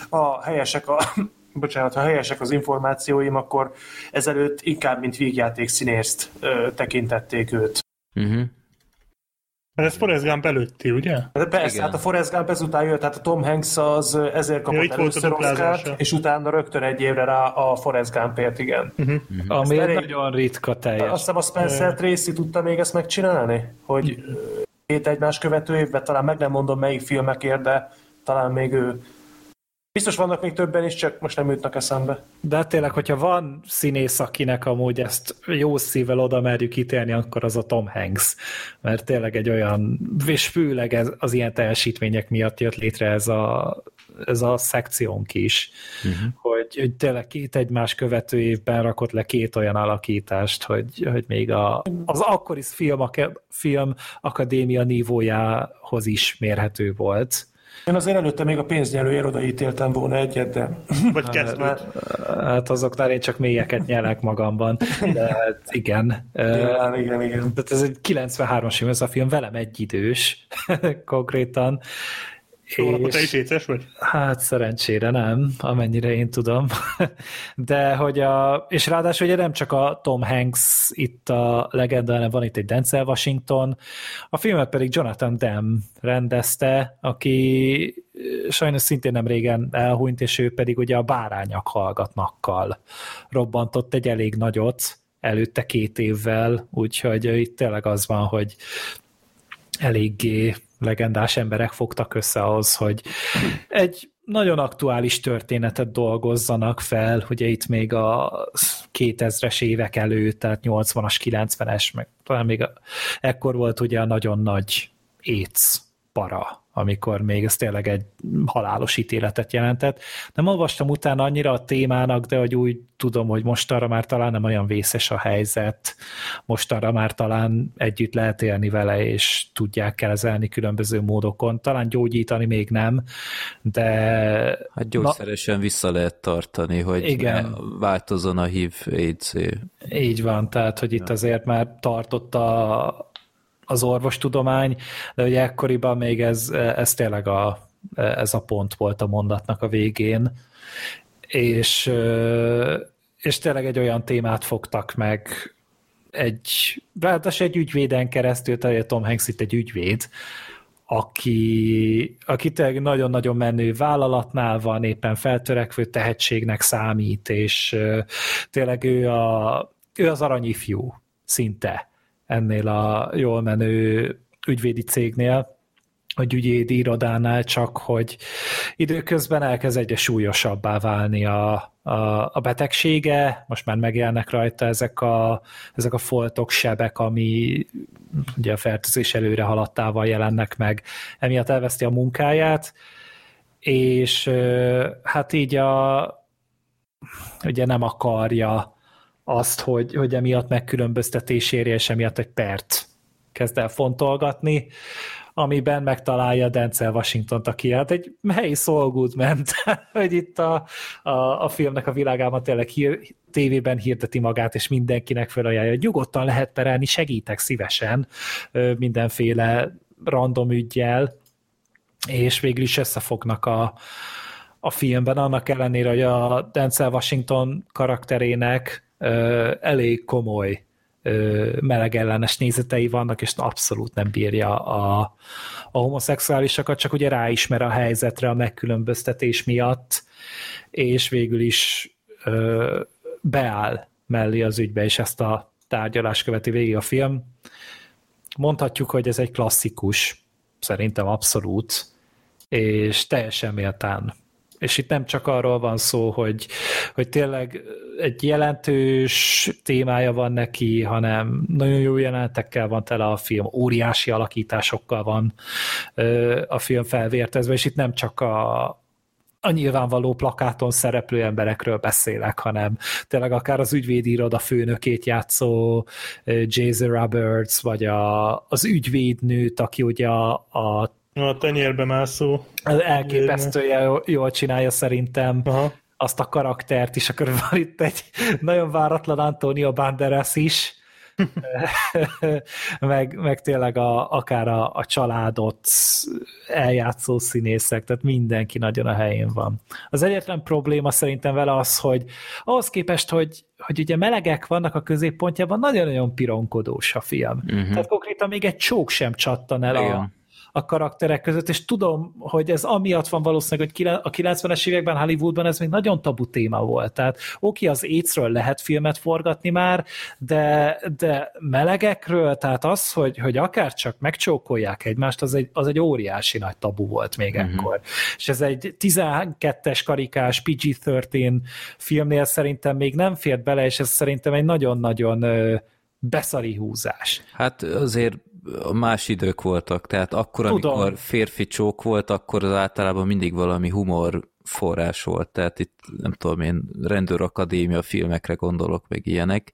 a helyesek a bocsánat, ha helyesek az információim, akkor ezelőtt inkább, mint vígjáték színészt ö, tekintették őt. Uh-huh. Mert ez Forrest Gump előtti, ugye? De persze, Igen. hát a Forrest Gump ezután jött, tehát a Tom Hanks az ezért Ja, kapott itt volt a először. Oscart, és utána rögtön egy évre rá a Forrest Gumpért, igen. Ami elég- egy nagyon ritka teljes. Azt hiszem a Spencer Tracy tudta még ezt megcsinálni, hogy két egymás követő évben, talán meg nem mondom melyik filmekért, de talán még ő. Biztos vannak még többen is, csak most nem jutnak eszembe. De hát tényleg, hogyha van színész, akinek amúgy ezt jó szívvel oda merjük ítélni, akkor az a Tom Hanks. Mert tényleg egy olyan, és főleg ez, az ilyen teljesítmények miatt jött létre ez a, ez a szekciónk is, uh-huh. hogy, hogy tényleg két egymás követő évben rakott le két olyan alakítást, hogy, hogy még a, az akkori film, film akadémia nívójához is mérhető volt. Én azért előtte még a pénznyelőért odaítéltem volna egyet, de Vagy kettőt. Hát azoknál én csak mélyeket nyelek magamban, de hát igen. igen, igen, igen. Tehát ez egy 93-as film, ez a film velem egyidős konkrétan. Szóval te is éces vagy? Hát szerencsére nem, amennyire én tudom. De hogy a, és ráadásul ugye nem csak a Tom Hanks itt a legenda, hanem van itt egy Denzel Washington, a filmet pedig Jonathan Demme rendezte, aki sajnos szintén nem régen elhunyt, és ő pedig ugye a Bárányak hallgatnakkal robbantott egy elég nagyot, előtte két évvel, úgyhogy itt tényleg az van, hogy eléggé legendás emberek fogtak össze ahhoz, hogy egy nagyon aktuális történetet dolgozzanak fel, ugye itt még a 2000-es évek előtt, tehát 80-as, 90-es, meg talán még a, ekkor volt ugye a nagyon nagy AIDS para, amikor még ez tényleg egy halálos ítéletet jelentett. Nem olvastam utána annyira a témának, de hogy úgy tudom, hogy mostanra már talán nem olyan vészes a helyzet, mostanra már talán együtt lehet élni vele, és tudják kezelni különböző módokon. Talán gyógyítani még nem, de... Hát gyógyszeresen Na, vissza lehet tartani, hogy igen. változon a HIV AIDS. Így van, tehát, hogy itt azért már tartott a, az orvostudomány, de ugye ekkoriban még ez, ez tényleg a, ez a pont volt a mondatnak a végén, és, és tényleg egy olyan témát fogtak meg, egy, ráadásul egy ügyvéden keresztül, tehát Tom Hanks itt egy ügyvéd, aki, aki tényleg nagyon-nagyon menő vállalatnál van, éppen feltörekvő tehetségnek számít, és tényleg ő, a, ő az aranyifjú szinte ennél a jól menő ügyvédi cégnél, vagy ügyédi irodánál, csak hogy időközben elkezd egyre súlyosabbá válni a, a, a betegsége, most már megjelennek rajta ezek a, ezek a foltok, sebek, ami ugye a fertőzés előre haladtával jelennek meg, emiatt elveszti a munkáját, és hát így a, ugye nem akarja azt, hogy, hogy emiatt megkülönböztetés érje, és emiatt egy pert kezd el fontolgatni, amiben megtalálja Denzel Washington-t, aki hát egy helyi szolgút ment, hogy itt a, a, a filmnek a világában tényleg hír, tévében hirdeti magát, és mindenkinek felajánlja, hogy nyugodtan lehet perelni, segítek szívesen mindenféle random ügyjel, és végül is összefognak a, a filmben, annak ellenére, hogy a Denzel Washington karakterének elég komoly melegellenes nézetei vannak, és abszolút nem bírja a, a homoszexuálisokat, csak ugye ráismer a helyzetre a megkülönböztetés miatt, és végül is ö, beáll mellé az ügybe, és ezt a tárgyalás követi végig a film. Mondhatjuk, hogy ez egy klasszikus, szerintem abszolút, és teljesen méltán és itt nem csak arról van szó, hogy, hogy tényleg egy jelentős témája van neki, hanem nagyon jó jelenetekkel van tele a film, óriási alakításokkal van a film felvértezve, és itt nem csak a, a nyilvánvaló plakáton szereplő emberekről beszélek, hanem tényleg akár az ügyvédi iroda főnökét játszó Jason Roberts, vagy a, az ügyvédnőt, aki ugye a, a a tenyérbe mászó. Elképesztően jól csinálja szerintem. Aha. Azt a karaktert is, akkor van itt egy nagyon váratlan Antonio Banderas is, meg, meg tényleg a, akár a, a családot eljátszó színészek, tehát mindenki nagyon a helyén van. Az egyetlen probléma szerintem vele az, hogy ahhoz képest, hogy, hogy ugye melegek vannak a középpontjában, nagyon-nagyon pironkodós a film. Uh-huh. Tehát konkrétan még egy csók sem csattan el Igen. a, a karakterek között, és tudom, hogy ez amiatt van valószínűleg, hogy a 90-es években Hollywoodban ez még nagyon tabu téma volt. Tehát oké, az AIDS-ről lehet filmet forgatni már, de, de melegekről, tehát az, hogy, hogy akár csak megcsókolják egymást, az egy, az egy óriási nagy tabu volt még uh-huh. ekkor. És ez egy 12-es karikás PG-13 filmnél szerintem még nem fért bele, és ez szerintem egy nagyon-nagyon beszari húzás. Hát azért más idők voltak, tehát akkor, Tudom. amikor férfi csók volt, akkor az általában mindig valami humor forrás volt, tehát itt nem tudom én, rendőrakadémia filmekre gondolok, meg ilyenek,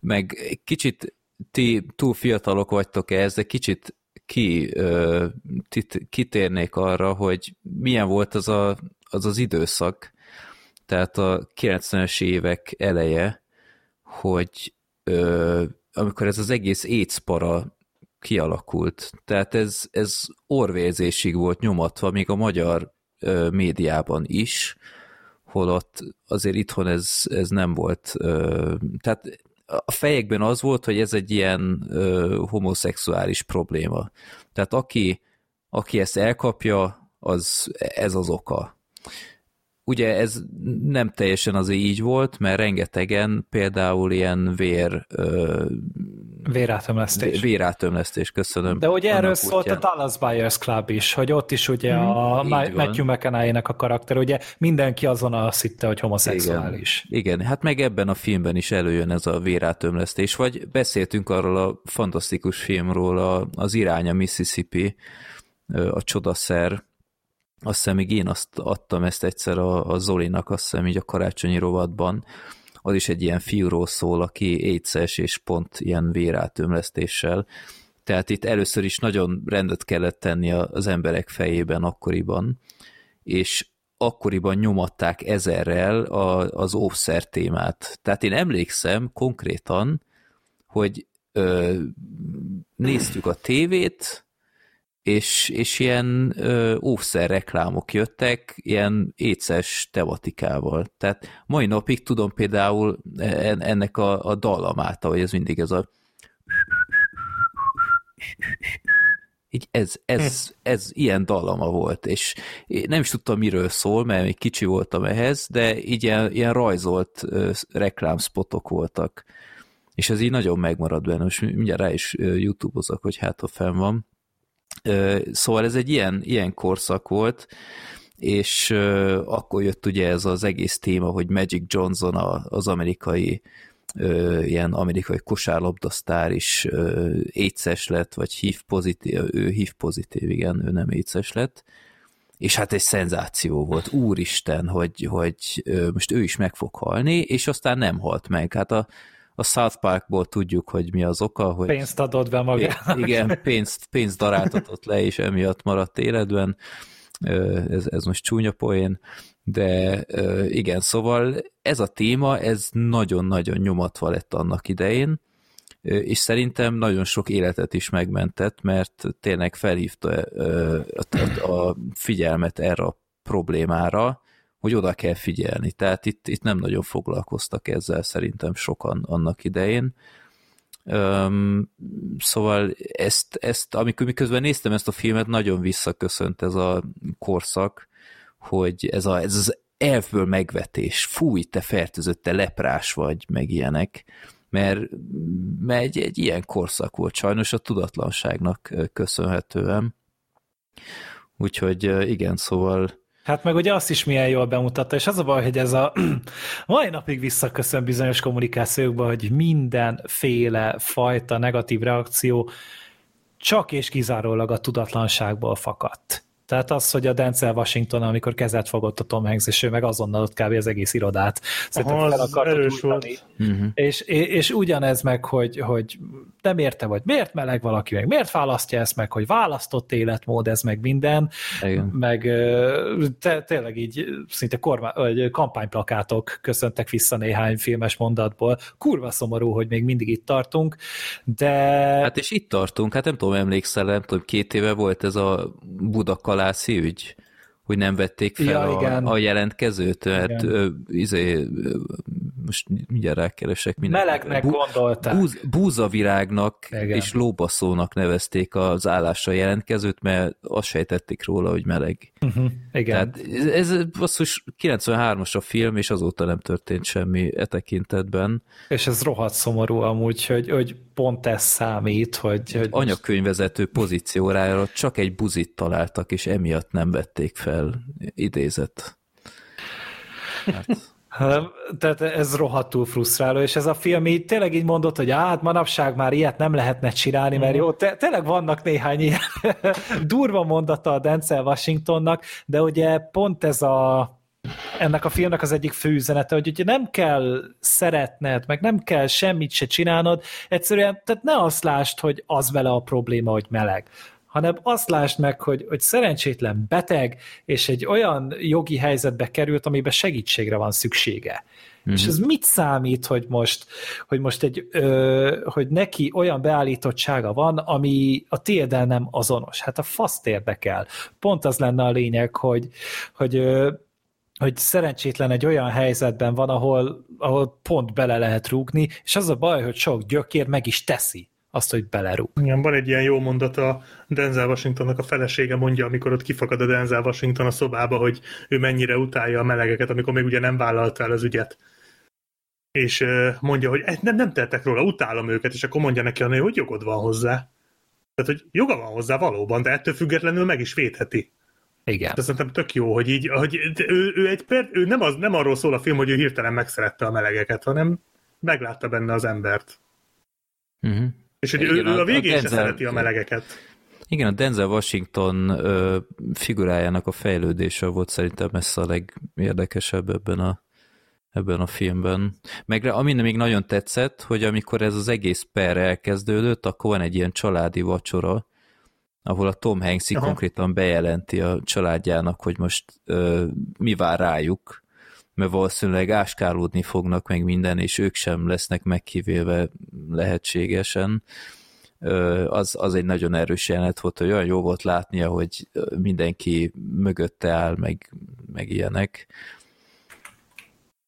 meg kicsit ti túl fiatalok vagytok ehhez, de kicsit ki, ö, tit, kitérnék arra, hogy milyen volt az, a, az az időszak, tehát a 90-es évek eleje, hogy ö, amikor ez az egész AIDS para kialakult. Tehát ez, ez orvérzésig volt nyomatva, még a magyar ö, médiában is, holott azért itthon ez, ez nem volt. Ö, tehát a fejekben az volt, hogy ez egy ilyen ö, homoszexuális probléma. Tehát aki, aki ezt elkapja, az ez az oka. Ugye ez nem teljesen azért így volt, mert rengetegen például ilyen vér... Ö, vérátömlesztés. Vérátömlesztés, köszönöm. De ugye erről szólt a Dallas Buyers Club is, hogy ott is ugye hmm, a Matthew mcconaughey a karakter, ugye mindenki azon azt hitte, hogy homoszexuális. Igen. Igen, hát meg ebben a filmben is előjön ez a vérátömlesztés, vagy beszéltünk arról a fantasztikus filmről, a, az iránya Mississippi, a csodaszer, azt hiszem még én azt adtam ezt egyszer a, a Zolinak, azt hiszem így a karácsonyi rovatban, az is egy ilyen fiúról szól, aki éjszes és pont ilyen vérátömlesztéssel. Tehát itt először is nagyon rendet kellett tenni az emberek fejében akkoriban, és akkoriban nyomatták ezerrel a, az óvszer témát. Tehát én emlékszem konkrétan, hogy ö, néztük a tévét, és, és ilyen ö, óvszer reklámok jöttek, ilyen éces tematikával. Tehát mai napig tudom például e, ennek a, a dallamát, hogy ez mindig ez a így ez, ez, hm. ez ilyen dallama volt, és nem is tudtam, miről szól, mert még kicsi voltam ehhez, de így ilyen, ilyen rajzolt reklámspotok voltak, és ez így nagyon megmarad benne, most mindjárt rá is YouTube-ozok, hogy hát a fenn van. Szóval ez egy ilyen, ilyen korszak volt, és akkor jött ugye ez az egész téma, hogy Magic Johnson az amerikai ilyen amerikai kosárlabdasztár is éces lett, vagy HIV pozitív, ő HIV pozitív, igen, ő nem éces lett, és hát egy szenzáció volt, úristen, hogy, hogy most ő is meg fog halni, és aztán nem halt meg. Hát a, a South Parkból tudjuk, hogy mi az oka, hogy... Pénzt adott be magának. Igen, pénzt, pénzt daráltatott le, és emiatt maradt életben. Ez, ez most csúnya poén, de igen, szóval ez a téma, ez nagyon-nagyon nyomatva lett annak idején, és szerintem nagyon sok életet is megmentett, mert tényleg felhívta a figyelmet erre a problémára, hogy oda kell figyelni. Tehát itt, itt nem nagyon foglalkoztak ezzel szerintem sokan annak idején. Um, szóval ezt, ezt, amikor miközben néztem ezt a filmet, nagyon visszaköszönt ez a korszak, hogy ez, a, ez az elfből megvetés, fúj, te fertőzött, te leprás vagy, meg ilyenek, mert, mert egy, egy ilyen korszak volt sajnos a tudatlanságnak köszönhetően. Úgyhogy igen, szóval Hát meg ugye azt is milyen jól bemutatta, és az a baj, hogy ez a mai napig visszaköszön bizonyos kommunikációkban, hogy mindenféle fajta negatív reakció csak és kizárólag a tudatlanságból fakadt. Tehát az, hogy a Denzel Washington, amikor kezet fogott a Tom Hanks, és ő meg azonnal ott kb. az egész irodát szerintem Aha, fel erős volt. Uh-huh. És, és, ugyanez meg, hogy, hogy nem érte, vagy miért meleg valaki, meg miért választja ezt meg, hogy választott életmód, ez meg minden, Igen. meg te, tényleg így szinte kormá, vagy kampányplakátok köszöntek vissza néhány filmes mondatból. Kurva szomorú, hogy még mindig itt tartunk, de... Hát és itt tartunk, hát nem tudom, emlékszel, nem tudom, két éve volt ez a Budakal Kalászi ügy, hogy nem vették fel ja, a, a jelentkezőt, mert ö, izé, most mindjárt rákeresek minden. Melegnek Bú, gondolták. Búz, búzavirágnak igen. és lóbaszónak nevezték az állásra jelentkezőt, mert azt sejtették róla, hogy meleg. Uh-huh, igen. Tehát ez basszus 93-as a film, és azóta nem történt semmi e tekintetben. És ez rohadt szomorú amúgy, hogy, hogy pont ez számít, hogy... hogy Anyakönyvezető pozíciórára csak egy buzit találtak, és emiatt nem vették fel idézet. Hát... Tehát ez rohadtul frusztráló, és ez a film így tényleg így mondott, hogy hát manapság már ilyet nem lehetne csinálni, mert jó, te, tényleg vannak néhány ilyen durva mondata a Denzel Washingtonnak, de ugye pont ez a ennek a filmnek az egyik fő üzenete, hogy ugye nem kell szeretned, meg nem kell semmit se csinálnod, egyszerűen, tehát ne azt lásd, hogy az vele a probléma, hogy meleg, hanem azt lásd meg, hogy, hogy szerencsétlen beteg, és egy olyan jogi helyzetbe került, amiben segítségre van szüksége. Mm-hmm. És ez mit számít, hogy most, hogy most egy, ö, hogy neki olyan beállítottsága van, ami a tiéddel nem azonos. Hát a faszt érdekel. Pont az lenne a lényeg, hogy, hogy ö, hogy szerencsétlen egy olyan helyzetben van, ahol, ahol pont bele lehet rúgni, és az a baj, hogy sok gyökér meg is teszi azt, hogy belerúg. Igen, van egy ilyen jó mondat a Denzel Washingtonnak a felesége mondja, amikor ott kifakad a Denzel Washington a szobába, hogy ő mennyire utálja a melegeket, amikor még ugye nem vállalta el az ügyet. És mondja, hogy nem, nem tettek róla, utálom őket, és akkor mondja neki a nő, hogy jogod van hozzá. Tehát, hogy joga van hozzá valóban, de ettől függetlenül meg is védheti. Igen. De szerintem tök jó, hogy így, hogy ő, ő, egy per, ő nem, az, nem arról szól a film, hogy ő hirtelen megszerette a melegeket, hanem meglátta benne az embert. Uh-huh. És hogy Igen, ő, ő a végén a Denzel, se szereti a melegeket. Igen, a Denzel Washington ö, figurájának a fejlődése volt szerintem messze a legérdekesebb ebben a, ebben a filmben. Meg ami még nagyon tetszett, hogy amikor ez az egész per elkezdődött, akkor van egy ilyen családi vacsora, ahol a Tom hanks konkrétan bejelenti a családjának, hogy most ö, mi vár rájuk, mert valószínűleg áskálódni fognak meg minden, és ők sem lesznek megkívélve lehetségesen. Az, az egy nagyon erős jelenet volt, hogy olyan jó volt látnia, hogy mindenki mögötte áll, meg, meg ilyenek.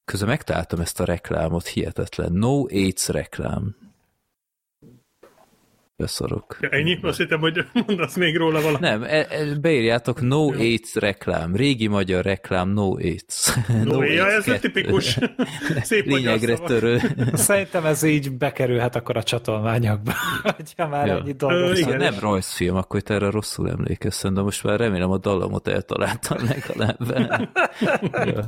Közben megtaláltam ezt a reklámot, hihetetlen. No AIDS reklám beszarok. Ja, ennyi? Azt hittem, hogy mondasz még róla valamit. Nem, e, e, beírjátok No AIDS reklám, régi magyar reklám No AIDS. No, ja, ez a tipikus szép Lényegre törő. Szerintem ez így bekerülhet akkor a csatolmányokba, hogyha már Ja. ennyi Ö, dolgot. igen. nem rajzfilm, akkor itt erre rosszul emlékeztem, de most már remélem a dallamot eltaláltam legalább. ja.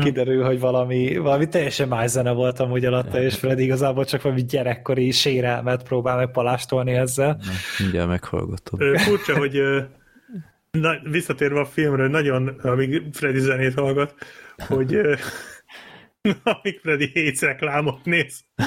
Kiderül, hogy valami, valami teljesen más zene volt amúgy alatta, és Freddy igazából csak valami gyerekkori sérelmet próbál meg palástolni ezzel. Na, mindjárt meghallgatom. Furcsa, hogy na, visszatérve a filmről, nagyon, amíg Freddy zenét hallgat, hogy amíg Freddy Hates reklámot néz.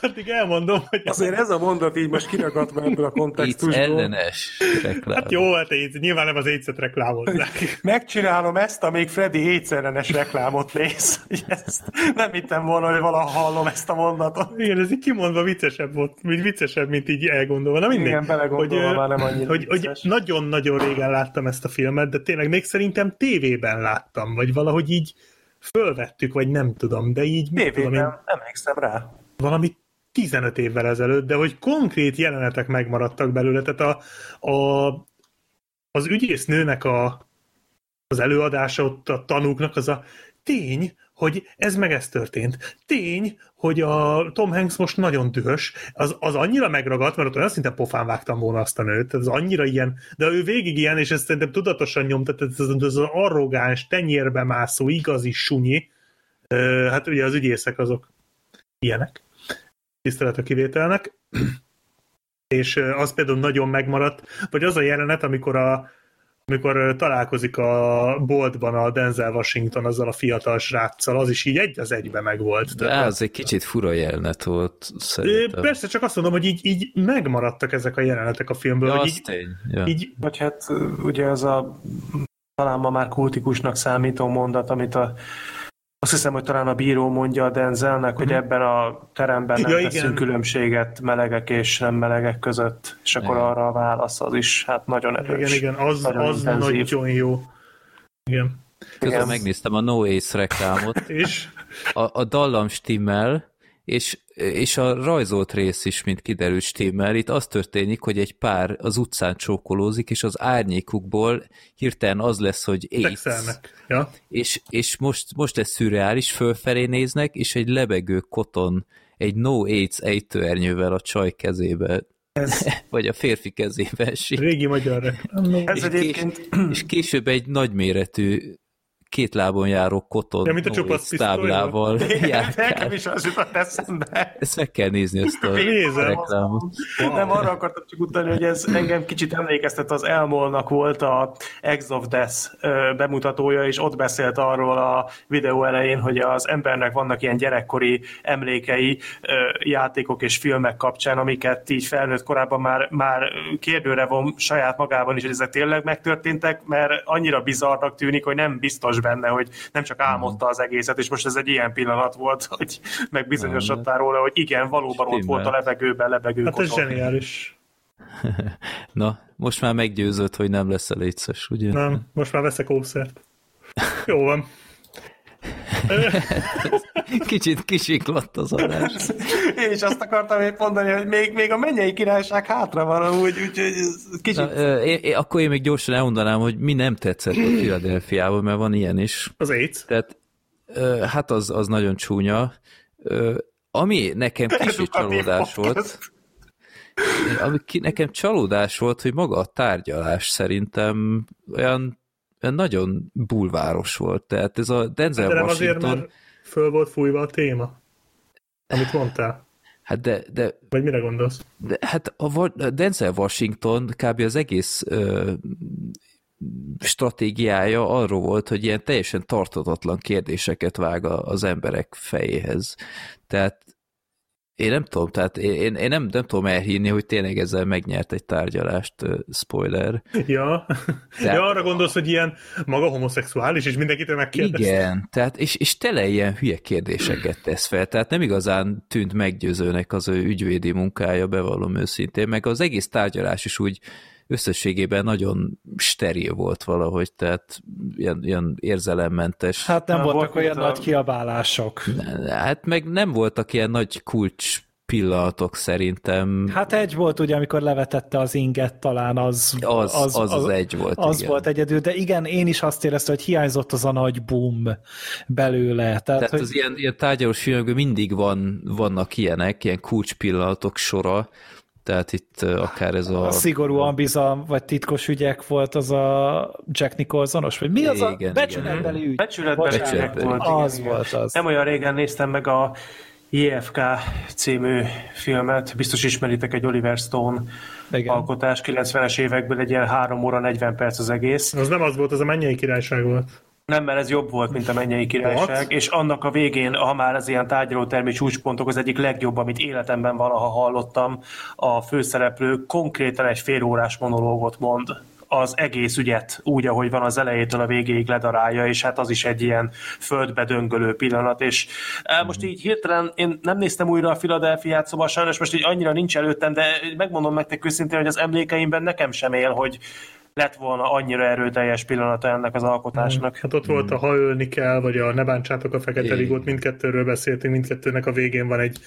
Addig elmondom, hogy Azért ez a mondat így most kiragadva ebből a kontextusból. ellenes reklám. Hát jó, hát AIDS, nyilván nem az AIDS-et reklámozzák. Megcsinálom ezt, amíg Freddy hétszerenes reklámot néz. Ezt nem hittem volna, hogy valaha hallom ezt a mondatot. Igen, ez így kimondva viccesebb volt, így viccesebb, mint így elgondolva. Na mindegy. Igen, belegondolva hogy, már nem annyira hogy, hogy nagyon-nagyon régen láttam ezt a filmet, de tényleg még szerintem tévében láttam, vagy valahogy így fölvettük, vagy nem tudom, de így mit tudom én, Tévében emlékszem rá. valami 15 évvel ezelőtt, de hogy konkrét jelenetek megmaradtak belőle, tehát a, a, az ügyésznőnek a, az előadása ott a tanúknak az a tény, hogy ez meg ez történt. Tény, hogy a Tom Hanks most nagyon dühös, az, az annyira megragadt, mert ott olyan szinte pofán vágtam volna azt a nőt, ez annyira ilyen, de ő végig ilyen, és ezt szerintem tudatosan nyomta, tehát ez, az- ez az arrogáns, tenyérbe mászó, igazi sunyi, hát ugye az ügyészek azok ilyenek, tisztelet a kivételnek, és az például nagyon megmaradt, vagy az a jelenet, amikor a amikor találkozik a boltban a Denzel Washington azzal a fiatal sráccal, az is így egy az egybe megvolt. De az egy kicsit fura jelenet volt, szerintem. Persze, csak azt mondom, hogy így, így megmaradtak ezek a jelenetek a filmből, Ja, hogy így, tény. Ja. így Vagy hát ugye az a talán ma már kultikusnak számító mondat, amit a azt hiszem, hogy talán a bíró mondja a Denzelnek, hogy ebben a teremben nem Ja, ja, igen. teszünk különbséget melegek és nem melegek között, és akkor Igen. arra a válasz az is hát nagyon erős. igen, igen, az, Nagyon az intenzív. nagyon jó. Igen. Közben megnéztem a No Ace reklámot, És a, a dallam stimmel, és, és a rajzolt rész is, mint kiderült stimmel. Itt az történik, hogy egy pár az utcán csókolózik, és az árnyékukból hirtelen az lesz, hogy AIDS. Ja? És, és most, most ez szürreális, fölfelé néznek, és egy lebegő koton, egy No AIDS ejtőernyővel a csaj kezébe, Ez, vagy a férfi kezébe esik. Régi magyar ez és, egyébként kés, és később egy nagyméretű két lábon járó koton Ja, mint a csupasz táblával nekem is az jutott eszembe. Ezt meg kell nézni, ezt a Nézem. reklámot. Nem, arra akartam csak utalni, hogy ez engem kicsit emlékeztet, az Elmolnak volt a Eggs of Death bemutatója, és ott beszélt arról a videó elején, hogy az embernek vannak ilyen gyerekkori emlékei játékok és filmek kapcsán, amiket így felnőtt korában már, már kérdőre von saját magában is, hogy ezek tényleg megtörténtek, mert annyira bizarnak tűnik, hogy nem biztos benne, hogy nem csak álmodta az egészet, és most ez egy ilyen pillanat volt, hogy megbizonyosodtál róla, hogy igen, valóban ott volt a levegőben lebegő Hát ez zseniális. Na, most már meggyőzött, hogy nem lesz létszes, ugye? Nem, most már veszek ószert. Jó van. Kicsit kisiklott az adás. Én is azt akartam épp mondani, hogy még, még a mennyei királyság hátra van amúgy, úgyhogy kicsit... Na, ö, én, én, akkor én még gyorsan elmondanám, hogy mi nem tetszett a Philadelphiában, mert van ilyen is. Az AIDS. Tehát ö, hát az, az nagyon csúnya. Ö, ami nekem kicsit csalódás volt, ami ki, nekem csalódás volt, hogy maga a tárgyalás szerintem olyan nagyon bulváros volt. Tehát ez a Denzel De nem azért, Washington, mert föl volt fújva a téma. Amit mondtál. hát de, de Vagy mire gondolsz? De, hát a, a Denzel Washington kb. az egész ö, stratégiája arról volt, hogy ilyen teljesen tartatatlan kérdéseket vág a- az emberek fejéhez. Tehát én nem tudom, tehát én, én- nem, nem tudom elhinni, hogy tényleg ezzel megnyert egy tárgyalást, spoiler. Ja. Tehát- ja, arra gondolsz, hogy ilyen maga homoszexuális, és mindenkitől megkérdezte. Igen, tehát és, és tele ilyen hülye kérdéseket tesz fel, tehát nem igazán tűnt meggyőzőnek az ő ügyvédi munkája, bevallom őszintén, meg az egész tárgyalás is úgy összességében nagyon steril volt valahogy, tehát ilyen, ilyen érzelemmentes. Hát, nem Nem voltak volt, olyan a- nagy kiabálások. hát meg nem voltak ilyen nagy kulcs pillanatok szerintem. Hát egy volt ugye, amikor levetette az inget, talán az az, az, az, az egy volt. Az igen. volt egyedül, de igen, én is azt éreztem, hogy hiányzott az a nagy boom belőle. Tehát, Tehát hogy... az ilyen, ilyen tárgyalós filmekben mindig van, vannak ilyenek, ilyen kulcspillanatok sora, tehát itt akár ez a... a szigorúan bizalm, vagy titkos ügyek volt az a Jack Nicholsonos, vagy mi az a Igen, becsületbeli ügy? Becsületbeli ügyek volt. Az igen, volt igen. az. Nem olyan régen néztem meg a JFK című filmet, biztos ismeritek egy Oliver Stone Igen. alkotás, 90-es évekből egy ilyen 3 óra 40 perc az egész. Az nem az volt, az a mennyei királyság volt. Nem, mert ez jobb volt, mint a mennyei királyság, What? és annak a végén, ha már ez ilyen tárgyalótermi csúcspontok, az egyik legjobb, amit életemben valaha hallottam, a főszereplő konkrétan egy fél órás monológot mond az egész ügyet úgy, ahogy van az elejétől a végéig ledarálja, és hát az is egy ilyen földbe döngölő pillanat, és eh, most így hirtelen én nem néztem újra a Philadelphia-t, szóval sajnos most így annyira nincs előttem, de megmondom nektek őszintén, hogy az emlékeimben nekem sem él, hogy lett volna annyira erőteljes pillanata ennek az alkotásnak. Hát ott volt a Ha ölni kell, vagy a Ne bántsátok a fekete rigót, mindkettőről beszéltünk, mindkettőnek a végén van egy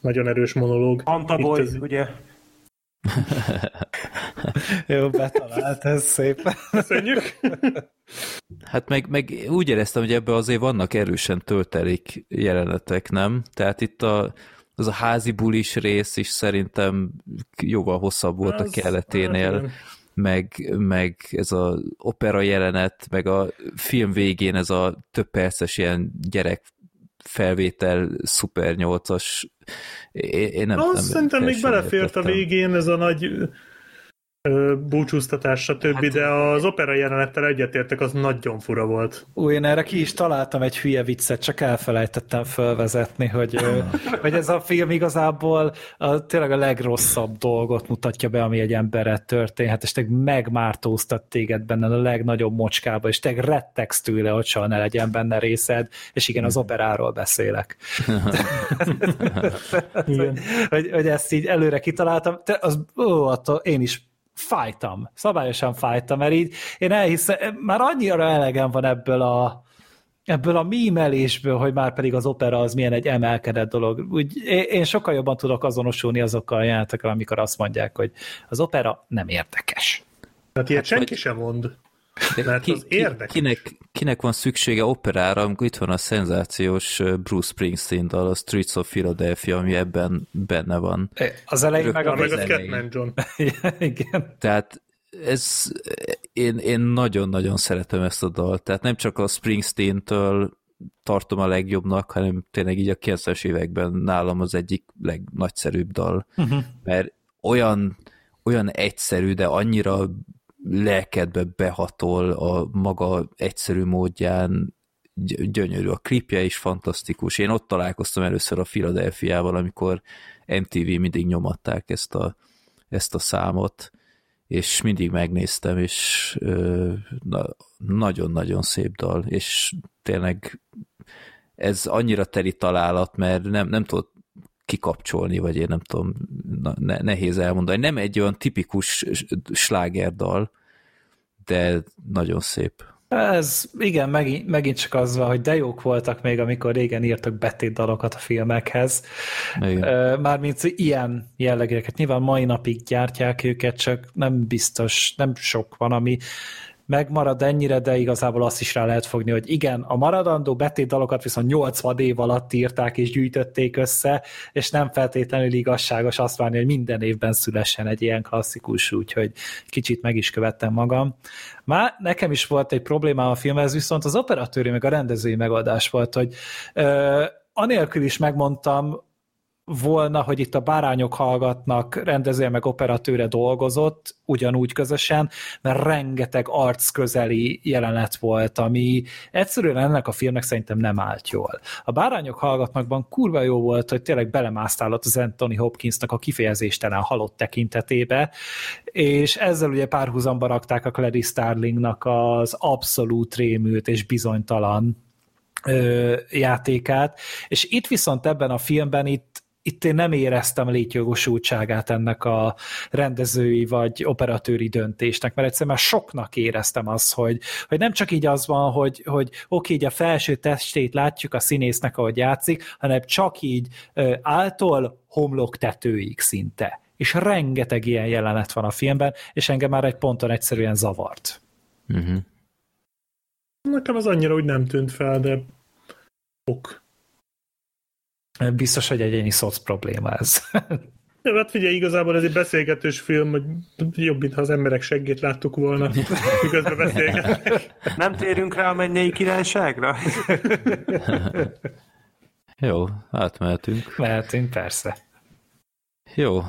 nagyon erős monológ. Antagoly, Itt ez- ugye? Jó, betalált ez szépen. Köszönjük! Hát meg, meg úgy éreztem, hogy ebbe azért vannak erősen töltelék jelenetek, nem? Tehát itt a, az a házi bulis rész is szerintem jóval hosszabb volt a Az- kelleténél, hát. Meg, meg ez a opera jelenet, meg a film végén ez a több perces ilyen gyerek felvétel, szuper 8-as, én, én nem, Az nem szerintem még belefért a értettem. végén ez a nagy búcsúztatás, stb., hát, de az opera jelenettel egyetértek, az nagyon fura volt. Új, én erre ki is találtam egy hülye viccet, csak elfelejtettem felvezetni, hogy, hogy ez a film igazából a, tényleg a legrosszabb dolgot mutatja be, ami egy emberre történhet, és tényleg megmártóztat téged benne a legnagyobb mocskába, és tényleg rettegsz tőle, hogy soha ne legyen benne részed, és igen, az operáról beszélek. Igen. hogy, hogy ezt így előre kitaláltam, te az, ó, attól én is fájtam, szabályosan fájtam, mert így én elhiszem, már annyira elegem van ebből a ebből a mímelésből, hogy már pedig az opera az milyen egy emelkedett dolog. Úgy, én sokkal jobban tudok azonosulni azokkal a jelenetekkel, amikor azt mondják, hogy az opera nem érdekes. Tehát ilyet Hát, senki vagy- sem mond. De Mert az érdekes. Kinek, kinek van szüksége operára, amikor itt van a szenzációs Bruce Springsteen dal, a Streets of Philadelphia, ami ebben benne van. Az elején meg a Meg a. Scatman John. Igen. Tehát ez, én, én nagyon-nagyon szeretem ezt a dalt. Tehát nem csak a Springsteen-től tartom a legjobbnak, hanem tényleg így a 90-es években nálam az egyik legnagyszerűbb dal. Uh-huh. Mert olyan, olyan egyszerű, de annyira lelkedbe behatol a maga egyszerű módján, gy- gyönyörű. A klipje is fantasztikus. Én ott találkoztam először a Philadelphiával, amikor MTV mindig nyomatták ezt a, ezt a számot, és mindig megnéztem, és nagyon-nagyon szép dal, és tényleg ez annyira teli találat, mert nem, nem tudod kikapcsolni, vagy én nem tudom, ne, nehéz elmondani. Nem egy olyan tipikus slágerdal, de nagyon szép. Ez igen, megint, megint csak az van, hogy de jók voltak még, amikor régen írtak betétdalokat a filmekhez. Igen. Mármint ilyen jellegűeket. Nyilván mai napig gyártják őket, csak nem biztos, nem sok van, ami megmarad ennyire, de igazából azt is rá lehet fogni, hogy igen, a maradandó betétdalokat viszont 80 év alatt írták és gyűjtötték össze, és nem feltétlenül igazságos azt várni, hogy minden évben szülessen egy ilyen klasszikus, úgyhogy kicsit meg is követtem magam. Már nekem is volt egy problémám a filmhez, viszont az operatőri meg a rendezői megoldás volt, hogy ö, anélkül is megmondtam, volna, hogy itt a bárányok hallgatnak, rendezője meg operatőre dolgozott, ugyanúgy közösen, mert rengeteg arcközeli jelenet volt, ami egyszerűen ennek a filmnek szerintem nem állt jól. A bárányok hallgatnakban kurva jó volt, hogy tényleg belemásztál az Anthony Hopkinsnak a kifejezéstelen halott tekintetébe, és ezzel ugye párhuzamba rakták a Clary Starlingnak az abszolút rémült és bizonytalan játékát, és itt viszont ebben a filmben itt itt én nem éreztem létjogosultságát ennek a rendezői vagy operatőri döntésnek, mert egyszerűen már soknak éreztem azt, hogy, hogy nem csak így az van, hogy, hogy oké, így a felső testét látjuk a színésznek, ahogy játszik, hanem csak így által homlok tetőig szinte. És rengeteg ilyen jelenet van a filmben, és engem már egy ponton egyszerűen zavart. Uh-huh. Nekem az annyira úgy nem tűnt fel, de ok. Biztos, hogy egyéni szoc probléma ez. Ja, hát figyelj, igazából ez egy beszélgetős film, hogy jobb, mintha az emberek seggét láttuk volna, miközben beszélgetnek. Nem térünk rá a mennyei királyságra? Jó, átmehetünk. Mehetünk, persze. Jó.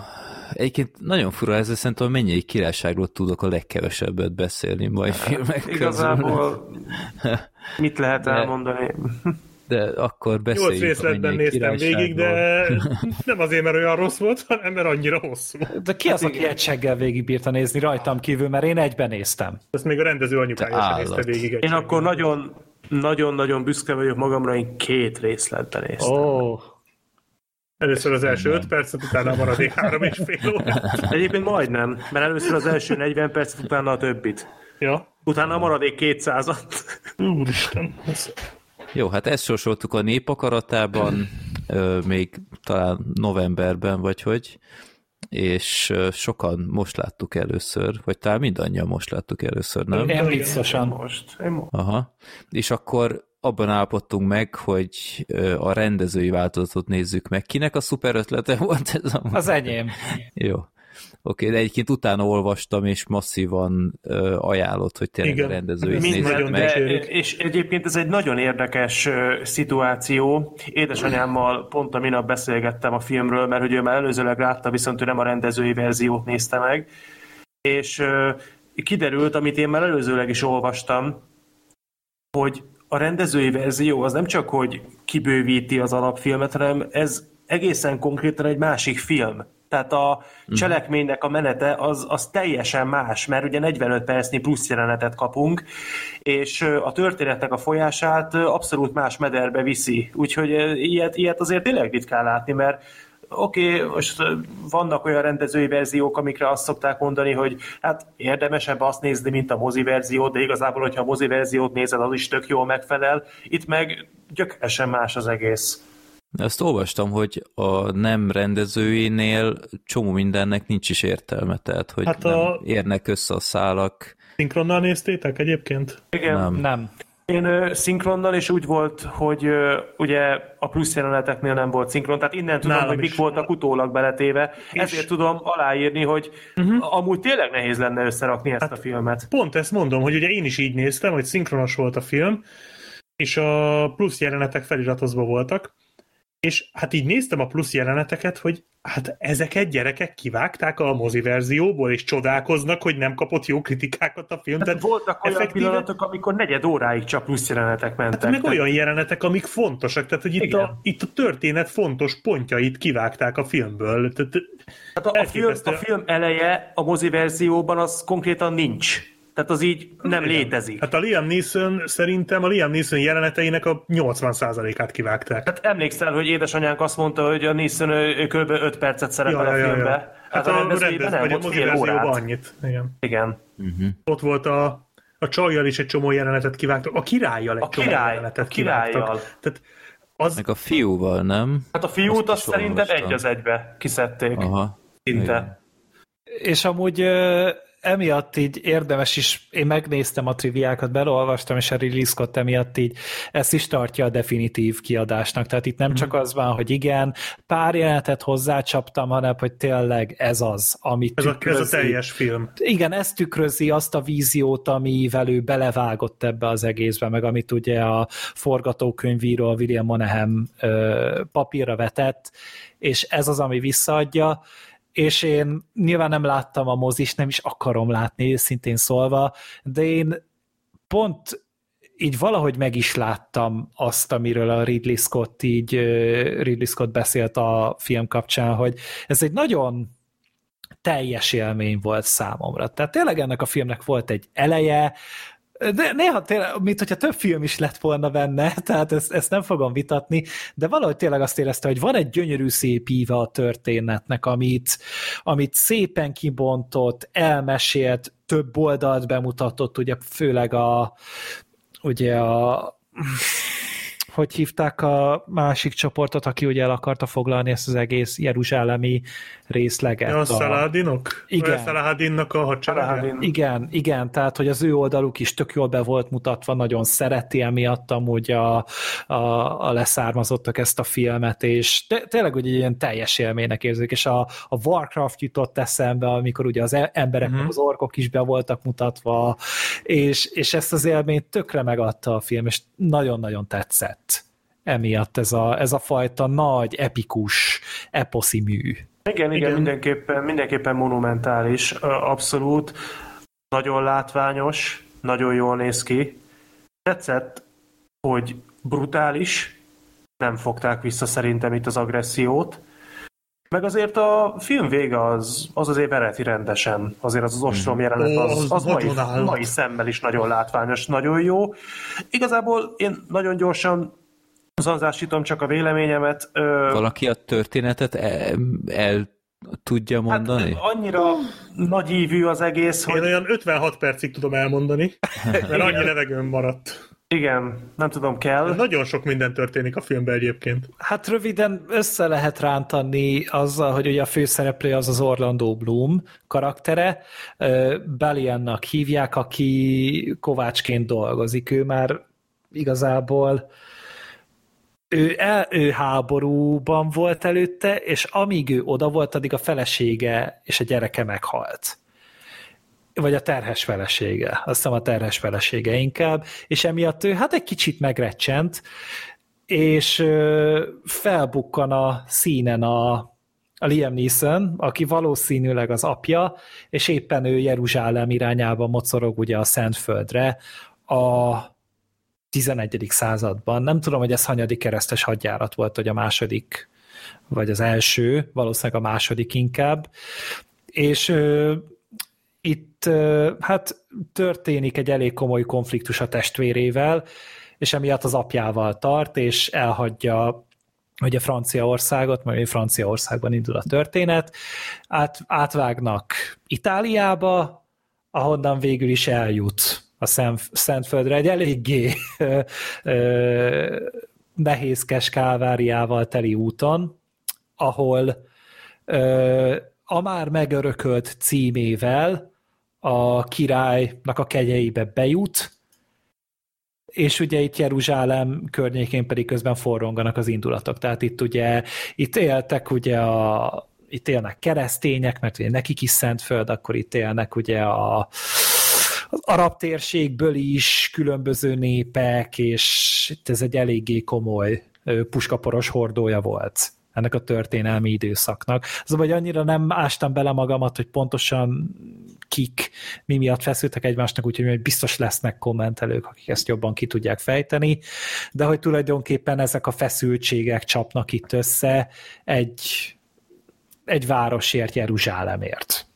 Egyébként nagyon fura ez, szerintem a mennyei királyságról tudok a legkevesebbet beszélni majd filmek Igazából mit lehet elmondani? de akkor beszéljünk Nyolc részletben néztem végig, de nem azért, mert olyan rossz volt, hanem mert annyira hosszú. De ki az, aki egy seggel végigbírta nézni rajtam kívül, mert én egyben néztem. Ezt még a rendező anyukája sem nézte végig. Én akkor nagyon, nagyon-nagyon büszke vagyok magamra, én két részletben néztem. Oh. Először az első 5 percet, utána a maradék három és fél órát. Egyébként majdnem, mert először az első 40 percet, utána a többit. Ja. Utána a maradék 200-at. Úristen. Jó, hát ezt sorsoltuk a népakaratában, még talán novemberben, vagy hogy, és sokan most láttuk először, vagy talán mindannyian most láttuk először, nem? Én biztosan. Most. Aha. És akkor abban állapodtunk meg, hogy a rendezői változatot nézzük meg. Kinek a szuper ötlete volt ez? A... Az enyém. Jó. Oké, de egyébként utána olvastam, és masszívan ö, ajánlott, hogy tényleg Igen. a nézzük nagyon meg. dicsérjük. És egyébként ez egy nagyon érdekes szituáció. Édesanyámmal pont a minap beszélgettem a filmről, mert hogy ő már előzőleg látta, viszont ő nem a rendezői verziót nézte meg. És ö, kiderült, amit én már előzőleg is olvastam, hogy a rendezői verzió az nem csak, hogy kibővíti az alapfilmet, hanem ez egészen konkrétan egy másik film. Tehát a cselekménynek a menete az, az teljesen más, mert ugye 45 percnyi plusz jelenetet kapunk, és a történetnek a folyását abszolút más mederbe viszi. Úgyhogy ilyet, ilyet azért tényleg ritkán látni, mert oké, okay, most vannak olyan rendezői verziók, amikre azt szokták mondani, hogy hát érdemesebb azt nézni, mint a mozi verziót, de igazából, hogyha a mozi verziót nézed, az is tök jól megfelel. Itt meg gyökeresen más az egész. Azt olvastam, hogy a nem rendezőinél csomó mindennek nincs is értelme, tehát hogy Hát hát a- nem érnek össze a szálak. Szinkronnal néztétek egyébként? Igen. Nem. Nem. Én ö, szinkronnal, és úgy volt, hogy ö, ugye a plusz jeleneteknél nem volt szinkron, tehát innen tudom, Nálam hogy mik is. voltak utólag beletéve, És- ezért tudom aláírni, hogy uh-huh. amúgy tényleg nehéz lenne összerakni ezt a filmet. Pont ezt mondom, hogy ugye én is így néztem, hogy szinkronos volt a film, és a plusz jelenetek feliratozva voltak, és hát így néztem a plusz jeleneteket, hogy hát ezeket gyerekek kivágták a mozi verzióból, és csodálkoznak, hogy nem kapott jó kritikákat a film. Tehát voltak olyan effektíve- pillanatok, amikor negyed óráig csak plusz jelenetek mentek. Hát meg Tehát- olyan jelenetek, amik fontosak, tehát hogy itt Igen. a, itt a történet fontos pontjait kivágták a filmből. Tehát, Tehát a, a, film, a film eleje a mozi verzióban az konkrétan nincs. Tehát az így nem Igen. létezik. Hát a Liam Neeson szerintem a Liam Neeson jeleneteinek a 80%-át kivágták. Tehát emlékszel, hogy édesanyánk azt mondta, hogy a Nissan ő, ő kb. 5 percet szerepel a filmbe. Hát a a rendezőjében rendez, nem vagy a mozi fél verzióban órát. annyit. Igen. Igen. Ott volt a, a csajjal is egy csomó jelenetet kivágtak, a királlyal egy A csomó király, jelenetet a királlyal. kivágtak. Tehát az, Meg a fiúval, nem? Hát a fiút Azt azt szerintem olvastam. egy az egybe kiszedték. Aha. Szinte. És amúgy emiatt így érdemes is, én megnéztem a triviákat, belolvastam, és a Ridley Scott emiatt így ezt is tartja a definitív kiadásnak. Tehát itt nem csak az van, hogy igen, pár jelenetet hozzácsaptam, hanem hogy tényleg ez az, amit ez, a, ez a teljes film. Igen, ez tükrözi azt a víziót, amivel ő belevágott ebbe az egészbe, meg amit ugye a forgatókönyvíró a William Monahan papírra vetett, és ez az, ami visszaadja, és én nyilván nem láttam a mozis, nem is akarom látni, szintén szólva, de én pont így valahogy meg is láttam azt, amiről a Ridley Scott így Ridley Scott beszélt a film kapcsán, hogy ez egy nagyon teljes élmény volt számomra. Tehát tényleg ennek a filmnek volt egy eleje, De néha tényleg, mint hogyha több film is lett volna benne, tehát ezt, ezt nem fogom vitatni, de valahogy tényleg azt érezte, hogy van egy gyönyörű szép íve a történetnek, amit, amit szépen kibontott, elmesélt, több oldalt bemutatott, ugye főleg a ugye a hogy hívták a másik csoportot, aki ugye el akarta foglalni ezt az egész jeruzsálemi részleget. Ja, a Szaladinok? Igen. A Szaladinnak a hadserege? Igen, igen, tehát hogy az ő oldaluk is tök jól be volt mutatva, nagyon szereti emiatt amúgy a, a, a leszármazottak ezt a filmet, és te, tényleg ugye ilyen teljes élménynek érzik, és a, a Warcraft jutott eszembe, amikor ugye az e- emberek, Mhm. uh-huh. az orkok is be voltak mutatva, és, és ezt az élményt tökre megadta a film, és nagyon-nagyon tetszett emiatt ez a, ez a fajta nagy, epikus, eposzi mű. Igen, igen, Igen. mindenképpen, mindenképpen monumentális, abszolút. Nagyon látványos, nagyon jól néz ki. Tetszett, hogy brutális, nem fogták vissza szerintem itt az agressziót. Meg azért a film vége az, az azért vereti rendesen. Azért az az ostrom jelenet, Ó, az, az mai, mai szemmel is nagyon látványos, nagyon jó. Igazából én nagyon gyorsan zanzásítom csak a véleményemet. Ö, Valaki a történetet el, el tudja mondani? Hát, annyira nagy ívű az egész, Én hogy olyan 56 percig tudom elmondani, mert annyi levegőm maradt. igen, nem tudom, kell. Nagyon sok minden történik a filmben egyébként. Hát röviden össze lehet rántani azzal, hogy ugye a főszereplő az az Orlando Bloom karaktere, Baliannak hívják, aki kovácsként dolgozik. Ő már igazából ő, el, ő háborúban volt előtte, és amíg ő oda volt, addig a felesége és a gyereke meghalt. Vagy a terhes felesége, azt hiszem a terhes felesége inkább, és emiatt ő hát egy kicsit megrecsent, és felbukkan a színen a, a Liam Neeson, aki valószínűleg az apja, és éppen ő Jeruzsálem irányába mocorog ugye a Szentföldre a 11. században. Nem tudom, hogy ez hanyadik keresztes hadjárat volt, hogy a második, vagy az első, valószínűleg a második inkább. És ö, itt ö, hát történik egy elég komoly konfliktus a testvérével, és emiatt az apjával tart, és elhagyja ugye Franciaországot, mert Franciaországban indul a történet, át, átvágnak Itáliába, ahonnan végül is eljut a Szent, Szentföldre egy eléggé nehézkes káváriával teli úton, ahol a már megörökölt címével a királynak a kegyeibe bejut, és ugye itt Jeruzsálem környékén pedig közben forronganak az indulatok. Tehát itt ugye, itt éltek ugye a, itt élnek keresztények, mert ugye nekik is Szentföld, akkor itt élnek ugye a, az arab térségből is különböző népek, és itt ez egy eléggé komoly puskaporos hordója volt ennek a történelmi időszaknak. Az, hogy annyira nem ástam bele magamat, hogy pontosan kik mi miatt feszültek egymásnak, úgyhogy biztos lesznek kommentelők, akik ezt jobban ki tudják fejteni, de hogy tulajdonképpen ezek a feszültségek csapnak itt össze egy, egy városért, Jeruzsálemért.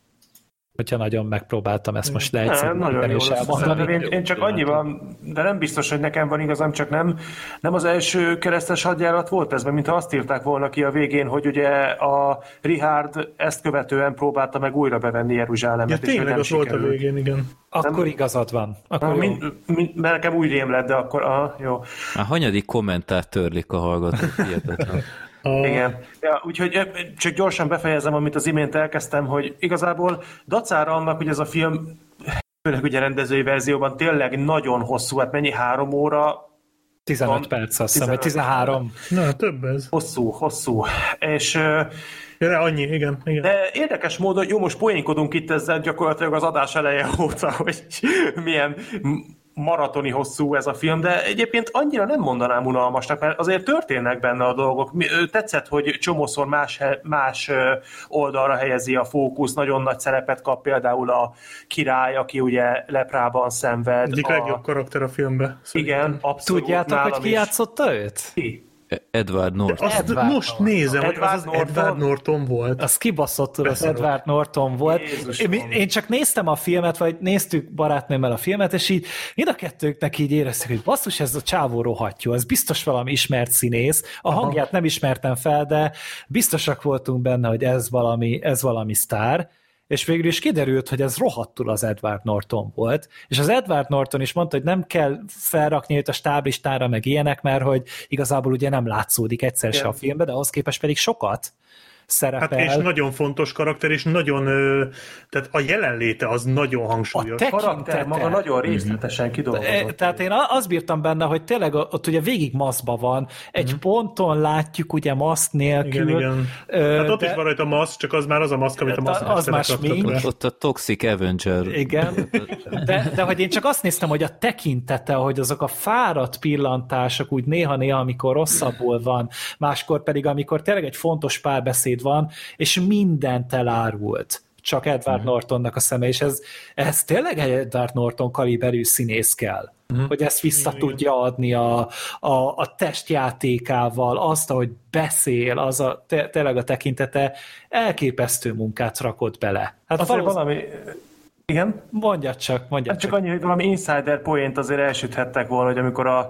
Hogyha nagyon megpróbáltam ezt most Nem, jó és elmondani. Én, én csak annyiban, de nem biztos, hogy nekem van igazam, csak nem, nem az első keresztes hadjárat volt ez, mert mintha azt írták volna ki a végén, hogy ugye a Richard ezt követően próbálta meg újra bevenni Jeruzsálemet, Ja, tényleg nem az volt a végén, igen. Akkor igazad van. Akkor mind, mind, mert nekem úgy rém lett, de akkor ah, jó. Már hanyadik kommentát törlik a hallgatók, hihetetlen. Igen. Ja, úgyhogy csak gyorsan befejezem, amit az imént elkezdtem, hogy igazából dacára annak, hogy ez a film, főleg ugye rendezői verzióban tényleg nagyon hosszú, hát mennyi három óra, 15 van- perc, azt hiszem, vagy 15. 13. Na, több ez. hosszú, hosszú. És Ja, de annyi, igen. igen. De érdekes módon, jó, most poénkodunk itt ezzel gyakorlatilag az adás eleje óta, hogy milyen maratoni hosszú ez a film, de egyébként annyira nem mondanám unalmasnak, mert azért történnek benne a dolgok. Tetszett, hogy csomószor más, más oldalra helyezi a fókusz, nagyon nagy szerepet kap például a király, aki ugye leprában szenved. Egyik a... legjobb karakter a filmben. szerintem. Igen, abszolút. Tudjátok, nálam hogy ki is. játszotta őt? Ki? Edward Norton. Azt Edward most Norton. nézem, hogy az az Norton? Edward Norton volt. Az kibaszott, az. Edward Norton volt. Jézusom. Én, én csak néztem a filmet, vagy néztük barátnőmmel a filmet, és így mind a kettőknek így éreztük, hogy basszus, ez a csávó rohadtyú, ez biztos valami ismert színész. A hangját nem ismertem fel, de biztosak voltunk benne, hogy ez valami, ez valami sztár, és végül is kiderült, hogy ez rohadtul az Edward Norton volt, és az Edward Norton is mondta, hogy nem kell felrakni őt a stáblistára, meg ilyenek, mert hogy igazából ugye nem látszódik egyszer se a Igen. filmben, de ahhoz képest pedig sokat szerepel. Hát és nagyon fontos karakter, és nagyon, tehát a jelenléte az nagyon hangsúlyos. A karakter maga nagyon részletesen E, kidolgozott. Tehát én azt bírtam benne, hogy tényleg ott ugye végig maszkba van, egy Mhm. ponton látjuk ugye maszk nélkül. Igen, igen. Ö, Hát ott de- is van rajta maszk, csak az már az a maszk, amit a Hát maszk az már smink. Ott, ott a Toxic Avenger. Igen, de, de hogy én csak azt néztem, hogy a tekintete, hogy azok a fáradt pillantások úgy néha-néha, amikor rosszabbul van, máskor pedig, amikor tényleg egy fontos párbeszéd van, és mindent elárult csak Edward uh-huh. Nortonnak a szeme, és ez, ez tényleg egy Edward Norton kaliberű színész kell, uh-huh. hogy ezt vissza Igen. tudja adni a, a, a testjátékával, azt, ahogy beszél, az a, te, tényleg a tekintete elképesztő munkát rakott bele. Hát Azért valósz- valami... Igen? Mondja csak, mondja Hát csak. csak annyi, hogy valami insider point azért elsüthettek volna, hogy amikor a,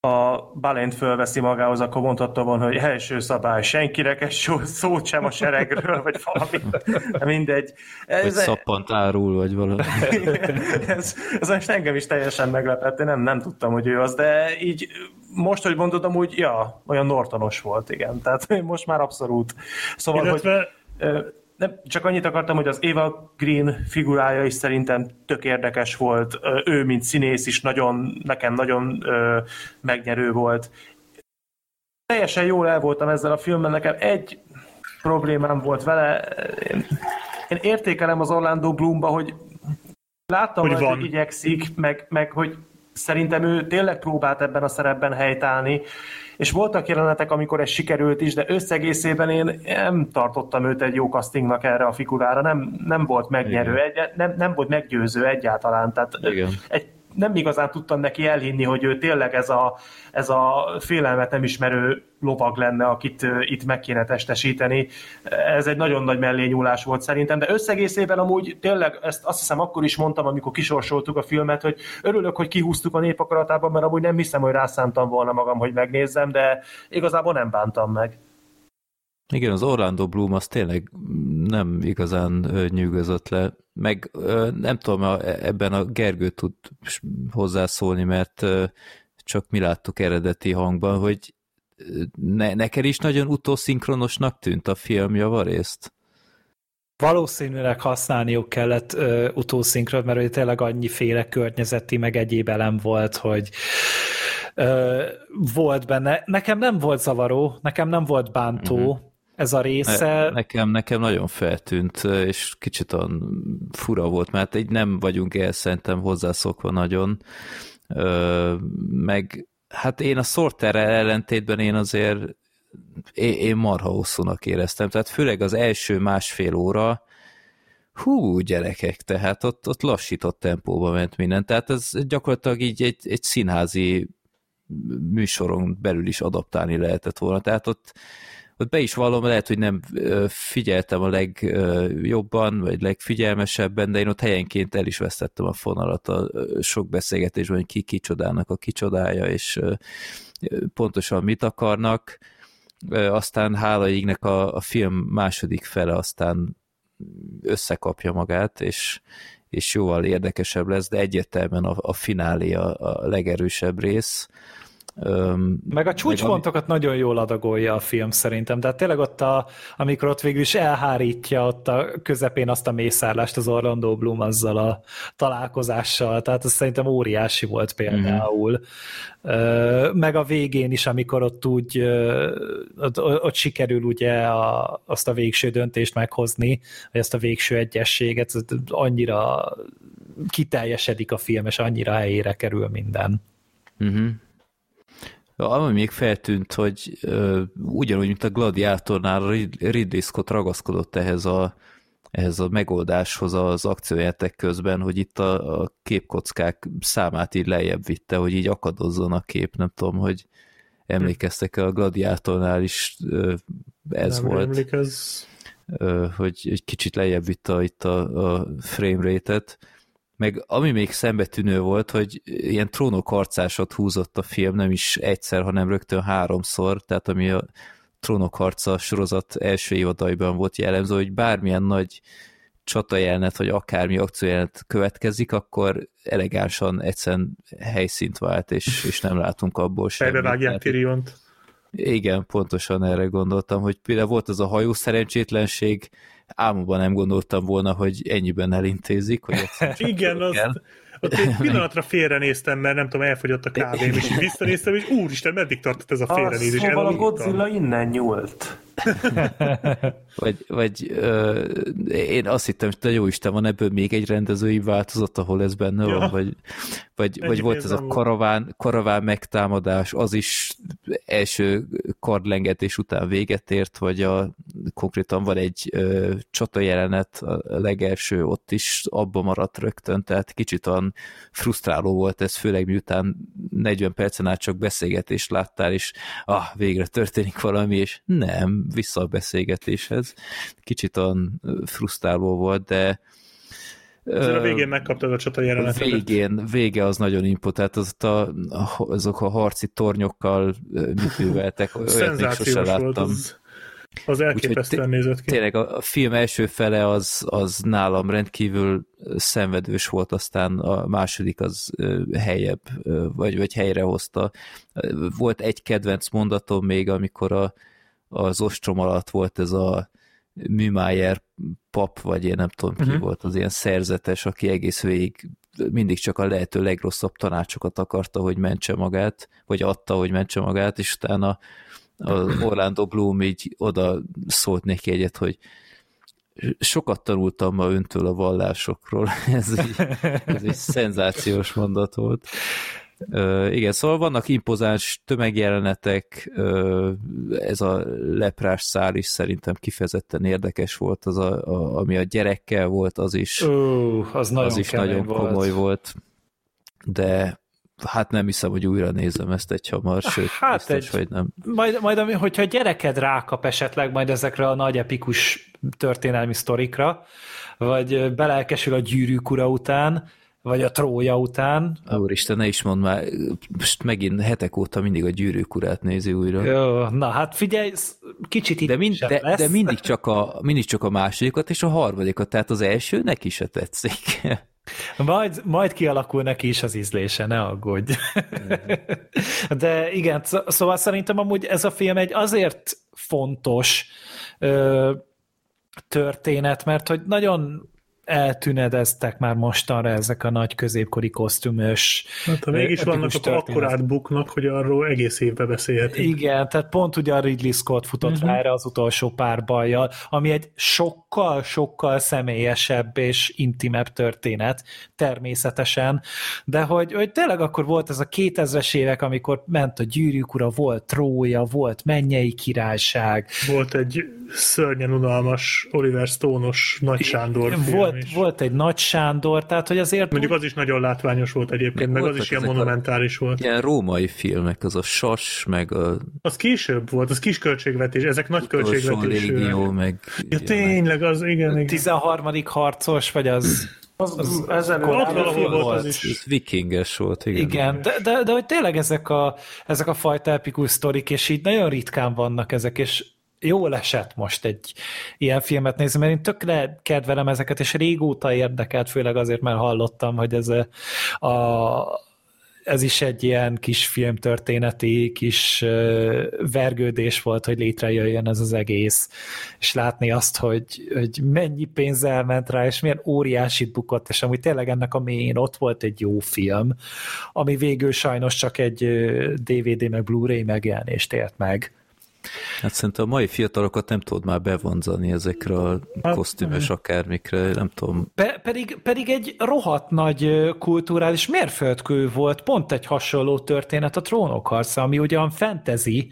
a Balint fölveszi magához, akkor mondhatta volna, hogy első szabály, senkinek egy szó- szót sem a seregről, vagy valami. De mindegy. Vagy Ez, szappant árul, vagy valami. ez, ez most engem is teljesen meglepett, én nem, nem tudtam, hogy ő az, de így most, hogy mondod, amúgy, ja, olyan Nortonos volt, igen. Tehát most már abszolút. Szóval, hogy... Illetve Ö, Nem, csak annyit akartam, hogy az Eva Green figurája is szerintem tök érdekes volt. Ő, mint színész is nagyon, nekem nagyon ö, megnyerő volt. Teljesen jól el voltam ezzel a filmmel, nekem egy problémám volt vele. Én, én értékelem az Orlando Bloomba, hogy láttam, Hogy hogy, van. igyekszik, meg, meg hogy szerintem ő tényleg próbált ebben a szerepben helytállni, és voltak jelenetek, amikor ez sikerült is, de összegészében én nem tartottam őt egy jó castingnak erre a figurára, nem, nem volt megnyerő, egy, nem, nem volt meggyőző egyáltalán, tehát Igen. egy, nem igazán tudtam neki elhinni, hogy ő tényleg ez a, ez a félelmet nem ismerő lovag lenne, akit itt meg kéne testesíteni. Ez egy nagyon nagy mellényúlás volt szerintem, de összegészében amúgy tényleg ezt azt hiszem akkor is mondtam, amikor kisorsoltuk a filmet, hogy örülök, hogy kihúztuk a népakaratában, mert amúgy nem hiszem, hogy rászántam volna magam, hogy megnézzem, de igazából nem bántam meg. Igen, az Orlando Bloom az tényleg nem igazán nyűgözött le, meg nem tudom, ebben a Gergő tud hozzászólni, mert csak mi láttuk eredeti hangban, hogy ne, neked is nagyon utószinkronosnak tűnt a film javarészt? Valószínűleg használniuk kellett ö, utószinkrot, mert ugye tényleg annyiféle környezeti, meg egyéb elem volt, hogy ö, volt benne. Nekem nem volt zavaró, nekem nem volt bántó uh-huh. Ez a része. Ne, nekem, nekem nagyon feltűnt, és kicsit olyan fura volt, mert így nem vagyunk el szerintem hozzászokva nagyon, Ö, meg hát én a Sorterrel ellentétben én azért én, én marha hosszúnak éreztem, tehát főleg az első másfél óra, hú, gyerekek, tehát ott, ott lassított tempóba ment minden, tehát ez gyakorlatilag így egy, egy színházi műsoron belül is adaptálni lehetett volna, tehát ott, ott be is vallom, lehet, hogy nem figyeltem a legjobban, vagy legfigyelmesebben, de én ott helyenként el is vesztettem a fonalat a sok beszélgetésben, hogy ki kicsodának a kicsodája, és pontosan mit akarnak. Aztán hála égnek a, a film második fele aztán összekapja magát, és, és jóval érdekesebb lesz, de egyértelműen a, a finálé a, a legerősebb rész. Öm, Meg a csúcspontokat nagyon jól adagolja a film szerintem, tehát tényleg ott, a, amikor ott végül is elhárítja ott a közepén azt a mészárlást az Orlando Bloom azzal a találkozással, tehát ez szerintem óriási volt például. Mm-hmm. Meg a végén is, amikor ott úgy, ö, ott, ott sikerül ugye a, azt a végső döntést meghozni, vagy azt a végső egyességet, annyira kiteljesedik a film, és annyira helyére kerül minden. Uh-huh. Ami még feltűnt, hogy uh, ugyanúgy, mint a Gladiátornál Rid- Ridley Scott ragaszkodott ehhez a, ehhez a megoldáshoz az akciójátek közben, hogy itt a, a képkockák számát így lejjebb vitte, hogy így akadozzon a kép, nem tudom, hogy emlékeztek, a Gladiátornál is ö, ez Nem volt, rémlik, ez... ö, hogy egy kicsit lejjebb vitte itt a, a frame rate-et. Meg ami még szembetűnő volt, hogy ilyen trónok harcásot húzott a film, nem is egyszer, hanem rögtön háromszor, tehát ami a trónok harca sorozat első évadaiban volt jellemző, hogy bármilyen nagy csatajelenet, vagy akármi akciójelenet következik, akkor elegánsan egyszerűen helyszínt vált, és, és nem látunk abból semmit. Fejbevágják Tehát- Tyriont. igen, pontosan erre gondoltam, hogy például volt az a hajó szerencsétlenség, álmomban nem gondoltam volna, hogy ennyiben elintézik, hogy Igen, azt, kell. ott egy pillanatra félrenéztem, mert nem tudom, elfogyott a kávém, és visszanéztem, és úristen, meddig tartott ez a Ah, félrenézés? szóval a. Godzilla innen nyúlt. Vagy, vagy ö, én azt hittem, hogy te jó Isten, van ebből még egy rendezői változat, ahol ez benne Ja. van, vagy, vagy, vagy volt ez a karaván, karaván megtámadás, az is első kardlengetés után véget ért, vagy a, konkrétan van egy ö, csata jelenet, a legelső ott is abba maradt rögtön, tehát kicsit olyan frusztráló volt ez, főleg miután 40 percen át csak beszélgetést láttál, és ah, végre történik valami, és nem, vissza a beszélgetéshez. Kicsit olyan frusztráló volt, de Azért a végén megkaptad a csata jelenetet. végén, vége az nagyon impó, tehát az a, azok a harci tornyokkal mit műveltek, olyat még sose láttam. az, az elképesztően nézett ki. Tényleg a, a film első fele az, az nálam rendkívül szenvedős volt, aztán a második az helyebb, vagy, vagy helyre hozta. Volt egy kedvenc mondatom még, amikor a, az ostrom alatt volt ez a Műmájer pap, vagy én nem tudom ki uh-huh. volt, az ilyen szerzetes, aki egész végig mindig csak a lehető legrosszabb tanácsokat akarta, hogy mentse magát, vagy adta, hogy mentse magát, és utána az Orlando Bloom így oda szólt neki egyet, hogy sokat tanultam ma öntől a vallásokról. Ez egy, ez egy szenzációs mondat volt. Igen, szóval vannak impozáns tömegjelenetek, ez a leprás szál is szerintem kifejezetten érdekes volt, az a, a, ami a gyerekkel volt, az is, Ó, az nagyon az is nagyon volt. komoly volt, de hát nem hiszem, hogy újra nézem ezt egy hamar, sőt, Hát biztos, egy- hogy nem. Majd, majd hogyha a gyereked rákap esetleg majd ezekre a nagy epikus történelmi sztorikra, vagy belelkesül a gyűrűk ura után, vagy a trója után. Úristen, ne is mondd már, most megint hetek óta mindig a gyűrűk urát nézi újra. Jó, na hát figyelj, kicsit De, mind, de, lesz. de mindig, csak a, mindig csak a másodikat és a harmadikat, tehát az első neki se tetszik. Majd, majd kialakul neki is az ízlése, ne aggódj. De igen, szó- szóval szerintem amúgy ez a film egy azért fontos ö, történet, mert hogy nagyon eltűnedeztek már mostanra ezek a nagy középkori kosztümös Hát, ha mégis vannak, akkor történet. akkorát buknak, hogy arról egész évben beszélhetünk. Igen, tehát pont ugye a Ridley Scott futott uh-huh. rá erre az utolsó pár bajjal, ami egy sokkal-sokkal személyesebb és intimebb történet, természetesen, de hogy, hogy tényleg akkor volt ez a 2000-es évek, amikor ment a gyűrűk ura, volt Trója, volt Mennyei Királyság, Volt egy szörnyen unalmas Oliver Stone-os Nagy Sándor volt, is. volt egy Nagy Sándor, tehát hogy azért Mondjuk az is nagyon látványos volt egyébként, meg az voltak is ilyen ezek a- monumentális volt. Ilyen római filmek, az a Sas, meg a Az később volt, az kis költségvetés, ezek nagy utolsó költségvetésű. légió, meg Ja, tényleg, az igen, igen. 13. harcos, vagy az... Az, Az- az Ott valahol film volt volt. az is. Ez vikinges volt, igen. Igen, de, de, de hogy tényleg ezek a, ezek a fajta epikus sztorik, és így nagyon ritkán vannak ezek, és jól esett most egy ilyen filmet nézni, mert én tökre kedvelem ezeket, és régóta érdekelt, főleg azért, mert hallottam, hogy ez a, a ez is egy ilyen kis filmtörténeti kis vergődés volt, hogy létrejöjjön ez az egész, és látni azt, hogy, hogy mennyi pénz elment rá, és milyen óriásit bukott, és amúgy tényleg ennek a mélyén ott volt egy jó film, ami végül sajnos csak egy DVD meg Blu-ray megjelenést ért meg. Hát szerintem a mai fiatalokat nem tudod már bevonzani ezekre a Hát, kosztümös akármikre, nem tudom. Pe- pedig, pedig egy rohadt nagy kulturális mérföldkő volt, pont egy hasonló történet a trónok harca, ami ugyan fantasy,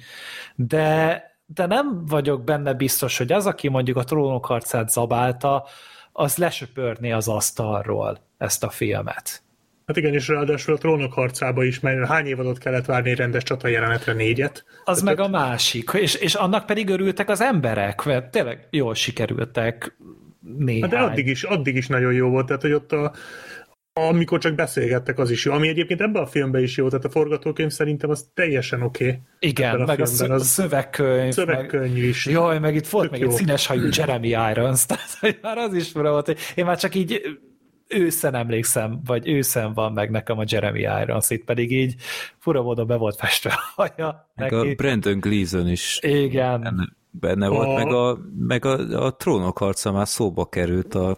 de, de nem vagyok benne biztos, hogy az, aki mondjuk a trónok harcát zabálta, az lesöpörné az asztalról ezt a filmet. Hát igen, és ráadásul a trónok harcába is, mert hány évadot kellett várni egy rendes csata jelenetre? Négyet? Az meg a másik, és, és annak pedig örültek az emberek, mert tényleg jól sikerültek néhány. Hát de addig is, addig is nagyon jó volt, tehát hogy ott a, amikor csak beszélgettek, az is jó. Ami egyébként ebben a filmben is jó, tehát a forgatókönyv szerintem az teljesen oké. Okay Igen, a meg a filmben, az- szövegkönyv. Szövegkönyv meg, is. Jaj, meg itt volt Tök meg jó. egy színes hajú Jeremy Irons, tehát már az is fura volt, hogy én már csak így őszen emlékszem, vagy őszen van meg nekem a Jeremy Irons, itt pedig így fura módon be volt festve a haja Meg neki. a Brandon Gleeson is Igen, benne, benne volt, A- meg, a, meg a, a trónok harca már szóba került a,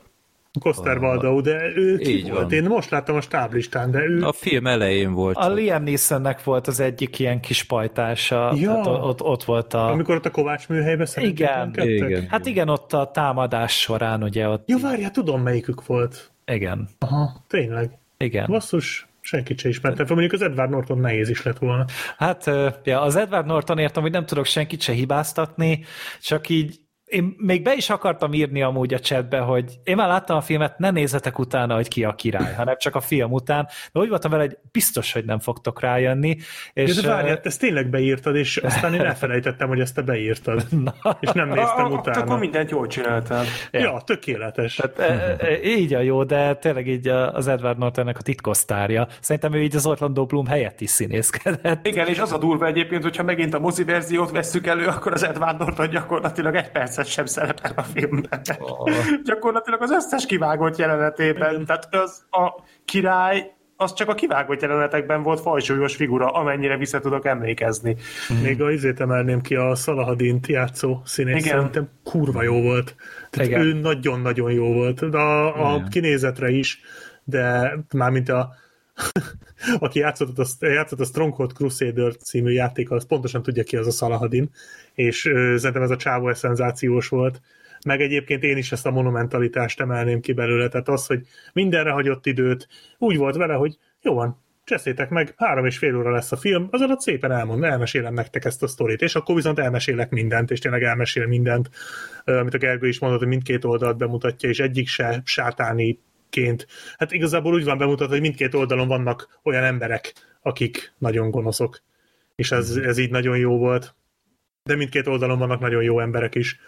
Koster Valdau, de ő ki Így volt? van. Én most láttam a stáblistán, de ő... a film elején volt. a Liam Neesonnek volt az egyik ilyen kis pajtása, Ja. hát ott, ott volt a... Amikor ott a Kovács műhelybe szerencsétlenkedtek? Igen. Hát igen, ott a támadás során ugye ott... Jó, várjál, tudom melyikük volt. Igen, Aha, tényleg. igen. Basszus, senkit se ismertem fel. Mondjuk az Edward Norton nehéz is lett volna. Hát ja, az Edward Norton értem, hogy nem tudok senkit se hibáztatni, csak így én még be is akartam írni amúgy a chatbe, hogy én már láttam a filmet, ne nézzetek utána, hogy ki a király, hanem csak a film után. De úgy voltam vele, hogy biztos, hogy nem fogtok rájönni. És, És de várjál, te ezt tényleg beírtad, és aztán én elfelejtettem, hogy ezt te beírtad. És nem néztem Akkor utána. mindent jól csináltál. Ja, tökéletes. Tehát, e, e, így a jó, de tényleg így a- az Edward Nortonnek a titkosztárja. Szerintem ő így az Orlando Bloom helyett is színészkedett. Igen, és az a durva egyébként, hogyha megint a mozi verziót vesszük elő, akkor az Edward Norton gyakorlatilag egy percet sem szerepel a filmben. gyakorlatilag az összes kivágott jelenetében. Tehát az a király az csak a kivágott jelenetekben volt fajsúlyos figura, amennyire vissza tudok emlékezni. Még a izét emelném ki, a Szalahadint játszó színész Igen. szerintem kurva jó volt. Tehát Igen. ő nagyon-nagyon jó volt. De a, a Igen. kinézetre is, de mármint a aki játszott a, játszott a Stronghold Crusader című játék, az pontosan tudja ki az a Szalahadin, és ö, szerintem ez a csávó ez szenzációs volt. Meg egyébként én is ezt a monumentalitást emelném ki belőle, tehát az, hogy mindenre hagyott időt, úgy volt vele, hogy jó van, cseszétek meg, három és fél óra lesz a film, az alatt szépen elmond, elmesélem nektek ezt a sztorit, és akkor viszont elmesélek mindent, és tényleg elmesél mindent, amit a Gergő is mondott, hogy mindkét oldalt bemutatja, és egyik se sátáni ként. Hát igazából úgy van bemutatva, hogy mindkét oldalon vannak olyan emberek, akik nagyon gonoszok. És ez, ez így nagyon jó volt. De mindkét oldalon vannak nagyon jó emberek is.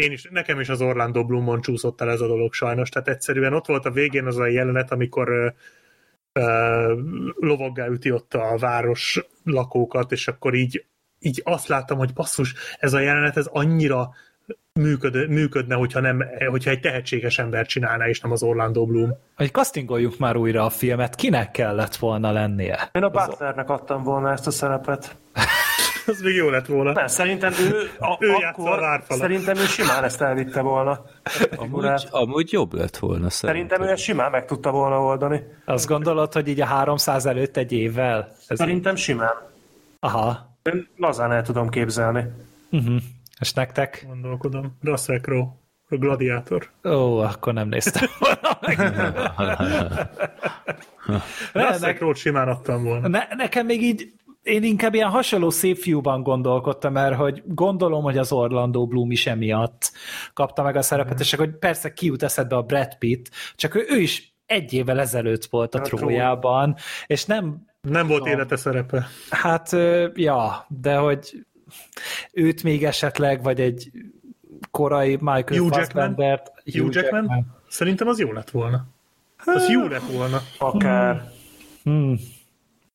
Én is, nekem is az Orlando Bloomon csúszott el ez a dolog sajnos. Tehát egyszerűen ott volt a végén az a jelenet, amikor ö, lovaggá üti ott a város lakókat, és akkor így, így azt láttam, hogy basszus, ez a jelenet, ez annyira működ, működne, hogyha, nem, hogyha egy tehetséges ember csinálná, és nem az Orlando Bloom. Hogy castingoljuk már újra a filmet, kinek kellett volna lennie? Én a Butlernek adtam volna ezt a szerepet. Az még jó lett volna. Nem, szerintem ő, a, Ő a akkor várfalat. szerintem ő simán ezt elvitte volna. Amúgy, amúgy jobb lett volna Szerintem szerintem. ő ezt simán meg tudta volna oldani. Azt gondolod, hogy így a 300 előtt egy évvel? Ez... Szerintem simán. Aha. Én lazán el tudom képzelni. Uh-huh. És nektek? Gondolkodom. Russell Crowe, a gladiátor. Ó, akkor nem néztem volna Russell ne, Crowe-t simán adtam volna. ne, nekem még így én inkább ilyen hasonló szép fiúban gondolkodtam, mert hogy gondolom, hogy az Orlando Bloom is emiatt kapta meg a szerepet, és akkor persze kiút eszedbe a Brad Pitt, csak ő, ő is egy évvel ezelőtt volt a A Trójában, és nem, Nem volt Ja. élete szerepe. hát ja, de hogy őt még esetleg, vagy egy korai Michael Hugh Jackman? Fassbendert, Hugh Jackman? Szerintem az jó lett volna. Az jó lett volna. Akár. Hmm.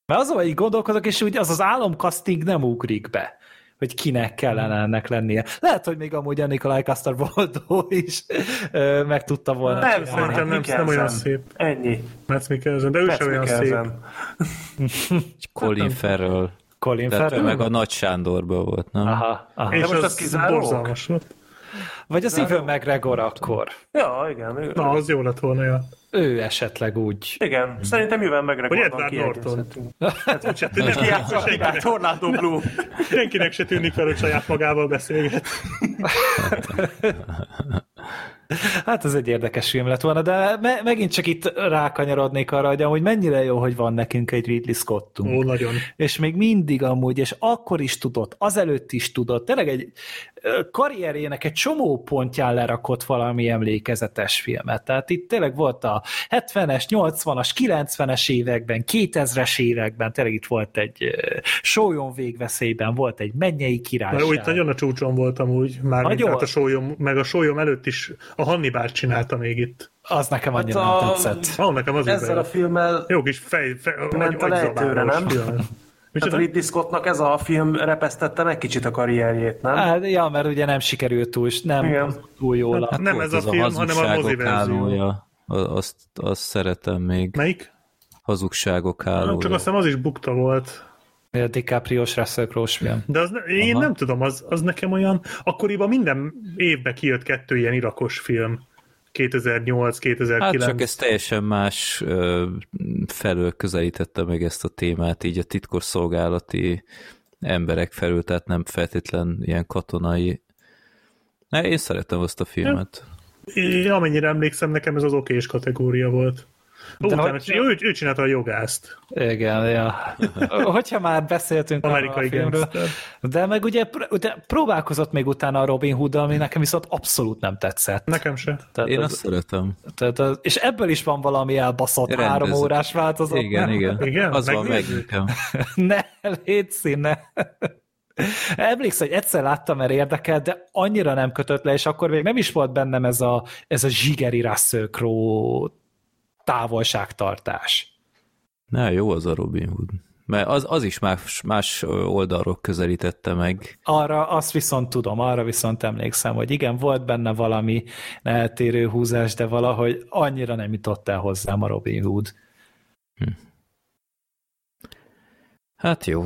Mert azon, hogy így gondolkodok, és úgy az az álomkaszting nem ugrik be, hogy kinek kellene ennek lennie. Lehet, hogy még amúgy a Nikolaj Kastar Boldó is ö, meg tudta volna Nem, csinálni. Szerintem nem, nem olyan szép. Ennyi. Metsz Mikkelsen, de ő sem olyan szép. Colin Farrell. Colin Tehát Farrell? meg a Nagy Sándorban volt, nem? Aha, aha. És most az, az borzalmas volt. Vagy az Ivan McGregor akkor. Ja, igen. Ő, Na, az jó lett volna, ja. Ő esetleg úgy. igen, szerintem mivel Vagy megregondom Edward Norton. kiegészítünk. Csak nem Ki játsza senkinek? Orlando Bloom. senkinek se tűnik fel, hogy saját magával beszélget. Hát ez egy érdekes film lett volna, de me- megint csak itt rákanyarodnék arra, hogy amúgy mennyire jó, hogy van nekünk egy Ridley Scottunk. Ó, nagyon. És még mindig amúgy, és akkor is tudott, azelőtt is tudott, tényleg egy karrierjének egy csomó pontján lerakott valami emlékezetes filmet. Tehát itt tényleg volt a 70-es, 80-as, 90-es években, 2000-es években, tényleg itt volt egy sólyom végveszélyben, volt egy mennyei királyság. Mert úgy nagyon a csúcson voltam úgy, már Nagyon. hát a sólyom, meg a sólyom előtt is a Hannibal csinálta még itt. Az nekem Hát annyira a- nem tetszett. Ah, nekem az is Ezzel a filmmel Jó kis fej, fej Ment a lejtőre, nem? Film. Hát Micsoda? Ridley Scottnak ez a film repesztette meg kicsit a karrierjét, nem? Hát, ja, mert ugye nem sikerült túl, nem Igen. túl jól. Hát Nem ez a az film, hanem a hazugságok moziverzió. hálója. A- Azt, azt szeretem még. Melyik? Hazugságok hálója. Csak azt hiszem az is bukta volt. A DiCaprio-s Russell Crowe-s film. De az, ne- én Aha. nem tudom, az, az nekem olyan, akkoriban minden évben kijött kettő ilyen irakos film. 2008, 2009. Hát csak ez teljesen más ö, felől közelítette meg ezt a témát, így a titkos szolgálati emberek felül, tehát nem feltétlen ilyen katonai. Ne, én szeretem azt a filmet. Én, amennyire emlékszem, nekem ez az okés kategória volt. Ó, De hogy- ő, ő csinálta a jogászt. Igen, ja. Hogyha már beszéltünk Amerikai a filmről, gangster. de meg ugye de próbálkozott még utána a Robin hood ami nekem viszont abszolút nem tetszett. Nekem se. Tehát Én az, azt szeretem. tehát az, és ebből is van valami elbaszott Rendezett. három órás változat. Igen, nem? igen. Igen? Az van meg nekem. ne, légy színe. Emlékszem, hogy egyszer láttam, mert érdekel, de annyira nem kötött le, és akkor még nem is volt bennem ez a, ez a zsigeri Russell Crowe távolságtartás. Na, jó az a Robin Hood. Mert az, az is más, más oldalról közelítette meg. Arra azt viszont tudom, arra viszont emlékszem, hogy igen, volt benne valami eltérő húzás, de valahogy annyira nem jutott el hozzám a Robin Hood. Hát jó.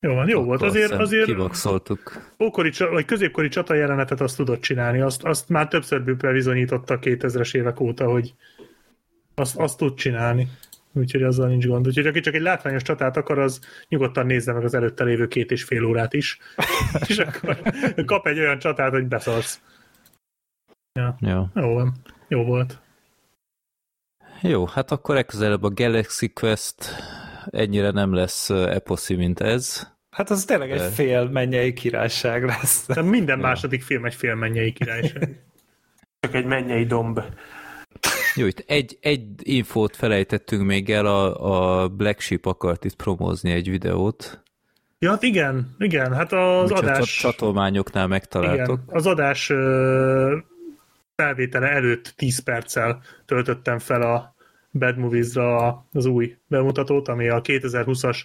Jó van, jó volt. Azért, azért Kivakszoltuk. ókori, vagy középkori csata jelenetet azt tudott csinálni. Azt, azt már többször bebizonyította a 2000-es évek óta, hogy azt, azt tud csinálni. Úgyhogy azzal nincs gond. Úgyhogy aki csak egy látványos csatát akar, az nyugodtan nézze meg az előtte lévő két és fél órát is. és akkor kap egy olyan csatát, hogy beszarsz. Ja, Jó. jó van. Jó volt. Jó, hát akkor legközelebb a Galaxy Quest ennyire nem lesz eposzi, mint ez. Hát az tényleg egy fél mennyei királyság lesz. De minden második film egy félmennyei királyság. Csak egy mennyei domb. Jó, itt egy, egy infót felejtettünk még el, a, a Black Sheep akart itt promózni egy videót. Ja, hát igen, igen, hát az Úgyhogy adás... csat- csatolmányoknál megtaláltok. Igen, az adás felvétele előtt 10 perccel töltöttem fel a Bad Movies-ra az új bemutatót, ami a 2020-as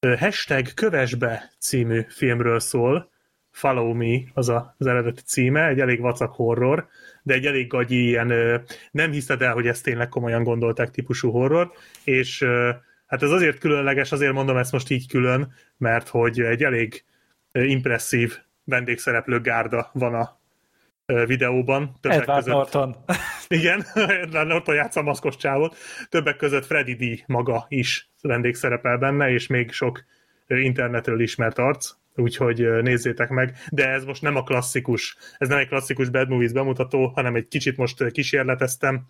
ö, hashtag Kövesbe című filmről szól. Follow Me az a, az eredeti címe, egy elég vacak horror, de egy elég gagyi ilyen nem hiszed el, hogy ezt tényleg komolyan gondolták típusú horror, és hát ez azért különleges, azért mondom ezt most így külön, mert hogy egy elég impresszív vendégszereplő gárda van a videóban. Többek Edward között, Norton. Igen, Norton játsza a maszkos csávot. Többek között Freddy D. maga is vendégszerepel benne, és még sok internetről ismert arc, úgyhogy nézzétek meg. De ez most nem a klasszikus, ez nem egy klasszikus Bad Movies bemutató, hanem egy kicsit most kísérleteztem,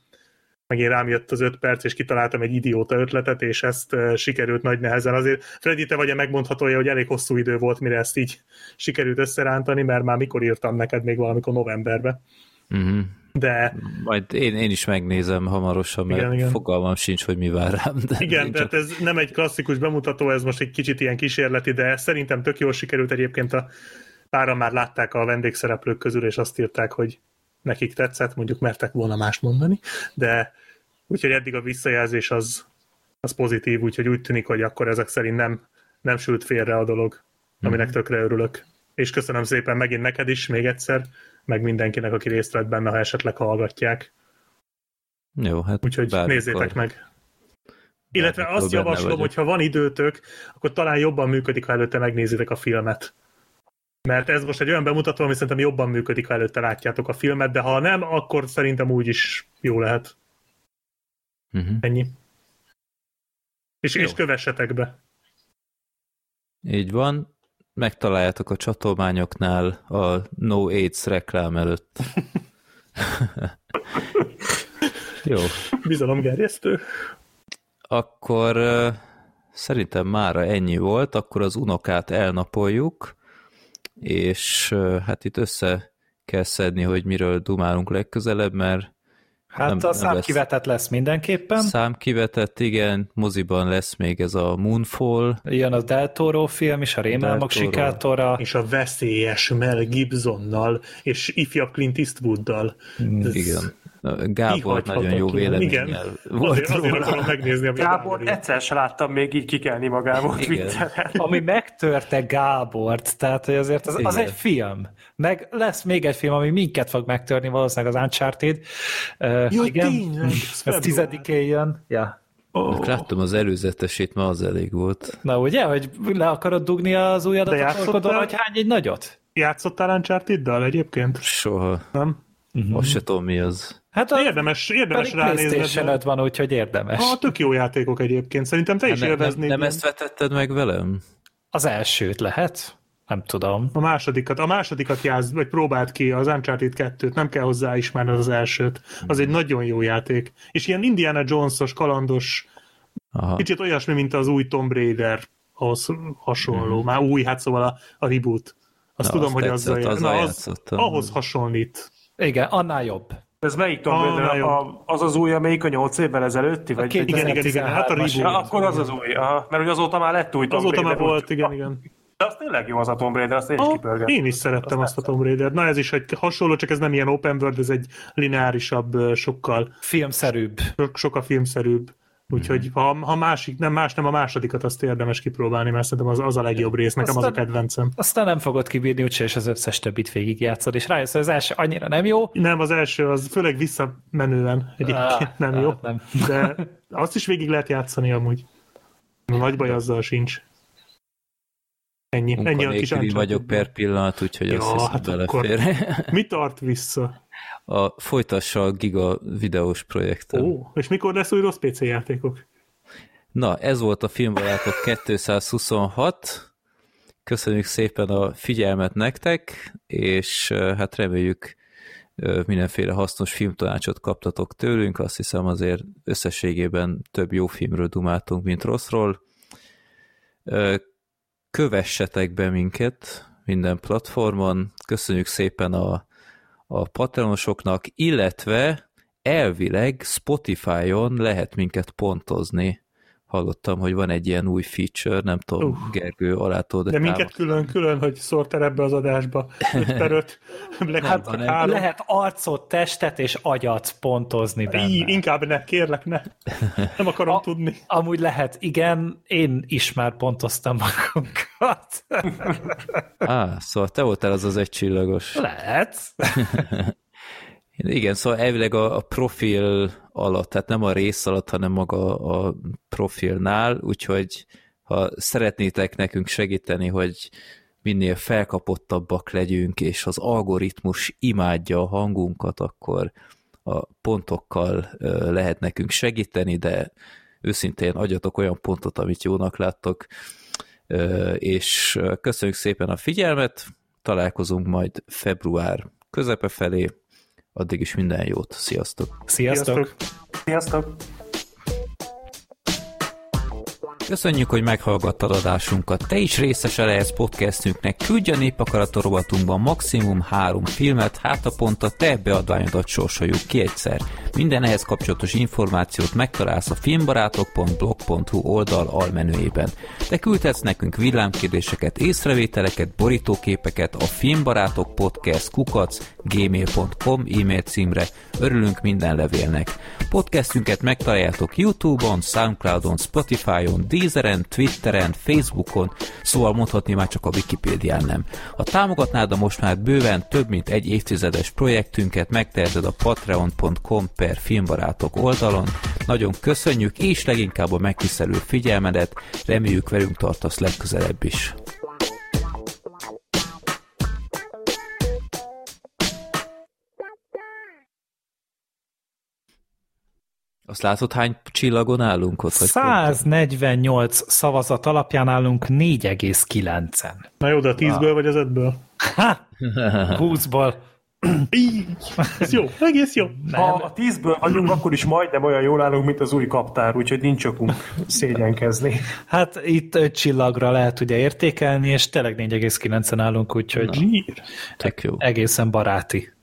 megint rám jött az öt perc, és kitaláltam egy idióta ötletet, és ezt sikerült nagy nehezen. Azért Freddy, te vagy a megmondhatója, hogy elég hosszú idő volt, mire ezt így sikerült összerántani, mert már mikor írtam neked, még valamikor novemberben. Uh-huh. De Majd én, én is megnézem hamarosan, mert Igen, igen, fogalmam sincs, hogy mi vár rám. De igen, tehát ez nem egy klasszikus bemutató, ez most egy kicsit ilyen kísérleti, de szerintem tök jól sikerült egyébként a páran már látták a vendégszereplők közül, és azt írták, hogy nekik tetszett, mondjuk mertek volna más mondani, de úgyhogy eddig a visszajelzés az, az pozitív, úgyhogy úgy tűnik, hogy akkor ezek szerint nem, nem sült félre a dolog, aminek tökre örülök. És köszönöm szépen megint neked is még egyszer, meg mindenkinek, aki részt vett benne, ha esetleg hallgatják. Jó, hát Úgyhogy bármikor- nézzétek meg. Illetve bármikor azt javaslom, hogy ha van időtök, akkor talán jobban működik, ha előtte megnézitek a filmet. Mert ez most egy olyan bemutató, ami szerintem jobban működik, ha előtte látjátok a filmet, de ha nem, akkor szerintem úgy is jó lehet. Uh-huh. Ennyi. És, Jó. és kövessetek be. Így van. Megtaláljátok a csatolmányoknál a No AIDS reklám előtt. Jó. Bizalomgerjesztő. Akkor szerintem mára ennyi volt, akkor az unokát elnapoljuk, és hát itt össze kell szedni, hogy miről dumálunk legközelebb, mert Hát Nem- a számkivetett lesz mindenképpen. számkivetett, igen, moziban lesz még ez a Moonfall, Jön a Del Toro film is, a Rémálmok sikátora. És a veszélyes Mel Gibsonnal, és ifjabb Clint Eastwooddal. Ez igen. Gábor nagyon jó véleménnyel Igen. volt Azért, azért róla. akarom megnézni, amit Gábor, egyszer se láttam még így kikelni magából Igen. Twitteren. Ami megtörte Gábort, tehát hogy azért az, az egy film. Meg lesz még egy film, ami minket fog megtörni, valószínűleg az Uncharted. Uh, Jaj, igen, tényleg, ez ez tizedikén jön. Ja. Oh. Láttam az előzetesét, ma az elég volt. Na ugye, hogy le akarod dugni az ujjadat De a játszottál? torkodon, hogy hány egy nagyot? Játszottál Uncharted-dal egyébként? Soha. Nem? Mm-hmm. Azt se tudom, mi az. Hát a Érdemes, érdemes ránézni. playstation van, úgyhogy érdemes. Ah, tök jó játékok egyébként. Szerintem te is nem, nem, élveznéd. nem ilyen. ezt vetetted meg velem? Az elsőt lehet? Nem tudom. A másodikat, a másodikat játsz, vagy próbáld ki, az Uncharted 2-t, nem kell hozzá ismerned az elsőt. Az egy nagyon jó játék. És ilyen Indiana Jones-os, kalandos, Aha. kicsit olyasmi, mint az új Tomb Raider, ahhoz hasonló. Már új, hát szóval a, a reboot. Azt Na, tudom, azt hogy tetszett, azzal, na, az, játszottam. ahhoz hasonlít. Igen, annál jobb. Ez melyik Tom Ah, Raider? A, az az új, amelyik a 8 évvel ezelőtti? Vagy, Igen, igen, igen, hát a 2013-as. reboot. Ja, akkor az az új, aha, mert ugye azóta már lett új Tom Azóta már Raider, volt, úgy- igen, igen. De az tényleg jó az a Tomb Raider, azt én is kipörgettem. én is szerettem azt a Tomb Raider. Na ez is egy hasonló, csak ez nem ilyen open world, ez egy lineárisabb, sokkal, Filmszerűbb. sok, sokkal filmszerűbb. Úgyhogy ha, ha másik, nem más, nem a másodikat, azt érdemes kipróbálni, mert szerintem az, az a legjobb rész, nekem az a Aztán- kedvencem. Aztán nem fogod kibírni, úgyse és az összes többit végigjátszod, és rájössz, hogy az első annyira nem jó. Nem, az első, az főleg visszamenően egyébként Ah, nem jó, ah, nem. de azt is végig lehet játszani amúgy. Nagy baj azzal sincs. Ennyi, ennyi a kis vagyok per pillanat, úgyhogy Ja, azt hiszem hát akkor-. Mi tart vissza? A, folytassa a giga videós projektem. Ó, és mikor lesz új rossz PC játékok? Na, ez volt a Filmbarátok 226. Köszönjük szépen a figyelmet nektek, és hát reméljük mindenféle hasznos filmtanácsot kaptatok tőlünk. Azt hiszem azért összességében több jó filmről dumáltunk, mint rosszról. Kövessetek be minket minden platformon. Köszönjük szépen a, a patronosoknak, illetve elvileg Spotify-on lehet minket pontozni. Hallottam, hogy van egy ilyen új feature, nem tudom, Uff. Gergő alá tudod De minket külön-külön, hogy szórtál ebbe az adásba 5 per 5, Black Nem, Ops hanem 3. Lehet arcot, testet és agyat pontozni benne. Í, inkább ne, kérlek, ne. Nem akarom A- tudni. Amúgy lehet, igen, én is már pontoztam magunkat. Á, szóval te voltál az az egycsillagos. lehet. Igen, szóval elvileg a, a profil alatt, tehát nem a rész alatt, hanem maga a profilnál, úgyhogy ha szeretnétek nekünk segíteni, hogy minél felkapottabbak legyünk, és az algoritmus imádja a hangunkat, akkor a pontokkal lehet nekünk segíteni, de őszintén adjatok olyan pontot, amit jónak láttok, és köszönjük szépen a figyelmet, találkozunk majd február közepe felé, addig is minden jót, sziasztok! Sziasztok. Sziasztok. Sziasztok! Köszönjük, hogy meghallgattad adásunkat. Te is részese lehetsz podcastünknek. Küldj a népakarator rovatunkban maximum három filmet, hát a pont a te beadványodat sorsoljuk ki egyszer. Minden ehhez kapcsolatos információt megtalálsz a filmbarátok.blog.hu oldal almenüjében. Te küldhetsz nekünk villámkérdéseket, észrevételeket, borítóképeket a filmbarátok podcast kukac gmail.com e-mail címre. Örülünk minden levélnek. Podcastünket megtaláljátok Youtube-on, Soundcloud-on, Spotify-on, Deezeren, Twitteren, Facebookon, szóval mondhatni már csak a Wikipédián nem. Ha támogatnád a most már bőven több mint egy évtizedes projektünket, megteheted a patreon.com per filmbarátok oldalon. Nagyon köszönjük, és leginkább a megtisztelő figyelmedet, reméljük velünk tartasz legközelebb is. Azt látod, hány csillagon állunk ott? Vagy 148 szavazat alapján állunk 4,9-en. Na jó, de a 10-ből vagy az 5-ből? Ha! 20-ból. Így. Ez jó, egész jó. Ha a tízből vagyunk, akkor is majdnem olyan jól állunk, mint az új kaptár, úgyhogy nincs okunk szégyenkezni. Hát itt 5 csillagra lehet ugye értékelni, és tényleg 4,9-en állunk, úgyhogy Zsír. Tök jó. egészen baráti.